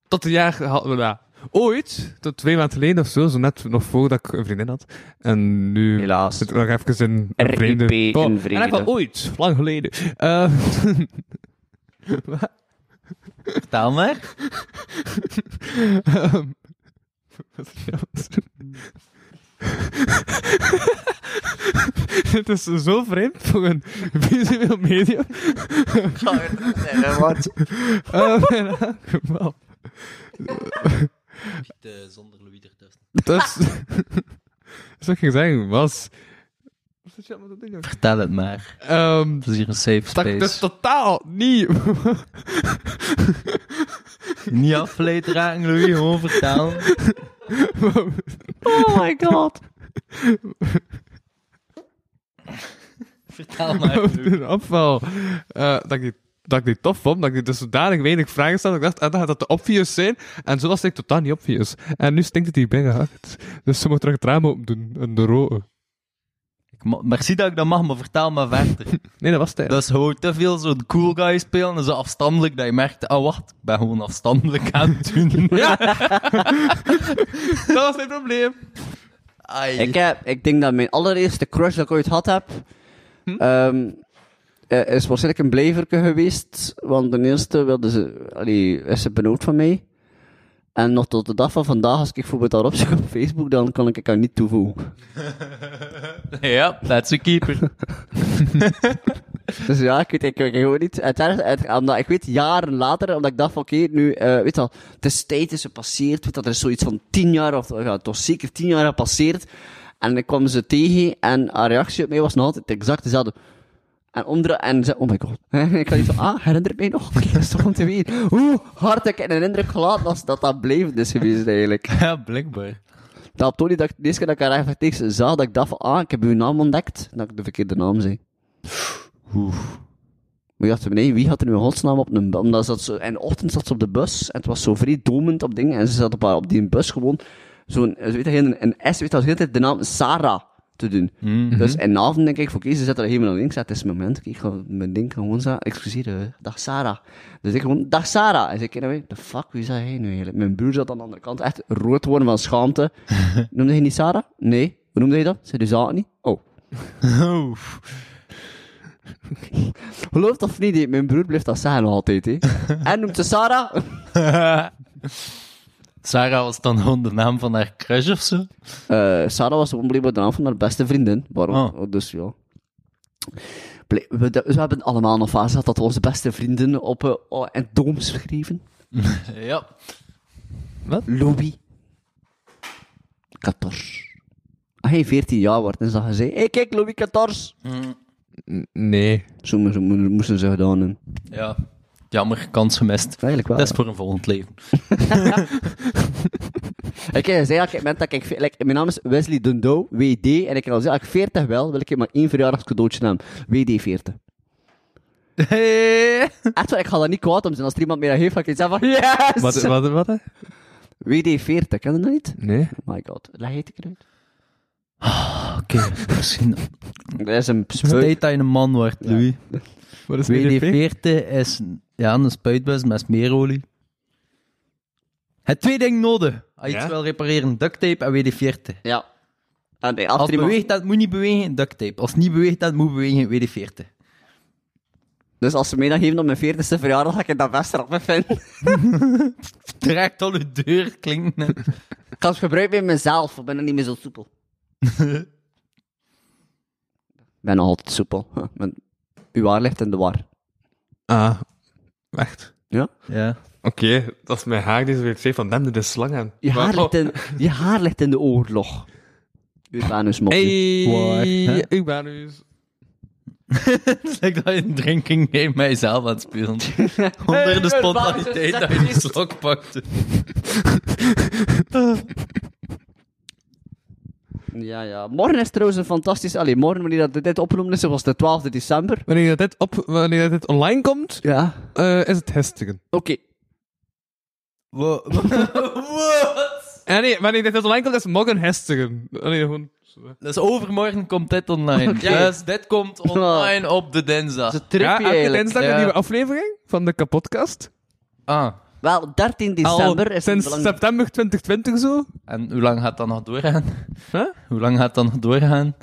tot een jaar... ha- Ja. Ooit, tot twee maanden geleden of zo, zo net nog voordat ik een vriendin had. En nu Helaas. zit ik nog even in een RIP vreemde... in Oh, vrede. En ik wel ooit, lang geleden. Eh, Vertel maar. Ehm, wat is dat? Het is zo vreemd voor een visueel medium. wat? Eh, in elk geval. zonder Louis ertussen. Dus, dus wat ik ging zeggen was... Is dat dat? Vertel het maar. Ehm, Het is hier een safe dat ik dus space. totaal niet... Niet afgeleid raken, Louis, gewoon vertellen. Oh my god. Vertel maar. over de afval. eh, dat, ik dat ik die tof vond, dat ik dus zodanig weinig vragen stelde. Ik dacht, ah, dat gaat dat de obvious zijn. En zo was ik totaal niet obvious. En nu stinkt het hier binnengehakt. Dus ze moet terug het raam open doen. En de roken. Ik ma- Merci dat ik dat mag, maar vertel maar verder. Nee, dat was het Dat is gewoon te veel zo'n cool guy spelen en zo afstandelijk dat je merkt, ah wacht, ik ben gewoon afstandelijk aan het doen. Ja. dat was mijn probleem. Ai. Ik, heb, ik denk dat mijn allereerste crush dat ik ooit had heb, ehm, eh, is waarschijnlijk een blijverke geweest. Want ten eerste wilde ze, allee, is ze benauwd van mij. En nog tot de dag van vandaag, als ik bijvoorbeeld daarop zoek op Facebook, dan kan ik haar niet toevoegen. Ja, that's a keeper. Dus ja, ik weet, ik, gewoon niet. Uit- omdat, ik weet jaren later, omdat ik dacht van, oké, nu, eh weet je wel, het is tijd is gepasseerd, weet wel, er is zoiets van tien jaar, of ja, toch zeker tien jaar gepasseerd. En ik kwam ze tegen, en haar reactie op mij was nog altijd exact dezelfde. En omdra en ze, oh my god. ik had iets van, ah, herinner mij nog? Dat is toch om te weten hoe hard ik in een indruk gelaten was dat dat blijvend is geweest, eigenlijk. Ja, blijkbaar. Dat Tony, dat ik de eerste keer dat ik haar even tegen zag, dat ik dacht van, ah, ik heb uw naam ontdekt. Dat ik de verkeerde naam zei. Oeh. Maar je dacht, nee, wie had er nu in godsnaam op een bus? Omdat ze zo, in de ochtend zat ze op de bus, en het was zo vrij domend op dingen, en ze zat op, haar, op die bus gewoon, zo'n, weet je, een, een S, weet je, de hele tijd de naam Sarah te doen. Dus in de avond denk ik, van, oké, ze er helemaal links, het is moment, ik ga mijn ding gewoon zeggen, excuseer, dag Sarah. Dus ik gewoon, dag Sarah. En ze kennen mij, the fuck, wie dat hij nu eigenlijk? Mijn broer zat aan de andere kant, echt rood worden van schaamte. Noemde hij niet Sarah? Nee. Hoe noemde hij dat? Zei de zaak niet? Oh. Geloof het of niet, mijn broer blijft dat zeggen altijd, hè. en noemt ze Sarah? Sarah was dan gewoon de naam van haar crush of zo? Eh, Sarah was blijkbaar de naam van haar beste vriendin. Waarom? Oh. Oh, Dus ja. We, we hebben allemaal nog fase gehad dat we onze beste vrienden op uh, oh, en doom schreven. Ja. Louis. 14. Als hij 14 jaar wordt, dan zag hij zeggen, hey, kijk, Louis 14. N- Nee. Zo mo- zo mo- moesten ze gedaan hebben. Ja. Jammer, kans gemist. Eigenlijk wel. Dat is voor een volgend leven. Ik heb gezegd, op het moment dat ik... Like, mijn naam is Wesley Dundo, WD, en ik kan al zeggen, als ik 40 wel, wil ik maar één verjaardagscadeautje hebben. WD 40. Echt waar, ik ga dat niet kwaad om zijn. Als er iemand meer heeft, ga ik iets zeggen van, yes! Wat, wat, wat? hè? WD 40, ken je dat niet? Nee. Oh my god, leg het eruit. Oké, misschien. Dat is een Het is spuit. tijd dat je een man wordt, Louis. Wat is WD-40 is ja, een spuitbus met smeerolie. Het twee dingen nodig. Als je Ja? iets wil repareren, duct tape en WD-40. Ja. Ah, nee, als Als er het iemand... beweegt, dat moet niet bewegen, duct tape. Als het niet beweegt, dat moet bewegen, WD-40. Dus als ze mij dan geven op mijn 40ste verjaardag, ga ik dat best erop vinden. Direct al uw deur klinkt. Ik kan het gebruiken bij mezelf, ik ben dan niet meer zo soepel. Ik ben nog altijd soepel. Mijn- Uw waar ligt in de war. Ah, echt? Ja. Oké, dat is mijn haar die zo weer zei van, dem, dit is slang aan. Je haar, ligt in, je haar ligt in de oorlog. Urbanus mopje. Hey, ik ben dus... Lijkt dat je een drinking game met jezelf aan het spelen. Onder de spontaniteit dat je die slok pakte. Ja, ja. Morgen is trouwens een fantastisch... Allee, morgen, wanneer dat dit opgenomen is, was de 12 december. Wanneer dit, op, wanneer dit online komt, Ja. eh, is het Hestigen. Oké. Wat? En nee, wanneer dit online komt, is het morgen Hestigen. Nee, gewoon... Dus overmorgen komt dit online. Dus dit komt online op de dinsdag. Dat is een trippy Ja, elke eigenlijk. dinsdag Ja. een nieuwe aflevering van de kapotkast. Ah. Wel, 13 december Al is sinds belang- september 2020 zo. En hoe lang gaat dat nog doorgaan? Huh? Hoe lang gaat dat nog doorgaan?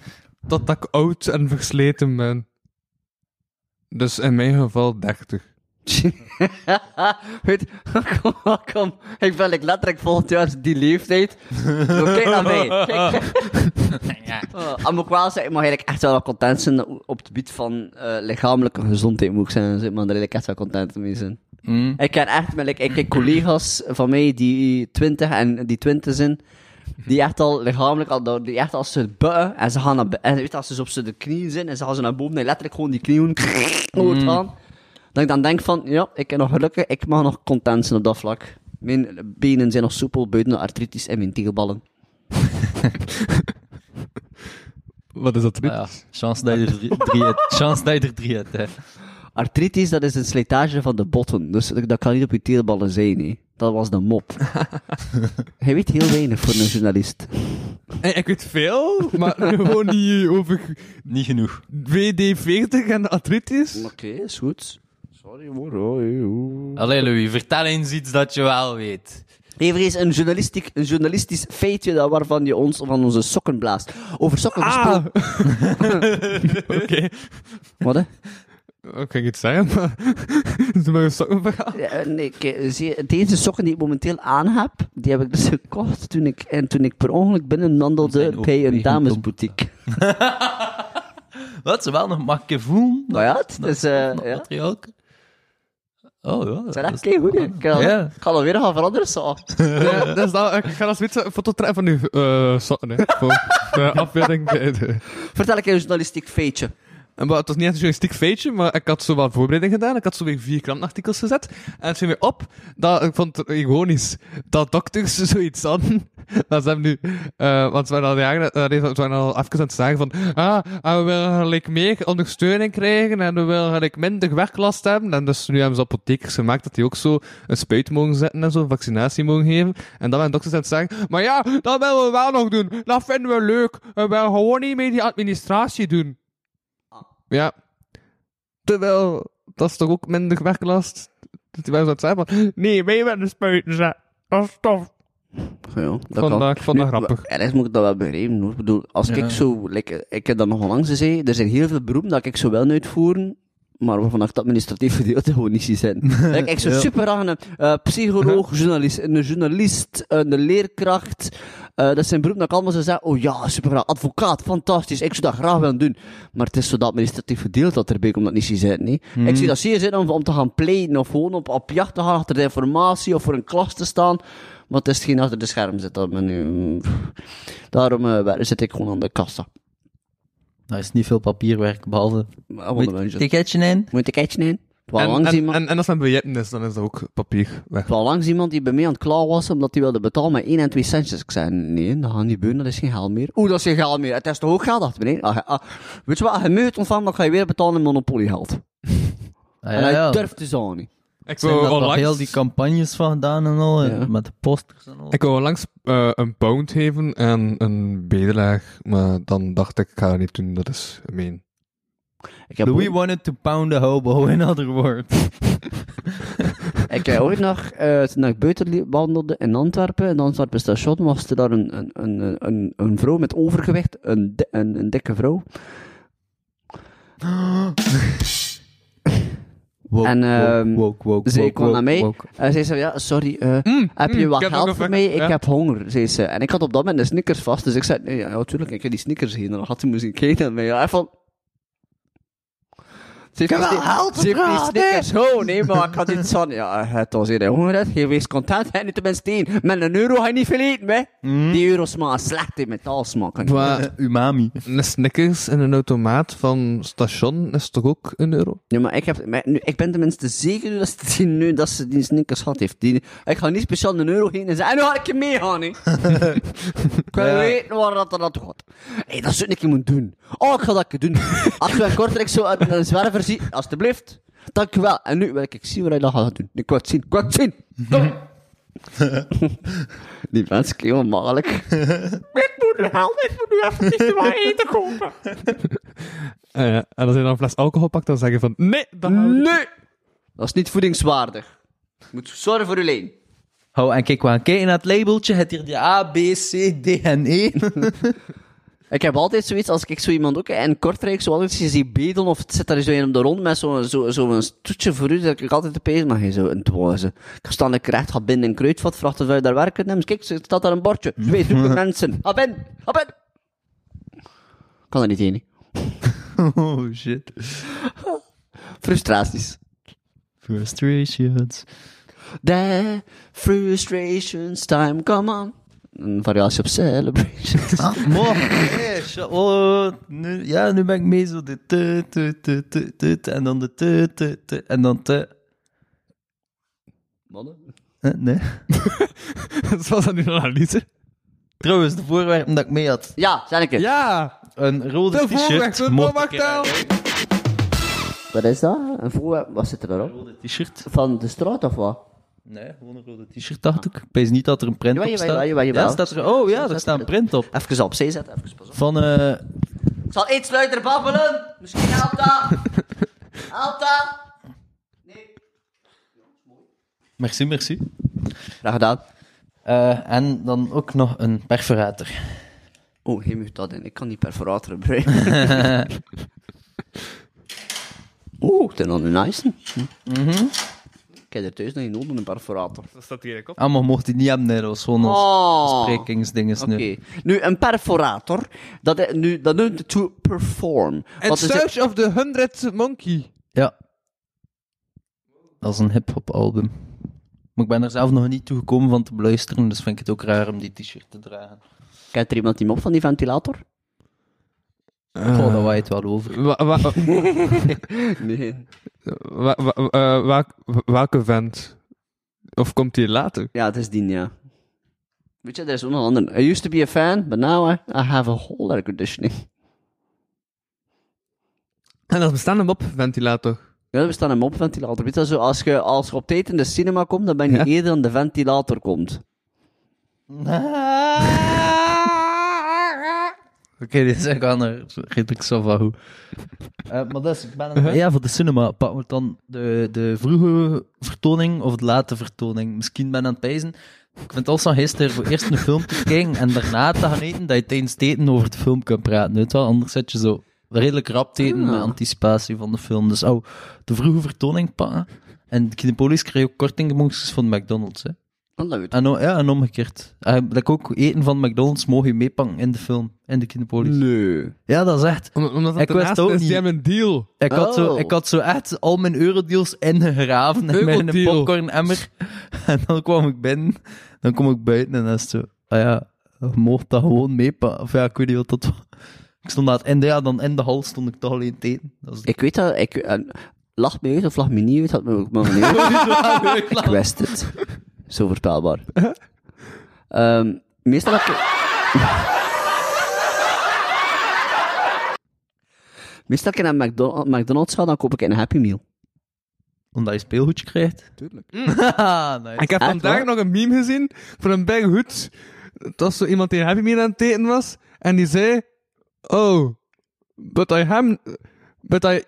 Totdat ik oud en versleten ben. Dus in mijn geval 30. Weet, kom, kom. Ik ben like, letterlijk volgend jaar die leeftijd. Zo, Kijk naar mij. Kijk. Uh, en moet ik wel zeggen, ik mag eigenlijk echt wel wat content zijn op het gebied van eh, lichamelijke gezondheid, moet ik zeggen. Dus ik mag er eigenlijk echt wel content mee zijn. Hm? Ik ken echt like, ik ken collega's van mij die 20 en die 20 zijn, die echt al lichamelijk, al, door- die echt als ze bukken en ze gaan naar, en weet als ze op ze de knieën zijn en ze gaan ze naar boven en letterlijk gewoon die knieën hoort gaan. Dat ik dan denk van, ja, ik ben nog gelukkig, ik mag nog content zijn op dat vlak. Mijn benen zijn nog soepel buiten de artritis en mijn tegelballen. Wat is dat? Ah ja, chance dat je er drie, drie hebt. Chance dat je er drie hebt, hè. Artritis, dat is een slijtage van de botten, dus dat kan niet op je tegelballen zijn, hè. Dat was de mop. Hij weet heel weinig voor een journalist. Ik weet veel, maar gewoon niet over Niet genoeg. WD-40 en artritis. Oké, is goed. Sorry hoor. Allee, Louis, vertel eens iets dat je wel weet. Even eens een, journalistiek, een journalistisch feitje dat waarvan je ons van onze sokken blaast. Over sokken Ah! gesproken. Oké. Wat hè? Ik kan iets zeggen, is maar een sokkenverhaal. Ja, nee, kijk, zie je, deze sokken die ik momenteel aan heb, die heb ik dus gekocht toen ik, en toen ik per ongeluk binnenwandelde Zijn bij een damesboutique. Wat, ze wel nog makkelijk voelen? Nou ja, het is, eh, dat ja. materiaal. Oh ja. Dat is dat echt hè. Ik kan, Ja. ik kan alweer gaan veranderen, zo. Ja, dat is dat, ik ga als weet een foto trekken van uw eh sokken, hè. Voor de afbeelding. Vertel ik een journalistiek feitje. En, het was niet echt een journalistiek feitje, maar ik had zo wat voorbereiding gedaan. Ik had zo weer vier krantenartikels gezet. En het viel me op dat ik vond het ironisch dat dokters zoiets hadden. Dat ze hebben nu, eh want ze waren al jaren, nee, ze waren al zeggen van, ah, ah, we willen gelijk meer ondersteuning krijgen en we willen gelijk minder werklast hebben. En dus nu hebben ze apothekers gemaakt dat die ook zo een spuit mogen zetten en zo, een vaccinatie mogen geven. En dan waren dokters aan het zeggen, maar ja, dat willen we wel nog doen. Dat vinden we leuk. We willen gewoon niet meer die administratie doen. Ja. Terwijl, dat is toch ook minder werklast? Dat die wel zo zeggen van, nee, wij willen spuiten zetten. Dat is tof. Ja, dat Nu, grappig. Ergens moet ik dat wel begrijpen, hoor. Ik bedoel, als Ja. ik zo... Like, ik heb dat nog onlangs gezegd, er zijn heel veel beroepen dat ik zo wel uitvoeren, maar waarvan ik het administratief gedeelte gewoon niet zie zijn. like, ik zou Ja. super graag een eh, psycholoog, journalist, een journalist, een leerkracht, eh, dat zijn beroepen dat ik allemaal zou zeggen, oh ja, super graag, advocaat, fantastisch, ik zou dat graag willen doen. Maar het is zo dat administratief gedeelte dat erbij komt dat niet zie zijn, nee. Ik zie dat zeer zitten om, om te gaan pleiten, of gewoon op, op jacht te gaan achter de informatie, of voor een klas te staan. Maar het is hetgeen achter de scherm zit. Dat nu, daarom wer- zit ik gewoon aan de kassa. Dat is niet veel papierwerk, behalve... Gewoon Moet je ticketje in? Moet ik iets nemen? En, langs en, iemand... en, en als het met biljetten is, dan is dat ook papier weg. Was langs iemand die bij mij aan het klaar was, omdat hij wilde betalen met 1 en 2 centjes. Ik zei, nee, dat gaat niet beuren, dat is geen geld meer. Oeh, dat is geen geld meer. Het is toch ook geld achter me, nee? Ah, ah, weet je wat, je mij ontvangt, dan ga je weer betalen in monopoliegeld. Ah, en hij ja. durft dus aan niet. Ik toch onlangs, heel die campagnes van gedaan en al, Ja. met de posters en al. ik wou onlangs eh, een pound geven en een bedelaar, maar dan dacht ik, ik ga dat niet doen, dat is gemeen. Ik heb, Louis ooit, wanted to pound a hobo, in other words. ik heb ooit nog, eh, toen ik buiten liep- wandelde in Antwerpen, in Antwerpen station, was er daar een, een, een, een, een vrouw met overgewicht, een, di- een, een dikke vrouw. Woke, En, ehm, woke, woke, woke, woke, kwam naar mij. woke. En zei ze, ja, sorry, eh, Mm, heb mm, je wat ik heb geld voor mij? Ik ja. heb honger, zei ze. En ik had op dat moment de snickers vast, dus ik zei, nee, ja, natuurlijk, ik heb die snickers heen. En dan had hij moeten kijken naar mij. Ja, hij van... Ze heeft die sni- ze heeft die snickers gewoon, nee, maar ik had iets van, ja, het was hier honger, hebt, je wees content, en niet tenminste één. Met een euro ga je niet veel eten, hè. Die euro smaakt slecht in metaalsmaak. Maar Eh, umami. een Snickers in een automaat van station is toch ook een euro? Ja, maar ik, heb, maar nu, ik ben tenminste zeker dat ze die, nu, dat ze die snickers gehad heeft. Die, ik ga niet speciaal een euro heen en zeggen, en nu ga ik je meegaan, hè. ik wil Ja. weten waar dat er naartoe gaat. Hé, dat zou ik je moeten doen. Oh, ik ga dat doen. Als je een kortrijk zo uit een zwerver ziet, alstublieft. Dankjewel. En nu wil ik zien wat hij dat gaat doen. Ik wil het zien. Ik wil het zien. Die mensen klinken makkelijk. Ik moet helpen, ik moet nu even wat eten kopen. Ja. En als je dan een fles alcohol pakt, dan zeg je van, nee, dat we. Nee! Dat is niet voedingswaardig. Je moet zorgen voor je leen. Oh, en kijk, we gaan kijken naar het labeltje. Het hier die A, B, C, D en E. Ik heb altijd zoiets, als ik zo iemand ook in Kortrijk zo altijd je ziet bedelen of het zit daar zo in op de rond met zo'n zo, zo een toetje voor u, dat ik altijd te pezen, maar je zo een dwaze. Ik sta ik recht, ga binnen een kruidvat, vraagt of je daar werken neemt. Kijk, er staat daar een bordje. Twee zoeken mensen. Ga binnen, ga binnen. Kan er niet heen. Oh, shit. Frustraties. Frustrations. The frustrations time, come on. Een variatie op celebrations. Ah, mooi. Hey, oh, nu, ja, nu ben ik mee zo de te, te, te, te, te, te, en dan de te, te, te, en dan te. Mannen. Eh, nee. Zoals dat nu een analyse. Trouwens, de voorwerpen dat ik mee had. Ja, zijn ik het. Ja! Een rode De t-shirt. mocht ik erin. Wat is dat? Een voorwerp, wat zit er daarop? Een rode t-shirt. Van de straat of wat? Nee, gewoon een rode t-shirt, dacht ik. Ik weet niet dat er een print Jawel, op staat. jawel, jawel. Ja, staat er... Oh ja, er staat een print op. Even opzij zetten, even pas op. Van, eh... Ik zal iets luider babbelen. Misschien helpt dat. helpt dat. Merci, merci. Graag gedaan. Eh, en dan ook nog een perforator. Oh, geef me dat in. Ik kan die perforator gebruiken. Oeh, dat is nog een nice. Mhm. Ik heb er thuis nog niet nodig, een perforator. Dat staat hier op. Ah, maar mocht hij niet hebben, nee, dat was gewoon als Oh. sprekingsdinges Oké. nu. Nu, een perforator, dat, is, nu, dat noemt het to perform. En Wat is het? Search of the Hundredth Monkey. Ja. Dat is een hip-hop album. Maar ik ben er zelf nog niet toe gekomen van te beluisteren, dus vind ik het ook raar om die t-shirt te dragen. Kent er iemand die op van die ventilator? Oh, daar waait wel over. Wa- wa- Nee. wa- wa- eh, welk- welke vent? Of komt die later? Ja, het is die, ja. Weet je, er is ook nog een ander. I used to be a fan, but now I, I have a whole air conditioning. En dat bestaat een mop-ventilator. Ja, we staan een mopventilator. Weet je, zo, als je, als je op tijd in de cinema komt, dan ben je Ja. eerder dan de ventilator komt. Oké, dit is echt aan redelijk zo van hoe. Eh, maar dus, ik ben aan het- Ja, voor de cinema pakken we dan de, de vroege vertoning of de late vertoning. Misschien ben ik aan het pijzen. Ik vind het also gisteren voor eerst een film te kijken en daarna te gaan eten, dat je tijdens het eten over de film kan praten. Weet wel? Anders zit je zo redelijk rap te eten Ah. met anticipatie van de film. Dus oh, de vroege vertoning pakken. En Kinepolis krijg je ook kortingboxjes van McDonald's. Hè. Dat ik. En, ja, en omgekeerd. Uh, dat ook eten van McDonald's mogen je meepakken in de film, in de Kinepolis. Nee. Ja, dat is echt. Om- Omdat dat Ik wist ook is, niet. een deal. Ik had, zo, Oh. ik had zo echt al mijn eurodeals ingegraven in mijn popcorn-emmer. En dan kwam ik binnen, dan kom ik buiten en dan is het zo, ah ja, mocht dat gewoon meepakken. Of ja, ik weet niet wat dat was. Ik stond daar in de, ja, dan in de hal stond ik toch alleen te eten. Dat is Ik weet dat, ik, eh, lach me uit of lach me niet uit, had me ook maar niet uit. Ik wist het. Zo voorspelbaar. Ehm meestal heb ik... Meestal als ik naar McDo- McDonald's ga, dan koop ik een Happy Meal. Omdat je speelgoedje krijgt. Tuurlijk. Nice. Ik heb Echt vandaag nog een meme gezien van een big hoed. Het was zo iemand die een Happy Meal aan het eten was. En die zei... Oh, but I am... But I...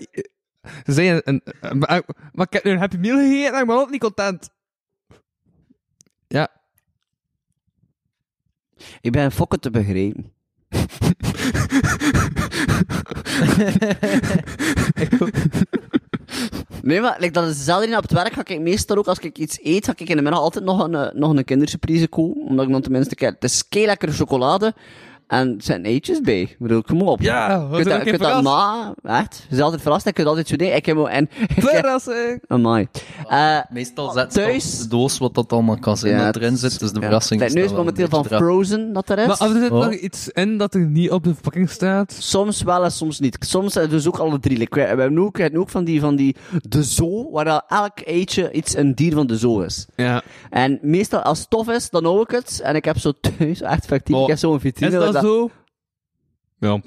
Ze zei een, een, een- maar, maar ik heb nu een Happy Meal gegeten en ik ben ook niet content. Ja. Ik ben fokken te begrijpen. Nee, maar like, dat is niet op het werk. Ga ik meestal ook, als ik iets eet, ga ik in de middag altijd nog een, eh, nog een kindersurprise kopen. Omdat ik dan tenminste, kijk, het is lekkere chocolade. En zijn eitjes bij. Ik bedoel, kom op. Ja, Je kunt zijn ook je kunt dat na, echt. Je bent altijd verrast, ik kunt altijd zo nee, ik heb en, Verrassing! amai. Eh, Meestal zet ze thuis- de doos wat dat allemaal kan zijn Ja, dat erin zit, dus de ja. verrassing Kijk, nu is wel een momenteel van. Frozen dat er is. Maar er zit Oh. nog iets in dat er niet op de verpakking staat. Soms wel en soms niet. Soms zijn dus ook alle drie. Like, we, hebben ook, ook van die, van die de zoo, waar elk eitje iets een dier van de zoo is. Ja. En meestal als het tof is, dan hou ik het. En ik heb zo thuis, echt effectief, Oh, ik heb zo'n Is vitrine. Zo? Ja.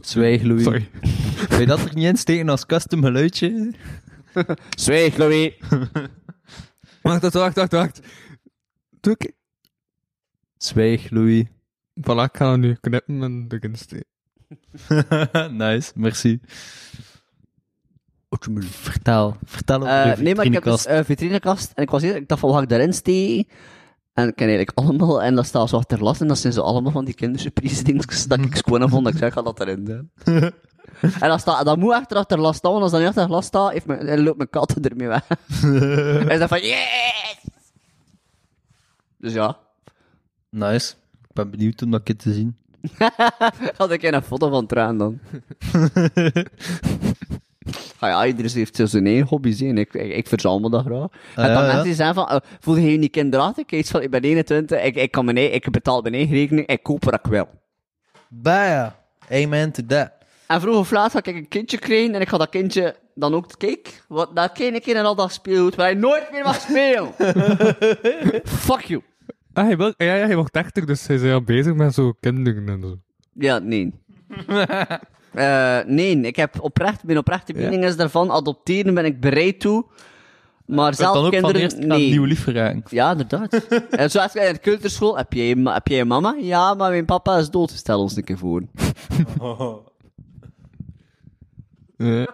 Zwijg, Louis. Sorry. Wil je dat er niet in steken als custom geluidje? Zwijg, Louis. Wacht, wacht, wacht, wacht, wacht. Doe ik... Zwijg, Louis. Voilà, ik ga hem nu knippen en erin steken. nice, merci. Vertel, vertel over Eh, de nee, maar ik heb dus een vitrinekast. En ik was eerst, ik dacht van, wat ga ik daarin steken? En ik ken eigenlijk allemaal, en dat staat zo achter last. En dat zijn zo allemaal van die kindersurprise dingetjes dat ik gewoon vond. Dat ik zeg, ga dat erin doen. en dat, staat, dat moet echt achter last staan, want als dat niet achter last staat, heeft mijn, loopt mijn kat ermee weg. en is dat van, yes! Dus ja. Nice. Ik ben benieuwd om dat kind te zien. Had ik een foto van Traan dan. Ja, iedereen heeft zijn eigen hobby's, en ik, ik, ik verzamel dat graag. en dan ja. mensen die zeggen van, uh, voel je je niet kinderachtig? Ik, iets van, ik ben 21, ik, ik, kan mijn eigen, ik betaal mijn eigen rekening, ik koop wat ik wil. Bah, amen to that. En vroeg of laat ga ik een kindje krijgen, en ik ga dat kindje dan ook, kijk, wat, dat kleine kind en al dat speelgoed, waar hij nooit meer mag spelen. Fuck you. Ah, hij, wil, ja, ja, hij wordt 30, dus hij is al bezig met zo kinderen en zo. Ja, nee. Eh, nee, ik heb oprecht, mijn oprechte mening is daarvan, adopteren ben ik bereid toe. Maar dan zelf ook van kinderen, eerst aan nee. nieuw lief geraken. Ja, inderdaad. en zoals in de kleuterschool, heb jij, heb jij een mama? Ja, maar mijn papa is dood. Stel ons een keer voor. Ja. Nee,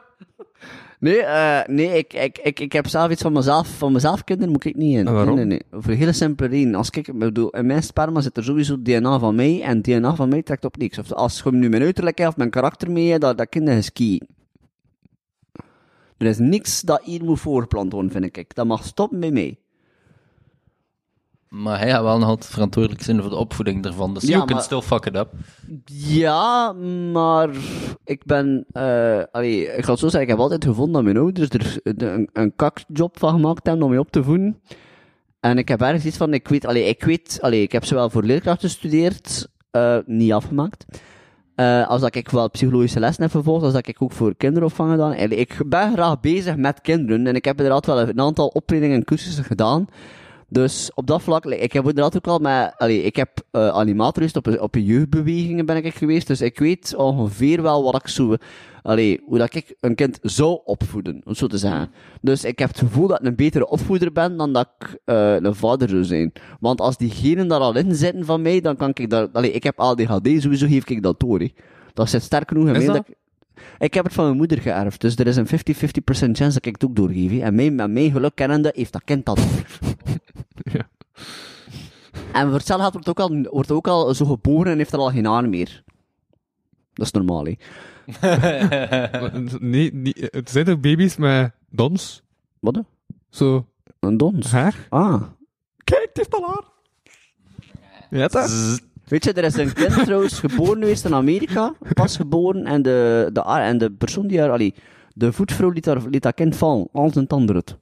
eh, nee ik, ik, ik, ik heb zelf iets van mezelf. Van mezelf kinderen moet ik niet in. Waarom? Nee, nee, nee. Voor een hele simpele reden. Als ik, ik bedoel, in mijn sperma zit er sowieso DNA van mij. En DNA van mij trekt op niks. Of als je nu mijn uiterlijk hebt of mijn karakter mee dat, dat kinderen skiën. Er is niks dat hier moet voorgeplant worden, vind ik. Dat mag stoppen bij mij. Maar hij gaat wel nog altijd verantwoordelijk zijn voor de opvoeding daarvan. Dus Ja, you can maar- still fuck it up. Ja, maar ik ben, allee, ik ga het zo zeggen, ik heb altijd gevonden dat mijn ouders er een, een kakjob van gemaakt hebben om mij op te voeden. En ik heb ergens iets van, ik weet, allee, ik weet, allee, ik heb zowel voor leerkracht gestudeerd, eh, niet afgemaakt. Eh, als dat ik wel psychologische lessen heb vervolgd, als dat ik ook voor kinderopvang gedaan. Allee, ik ben graag bezig met kinderen en ik heb inderdaad wel een aantal opleidingen en cursussen gedaan. Dus op dat vlak, ik heb inderdaad ook al met, allee, ik heb eh animator op, op jeugdbewegingen ben ik geweest, dus ik weet ongeveer wel wat ik zo, allee, hoe dat ik een kind zou opvoeden, om zo te zeggen. Dus ik heb het gevoel dat ik een betere opvoeder ben dan dat ik eh, een vader zou zijn. Want als die genen daar al in zitten van mij, dan kan ik daar, allee, ik heb ADHD, sowieso geef ik dat door, hè. Dat zit sterk genoeg in mij dat? dat ik, ik heb het van mijn moeder geërfd, dus er is een 50-50% chance dat ik het ook doorgeef. hè. En mijn, met mijn geluk kennende heeft dat kind dat. Ja. En voor hetzelfde geld wordt ook, al, wordt ook al zo geboren en heeft er al geen haar meer. Dat is normaal, hè. Nee, het zijn er baby's met dons? Wat? Zo, Een dons. haar? Ah. Kijk, het heeft al haar. Ja, dat? Weet je, er is een kind trouwens geboren geweest in Amerika, pas geboren, en de, de, en de persoon die haar, allee, de voetvrouw liet, haar, liet dat kind vallen, al zijn tanden uit.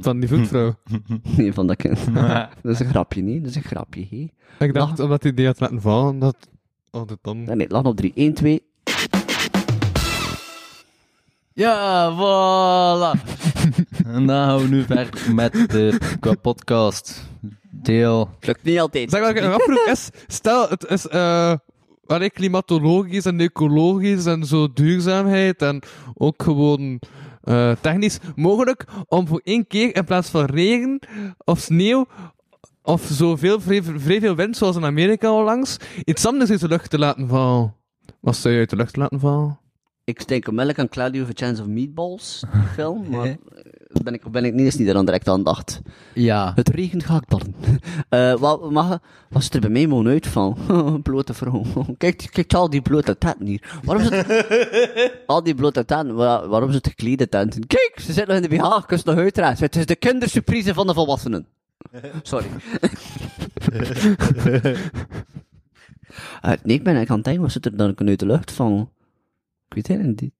Van die voetvrouw. Nee, van dat kind. dat is een grapje, nee, dat is een grapje, hé. Ik dacht, omdat hij die had laten vallen, dat... Oh, dat dan... Nee, nee, op 3. 1, 2. Ja, voilà. en dan gaan we nu verder met de podcast. Deel. Lukt niet altijd. Zeg, wat ik nog afvroeg is, stel, het is, eh, allee, klimatologisch en ecologisch en zo duurzaamheid en ook gewoon eh, technisch mogelijk om voor één keer in plaats van regen of sneeuw of zoveel, vrij, vrij veel wind zoals in Amerika al langs, iets anders uit de lucht te laten vallen. Wat zou je uit de lucht laten vallen? Ik denk onmiddellijk aan Cloudy with a Chance of Meatballs, die film, maar... ben ik, ben ik niet eens niet eraan direct aan dacht. Ja. Het regent gehaktballen. Eh wat, mag, wat zit er bij mij gewoon uit van? blote vrouw. kijk, kijk al die blote tenten hier. Waarom zit al die blote tenten? Waar, waarom zit geklede tenten? Kijk, ze zitten nog in de BH, kus nog uiteraard. Het is de kindersurprise van de volwassenen. Sorry. Eh, nee, ik ben eigenlijk aan het denken, wat zit er dan uit de lucht van? Ik weet het niet.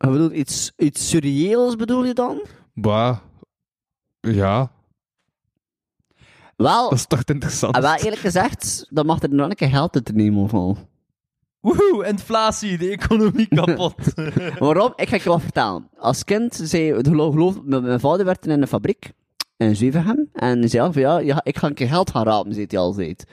Ik bedoel, iets, iets surreëels bedoel je dan? Bah. Ja, Wel, dat is toch interessant. Ah, wel eerlijk gezegd, dan mag er nog een keer geld uit te nemen van. Woehoe, inflatie, de economie kapot. Waarom? Ik ga je wat vertellen. Als kind zei, geloof, geloof mijn mijn vader werkte in een fabriek. In. En hij zei al van, ja, ja, ik ga een keer geld gaan rapen, zei hij altijd.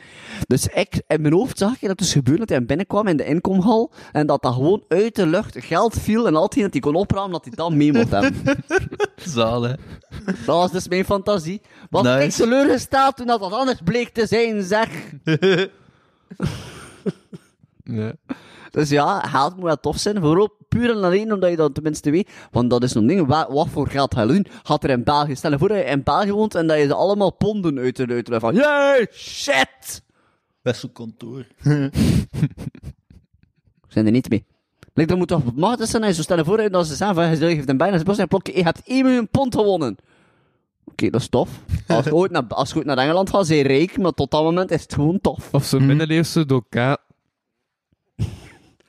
Dus ik, in mijn hoofd zag ik dat dus gebeurde dat hij binnenkwam in de inkomhal. En dat dat gewoon uit de lucht geld viel. En altijd dat hij kon oprapen, dat hij dan mee mocht hebben. Zalig. Dat was dus mijn fantasie. Was Nice. ik teleurgesteld toen dat wat anders bleek te zijn, zeg. Ja. Dus ja, geld moet wel tof zijn. Vooral puur en alleen omdat je dat tenminste weet. Want dat is een ding. Wa- wat voor geld ga je doen? Gaat er in België. Stel je voor dat je in België woont en dat je ze allemaal ponden uit de uit de- van. Yay, shit! Wisselkantoor. We zijn er niet mee. Like, dat moet toch machtig zijn je zo stel je voor dat ze zeggen van, je geeft een bijna zijn bos en je hebt 1 miljoen pond gewonnen. Oké, dat is tof. Als je ooit naar, als je ooit naar Engeland gaat, zijn rijk, maar tot dat moment is het gewoon tof. Of zo'n middeleeuwse doka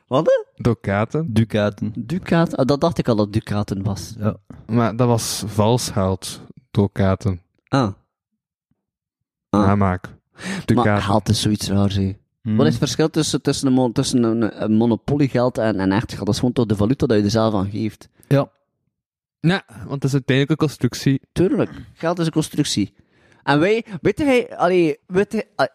Wat? hè? dokaten. Ducaten. Ducaat? Ah, dat dacht ik al dat Ducaten was. Ja. Maar dat was vals geld. Dokaten. Ah. Ah. Namaak. Maar Dukaten. geld is zoiets raars, hè. Hmm. Wat is het verschil tussen, tussen, een, mon- tussen een, een monopoliegeld en, en echt geld? Dat is gewoon toch de valuta dat je er zelf aan geeft. Ja. Ja, want het is uiteindelijk een constructie. Tuurlijk, geld is een constructie. En wij, weet hij, allee, weet hij, ah,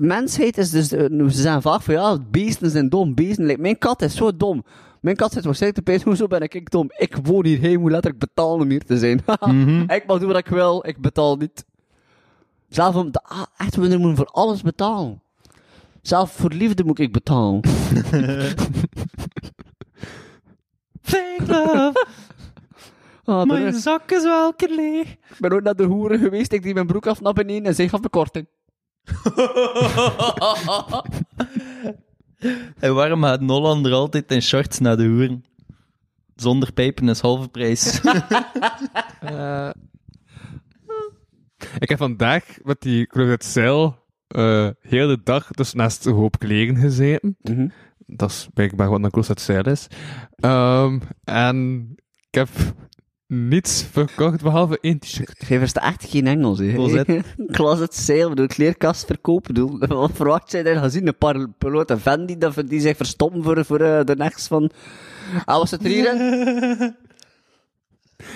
mensheid is dus, eh, ze zijn vaak van ja, beesten zijn dom, beesten. Like, mijn kat is zo dom. Mijn kat zit waarschijnlijk te pijzen, hoezo ben ik dom? Ik woon hier, hij moet letterlijk betalen om hier te zijn. Ik mag doen wat ik wil, ik betaal niet. Zelf om, de, ah, echt, we moeten voor alles betalen. Zelf voor liefde moet ik betalen. Fake love, Ah, mijn is- zak is wel leeg. Ik ben ook naar de hoeren geweest, ik die mijn broek af naar beneden en zij gaf me korting. En waarom gaat een Hollander altijd in shorts naar de hoeren? Zonder pijpen is halve prijs. Eh, ik heb vandaag met die Claudette Zeil eh heel de dag dus naast een hoop kleren gezeten. Dat is blijkbaar wat een Claudette Zeil is. Ehm, en ik heb niets verkocht behalve één t-shirt. Jij verstaat geen Engels, hè? Closet. Closet sale, bedoel, kleerkast verkopen, bedoel. Wat verwacht jij daar gezien? Een paar pilote van die, dat- die zich verstoppen voor, voor eh, de next van... Ah, was het er hier in?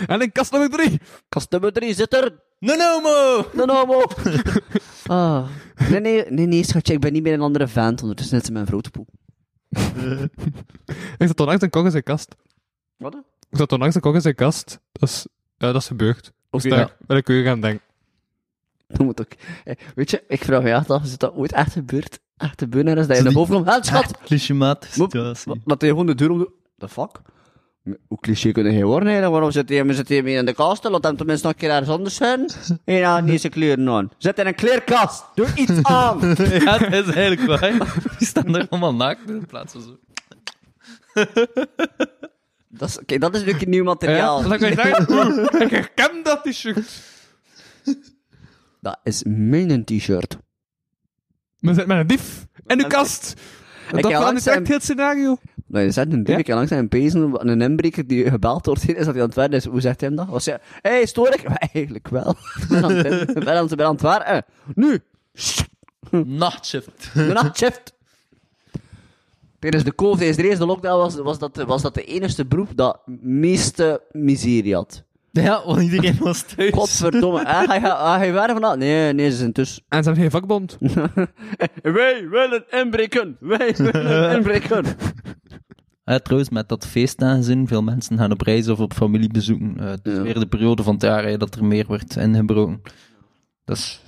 En in kast nummer drie! Kast nummer 3 zit er. no, no, mo! De homo. ah. Nee, nee, nee, nee, schatje, ik ben niet meer een andere vent. Ondertussen zit ze mijn grote poel. Ik zat onlangs een kok in zijn kast. Wat? Ik zat onlangs kok in zijn kast. Dat is, ja, dat is gebeurd. Oké, dus daar ben ik weer gaan denken. Dat moet ook. Eh, Weet je, ik vraag je echt af, is dat ooit echt gebeurd? Echt gebeurd is dat je naar boven komt? Help, schat! Clichémaat. Dat hij gewoon de deur om doet. The fuck? Hoe cliché kunnen hij worden eigenlijk? Waarom zit hij, zit hij mee in de kast? Laat hem tenminste nog een keer ergens anders zijn. En ja, niet zijn kleren aan. Zit in een kleerkast. Doe iets aan. ja, dat is eigenlijk waar. Die staan er allemaal naakt in plaats van zo. Dat is, kijk, dat is natuurlijk nieuw materiaal. Ja, dat kan ik zeggen. Ik herken dat t-shirt. Dat is mijn t-shirt. Zit met een dief in uw kast. heb Dat verandert echt heel het scenario. Nou, je zegt een Ja? dikke keer langs zijn pezen, een inbreker die gebeld wordt, is dat hij aan het werken is. Hoe zegt hij hem dat? Was hij, hé, hey, stoor ik? Maar eigenlijk wel. Ik ben aan het- ik werken. Nu! Nachtshift. De nachtshift. Tijdens de COVID, tijdens de eerste lockdown, was, was, dat, was dat de enige beroep dat meeste miserie had. Ja, want iedereen was thuis. Godverdomme. Ah, ga je, ga je werken vandaag? Nee, nee, ze zijn tussen. En ze hebben geen vakbond. Wij willen inbreken. Wij willen inbreken. Ja, trouwens, met dat feestaangezien, veel mensen gaan op reis of op familiebezoeken. Eh, het is Ja. weer de periode van het jaar hè, dat er meer wordt ingebroken. Dus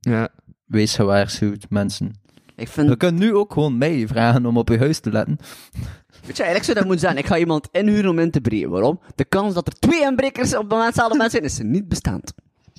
Ja. wees gewaarschuwd, mensen. Ik vind, Je kunt nu ook gewoon mij vragen om op je huis te letten. weet je, eigenlijk zou dat moeten zijn. Ik ga iemand inhuren om in te breken. Waarom? De kans dat er twee inbrekers op hetzelfde moment zijn, is niet bestaand.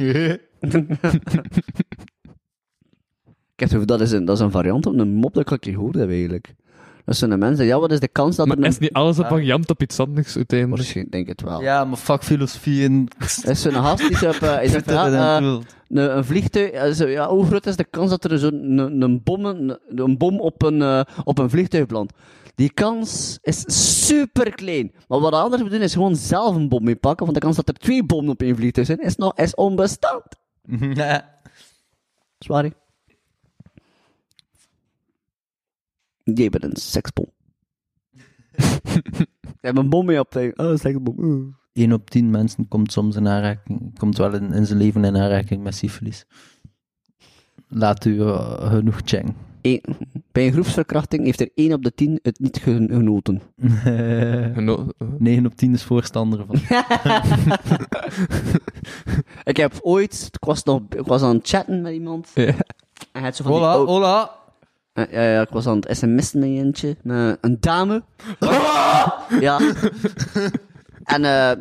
Ik heb het over, dat is een, dat is een variant op een mop dat ik al gehoord heb eigenlijk. Dat zijn de mensen, ja, wat is de kans dat Maar er een... is niet alles een variant op iets anders uiteindelijk? Waarschijnlijk, denk het wel. Ja, maar fuck filosofie en... Er is zo'n gast die op, eh, is op, ja, eh, een, een vliegtuig, eh, zo, ja, hoe groot is de kans dat er zo'n een, een, bom, een, een bom op een, eh, op een vliegtuig belandt? Die kans is super klein. Maar wat de anderen doen is gewoon zelf een bom mee pakken, want de kans dat er twee bommen op één vliegtuig zijn, is, nog, is onbestaand. Sorry. Die hebben een seksbom. Ze hebben een bom mee op tegen. Oh, een seksbom. Uh. 1 op 10 mensen komt soms in aanraking, komt wel in, in zijn leven in aanraking met syfilis. Laat u eh, genoeg checken. Eén- bij een groepsverkrachting heeft er 1 op de 10 het niet gen- genoten. Geno- eh, 9 op 10 is voorstander van. Ik heb ooit, ik was, nog, ik was aan het chatten met iemand. Ja. En hij had zo van die Hola, hola. Eh, ja, ja, ik was aan het sms'en met eentje, met een dame. ja. En eh,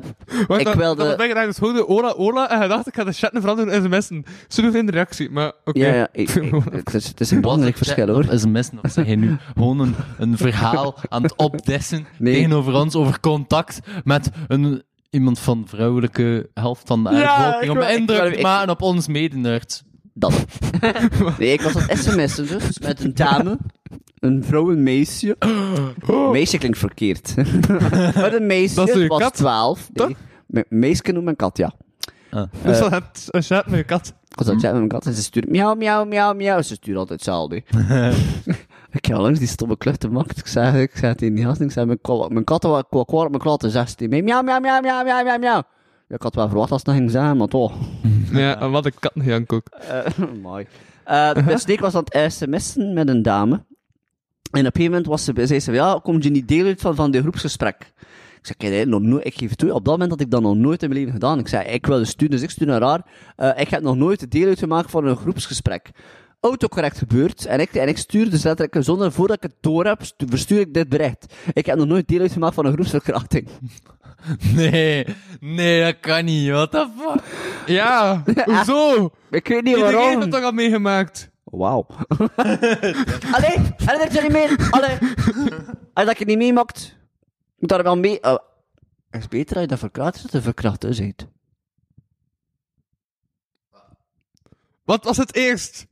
Wacht, Ik dat- wilde- Dat betekent je dus hoorde ola, ola, en je dacht ik ga de chatten veranderen in sms'en. Super fijne reactie, maar oké. ja, ja, ik- ik- het, is, het is een belangrijk verschil hoor. Is mes nog zeg je nu gewoon een, een verhaal aan het opdessen Nee. tegenover ons over contact met een, iemand van vrouwelijke helft van de aardbevolking ik om indruk te maken op ons medenerds. Dat. nee, ik was aan het sms'en dus, met een dame. Een vrouw, een meisje. Meisje klinkt verkeerd. met een meisje, Dat is het uw was kat, 12. Nee, me- meisje noemt mijn kat, ja. Dus dan het een chat met je kat. Ik was aan het chatten met mijn kat en ze stuurt miauw, miauw, miauw, miauw. Ze stuurt altijd hetzelfde. ik heb al langs die stomme klucht gemaakt. Ik zei, ik zei tegen die gast, ik zei, mijn, mijn kat was kwa- kwaad op mijn klatten, zegt hij. Miauw, miauw, miauw, miauw, miauw, miauw, miauw. Ja, ik had wel verwacht als het nog ging zeggen, maar toch. Ja, en wat een kattenjank ook. Eh, mooi. Eh dus ik was aan het sms'en met een dame. En op een gegeven moment was ze, zei ze, ja, kom je niet deel uit van, van dit groepsgesprek? Ik zei, kijk, hè, nog nooit, ik geef het toe, op dat moment had ik dat nog nooit in mijn leven gedaan. Ik zei, ik wil sturen, dus ik stuur naar haar. Eh, ik heb nog nooit deel uitgemaakt van een groepsgesprek. Autocorrect gebeurt, en ik, en ik stuur dus letterlijk, zonder voordat ik het door heb, stu- verstuur ik dit bericht. Ik heb nog nooit deel uitgemaakt van een groepsverkrachting. Nee, nee, dat kan niet. What the fuck? Ja, hoezo? Ik weet niet Iedereen waarom. heeft dat al meegemaakt. Wauw. Allee, allee, dat je niet meer. Allee. Als dat je niet meemaakt, moet daar wel mee. Oh. Het is beter als je dat verkracht is, dat de verkrachter zit. Wat was het eerst?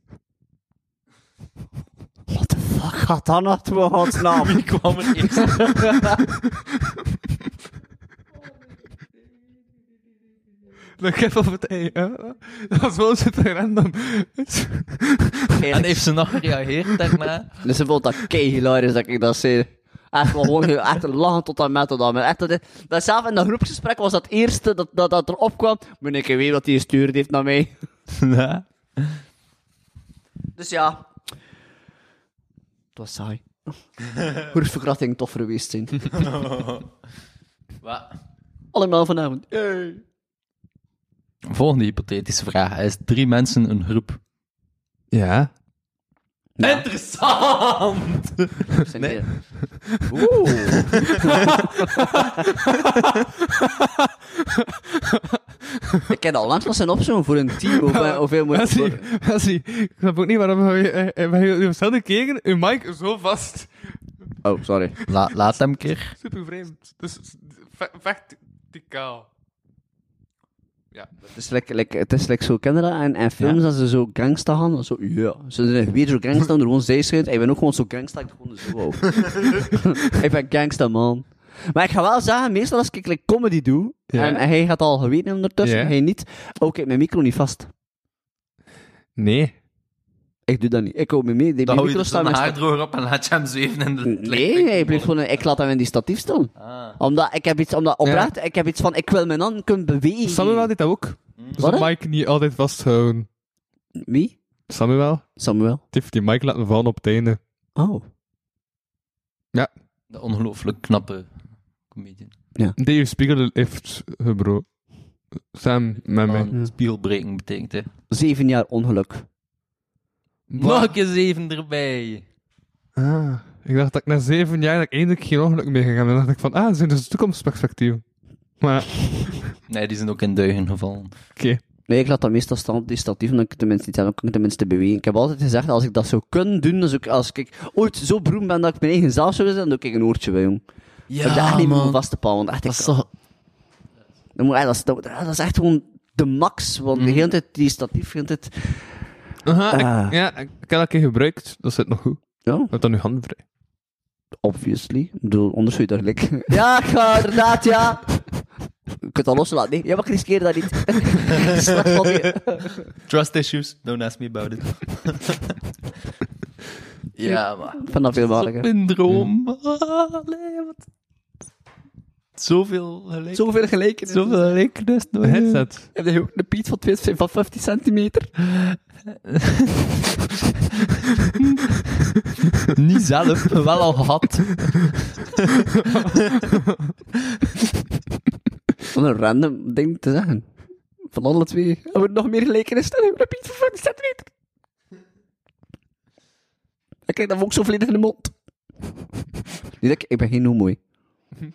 What the fuck gaat dat nou toe, godsnaam? Wie kwam er eerst? De kip of het ei. hè? Dat was wel super random. En heeft ze nog gereageerd daarna? Dus ze vond dat kei hilarisch dat ik dat zei. Echt wel gewoon echt lachen tot aan met dat. Maar echt, dat, dat zelf in dat groepsgesprek was dat eerste dat, dat, dat erop kwam. Maar ik weet wat hij gestuurd heeft naar mij. Ja. Dus ja. Het was saai. Groepsverkrachting tof geweest zijn. Wat? Allemaal vanavond. Yay. Volgende hypothetische vraag. Is drie mensen een groep? Ja. Interessant! Nee. Oeh. ik heb al langs nog zijn opzoeken voor een team. Hoeveel, hoeveel moet Wesley, ik snap ook niet waarom je, eh, bij keren je mic zo vast. Oh, sorry. La, laat hem een keer. Super vreemd. Dus ve- Het is like, like, het is like zo, dat? En, en films dat ze zo gangsta gaan. Zo, ja. Ze zijn weer zo gangsta, er gewoon zij schijnt. Ik ben ook gewoon zo gangsta, ik gewoon zo. ik ben gangsta, man. Maar ik ga wel zeggen, meestal als ik like, comedy doe, Ja. en, en hij gaat al geweten ondertussen, Ja. hij niet. Oh, ik heb mijn micro niet vast. Nee. Ik doe dat niet. Ik hou me mee. Die Dan hou je dus staat een op en laat je hem zweven in de Nee, hij blijft gewoon, ik laat hem in die statief staan. Ah. Omdat ik heb iets, omdat oprecht, ik heb iets van, ik wil mijn handen kunnen bewegen. Samuel deed dat ook. Dus Wat, de hè? mic niet altijd vasthouden. Wie? Samuel, Samuel. die heeft die mic laten vallen op het einde. Oh. De ongelooflijk knappe comedian. Die spiegel heeft gebroken. Sam met mij. Van Spiegelbreken betekent, hè. Zeven jaar ongeluk. Nog een keer zeven erbij. Ah, ik dacht dat ik na zeven jaar dat ik eindelijk geen ongeluk meer ging hebben. Dan dacht ik van, ah, dat zijn dus toekomstperspectieven. Maar, Nee, die zijn ook in duigen gevallen. oké. Nee, ik laat dat meestal staan op die statief, dan kan ik tenminste niet hebben, dan kan ik tenminste bewegen. Ik heb altijd gezegd, als ik dat zou kunnen doen, als ik, als ik ooit zo beroemd ben dat ik mijn eigen zaal zou zijn, dan doe ik een oortje bij, jong. Ja, ik echt niet meer vast te pakken, want echt, Dat ik, is toch... dan moet, dat, is, dat, dat is echt gewoon de max, want de hele tijd, die statief, de hele tijd, Aha, ik- Ah. ja, ik ik heb dat een keer gebruikt. Dat zit nog goed. ja, Ik heb dan nu handen vrij. obviously. Ik bedoel, anders zou je daar gelijk... Ja, ik ga inderdaad, ja. Je kunt dat loslaten, nee. Ja, maar ik riskeer dat niet. Trust issues, don't ask me about it. ja, maar... Dat veel mijn droom. Allee, wat... Zoveel gelijk. Zoveel gelijkenis. Zoveel gelijkenis. Een headset. Heb je ook een piet van, 20 van 50 centimeter? Niet zelf, wel al gehad. Wat een random ding te zeggen. Van alle twee. Hebben we nog meer gelijkenis dan een piet van 50 centimeter? Ik krijg dat ook zo volledig in de mond. Niet dat ik, ik ben geen homo.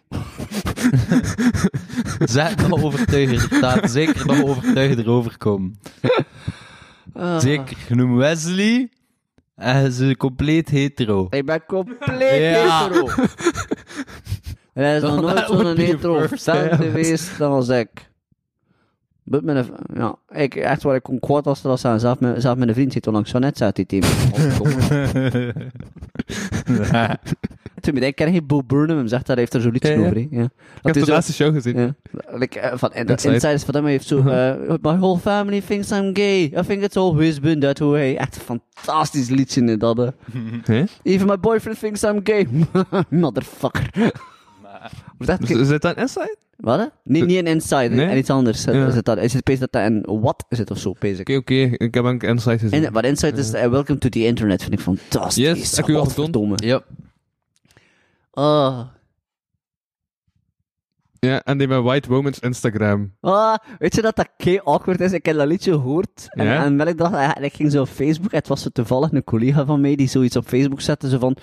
Zeg nog overtuiger. Laat zeker nog overtuigder overkomen. Ah. Zeker. Genoem Wesley. En ze is compleet hetero. Ik ben compleet Ja. hetero. Hij is nog nooit would zo'n be hetero first, fan geweest dan als ik. But mijn, ja, ik, echt waar ik kon kwaad was, dat zijn. Zelf mijn, zelf mijn vriend zit onlangs zo net, zei hij tegen Toen ik ken geen Bo Burnham hem zegt dat hij heeft er zo liedje over. hè. Ja. Ik heb hij de laatste show gezien. Like, eh, van, Inside. Insiders van hem hij heeft zo, eh, my whole family thinks I'm gay. I think it's always been that way. Echt een fantastisch liedje in dat. Even my boyfriend thinks I'm gay. Motherfucker. Zit dat inside? Wat? Nee, niet een Insider, Nee? en iets anders. Ja. Is het dat, is het dat dat een What is het of zo, ik. Oké, oké. Ik heb een inside gezien. En, maar Inside is eh, Welcome to the Internet, vind ik fantastisch. Yes, heb je al? Godverdomme. Ja. Ah. Ja, en die met White Woman's Instagram. Ah, weet je dat dat kei awkward is? Ik heb dat liedje gehoord. En, Ja? en ik dacht, ja, ik ging zo op Facebook. Het was zo toevallig een collega van mij die zoiets op Facebook zette. Zo van,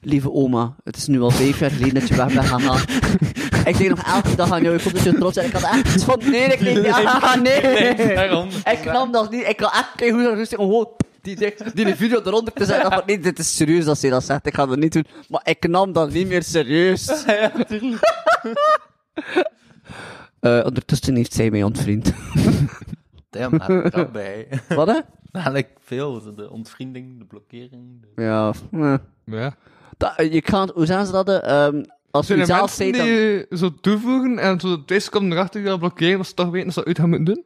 lieve oma, het is nu al vijf jaar geleden dat je weg bent gegaan. ik denk nog elke dag aan jou, ik vond het zo trots. En ik had echt iets van, nee, ik denk, ja, nee. daarom. Ik nam dat niet. Ik had echt kei goed rustig gewoon die, die, die video eronder te zeggen. Dacht, nee, dit is serieus als hij dat zegt. Ik ga dat niet doen. Maar ik nam dat niet meer serieus. Ja, tuurlijk. Eh, ondertussen heeft zij mij ontvriend. Damn, daar kan bij. Wat hè? Eigenlijk veel. De ontvriending, de blokkering. de- Ja, eh. Ja. Dat, eh, je kan, hoe zijn ze dat? eh, ehm, als je zelf zei, dan... die je zo toevoegen en zo twee seconden erachter gaan blokkeren, dat ze toch weten dat ze dat uit gaan moeten doen?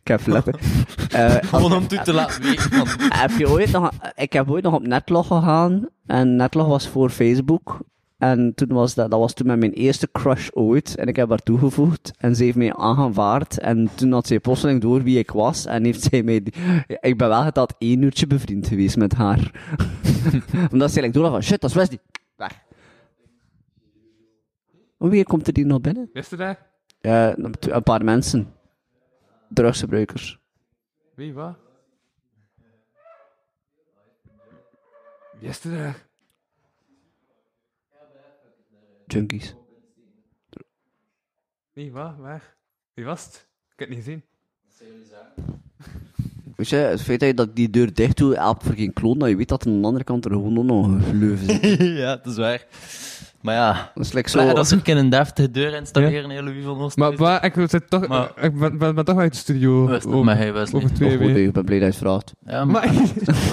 Ik heb flippen. Eh, Gewoon om toe te laten weten heb je ooit nog... Ik heb ooit nog op Netlog gegaan. En Netlog was voor Facebook. En toen was dat, dat was toen met mijn eerste crush ooit. En ik heb haar toegevoegd. En ze heeft mij aangevaard. En toen had zij plotseling door wie ik was. En heeft zij mij... Ik ben wel geteld één uurtje bevriend geweest met haar. Omdat ze like door van, shit, dat is Wesley. Weg. Wie komt er die nog binnen? Wist je dat? Ja, een paar mensen. Drugsgebruikers. Wie, wat? Dat? Junkies. Wie, wat? Waar? Wie was het? Ik heb het niet gezien. Weet je, het feit dat je dat die deur dicht doet, helpt voor geen kloon, dat je weet dat aan de andere kant er gewoon nog een leuven zit. ja, dat is waar. Maar ja... Dat is like zo... Dat is ook in een deftige deur installeren, ja. Louis van Oost. Maar, maar ik, zit toch, Maar- ik ben, ben, ben toch uit de studio. Wist het over, maar hij, over twee Oh, goed, weken. ik ben blij dat je het vraagt. Ja, maar...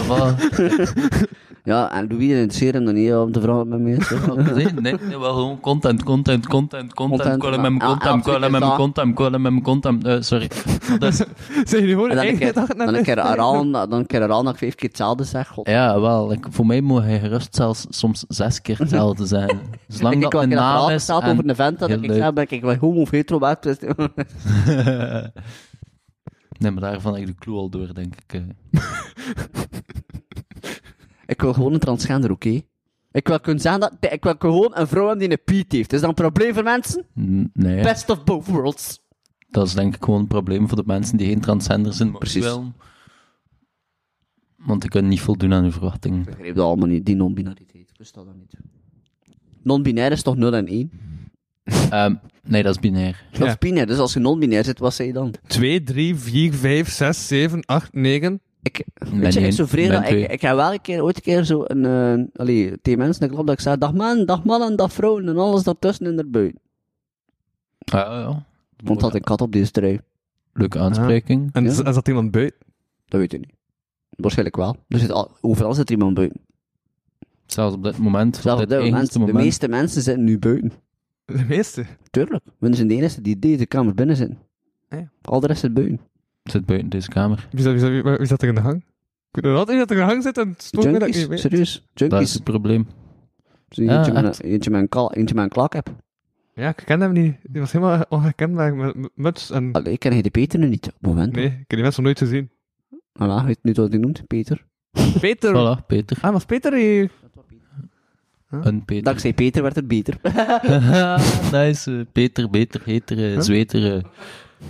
Ja, en Louis interesseert hem dan niet om te vragen met mensen. Nee, nee, nee, wel gewoon content, content, content, content. Callen met mijn content, callen met mijn content, callen met mijn content. Eh, sorry. Maar dat is- zijn jullie gewoon dan eigen keer, dag dan naar een keer de- herhalen, dan een keer herhalen dat ik vijf keer hetzelfde zeg. God. ja, wel. ik- voor mij moet hij gerust zelfs soms zes keer hetzelfde zijn. Zolang ik dat een naam is. en- over een vent dat ik zeg, ben ik wel homo of hetero dus- nee, maar daarvan heb ik de clue al door, denk ik. Ik wil gewoon een transgender, oké? Ik wil kunnen zeggen dat... Ik wil gewoon een vrouw hebben die een piet heeft. Is dat een probleem voor mensen? N- Nee, Best of both worlds. dat is denk ik gewoon een probleem voor de mensen die geen transgender zijn. maar Precies. Wel. Want ik kan niet voldoen aan uw verwachtingen. Ik begreep dat allemaal niet, die non-binariteit. Ik wist dat dan niet. Non-binair is toch 0 en 1? Ehm, nee, dat is binair. Dat is binair, dus als je non-binair zit, wat zei je dan? 2, 3, 4, 5, 6, 7, 8, 9. Ik, Ben weet je, ik dat ik, ik heb wel een keer, ooit een keer zo een, eh allee, tegen mensen club dat ik zei, dag man, dag mannen, dag vrouwen en alles daartussen en erbuiten. Ah, ja. Want had een kat op deze trui. Leuke aanspreking. En, Ja. en zat iemand buiten? Dat weet ik niet. Waarschijnlijk wel. Er zit al, overal zit er iemand buiten. Zelfs op dit moment. Zelfs op dit dit moment, eigenste de moment. meeste mensen zitten nu buiten. De meeste. Tuurlijk. We zijn de enige die deze kamer binnen zitten. Ja. Al de rest zit buiten. Zit buiten deze kamer. Wie zat, wie, zat, wie, wie zat er in de gang? Ik weet nog altijd dat er in de gang zit en het stoort me dat ik niet Junkies, weet. serieus. Dat is Junkies. het probleem. Zo Ja, eentje, met echt. een, eentje, met een eentje met een klak heb. Ja, ik ken hem niet. Die was helemaal onherkenbaar met met muts en... Allee, ik ken hij de Peter nu niet. Op het moment. Nee, ik heb die mensen nog nooit gezien. Voilà, weet nu wat hij noemt, Peter. Peter! Voilà, Peter. Ah, was Peter hier? Een Peter. Dankzij Peter werd het beter. nice. eh, Peter, beter, heter, eh, zweter, eh,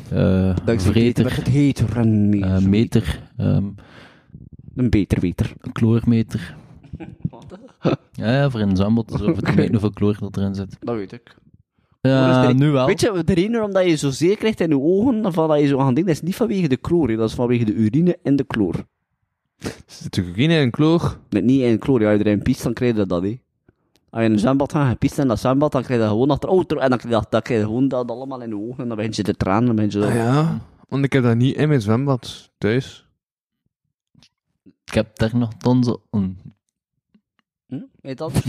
eh, Dankzij Peter werd vreter, het heter en meer. eh, meter, ehm, Een beter beter. een kloormeter. Ja, ja, voor een zwembad is over te meten hoeveel kloor dat erin zit. Dat weet ik. Ja, de- nu wel. Weet je, de reden waarom dat je zo zeer krijgt in je ogen, van dat je zo aan denkt, dat is niet vanwege de kloor, hè. dat is vanwege de urine en de kloor. Er zit natuurlijk in een kloor. Net niet in kloor, ja, als je erin piest, dan krijg je dat, hè. Als je in een zwembad gaat, je piest in dat zwembad, dan krijg je dat gewoon achter, oh, en dan krijg je, dat, dan krijg je gewoon dat allemaal in je ogen, en dan begin je te tranen, dan begin je zo... Ah, ja. Want ik heb dat niet in mijn zwembad thuis. Ik heb daar nog tonzen on. Hm? Weet dat?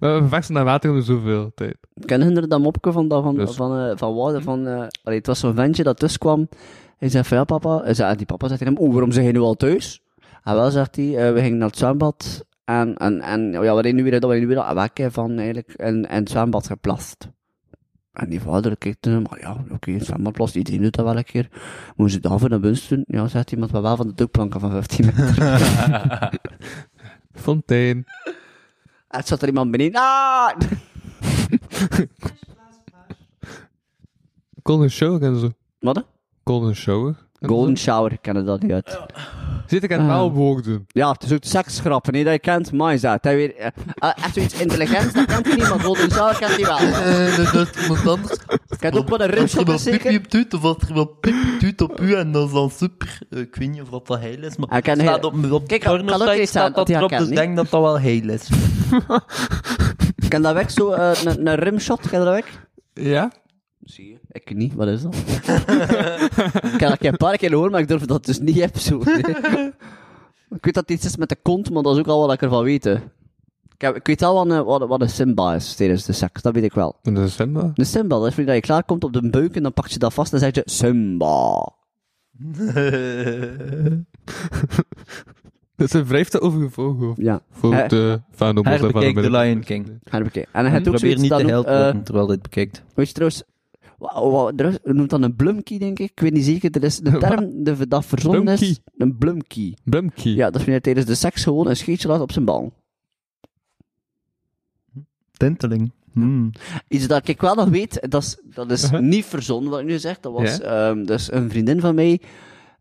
Maar we versen naar water om zoveel tijd. Kennen jullie dat mopje van, dat, van, Dus. van, eh, van van, eh, allee, het was zo'n ventje dat tussen kwam, hij zei van, ja papa, hij zei, en die papa zegt tegen hem, oh, waarom zeg je nu al thuis? En wel, zegt hij, eh, we gingen naar het zwembad, en, en, en ja, hij nu weer, dat we nu weer wekken van, eigenlijk, in, in het zwembad geplast. En die vader kijkt hem, maar ja, oké, het zwembad plast, iedereen doet dat wel een keer. Moet je daarvoor naar binnen doen? Ja, zegt hij, maar wel van de tukplanken van 15 meter. Fontein. en het zat er iemand beneden, ah! Golden Shower en zo. Wat? hè? Golden Shower. En Golden shower, kennen dat niet uit. Zit ik aan Ah. het elleboog doen. Ja, het is ook seksgrappen, hè, dat je kent. Maar is dat. Hij weer, eh, eh, echt zoiets intelligents, dat kent hij niet, maar Golden Shower kent hij wel. Eh, dat is iemand anders. Ik heb ook wel een Als er wat pipi zeker. op doet, of als er wat pipi doet op u, en dat is dan super. Eh, Ik weet niet of dat wel heil is, maar Hij kan staat heel- op, op Kijk, kan ook pornosite iets zijn staat dat dat hij erop, herkent, dus ik denk dat dat wel heil is. Ken dat weg, zo, eh, een, een rimshot, ken je dat weg? Ja? Zie je. Ik niet, wat is dat? ik heb dat een paar keer gehoord, maar ik durf dat dus niet heb, zo. nee. ik weet dat het iets is met de kont, maar dat is ook al wat ik ervan weet, hè. Ik, heb, ik weet al wat een, wat, wat een Simba is tijdens de seks, dat weet ik wel. En dat is Simba. Een Simba, dat is wanneer je klaar komt op de buik en dan pak je dat vast en zeg je Simba. Dat is een vijfde overgevlogen. of- Ja. Voor de. Herbekijk The Lion King. Ga bekijken. En hij heeft ook Probeer zoiets niet dat noemt, helpen eh, terwijl dit bekijkt. Weet je trouwens, er is- noemt dat een blumkey, denk ik. Ik weet niet zeker. Er is een term de, dat verzonnen is. Een blumkey. Blumkey. Ja, dat is wanneer tijdens de seks gewoon een scheetje laat op zijn bal. Tinteling. Hmm. Iets dat ik wel nog weet, dat is, dat is Uh-huh. niet verzonnen wat ik nu zeg. Dat was ehm, dus een vriendin van mij.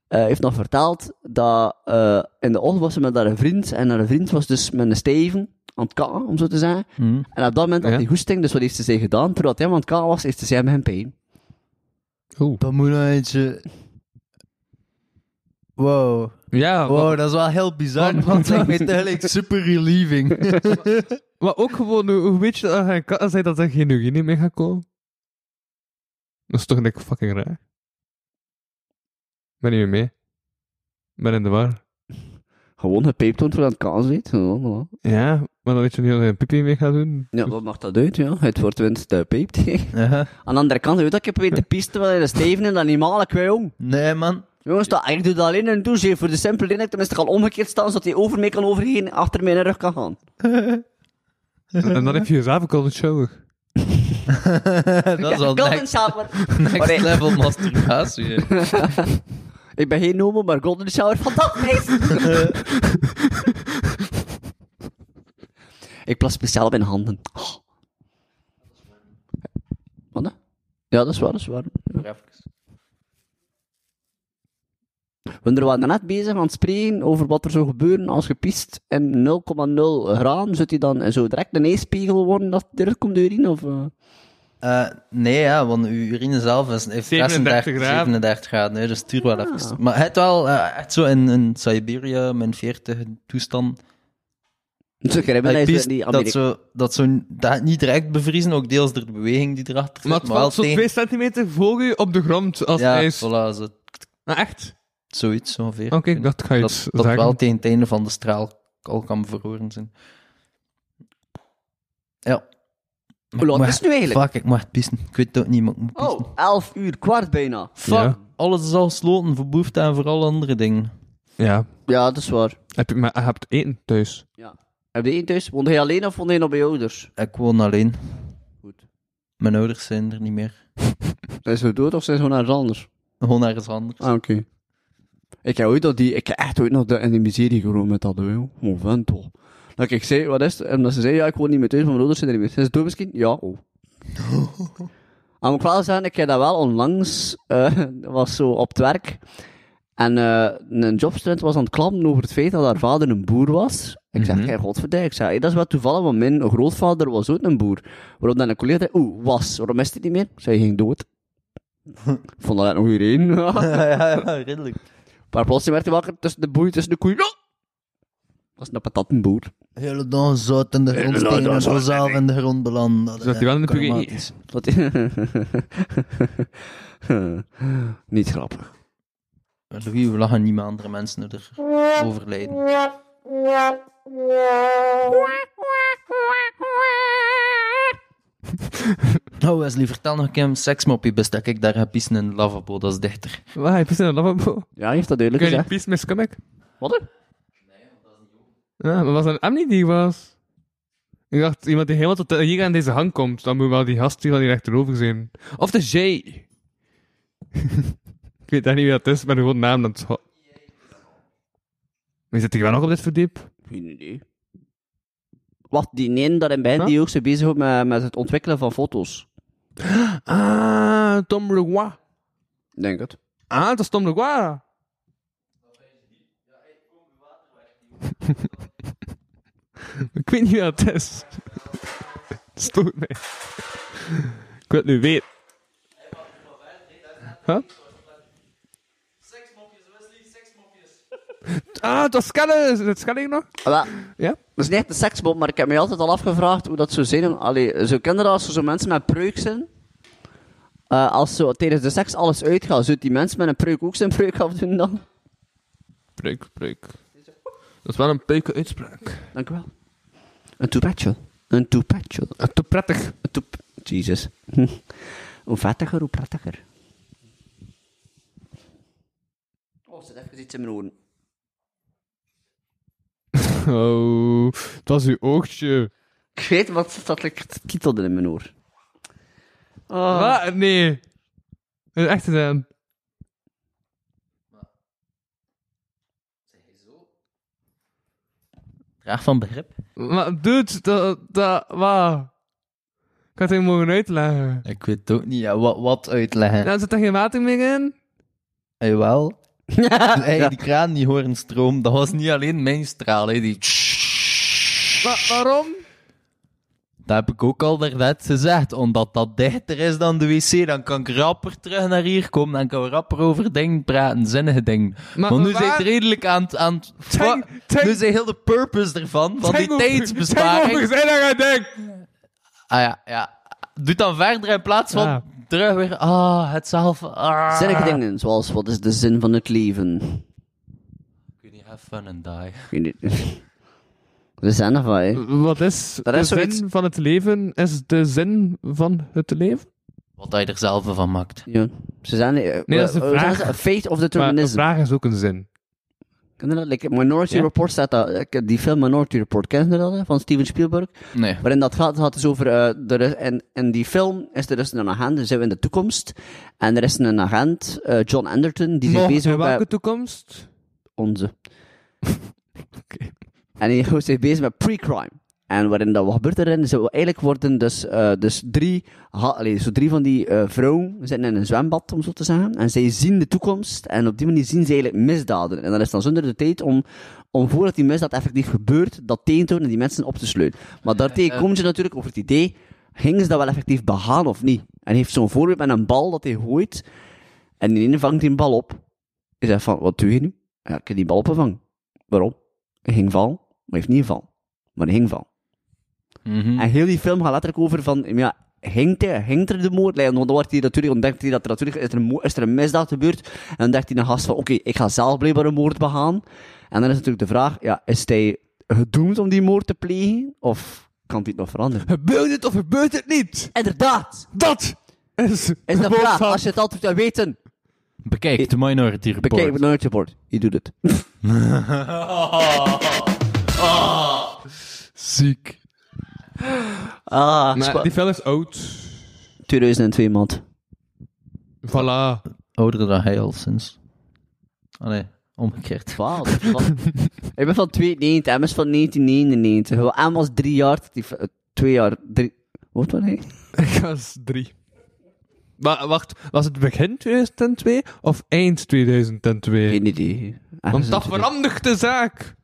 eh, heeft nog verteld dat eh, in de ochtend was ze met haar vriend. En haar vriend was dus met een steven aan het om zo te zeggen. Hmm. En op dat moment had hij hoesting, dus wat heeft ze zich gedaan? Terwijl hij aan het kakken was, heeft ze hem geen pijn. Oeh. Dat moet nou eentje... Wow. Ja, Wow, maar, dat is wel heel bizar, want het lijkt mij tegelijk super relieving. maar ook gewoon, hoe weet je dat hij zei dat er geen urine mee gaat komen? Dat is toch niks fucking raar? Ben je niet meer mee? Ben in de war. Gewoon gepijpt voor aan het kaas weet. Ja, voilà. Ja, maar dan weet je niet hij een pipi mee gaat doen. Ja, wat maakt dat uit, ja? Het wordt winst de pijpt. hè. Aha. Aan de andere kant, weet je dat ik heb weten te pisten terwijl je de steven en dat animaal, ik weet, jong. Nee, man. Jongens, dat, ik doe dat alleen in een douche, voor de simpele reden dat ik tenminste al omgekeerd staan, zodat hij over mij kan overheen achter mijn rug kan gaan. En dan heb je jezelf ook al een shower. dat is al next, next level masturbatie. Ik ben geen homo, maar golden shower, fantastisch. ik plas speciaal op mijn handen. Oh. Wat? hè? Ja, dat is waar, dat is waar. Want er waren net bezig aan het spreken over wat er zou gebeuren als je piest in 0,0 graden. Zou die dan zo direct een ijspiegel worden dat eruit komt de urine? Of, eh? Eh, nee, ja, want uw urine zelf is, heeft 37 36 graden. 37 graden. hè, dus het duurt wel Ah. even. Maar het wel eh, echt zo in, in Siberia, min 40 toestand. Zo, zo piest die dat, zo, dat zo dat niet direct bevriezen, ook deels door de beweging die erachter zit. Maar het maar wel valt zo tegen- 2 centimeter voor je op de grond als Ja, ijs. voilà, zo, Nou, echt? zoiets ongeveer. Oké, dacht, ga je dat, dat zeggen. wel tegen het einde van de straal al kan verhoren zijn. Ja. Hoe laat is het nu eigenlijk? Fuck, ik mag pissen. Ik weet het ook niet, maar ik moet pissen. Oh, 11 uur, kwart bijna. Fuck, Ja. alles is al gesloten voor behoefte en voor alle andere dingen. Ja. Ja, dat is waar. Heb je, maar je hebt eten thuis. Heb je één thuis? Woonde hij alleen of woonde hij nog bij je ouders? Ik woon alleen. Goed. Mijn ouders zijn er niet meer. Zijn ze dood of zijn ze gewoon ergens anders? Gewoon ergens anders. Ah, oké. Ik heb ooit nog die, ik heb echt ooit nog de, in de miserie geroemd met dat, joh. Oh, vent toch. Dat ik zei, wat is het? En dat ze zei, ja, ik woon niet meer thuis, maar mijn ouders zijn er niet meer. Ze dood misschien? Ja, oh. Maar moet ik wel zeggen, ik heb dat wel onlangs, dat was zo op het werk. En eh, een jobstudent was aan het klappen over het feit dat haar vader een boer was. Ik zeg, hey, godverdikke. Ik zeg, hey, dat is wel toevallig, want mijn grootvader was ook een boer. Waarop dan een collega zei, oeh, was, waarom is hij niet meer? Zij ging dood. Ik vond dat nog weer één. ja, ja, redelijk. Maar plotseling werd hij wakker tussen de boei, tussen de koeien. Dat is een patattenboer. Hele dag zout in de grond steken en in de grond belanden. Dat is Zat hij wel in de. Wat Niet grappig. Louis, we lachen niet met andere mensen er overlijden. Oh, Wesley, vertel nog een keer een seksmopje best dat ik daar heb pissen in de lavabo, dat is dichter. Waar, heb je zin in een lavabo? Ja, hij heeft dat duidelijk Kun je gezegd. pissen met? Wat? Ja, maar was dat niet die was? Ik dacht, iemand die helemaal tot hier aan deze hang komt, dan moet wel die gast hier wel hier achterover zijn. Of de J. ik weet echt niet wie dat is, maar gewoon naam dat is. Wie zit hier wel nog op dit verdiep? Geen idee. Wat, die ene daarin bij, Huh? die ook zo bezig is met, met het ontwikkelen van foto's. Ah, Tom Leroy. Ik Denk het. Ah, dat is Tom Leroy. ik weet niet wie dat is. Het stoort mij. Ik wil het nu weten. Huh? Ah, dat scannen. Dat scannen nog? Wel, Ja? Dat is niet echt een seksbom, maar ik heb me altijd al afgevraagd hoe dat zou zijn. Allee, zo kinderen als er zo mensen met preuk zijn. eh, als zo tijdens de seks alles uitgaat, zou die mensen met een preuk ook zijn preuk afdoen dan? Preuk, preuk. Dat is wel een peuke uitspraak. Dank u wel. Een toepetje. Een toepetje. Te prettig. Een toep... Jesus. hoe vettiger, hoe prettiger. Oh, er zit even iets in mijn oren. Oh, het was uw oogje. Ik weet wat dat ik kietelde in mijn oor. Oh. Wat? Nee. Dat is echt Graag van begrip. Maar dude, dat, dat, wat? Ik had het even mogen uitleggen. Ik weet het ook niet. Ja, wat, wat uitleggen? Nou, zit er geen water meer in? Jawel. Hey, die kraan die horen stroom, dat was niet alleen mijn straal. Hè, die... Wa- waarom? Dat heb ik ook al daarnet gezegd. Omdat dat dichter is dan de wc, dan kan ik rapper terug naar hier komen. Dan kan ik rapper over dingen praten, zinnige dingen. Maar, Maar nu waar- zijn het redelijk aan het... Aan nu zijn heel de purpose ervan, van die over- Tank over tijdsbesparing. zijn je denkt. Ah ja, ja. Doe dan verder in plaats van Ja. terug weer... Ah, hetzelfde. Ah. Zinnige dingen, zoals wat is de zin van het leven? Kun je have fun and die. De zin ervan, hè. Wat is Dat de is zin zoiets- van het leven? Is de zin van het leven? Wat dat je er zelf van maakt. Ja. Ze zijn... eh, Nee, dat is de eh, vraag. ze? Fate of Maar een determinism. vraag is ook een zin. Ken je dat? Like, Minority Ja. Report staat dat. ik- Die film Minority Report, ken je dat? hè? Van Steven Spielberg. Nee. Waarin dat gaat, gaat dus over... eh er is, en in die film is er dus een agent, dan zijn we in de toekomst. En er is een agent, eh, John Anderton, die zich bezig in welke toekomst? Onze. En hij houdt zich bezig met pre-crime. En waarin dat, wat gebeurt erin? Ze, eigenlijk worden dus, eh, dus drie, ha, allee, zo drie van die eh, vrouwen zitten in een zwembad, om zo te zeggen. En zij zien de toekomst. En op die manier zien ze eigenlijk misdaden. En dan is dan zonder de tijd om, om voordat die misdaad effectief gebeurt, dat tegen te en die mensen op te sluiten. Maar daartegen komt je natuurlijk over het idee, gingen ze dat wel effectief begaan of niet? En hij heeft zo'n voorbeeld met een bal dat hij gooit. En die ene vangt die bal op. Hij zegt van, wat doe je nu? Ja, ik heb die bal opgevangen. Waarom? Hij ging vallen, maar hij heeft niet gevallen. Maar hij ging vallen. Mhm. En heel die film gaat letterlijk over van, ja, hinkt, hij, hinkt er de moord? Want dan wordt hij natuurlijk, ontdekt hij dat er natuurlijk, is er een, is er een misdaad gebeurd. En dan denkt hij een gast van, oké, ik ga zelf blijkbaar een moord begaan. En dan is natuurlijk de vraag, ja, is hij gedoemd om die moord te plegen? Of kan het nog veranderen? Gebeurt het of gebeurt het niet? Inderdaad! Dat is, Is de vraag, als je het altijd wil weten, Bekijk de Minority Report. bekijk het Minority Report. Je doet het. Ziek. Ah, Maar die film is oud. 2002, maand. Voilà. Ouder dan hij al sinds. Oh nee, omgekeerd. 12. Van, ik ben van 92, M is van 1999. Wel, M was drie jaar, die, eh, twee jaar, drie... Wat was hij? Ik was drie. Maar wacht, was het begin 2002 of eind 2002? Geen idee. Want dat verandert de zaak.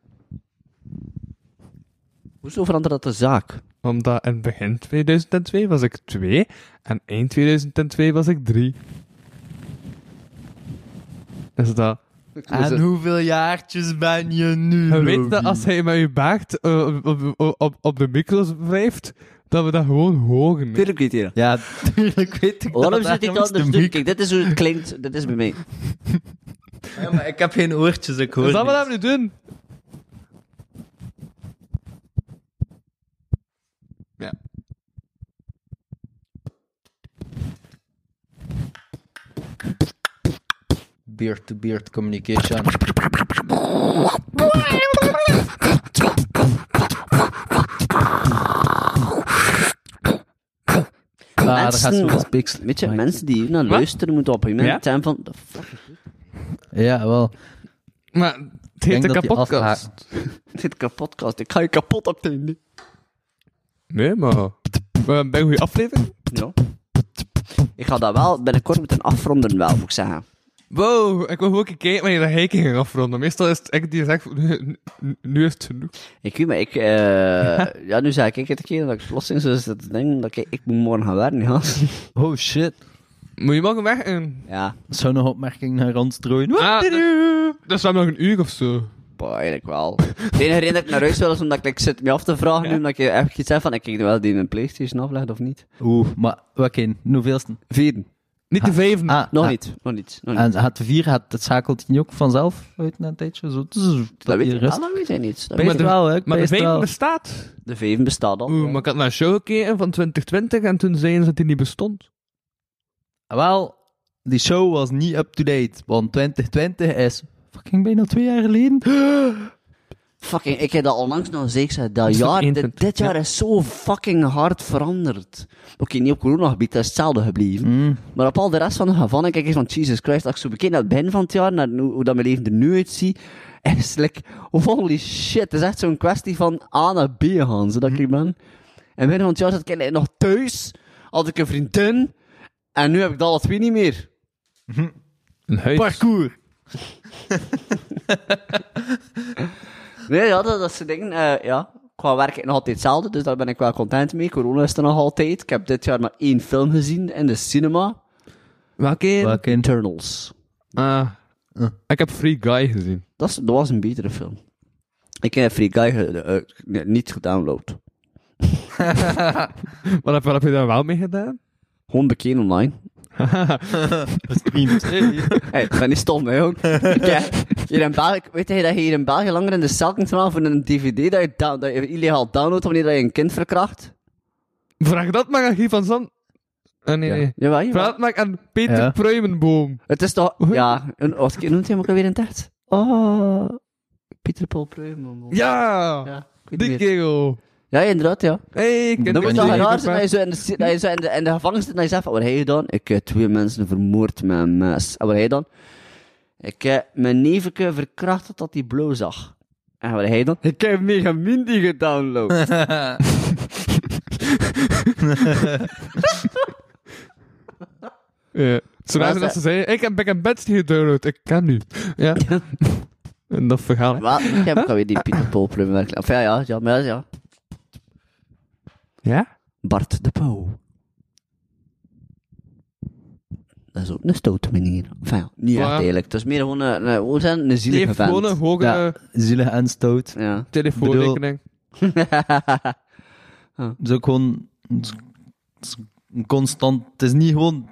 Hoezo verandert dat de zaak? Omdat in begin 2002 was ik 2 en eind 2002 was ik 3. Dus dat. En hoeveel jaartjes ben je nu? Je weet dat als hij met je baard eh, op, op, op, op de micro's wrijft, dat we dat gewoon horen. hè. Tuurlijk weet je dat. Ja, tuurlijk weet ik Waarom dat. zit ik is anders de doen? Kijk, dit is hoe het klinkt. Dit is bij mij. Ja, maar ik heb geen oortjes, ik hoor Is dat wat we nu doen? Ja. Beard-to-beard communication. Ah, daar gaat Mensen- zo'n pixel. Weet je, mensen die hier naar luisteren moeten op een moment Ja? zijn van... The fuck? Ja, wel. Maar het heet een kapotkast. Dit kapotkast. Ik ga je kapot op het einde. Nee, maar... Maar bij een goede aflevering? Ja. Ik ga dat wel binnenkort moeten afronden wel, moet ik zeggen. Wow, ik wil ook een kijken wanneer dat hiking ging afronden. Meestal is het ik die zegt, nu, nu- nu is het genoeg. Ik weet maar, ik... eh ja, nu zei ik het een keer dat ik plotseling zo zit te denken dat ik, ik moet morgen gaan werken, ja. Oh shit. Moet je morgen weg? En... Ja, Zou nog opmerking naar ons strooien? Ah, dus, dus we hebben nog een uur of zo. Boah, eigenlijk wel. De enige reden dat ik naar huis wil is omdat ik, ik zit me af te vragen nu, omdat ik even iets zeg van, ik kijk wel die een Playstation aflegt of niet. Oeh, maar oké, hoeveelste? Vieren. Niet de vijfde. Ah, Nog ah, niet, nog niet. Nog niet. En het vier, het, het schakelt niet ook vanzelf uit na een tijdje? Zo, dat, dat weet je dat weet ik niet. Dat ik ik- wel, hè? Maar de het wel. bestaat. De vijven bestaat al. Oeh, maar ik had naar een show gekeken van 2020 en toen zeiden ze dat die niet bestond. Wel, die show was niet up-to-date, want 2020 is fucking bijna twee jaar geleden. Fucking, ik heb dat onlangs nog gezegd, dat jaar, dit, 21, dit jaar is zo fucking hard veranderd. Oké, niet op coronagebied, dat is hetzelfde gebleven. Mm. Maar op al de rest van de gevallen, kijk eens van Jesus Christ, als ik zo bekijk naar het begin van het jaar, naar hoe, hoe dat mijn leven er nu uitziet, is like, holy shit, het is echt zo'n kwestie van A naar B gaan, zodat ik ben. En binnen van het jaar zat ik nog thuis, had ik een vriendin, en nu heb ik dat alle twee niet meer. Een huis. Parcours. Nee, ja, dat, dat soort dingen, eh, ja. Qua werk is nog altijd hetzelfde, dus daar ben ik wel content mee. Corona is er nog altijd. Ik heb dit jaar maar één film gezien in de cinema. Welke? Welke? Internals. Ah. Ik heb Free Guy gezien. Dat, is, dat was een betere film. Ik heb Free Guy ge- eh, niet gedownload. Wat heb, wat heb je daar wel mee gedaan? Gewoon bekeken online. Streams. Hey, ik ben niet stom, hè, jong. Ja, hier in België, weet je dat je hier in België langer in de cel kunt gaan voor een dvd dat je, da- dat je illegaal downloadt wanneer dat je een kind verkracht? Vraag dat maar aan Guy van Zand. Ah, nee, nee. Jawel, jawel. Vraag dat maar aan Peter Ja. Pruimenboom. Het is toch... Ja, een, wat noemt hij hem ook alweer in het echt? Oh... Pieter Paul Pruim. Ja! Ja, Die kerel. Ja, inderdaad, ja. Hey, ik ben moet je dat niet raar zijn dat je zo in de, dat je zo in de, in de gevangenis zit en je zegt van, wat heb je gedaan? Ik heb twee mensen vermoord met een mes. En wat heb je dan? Ik heb mijn nevenke verkracht dat hij blauw zag. En wat hij dan? Ik heb Mega Mindy gedownload. Ja. Zo Maar dat ze- ze zeiden, ik heb Back and Beds niet gedownload, ik ken nu. Ja. en dat verhaal. Wat? Ik heb ook alweer die Pieter Paul plum werkelijk. Of ja, ja, ja, maar ja. Ja? Bart de Pauw. Dat is ook een stoute manier. Enfin, ja, niet echt Ja. eigenlijk. Het is meer gewoon een, een, hoe zijn, een Die zielige heeft vent. gewoon een hoge Ja. Zielig en stout. Ja. telefoonrekening. Het is ook gewoon het is een constant. Het is niet gewoon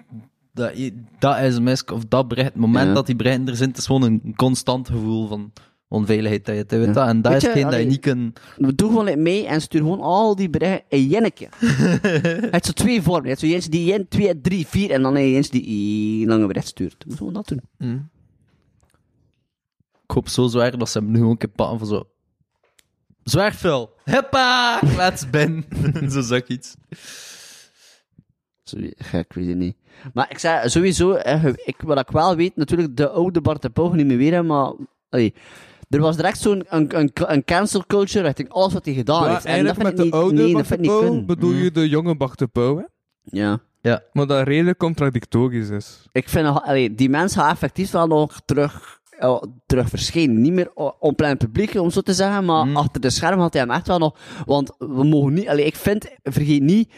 dat, je- dat sms of dat bericht. Het moment Ja. dat die berichten er zijn, het is gewoon een constant gevoel van onveiligheid. Dat je het weet Ja. En dat Weet is hetgeen dat je niet kunt. Doe gewoon mee en stuur gewoon al die berichten in Jenneke. Het heeft zo twee vormen. Je hebt zo eens die Jen, twee, drie, vier en dan eens die lange bericht stuurt. Je moet gewoon dat doen. Ik hoop zo zwaar dat ze hem nu gewoon een pakken voor zo. Zwaardvuil! Hoppa! Let's ben! zo ik iets. Ja, ik weet het niet. Maar ik zei sowieso, ik, wat ik wel weet, natuurlijk de oude Bart de Pauw niet meer weer, maar allee, er was direct zo'n een, een, een cancel culture richting alles wat hij gedaan Ja, heeft. En dat vind met ik de niet, oude nee, dat vind de ik niet bedoel je de jonge Bart de Pauw, hè? Ja. Maar dat redelijk contradictorisch is. Ik vind, allee, die mensen gaan effectief wel nog terug, eh, terug verschijnen. Niet meer op plein publiek, om zo te zeggen, maar Mm. achter de scherm had hij hem echt wel nog... Want we mogen niet... Allee, ik vind, vergeet niet,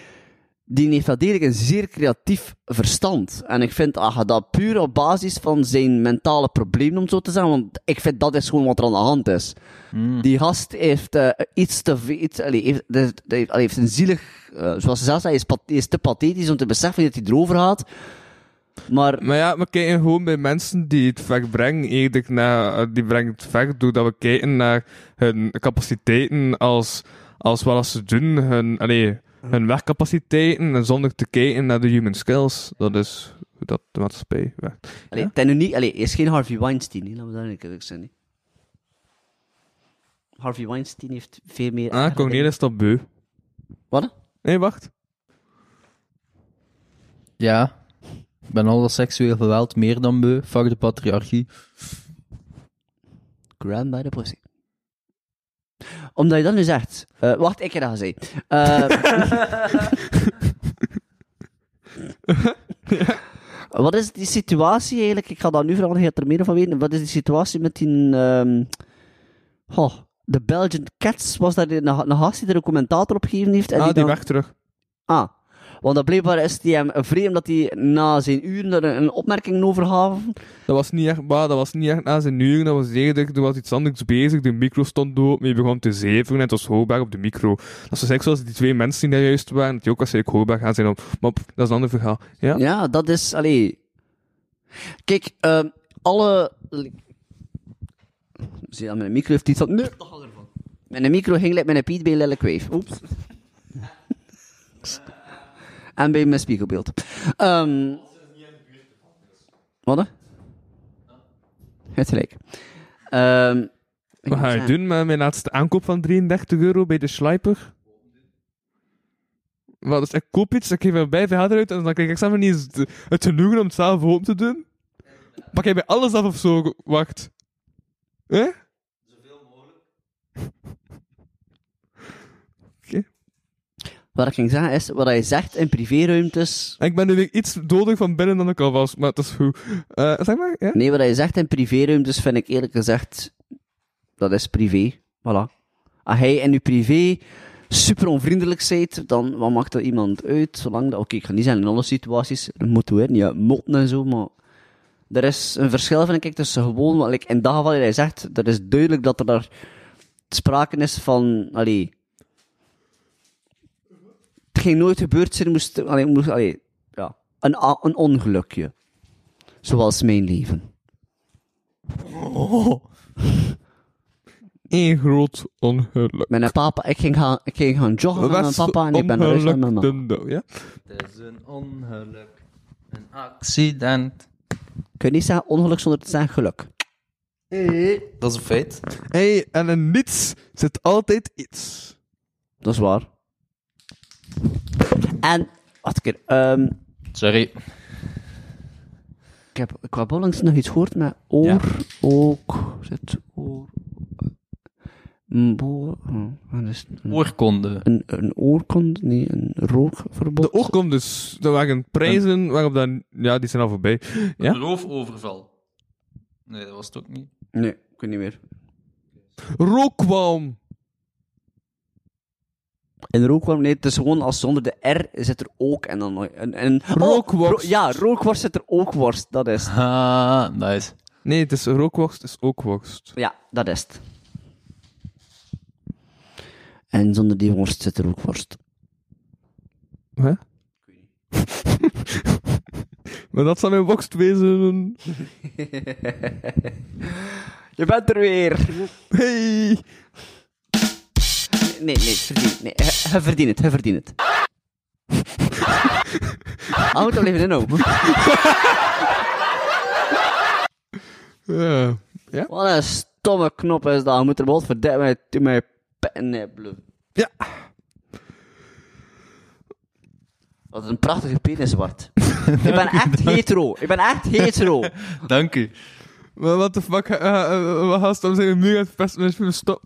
die heeft wel degelijk een zeer creatief verstand. En ik vind, je dat puur op basis van zijn mentale problemen, om zo te zeggen, want ik vind dat is gewoon wat er aan de hand is. Die gast heeft eh, iets te veel... Iets, allee, heeft, heeft een zielig... eh, zoals ze zelf zei, is, is te pathetisch om te beseffen dat hij erover gaat. Maar Maar ja, we kijken gewoon bij mensen die het ver brengen, eerder naar, eh, die brengen het ver doordat we kijken naar hun capaciteiten als, als wat ze doen, hun, allee, hun werkcapaciteiten, en zonder te kijken naar de human skills. Dat is hoe dat de maatschappij werkt. Allee, Ja? ten nu niet, allee, is geen Harvey Weinstein, hè, laten we dat eerlijk zijn. hè. Harvey Weinstein heeft veel meer... Ah, Cornelis is dat beu. Wat? Nee, wacht. Ja. Ik ben al dat seksueel geweld meer dan beu. Fuck de patriarchie. Grab by the pussy. Omdat je dat nu zegt. eh, wacht, ik heb dat gezegd. Eh, Wat is die situatie eigenlijk? Ik ga dat nu je gaat er meer van weten. Wat is die situatie met die... ehm goh, de Belgian Cats, was daar een, een gast die er een commentator op gegeven heeft? En ah, die dan- weg terug. Ah, want dat blijkbaar is die hem vreemd dat hij na zijn uren er een, een opmerking over gaf. Dat was niet echt, maar dat was niet echt na zijn uren, dat was eerder, er was iets anders bezig, de micro stond dood, maar je begon te zeveren en het was hoorbaar op de micro. Dat was eigenlijk zoals die twee mensen die daar juist waren, dat die ook waarschijnlijk hoorbaar gaan zijn, op, maar pff, dat is een ander verhaal. Ja? Ja, dat is, allee. Kijk, ehm, alle... Zie je, mijn micro heeft iets van... Nee, dat gaat ervan. Mijn micro ging like mijn Piet bij Kwijf. Oeps. En bij mijn spiegelbeeld. Ehm wat? hè? Het gelijk. Ehm Wat ga je doen met mijn laatste aankoop van 33 euro bij de Schleiper? Wat, dus ik koop iets, ik geef er bij verhaal eruit en dan krijg ik samen niet eens het- het genoegen om het zelf open te doen. Pak jij bij alles af of zo? Wacht. Hè? Wat ik ging zeggen is, wat hij zegt in privéruimtes... Ik ben nu weer iets doder van binnen dan ik al was, maar dat is goed. Eh, zeg maar, ja? Nee, wat hij zegt in privéruimtes vind ik eerlijk gezegd, dat is privé. Voilà. Als hij in uw privé super onvriendelijk bent, dan wat maakt er iemand uit? Zolang dat, oké, ik ga niet zeggen in alle situaties, moet weer niet motten en zo, maar er is een verschil, vind ik, tussen gewoon, wat in dat geval hij zegt, er is duidelijk dat er daar sprake is van, allee, het ging nooit gebeurd zijn, moest, allee, moest, allee, ja, een, een ongelukje. Zoals mijn leven. Eén groot ongeluk. Een papa, ik ging gaan, ik ging gaan joggen met mijn papa en ik ben huis met mijn mama. ja? Het is een ongeluk. Een accident. Kun je niet zeggen ongeluk zonder te zeggen geluk? Dat is een feit. Hey, en in niets zit altijd iets. Dat is waar. En, wacht een keer, ehm, Sorry. ik heb, ik heb onlangs nog iets gehoord met oor, Ja. ook, zit oor. Boor... oh, wat is het? Een, Oorkonde. een, een oorkonde? Nee, een rookverbod? De oorkonde, dus er waren prijzen waarop dan... Ja, die zijn al voorbij. Ja? Een roofoverval. Nee, dat was het ook niet. Nee, ik weet niet meer. Rookwalm. En rookworm, nee, het is gewoon als zonder de R zit er ook en dan nooit. En, en, Oh, Rookworst. ro- ja, rookworst zit er ook worst, dat is het. Ah, nice. Nee, het is rookworst, is ook worst. Ja, dat is het. En zonder die worst zit er ook worst. Hè? maar dat zou mijn worst wezen. Je bent er weer! Hey! Nee, nee, verdien, nee, je verdient het, je verdient het. Er even in, nou. Ja. Wat een stomme knop is dat. Je moet er wel verdikken met, met pen. Ja. Wat een prachtige penis wordt. ik ben echt hetero. Ik ben echt hetero. Dank u. Maar wat de fuck, uh, uh, wat haast zijn we muur aan het een stop.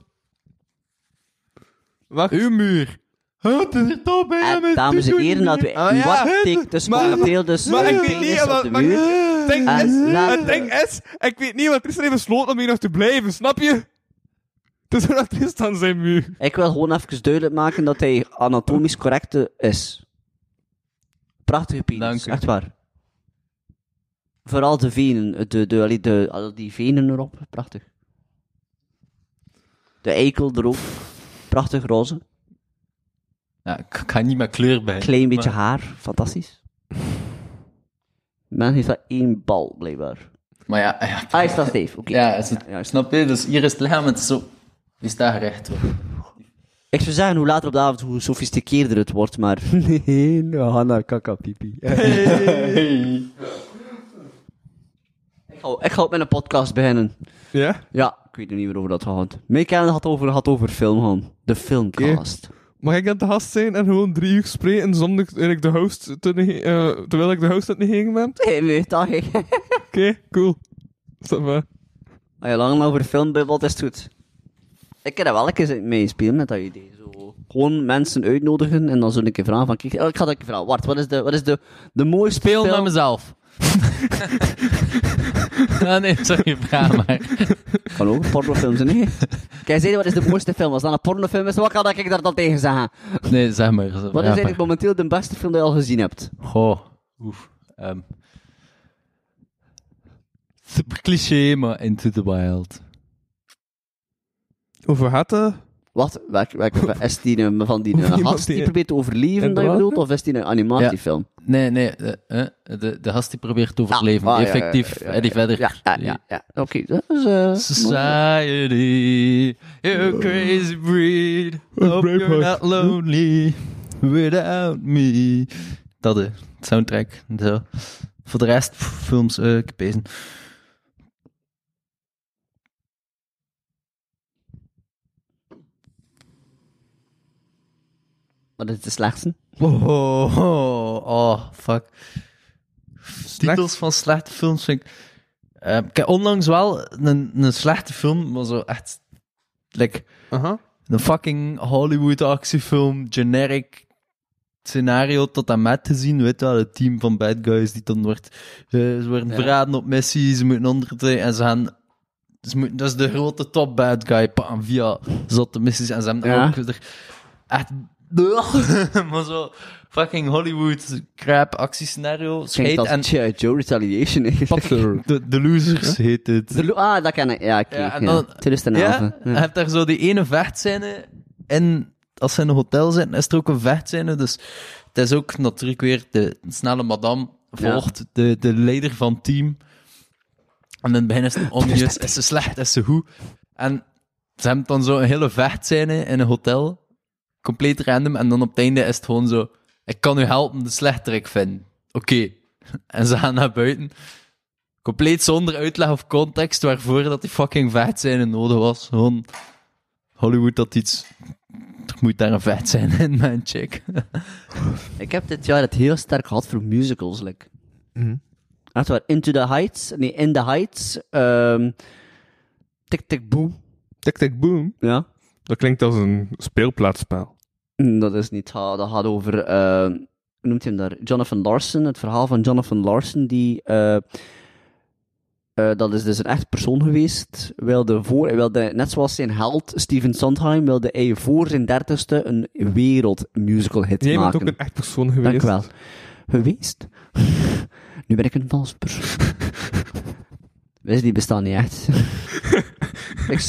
Wacht. Uw muur. Het is er toch bijna En dames en heren, laten we Ah, ja. wat tik dus Maar- momenteel dus Maar een ik weet niet penis op wat... de maar- muur. Het ding En is, laat- het ding is, ik weet niet wat Tristan heeft besloten om hier nog te blijven, snap je? Het is wat Tristan zijn muur. Ik wil gewoon even duidelijk maken dat hij anatomisch correct eh, is. Prachtige penis, Dank u. echt waar. Vooral de venen, de, de, allee, de, al die venen erop, prachtig. De eikel er ook, prachtig roze. Ja, ik ga niet met kleur bij. Klein beetje maar, haar, fantastisch. Men heeft wel één bal, blijkbaar. Maar ja, ja, Ah, is dat? Oké. ja, is het, Ja, juist. snap je? Dus hier is het lichaam, het is zo... Die staat gerecht. hoor. Ik zou zeggen, hoe later op de avond, hoe sofisticeerder het wordt, maar... Nee, nou, Hanna, kaka, pipi. Ik ga, ik ga ook met een podcast beginnen. Ja? Ja, ik weet nog niet waarover dat gaat. Mijn had over, had over film gaan. De filmcast. Mag ik aan de gast zijn en gewoon drie uur spreken zonder eigenlijk de host te eh, terwijl ik de host aan het negeren ben? Oké, Nee, nee, dat ik. cool. Stop maar. Als je lang over de film bubbelt, is het goed. Ik kan er wel een keer mee spelen met dat idee. Zo. Gewoon mensen uitnodigen en dan zo een keer vragen van... Kijk, oh, ik ga dat een keer vragen. Wart, wat is de, wat is de, de mooiste Speel film... met mezelf. ah, nee, sorry, vraag maar. Kan ook een pornofilm zijn, nee. Kijk, zei wat is de mooiste film? Als dat een pornofilm is, wat kan ik daar dan tegen zeggen? Nee, zeg maar. Wat is eigenlijk momenteel de beste film die je al gezien hebt? Goh, oef. ehm. super cliché, maar Into the Wild. Over gaat het? Wat? Welke, welke is die een- van die een gast die die- probeert te overleven, dat je bedoelt? Of is die een animatiefilm? Nee, nee, eh, eh, de, de gast die probeert te overleven. Ah, ja, ja, Effectief, ja, ja, en die verder... Ja, ja, ja. ja. Oké, dat is... eh, Society, you crazy breed. Hope you're not lonely without me. Dat de soundtrack. Zo. Voor de rest, pff, films, eh ik heb Wat is de slechtste? Oh, oh, oh, fuck. Titels van slechte films vind ik... Eh, ik heb onlangs wel een, een slechte film, maar zo echt... Like, Aha. een fucking Hollywood actiefilm, generic scenario tot en met te zien. Weet je wel, het team van bad guys die dan wordt... eh, ze worden Ja. verraden op missie, ze moeten onder... En ze gaan... Ze moeten, dat is de grote top bad guy, bam, via zotte missies. En ze hebben Ja. ook er echt... maar zo fucking Hollywood crap actiescenario. Als en G.I. Joe Retaliation eigenlijk. de, de Losers heet het. De lo- ah, dat ken ik. Ja, oké. Ja, en dan- 2011. Ja, hebt daar zo die ene vechtscène en als ze in een hotel zitten, is er ook een vechtscène. Dus het is ook natuurlijk weer de snelle madame volgt de, de leider van het team. En in het begin is het onjuist, is ze slecht, is ze goed. En ze hebben dan zo een hele vechtscène in een hotel, compleet random, en dan op het einde is het gewoon zo, ik kan u helpen de slechterik vinden. Oké. En ze gaan naar buiten. Compleet zonder uitleg of context waarvoor dat die fucking vechtscène nodig was. Gewoon Hollywood dat iets... Er moet daar een vechtscène in, mijn chick. Ik heb dit jaar het heel sterk gehad voor musicals. Like. Mhm. Echt waar. Into the Heights. Nee, In the Heights. ehm Tick Tick Boom. Tik tik boom. Ja. Dat klinkt als een speelplaatsspel. Mm, Dat is niet, ha- dat gaat over, eh, hoe noemt hij hem daar? Jonathan Larson, het verhaal van Jonathan Larson, die, eh, dat is dus een echt persoon geweest, wilde voor, wilde, net zoals zijn held Steven Sondheim, wilde hij voor zijn dertigste een wereldmusical hit Jij bent maken. ook een echt persoon geweest. Dank wel. Geweest? nu ben ik een vals persoon. Wist, die bestaan niet echt. ik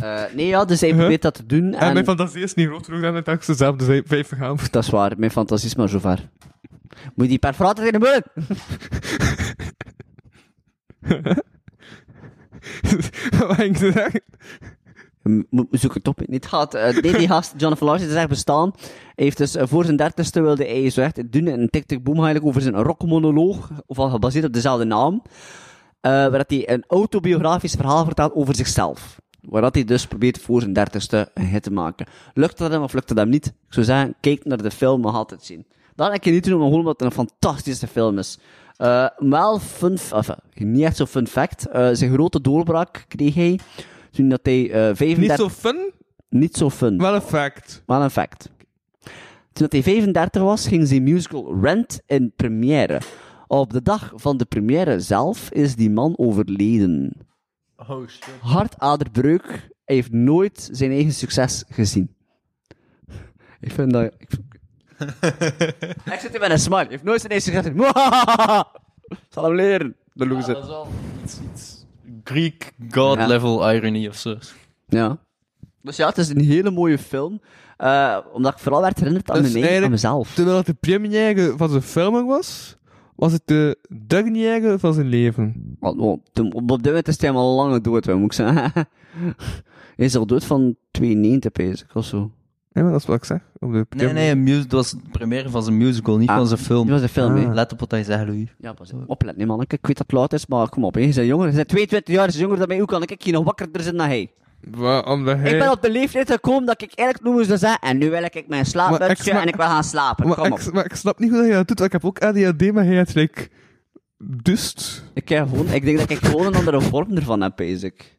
Eh nee, ja, dus hij probeert dat te doen. En En, mijn fantasie is niet groot genoeg dan ik ze zelf de vijf gaan. Dat is waar, mijn fantasie is maar zo ver. Moet je die perforator in de muur? Wat ging ze zeggen? Zoek het op. Niet gaat. eh, nee, die gast, Jonathan Larson, is echt bestaan. Hij heeft dus eh, voor zijn dertigste wilde hij zo echt doen een TikTok boom eigenlijk over zijn rockmonoloog, ofwel gebaseerd op dezelfde naam, eh waar hij een autobiografisch verhaal vertelt over zichzelf. Waar dat hij dus probeert voor zijn dertigste een hit te maken. Lukt dat hem of lukt dat hem niet? Ik zou zeggen, kijk naar de film, nog altijd zien. Dat heb ik niet te doen, omdat het een fantastische film is. Eh, wel fun, eh, niet echt zo fun fact. eh, zijn grote doorbraak kreeg hij toen dat hij eh 35... Niet zo fun, Niet zo fun. wel een fact. Wel een fact. Toen hij 35 was, ging zijn musical Rent in première. Op de dag van de première zelf is die man overleden. Oh shit. Hartaderbreuk. Hij heeft nooit zijn eigen succes gezien. Ik vind dat... Ik, ik zit hier met een smile. Hij heeft nooit zijn eigen succes gezien. Zal hem leren. De loser. dat is wel iets, iets Greek god level irony of zo. Ja. Dus ja, het is een hele mooie film. Eh, omdat ik vooral werd herinnerd aan, Dus mijn eigen, aan eigenlijk- mezelf. Terwijl het de première van zijn filming was, was het de dernière van zijn leven. Oh, toen- op dit moment is hij helemaal lange dood, hè, moet ik zeggen. hij is al dood van 92, pees ik, of zo. Ja, maar dat is wat ik zeg. Op de Nee, nee, een dat was de première van zijn musical, niet Ah, van zijn film. Die was een film, Ah. Let op wat hij zegt, Louis. Ja, pas op. Oplet, nee, man. Ik weet dat het laat is, maar kom op, hè. Je bent jonger. Je bent 22 jaar, je bent jonger dan mij. Hoe kan ik hier nog wakkerder zijn dan hij? Wa- omdat hij... Ik ben op de leeftijd gekomen dat ik eigenlijk nu moest zeggen, en nu wil ik mijn ik slaapmutsje snap- en ik wil gaan slapen. maar, Kom op. ik, maar ik snap niet hoe hij dat doet. want Ik heb ook ADHD, maar hij heeft like, dust. Ik, heb gewoon, ik denk dat ik gewoon een andere vorm ervan heb, ik.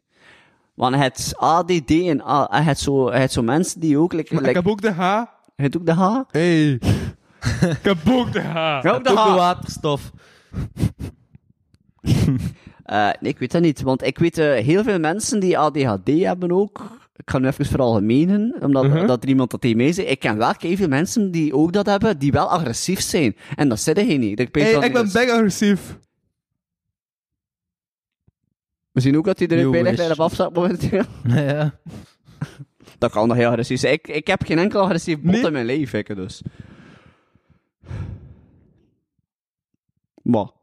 Want het ADD en het zo, het zo mensen die ook... Like, Maar like, ik heb ook de H. Hij heeft ook de H. Hey. ik heb ook de H. Hij heeft ook de Ook de H. waterstof. Eh, nee, ik weet dat niet. Want ik weet eh, heel veel mensen die ADHD hebben ook. Ik ga nu even veralgemenen, omdat Mhm. dat er iemand dat tegen mij zei. Ik ken wel veel mensen die ook dat hebben, die wel agressief zijn. En dat zit hij niet. Ik, Hey, ik ben bang agressief. We zien ook dat hij er bijna wish. klein op afzet momenteel. ja. Dat kan nog heel agressief zijn. Ik, ik heb geen enkel agressief bot Nee. in mijn leven, ik dus. Maar.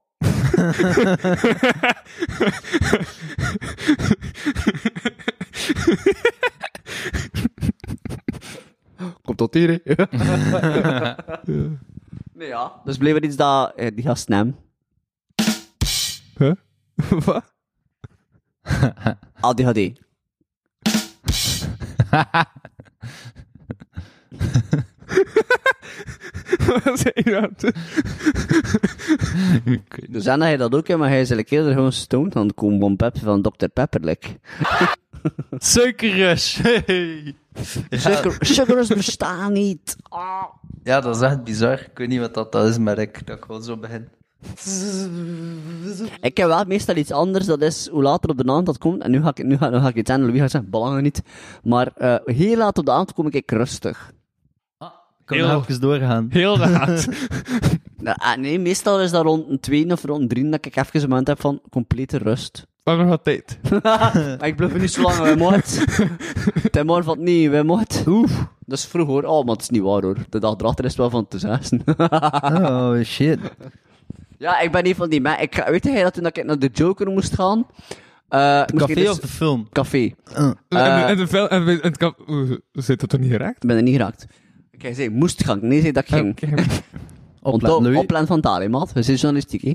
Komt tot hier, hè? Nee, ja. Dus bleef er iets dat eh, die gast nam. Huh? Wat? ADHD. Wat zei je nou? Dus en dat hij dat ook heeft, maar hij is eigenlijk eerder gewoon stoned aan het komen van Pep van Dr. Pepperlik. Suikerrush. Hey. Ja, bestaan niet. Ah. ja, dat is echt bizar. Ik weet niet wat dat, dat is, maar ik, dat ik gewoon zo begin. Ik heb wel meestal iets anders, dat is hoe later op de avond dat komt. En nu ga ik, nu ga, nu ga ik iets aan, Louis gaat zeggen, belangen niet. Maar eh, heel laat op de avond kom ik rustig. Ik kan Heel- nog even doorgaan. Heel raad. Nou, ah, nee, meestal is dat rond een twee of rond een drie dat ik even een moment heb van complete rust. Maar nog wat tijd. maar ik blijf niet zo lang, wij moet. De morgen van niet, wij moet. Oef. Dat is vroeg hoor. Oh, maar het is niet waar hoor. De dag erachter is wel van te zessen. Oh, shit. ja, ik ben niet van die mensen. Ik, ga- weet jij dat toen ik naar de Joker moest gaan? eh moest ik Café dus- of de film? Café. en, Eh, en, de vel, en, het Zit dat toch niet geraakt? Ik ben er niet geraakt. Ik zei, moest gaan. Nee, zei dat ik ging. Oplet, Op, opland van taal, maat. We zijn journalistiek, hè.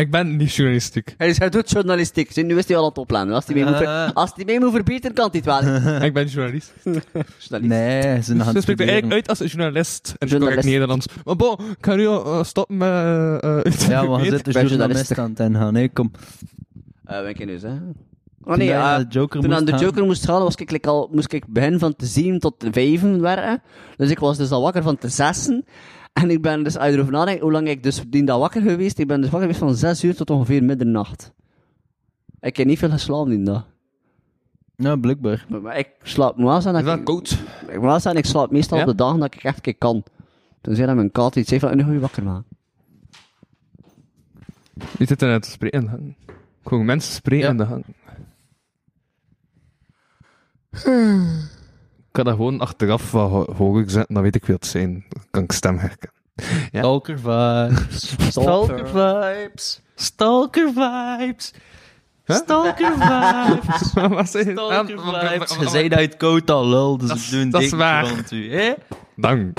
Ik ben niet journalistiek. Hij, is- hij doet journalistiek. Zie, nu is hij al aan het opleiden. Als hij mee, moet, ver- Eh. als hij mee moet verbeteren, kan hij het wel. ik ben journalist. Journalist. Nee, ze zijn aan Ze het spreekt er eigenlijk uit als een journalist. En het Journalist. correct Nederlands. Maar bon, nu al eh, stoppen met... iets Ja, maar je zit de journalist aan het ingaan. Nee, kom. Eh, ben ik nu, hè. Oh nee, Toen naar de Joker toen moest aan de gaan. Joker moest gaan, was ik, like, al, moest ik begin van te zien tot te vijven werken. Dus ik was dus al wakker van te zessen. En ik ben dus, als je erover nadenkt, hoe lang ik dus die dag wakker geweest, ik ben dus wakker geweest van 6 uur tot ongeveer middernacht. Ik heb niet veel geslapen die dag. Ja, blijkbaar. Maar, maar ik slaap normaal zijn Is dat ik, koud? ik, normaal zijn, ik slaap meestal Ja? op de dagen dat ik echt een keer kan. Toen zei dat mijn kat iets zei van, nu ga je wakker maken. Je zit er net te spreken in de gang. Gewoon mensen spreken Ja. in de gang. Ik kan dat gewoon achteraf wat ho- hoger zetten, dan weet ik wie het zijn. Dan kan ik stem herkennen. Ja. Stalker vibes. Stalker vibes. Stalker vibes. Huh? Stalker vibes. Wat zei je? Stalker vibes. Je zei dat je het koud al lul, dus Dat ik is- doe een dat is dikje waar. rond u. Hè? Dank.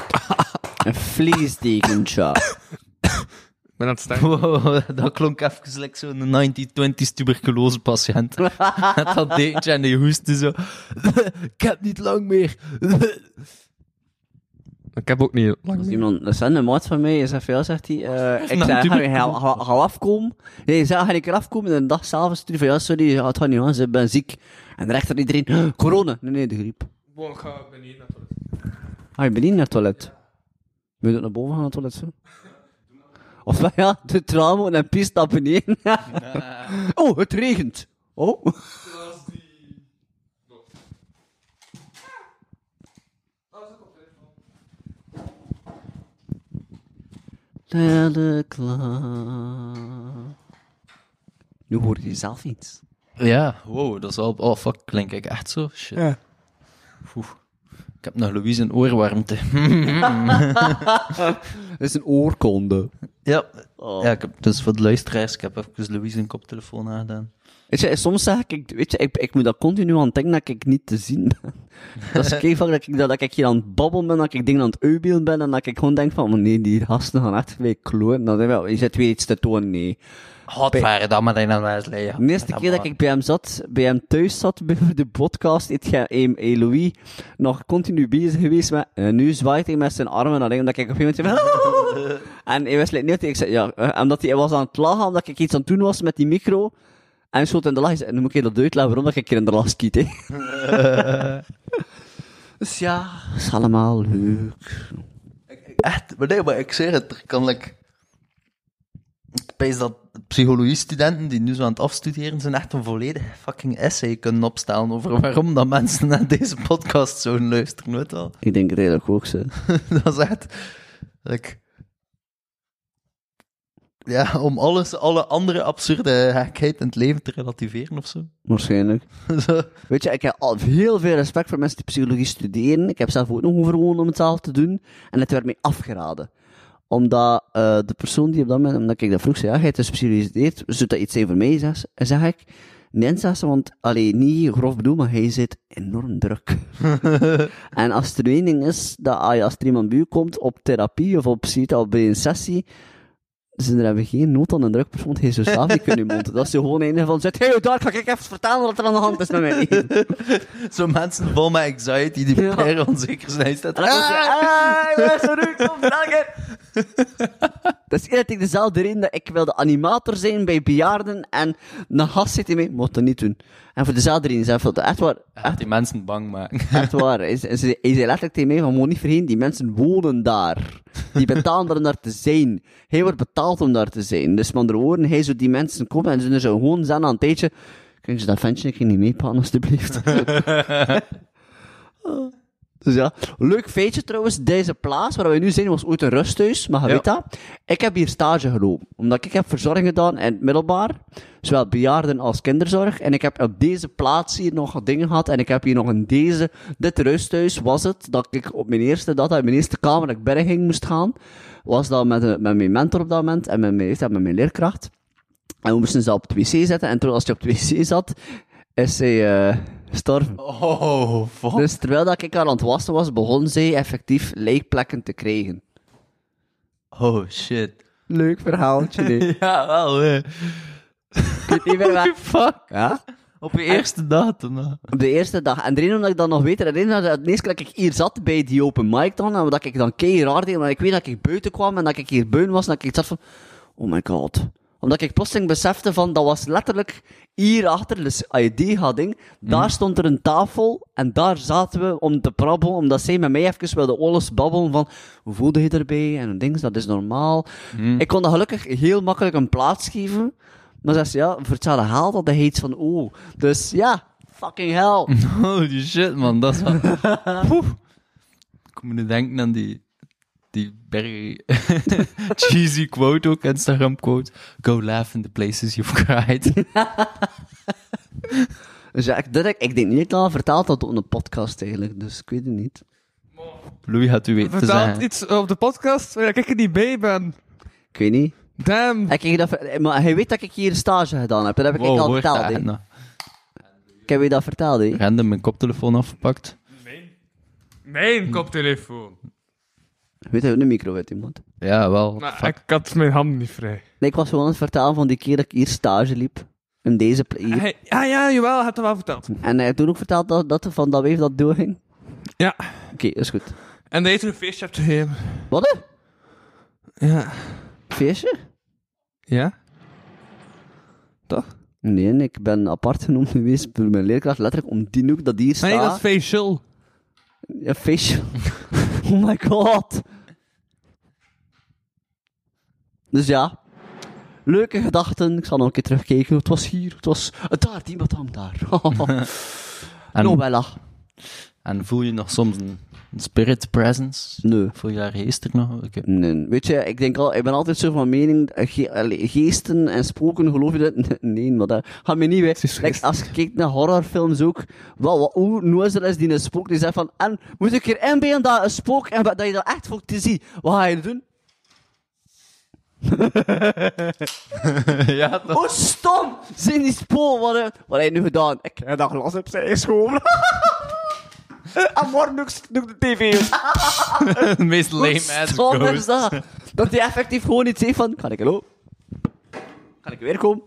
Een vliesdekentje. Ik ben aan het stemmen. Wow, dat klonk even like zo'n 1920s tuberculose patiënt. Met dat dekentje en die hoestte zo. ik heb niet lang meer. Ik heb ook niet lang meer. iemand, dat is een maat van mij, is veel, zegt hij. eh ik zei, ga, ga, ga, ga afkomen. Nee, hij zei, ga ik er afkomen? En de dag zelf stuurde van, ja, sorry, het gaat niet aan, ik ben ziek. En de rechter iedereen, corona. Nee, nee, de griep. ik ga beneden naar Ah, je bent niet naar het toilet. Moet je naar boven gaan naar het toilet, zo? Of ja, de trauma en pies naar beneden. oh, het regent. Oh. Teleklaar. Nu hoor je zelf iets. Ja, wow, dat is wel... Oh, fuck, klink ik echt zo? Shit. Ja. Ik heb nog Louise een oorwarmte. Dat is een oorkonde. Ja. Oh. ja, ik heb, dus voor de luisteraars, ik heb even Louise een koptelefoon aangedaan. Weet je, soms zeg ik, weet je, ik, ik moet dat continu aan denken dat ik niet te zien ben. Dat is kei vaak dat ik, dat ik hier aan het babbelen ben, dat ik dingen aan het uitbeelden ben, en dat ik gewoon denk van, oh nee, die gasten gaan echt weer kloon. Dan wel, je zit weer iets te tonen, nee. Godverdomme, dan maar een Wesley. Ja. De eerste keer dat ik bij hem zat, bij hem thuis zat, bij de podcast, hem, hey, Louis, nog continu bezig geweest met, en nu zwaait hij met zijn armen, ik dat ik op een gegeven moment zei, en hij was like, niet, ik zei, ja, eh, omdat hij was aan het lachen, omdat ik iets aan het doen was met die micro, en schoot in de lach, en dan moet ik je dat uitleggen waarom dat ik hier in de lach schiet, hè. dus ja, is allemaal leuk. Echt, maar nee, maar ik zeg het, er kan like, ik pees dat psychologie-studenten die nu zo aan het afstuderen zijn echt een volledig fucking essay kunnen opstellen over waarom dat mensen naar deze podcast zouden luisteren, weet je wel. Ik denk het eigenlijk ook, zo. dat is echt, like, ja, om alles, alle andere absurde gekheid in het leven te relativeren of zo. Waarschijnlijk. Zo. Weet je, ik heb al heel veel respect voor mensen die psychologie studeren. Ik heb zelf ook nog overwogen om het zelf te doen. En het werd mij afgeraden. Omdat eh, de persoon die op dat moment, omdat ik dat vroeg, zei, ja, jij hebt dus psychologie gestudeerd, zou dat iets zijn voor mij? Zeg, en zeg ik, nee, zeg ze, want, alleen niet grof bedoel, maar hij zit enorm druk. en als er één ding is, dat als je- als er iemand bij u komt op therapie of op psyche of bij een sessie, ze hebben geen nood aan een druk persoon, hij zou zelf niet kunnen mond. Dat is gewoon een geval zegt, hey, daar ga ik even vertellen wat er aan de hand is met mij. Zo mensen vol met anxiety die Ja. bijna onzeker zijn. Staat, En dan was je, ah, Dat is eigenlijk dezelfde reden dat ik wilde animator zijn bij bejaarden en een gast zit mee, mocht dat niet doen. En voor dezelfde reden, zei hij, echt waar, echt die mensen bang maken. echt waar. Hij zei, hij zei letterlijk tegen mij van, moet niet vergeten, die mensen wonen daar. Die betalen er om daar te zijn. Hij wordt betaald om daar te zijn. Dus met andere woorden, hij zou die mensen komen en ze er zo gewoon zijn aan een tijdje, kun je dat ventje niet meepakken, alstublieft? Dus ja, leuk feitje trouwens. Deze plaats waar we nu zijn was ooit een rusthuis, maar je Ja. weet dat. Ik heb hier stage gelopen, omdat ik heb verzorging gedaan in het middelbaar, zowel bejaarden als kinderzorg. En ik heb op deze plaats hier nog dingen gehad en ik heb hier nog in deze, dit rusthuis was het, dat ik op mijn eerste, dat uit mijn eerste kamer dat ik binnen ging moest gaan, was dat met, een- met mijn mentor op dat moment en met mijn, met mijn leerkracht. En we moesten ze op het wc zetten en toen als je op het wc zat, is zij eh gestorven. Oh, fuck. Dus terwijl dat ik haar aan het wassen was, begon zij effectief lijkplekken te krijgen. Oh, shit. Leuk verhaaltje, nee. ja, wel, hè. Ik weet niet meer waar- Fuck. Ja? Op je eerste datum, hè. Op de eerste dag. En de reden omdat ik dat nog weet, de reden dat de eerste keer dat ik hier zat bij die open mic dan, en dat ik dan kei raar deed, omdat ik weet dat ik buiten kwam en dat ik hier buiten was, en dat ik zat van, oh my god. Omdat ik plotseling besefte van, dat was letterlijk hier achter, dus als je die had, ding, daar stond er een tafel en daar zaten we om te prabbelen, omdat zij met mij even wilde alles babbelen van, hoe voelde je erbij en ding, dat is normaal. Ik kon dat gelukkig heel makkelijk een plaats geven, maar zei ze, ja, voor hetzelfde haal dat hij iets van, oh, dus ja, fucking hell. Holy shit, man. Dat is wel... Ik moet nu denken aan die, die berg... cheesy quote ook, Instagram quote. Go laugh in the places you've cried. Dus ja, ik, dat, ik, ik denk niet dat ik al verteld had op een podcast eigenlijk, dus ik weet het niet. Louis had u weten te zeggen. iets op de podcast waar ik er niet bij ben. Ik weet niet. Damn. Ik, dat, maar hij weet dat ik hier een stage gedaan heb, dat heb ik Wow, al verteld, hè. nou? Ik heb je dat verteld, hè. Random mijn koptelefoon afgepakt. Mijn koptelefoon. Weet je, een micro uit iemand. Ja, wel. Maar ik had mijn handen niet vrij. Nee, ik was gewoon aan het vertellen van die keer dat ik hier stage liep. In deze plek. Hey, ja, ja, jawel, had het wel verteld. En hij heeft toen ook verteld dat, dat van dat weef dat doorging. Ja. Oké, is goed. En dat je toen een feestje hebt gegeven. Wat? hè? Ja. Feestje? Ja? Nee, nee, ik ben apart genoemd geweest door mijn leerkracht, letterlijk om die hoek dat hier staat. Nee, dat is facial. Ja, feestje. oh my god. Dus ja. Leuke gedachten. Ik zal nog een keer terugkijken. Het was hier. Het was... Daar, die madame daar. En, Novella. en voel je nog soms een, spirit presence? Nee. Voel je daar geest er nog? Nee, weet je, ik denk al, ik ben altijd zo van mening, eh, ge- geesten en spoken, geloof je dat? Nee, maar dat gaat me niet weg. Like, als je kijkt naar horrorfilms ook, wel, wat, hoe noezer is die een spook, die zegt van, en, moet ik er inbeelden dat een spook, en dat je dat echt voor te zien. Wat ga je doen? ja, dat... Hoe stom zijn die spoken? Wat, eh, wat heb je nu gedaan? Ik heb dat glas op zijn geschoven. en morgen doe ik, doe ik de tv de meest Hoe lame ass stom is ghost. dat? Dat hij effectief gewoon iets zegt van, kan ik hallo? Kan ik weer komen?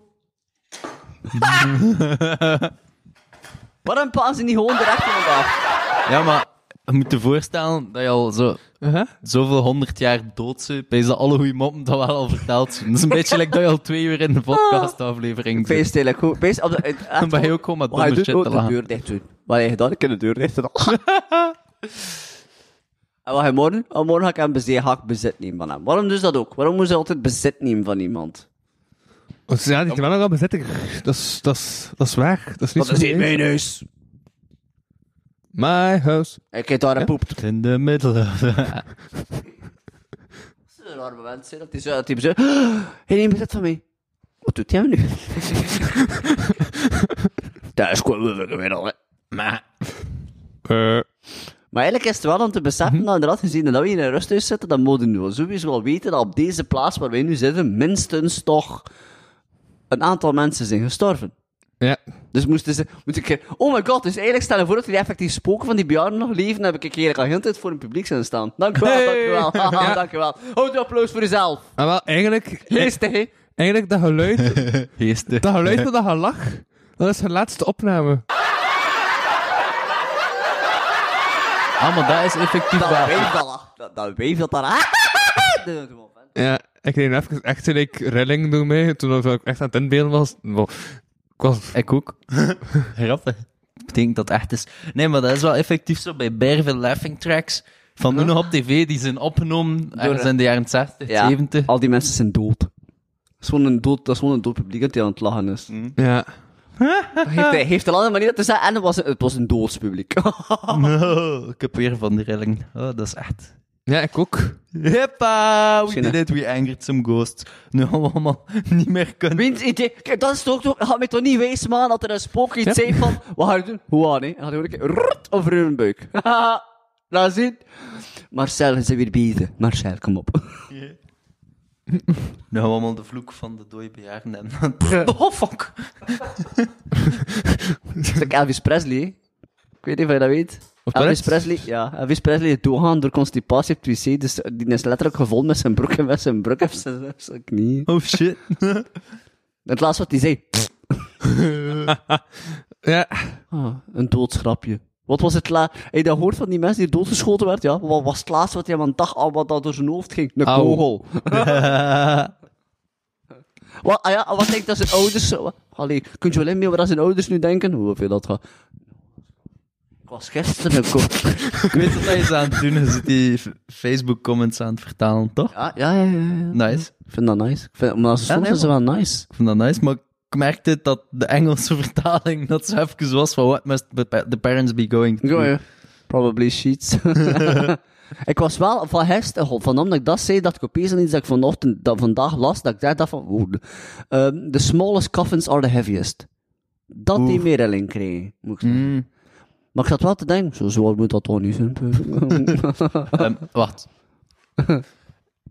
Waarom passen ze niet gewoon direct in elkaar? Ja, maar je moet je voorstellen dat je al zo, Uh-huh. zoveel honderd jaar dood bent. Bij ze alle goede moppen dat wel al verteld zijn. Dat is een beetje like dat je al twee uur in de podcastaflevering zit. Feest eigenlijk goed. Feest op de... Dan ben je ook gewoon met Wat ga je domme shit Oh, te de deur dicht doen. Wat heb je gedaan? Ik heb de deur dicht gedaan. en wat ga je morgen? Oh, morgen ga ik hem bezit, ga ik bezit nemen van hem. Waarom doe ze dat ook? Waarom moet ze altijd bezit nemen van iemand? Dus ja, die kan wel al bezetting. Dat is, dat is, dat is waar. Dat is niet Dat is zo niet mijn huis. My house. Ik heb daar een poep. In de middle of the... Dat is een raar moment, hè, dat hij zo, dat hij zo, hij neemt bezit van mij. Wat doet hij nu? Dat is gewoon weer al. Maar... Eh, Maar eigenlijk is het wel om te beseffen dat inderdaad gezien dat we in een rusthuis zitten, dan moeten we sowieso wel weten dat op deze plaats waar wij nu zitten, minstens toch een aantal mensen zijn gestorven. Ja. Dus moesten ze, moet ik, oh my god, dus eigenlijk stel je voor dat die effectief spoken van die bejaarden nog leven, dan heb ik eigenlijk al heel de tijd voor een publiek zijn staan. Dank u wel, Hey. dank u wel, haha, Ja. dank u wel. Houd een applaus voor jezelf. Maar wel, eigenlijk, Geestig, hè? eigenlijk dat geluid, Geesten. dat geluid van dat gelach, dat is hun laatste opname. Ah, maar dat is effectief Dat waar. weef dat, dat, dat weef dat daar. Ja, ik kreeg even echt like, rilling door mij, toen ik echt aan het inbeelden was. Wow. Ik was... Ik ook. Grappig. Betekent dat echt is. Nee, maar dat is wel effectief zo bij Bervel Laughing Tracks. Van nu nog op tv, die zijn opgenomen ergens in de jaren 60, Ja, 70. al die mensen zijn dood. Dat is gewoon een dood, dat is gewoon een dood publiek dat die aan het lachen is. Ja. Dat heeft, hij heeft een andere manier te zeggen en het was, het was een doodspubliek. Ik heb weer van die rilling. Oh, dat is echt. Ja, ik ook. Hippa! We did it, we angered some ghosts. Nu gaan we allemaal niet meer kunnen. Wiens idee? Kijk, dat is toch toch, gaat mij toch niet wijs man dat er een spook iets Ja. zei van, wat ga je doen? Hoe aan, hè? En dan gaat hij gewoon een keer rrrt over hun buik. Haha, Laat zien. Marcel, bent weer bezig. Marcel, kom op. Nu gaan we allemaal de vloek van de dode bejaarden en... Oh, fuck! Dat is Elvis Presley, hè? Ik weet niet of je dat weet. Elvis? Presley, ja. Elvis Presley is doorgaan door constipatie op het wc, dus die is letterlijk gevonden met zijn broek en met zijn broek op zijn, zijn knie. Oh, shit. Het laatste wat hij zei. Ja. Ah, een doodschrapje. Wat was het la... Heb je dat gehoord van die mensen die doodgeschoten werd? Ja, wat was het laatste wat hij aan dacht al wat dat door zijn hoofd ging? Een kogel. Wat, ah ja, wat denkt dat zijn ouders... Allee, kunt je wel inbeelden wat zijn ouders nu denken? Hoeveel dat gaat... Ik was gisteren ook... Ik weet wat je aan het doen is. Je zit die Facebook-comments aan het vertalen, toch? Ja, ja, ja, ja. ja. Nice. Ik vind dat nice. Ik vind, maar soms nee, is het wel nice. Ik vind dat nice, maar ik merkte dat de Engelse vertaling dat zo even was van what must the pa- the parents be going ja. Probably sheets. ik was wel van gisteren, van omdat ik dat zei, dat ik opeens iets dat ik vanochtend, dat vandaag las, dat ik daar dacht van, ehm, the smallest coffins are the heaviest. Dat die meer rilling kregen, moet ik zeggen. Mm. Maar ik zat wel te denken, zo zwaar moet dat toch niet zijn. Ehm, wacht.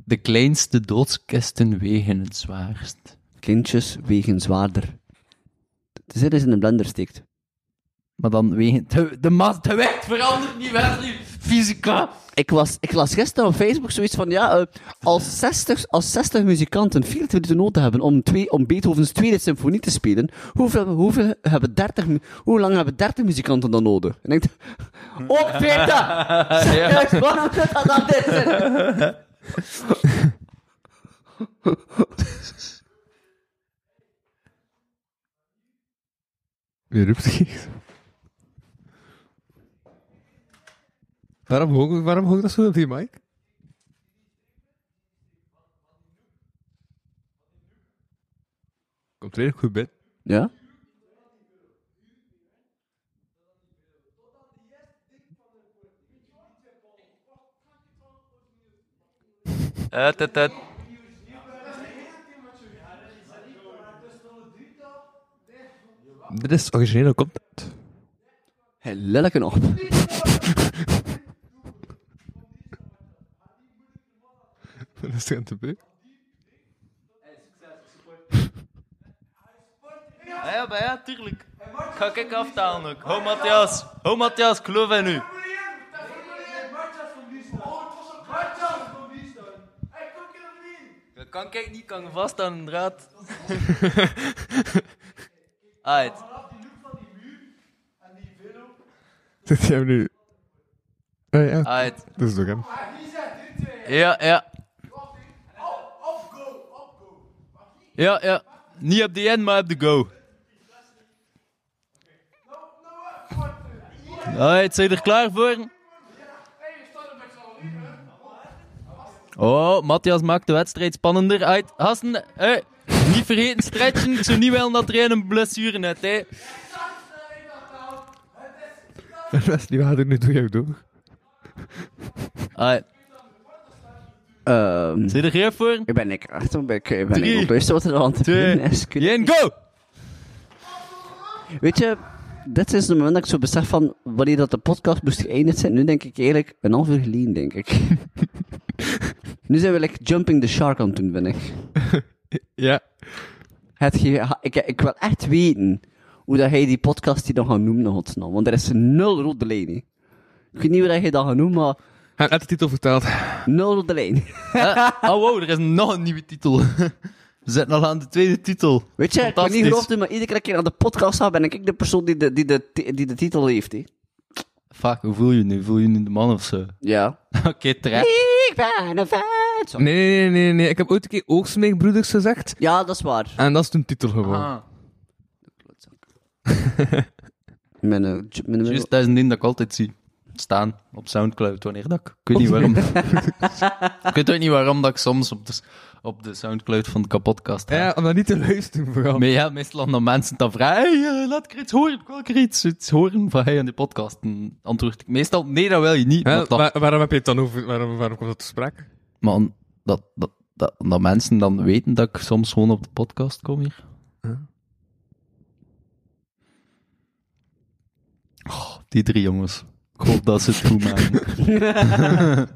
De kleinste doodskisten wegen het zwaarst. Kindjes wegen zwaarder. Het is in een blender steekt. Maar dan wegen... De, de, de wicht verandert niet verder. Fysica. Ik, was, ik las gisteren op Facebook zoiets van, ja, eh, als, 60, als 60 muzikanten 40 minuten nodig hebben om, twee, om Beethovens tweede symfonie te spelen, hoeveel, hoeveel hebben 30, mu- hoe lang hebben 30 muzikanten dan nodig? En ik denk, op 40! Serieus, waarom moet dat dan dit zijn? Wie roept hier? Waarom hoog, waarom hoog dat zo op die mic? Komt redelijk goed bij. Ja? Uit, uit, uit. Dit is originele content. Hey, lelijke op. Wat is er aan te? Ja, ja, maar ja, tuurlijk. Ga ik aftalen ook. Ho, Matthias. Ho, Matthias, ik geloof in u. Dat kan ik niet, kan vast aan een draad. Uit. Zit jij nu... Ja, Uit. dat is toch hem. Ja, ja. Ja, ja. Niet op de end, maar op de go. Alright, zijn je er klaar voor? Oh, Matthias maakt de wedstrijd spannender uit. Hassen, hey, niet vergeten stretchen. Ik zou niet willen dat er een blessure net, hè. Wesley, wat gaat er nu door jou door? Alright, Ehm, zijn je er klaar voor? ik ben ik een beetje, ik ben Drie, ik wat er aan te twee. Jen, go! Weet je, dit is het moment dat ik zo besef van wanneer dat de podcast moest geëindigd zijn. Nu denk ik eigenlijk een half uur geleden, denk ik. nu zijn we like jumping the shark aan het doen, ben ik. Ja. Het ik, ik wil echt weten hoe dat hij die podcast die dan gaat noemen, godsnaam. Want er is nul rode lijn. hè. Ik weet niet hoe dat hij dat gaat noemen, maar Hij had de titel verteld. nul rode lijn. Eh, oh wow, er is nog een nieuwe titel. We zitten al aan de tweede titel. Weet je, ik ben niet geloofd, maar iedere keer dat ik aan de podcast ga, ben ik de persoon die de, die de, die de titel heeft. hè. Fuck, hoe voel je nu? Voel je nu de man of zo? Ja. Oké, terecht. Ik ben een. Zo. Nee, nee, nee, nee, nee. Ik heb ooit een keer Oogsmeekbroeders gezegd. Ja, dat is waar. En dat is toen titel geworden. Ah, Mijn, eh, mijn, mijn- juist, dat is een ding dat ik altijd zie staan op Soundcloud wanneer dat ik... Ik weet niet waarom. ik weet ook niet waarom dat ik soms op de, op de Soundcloud van de kapotcast ga. Ja, om dat niet te luisteren vooral. Maar ja, meestal dan mensen dan vragen, hey, eh, laat ik er iets horen, ik wil er iets, iets horen van hij aan die podcast. En antwoord ik meestal, nee, dat wil je niet. Ja, maar dat, waar- waarom heb je het dan over? Waarom, waarom komt dat te sprake? om- dat, dat, dat, dat mensen dan weten dat ik soms gewoon op de podcast kom hier. Oh, die drie jongens. Ik hoop dat ze het goed maken.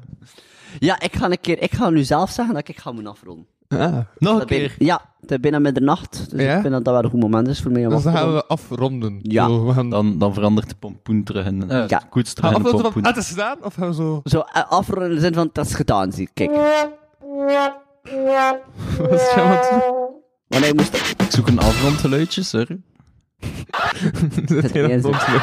Ja, ik ga een keer, ik ga nu zelf zeggen dat ik ga moeten afronden. Ah, Nog een Dat ben- keer. ja, het is bijna middernacht, dus Ja? ik vind dat dat wel een goed moment is voor mij om dus dan te gaan we afronden. Ja. Zo, we gaan... Dan, dan verandert de pompoen terug in, eh, Ja. de koets terug in de dat pompoen. het is gedaan, of gaan we zo... Zo, eh, afronden in de zin van, dat is gedaan, zie ik. Kijk. Wat is? Want hij moest... Ik zoek een afrondgeluidje, sorry. Yes. ontlopen.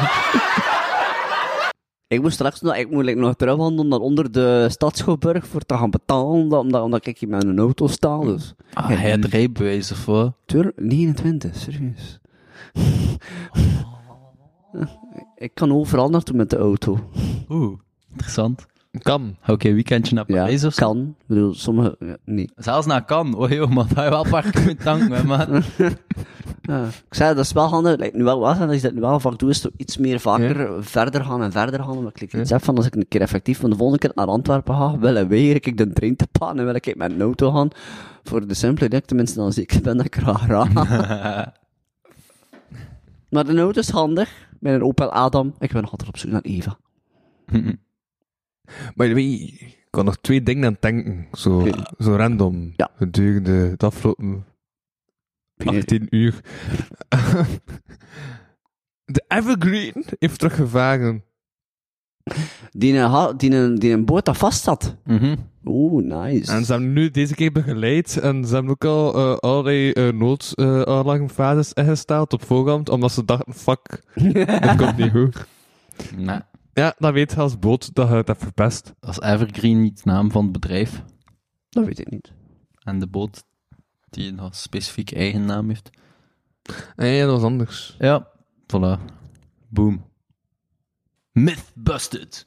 Ik moest straks nog, ik moet like, nog naar onder de Stadschouwburg voor te gaan betalen, omdat, ik hier met een auto sta, dus. Ah, hij had rijbewijs of wat? Tuur, 29, serieus. ik kan overal naartoe met de auto. Oeh, interessant. Kan. Oké, weekendje naar Ja, Parijs of zo? kan. Ik bedoel, sommige, ja, nee. Zelfs naar kan. Oh joh, man, dat je wel parken met tanken, hè, man. Ja. Ik zei, dat is wel handig. Like, nu wel, wel dat ik dat nu wel vaak doe, is toch iets meer vaker verder gaan en verder gaan. Omdat ik iets heb van, als ik een keer effectief van de volgende keer naar Antwerpen ga, wil en weiger ik de trein te pakken en wil ik met een auto gaan. Voor de simpele reden, tenminste dan zeker ben dat ik er ga. maar de auto is handig. Met een Opel Adam. Ik ben nog altijd op zoek naar Eva. Maar je ik kan nog twee dingen aan denken. Zo, zo random. Ja. Gedurende het afgelopen 18 uur. De Evergreen heeft teruggevaren. Die een, die een, die een boot dat vast zat. Mhm. Oeh, nice. En ze hebben nu deze keer begeleid. En ze hebben ook al eh, allerlei uh, noodaanlegfases ingesteld op voorhand. Omdat ze dachten, fuck, dit komt niet goed. Nee, Ja, dan weet je als boot dat je het hebt verpest. dat is Evergreen niet de naam van het bedrijf. Dat weet ik niet. En de boot die een specifiek eigen naam heeft. Nee, dat was anders. Ja, voilà. Boom. Myth busted.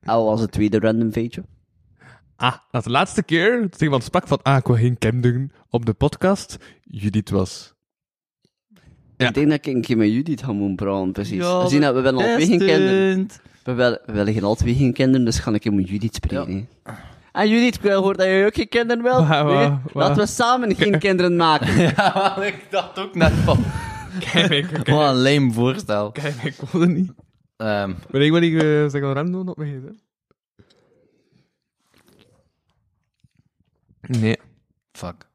Wat was het tweede random feitje? Ah, dat de laatste keer dat iemand sprak van, ah, ik wil geen kinderen op de podcast, Judith was. Ja. Ik denk dat ik een keer met Judith ga moeten praten, precies. Ja, we zien dat we willen al twee geen kinderen. We willen, we willen geen al twee geen kinderen, dus ga ik een met Judith spreken. hè. En Judith, ik hoor dat je ook geen kinderen wil. Nee, wa- Laten we samen geen kinderen maken. Ja, maar ik dacht ook net van. Kijk, ik, kijk, Wat een lame voorstel. kijk, ik wilde niet. Ehm, Maar ik wil niet uh, zeggen random op mijn gsm. Nee. fuck.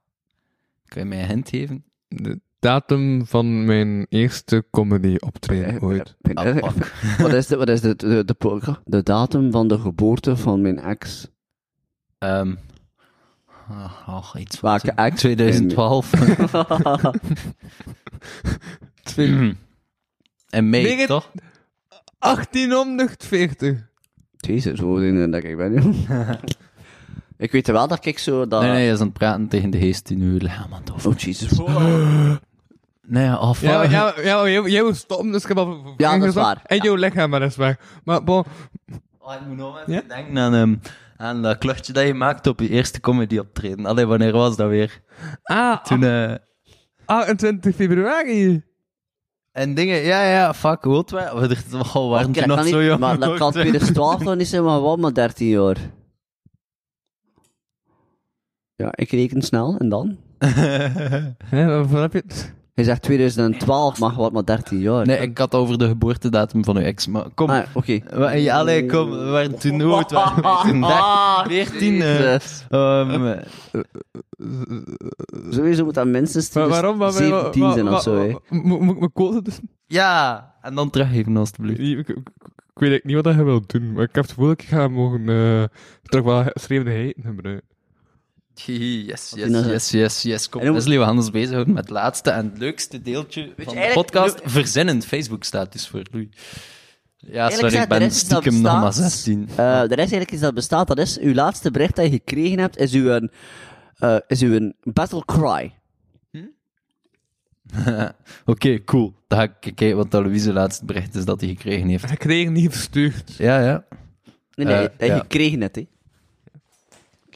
Kun je mij een hint geven? De datum van mijn eerste comedy optreden ooit. Ah, fuck. wat is, de, wat is de, de, de, de datum van de geboorte van mijn ex? Ehm ah, oh, iets van Welke ex? 2012. en mei, Nee, het- toch? 1840. Jezus, hoe denk dat ik ben, joh. Ik weet wel dat ik zo... Dat... Nee, nee, hij is aan het praten tegen de geest die nu helemaal tof. Oh, Jesus. Nee, oh, fuck. Ja, maar- ja, maar- ja, maar jij, jij was stom, dus ik heb al Ja, dat is waar. En jouw lichaam maar is weg. Maar bon, Oh, ik moet nog even Ja? denken aan, ehm, aan dat kluchtje dat je maakte op je eerste comedy optreden. Allee, wanneer was dat weer? ah, Toen, eh... 28 februari. En dingen, ja, ja, fuck, wat wij? We dachten, oh, waren dat nog zo jong. Maar dat kan 2012 nog niet zijn, maar wat maar 13 jaar. Ja, ik reken snel, en dan? Ja, waarvoor heb je het? Hij zegt 2012, maar wat maar 13 jaar. Nee, ik had over de geboortedatum van uw ex, maar kom. Ah, oké. Ja, Allee, kom, we waren toen waren we? Toen Ah, 14, eh. Ehm, Sowieso moet dat minstens Maar waarom? Maar, 17 zijn of zo. Moet ik mijn code dus? ja, en dan teruggeven alstublieft. Ik, ik, weet niet wat je wilt doen, maar ik heb het gevoel dat ik ga mogen uh, toch wel geschreven gebruiken. Yes, yes, yes, yes, yes. Kom, Leslie, we gaan ons bezighouden met het laatste en het leukste deeltje van de podcast. Verzinnend Facebook-status voor Louis. Ja, sorry, ik ben stiekem nog maar bestaat, 16. Eh, de rest eigenlijk is dat bestaat, dat is uw laatste bericht dat je gekregen hebt, is uw, een, eh, is uw een battle cry. Oké, cool. Dan ga ik kijken wat Louise laatste bericht is dat hij gekregen heeft. Ik kreeg niet verstuurd. Ja, ja. Nee, nee, Eh, dat je ja. gekregen hebt, hè.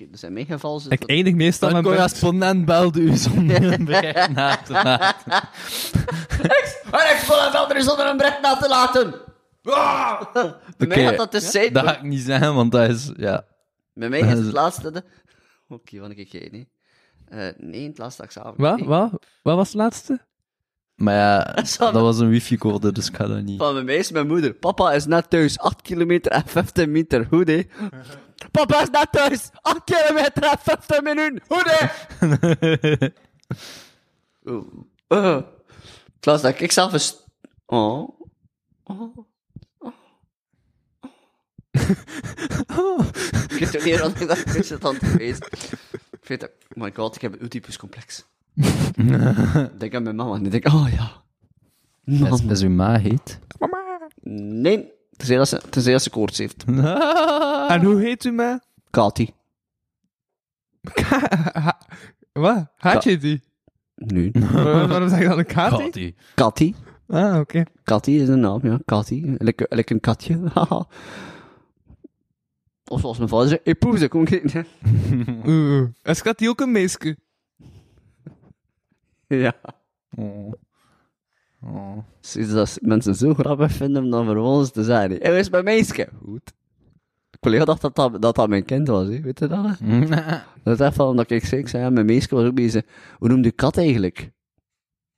Oké, dus in mijn geval is het... Ik eindig meestal Een met bericht. correspondent belde u zonder een bericht na te laten. En ik wil het andere zonder een bericht na te laten! Bij mij Oké, gaat dat dus zijn. Dat ga ik niet zeggen, want dat is... Ja. Bij mij is het laatste... de- Oké, wat ik kijken, hè. Eh, nee, het laatste examen. Wat? Nee. Wat? Wat was het laatste? Maar ja, dat was een wifi-code, dus ik ga dat niet... Van bij mij is mijn moeder. Papa is net thuis, 8 kilometer en 15 meter. Goed, hè? Papa is net thuis, 8 kilometer en 15 minuten. Hè? Oeh. Uh. Het was dat ik zelf eens... Oh. Oh. Oh. Ik weet ook niet wat ik zit aan het wezen. Ik weet dat... Oh my god, ik heb een Oedipus-complex. ik denk aan mijn mama en ik denk, oh ja. Is, Man. is uw ma heet? Nee, Tenzij dat ze, tenzij dat ze koorts heeft. En hoe heet u mij? Kati. Wat? Haat je die? Nu. Waarom zeg je dan een Kati? Kati. Kati. Ah, oké. Kati is een naam, ja. Kati. Lekker, lekker een katje. Haha. of zoals mijn vader zei, ik kom ik Oeh, oeh. Is Kati ook een meisje? Ja. Oh. Oh. Zoiets dat mensen zo grappig vinden om dan ons te zeggen. Hé, is mijn meisje? Goed. Ik collega dacht dat dat, dat dat mijn kind was, hè. weet je dat? hè? Dat is echt van, omdat ik zei, ik zei, ja, mijn meisje was ook bezig. Hoe noemde je kat eigenlijk?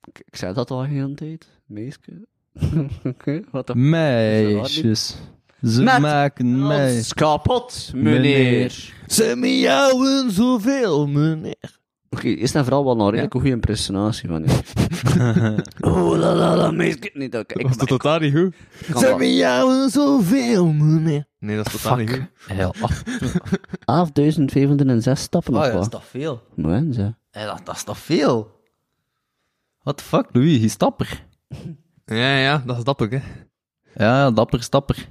Ik, ik zei dat al heel tijd. Meisje. Oké, wat de Meisjes. Ze Met maken mij. Kapot, meneer. Ze miauwen zoveel, meneer. Oké, is dat vooral wel een redelijk goede impressionatie van je. oh, la la la, meisje. Nee, dat, ik, Was dat totaal niet goed? Ze wel- miauwen zoveel, meneer. Nee, dat is totaal niet goed. Heel af. 11.506 stappen Oh of ja, dat is toch veel? Mooi, ze. Hé, dat, dat is toch veel? What the fuck, Louis, je is dapper. Ja, ja, dat is dapper, hè. Ja, ja, dapper, stapper.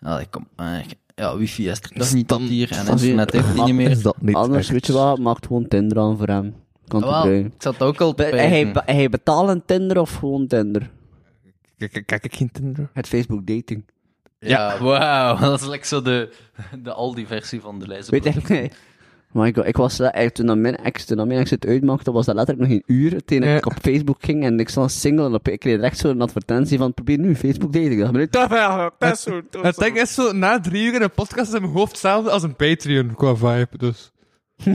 Ja, ik kom, eh, ik- ja, wifi is toch niet tot hier en Als je- internet heeft hij niet meer. dat niet Anders, weet je wat, maakt gewoon Tinder aan voor hem. Kan het Wel, gebruiken. ik zat ook al te Be- Hij, hij betalen Tinder of gewoon Tinder? Kijk, kijk ik geen Tinder? Het Facebook dating. Ja, wauw. Dat is like zo de, de Aldi-versie van de lijst. Weet je, Maar ik, ik was eh, toen dat mijn ex, toen dat mijn ex het uitmaakte, was dat letterlijk nog geen uur. Toen Ja. ik op Facebook ging en ik een single en op, ik kreeg direct zo'n advertentie van probeer nu Facebook dating. Ik dacht, dat is dat is zo. Het zo. ding is zo, na drie uur in een podcast is in mijn hoofd hetzelfde als een Patreon qua vibe, dus...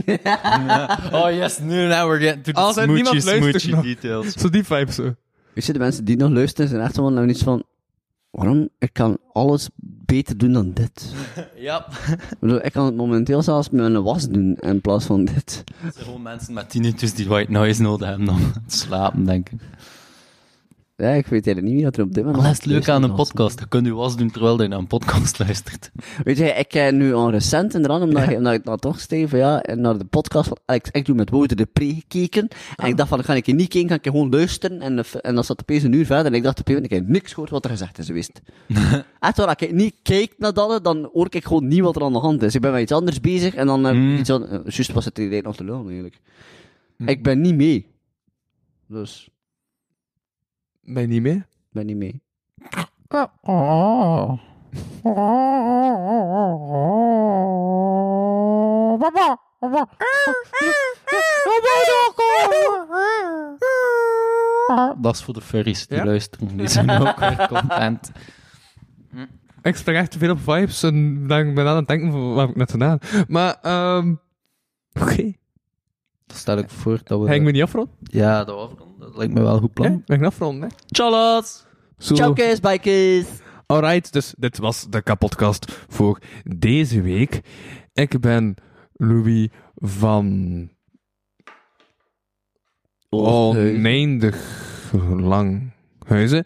Oh yes, nu now we're getting to the smoochy, smoochy nog. details. Zo die vibe zo. Weet je, de mensen die nog luisteren zijn echt gewoon nou iets van, waarom? Ik kan alles beter doen dan dit. Ja. Ik bedoel, ik kan het momenteel zelfs met mijn was doen in plaats van dit. Het zijn gewoon mensen met tinnitus die white noise nodig hebben om te slapen, denk ik. Ja, ik weet eigenlijk niet wie dat er op dit moment dat is het leuke aan een podcast. Je kunt je was doen terwijl je naar een podcast luistert. Weet je, ik heb nu al recent inderdaad, omdat, omdat ik dan toch steef, ja, en naar de podcast van Alex ik doe met Wouter de Pre gekeken. En ik dacht van, dan ga ik hier niet kijken, ga ik gewoon luisteren. En, de- en dan zat opeens een uur verder en ik dacht opeens, ik heb niks gehoord wat er gezegd is geweest. Echt waar, als ik niet kijk naar dat, dan hoor ik gewoon niet wat er aan de hand is. Ik ben met iets anders bezig en dan heb ik Mm. iets aan... eh, Juist was het idee nog te lullen, eigenlijk. Ik ben niet mee. Dus, Ben je niet mee? ben niet mee. Dat is voor de furries die Ja? luisteren. Die zijn ook weer content. Ik spring echt te veel op vibes en dan ben ik aan het denken van wat heb ik net gedaan. Maar, ehm oké. Dan stel ik voor dat we... Ik me niet afronden? Ja, dat afronden. Dat lijkt me wel een goed plan. Ja, ben ik afronden, hè? Tjallas! Bye, kids. Alright, dus dit was de kapotcast voor deze week. Ik ben Louis van oneindig lang huizen.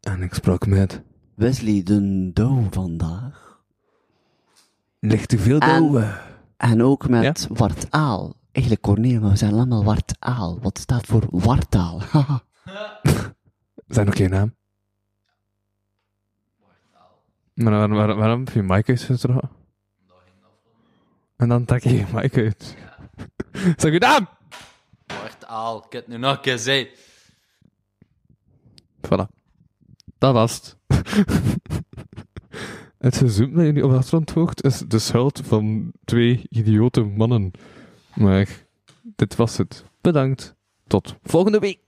En ik sprak met Wesley de Douw vandaag. ligt te veel En- douwen. En ook met Wartaal. Eigenlijk Corneel, maar we zijn allemaal Wartaal. Wat staat voor Wartaal? Haha. Zijn nog geen naam? Maar waarom, waarom, waarom heb je uitgezet? En dan trek je je mic uit. Zeg je naam! Wacht, aal. Ik heb het nu nog een keer zei. Voilà. Dat was het. het gezoomd dat je nu op de achtergrond hoort is de schuld van twee idiote mannen. Maar dit was het. Bedankt. Tot volgende week.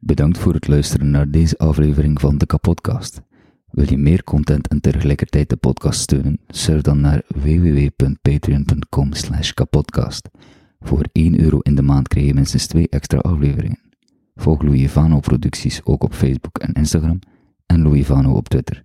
Bedankt voor het luisteren naar deze aflevering van de Kapodcast. Wil je meer content en tegelijkertijd de podcast steunen? Surf dan naar www.patreon.com kapodcast. Voor 1 euro in de maand krijg je minstens 2 extra afleveringen. Volg Louis Vano producties ook op Facebook en Instagram en Louis Vano op Twitter.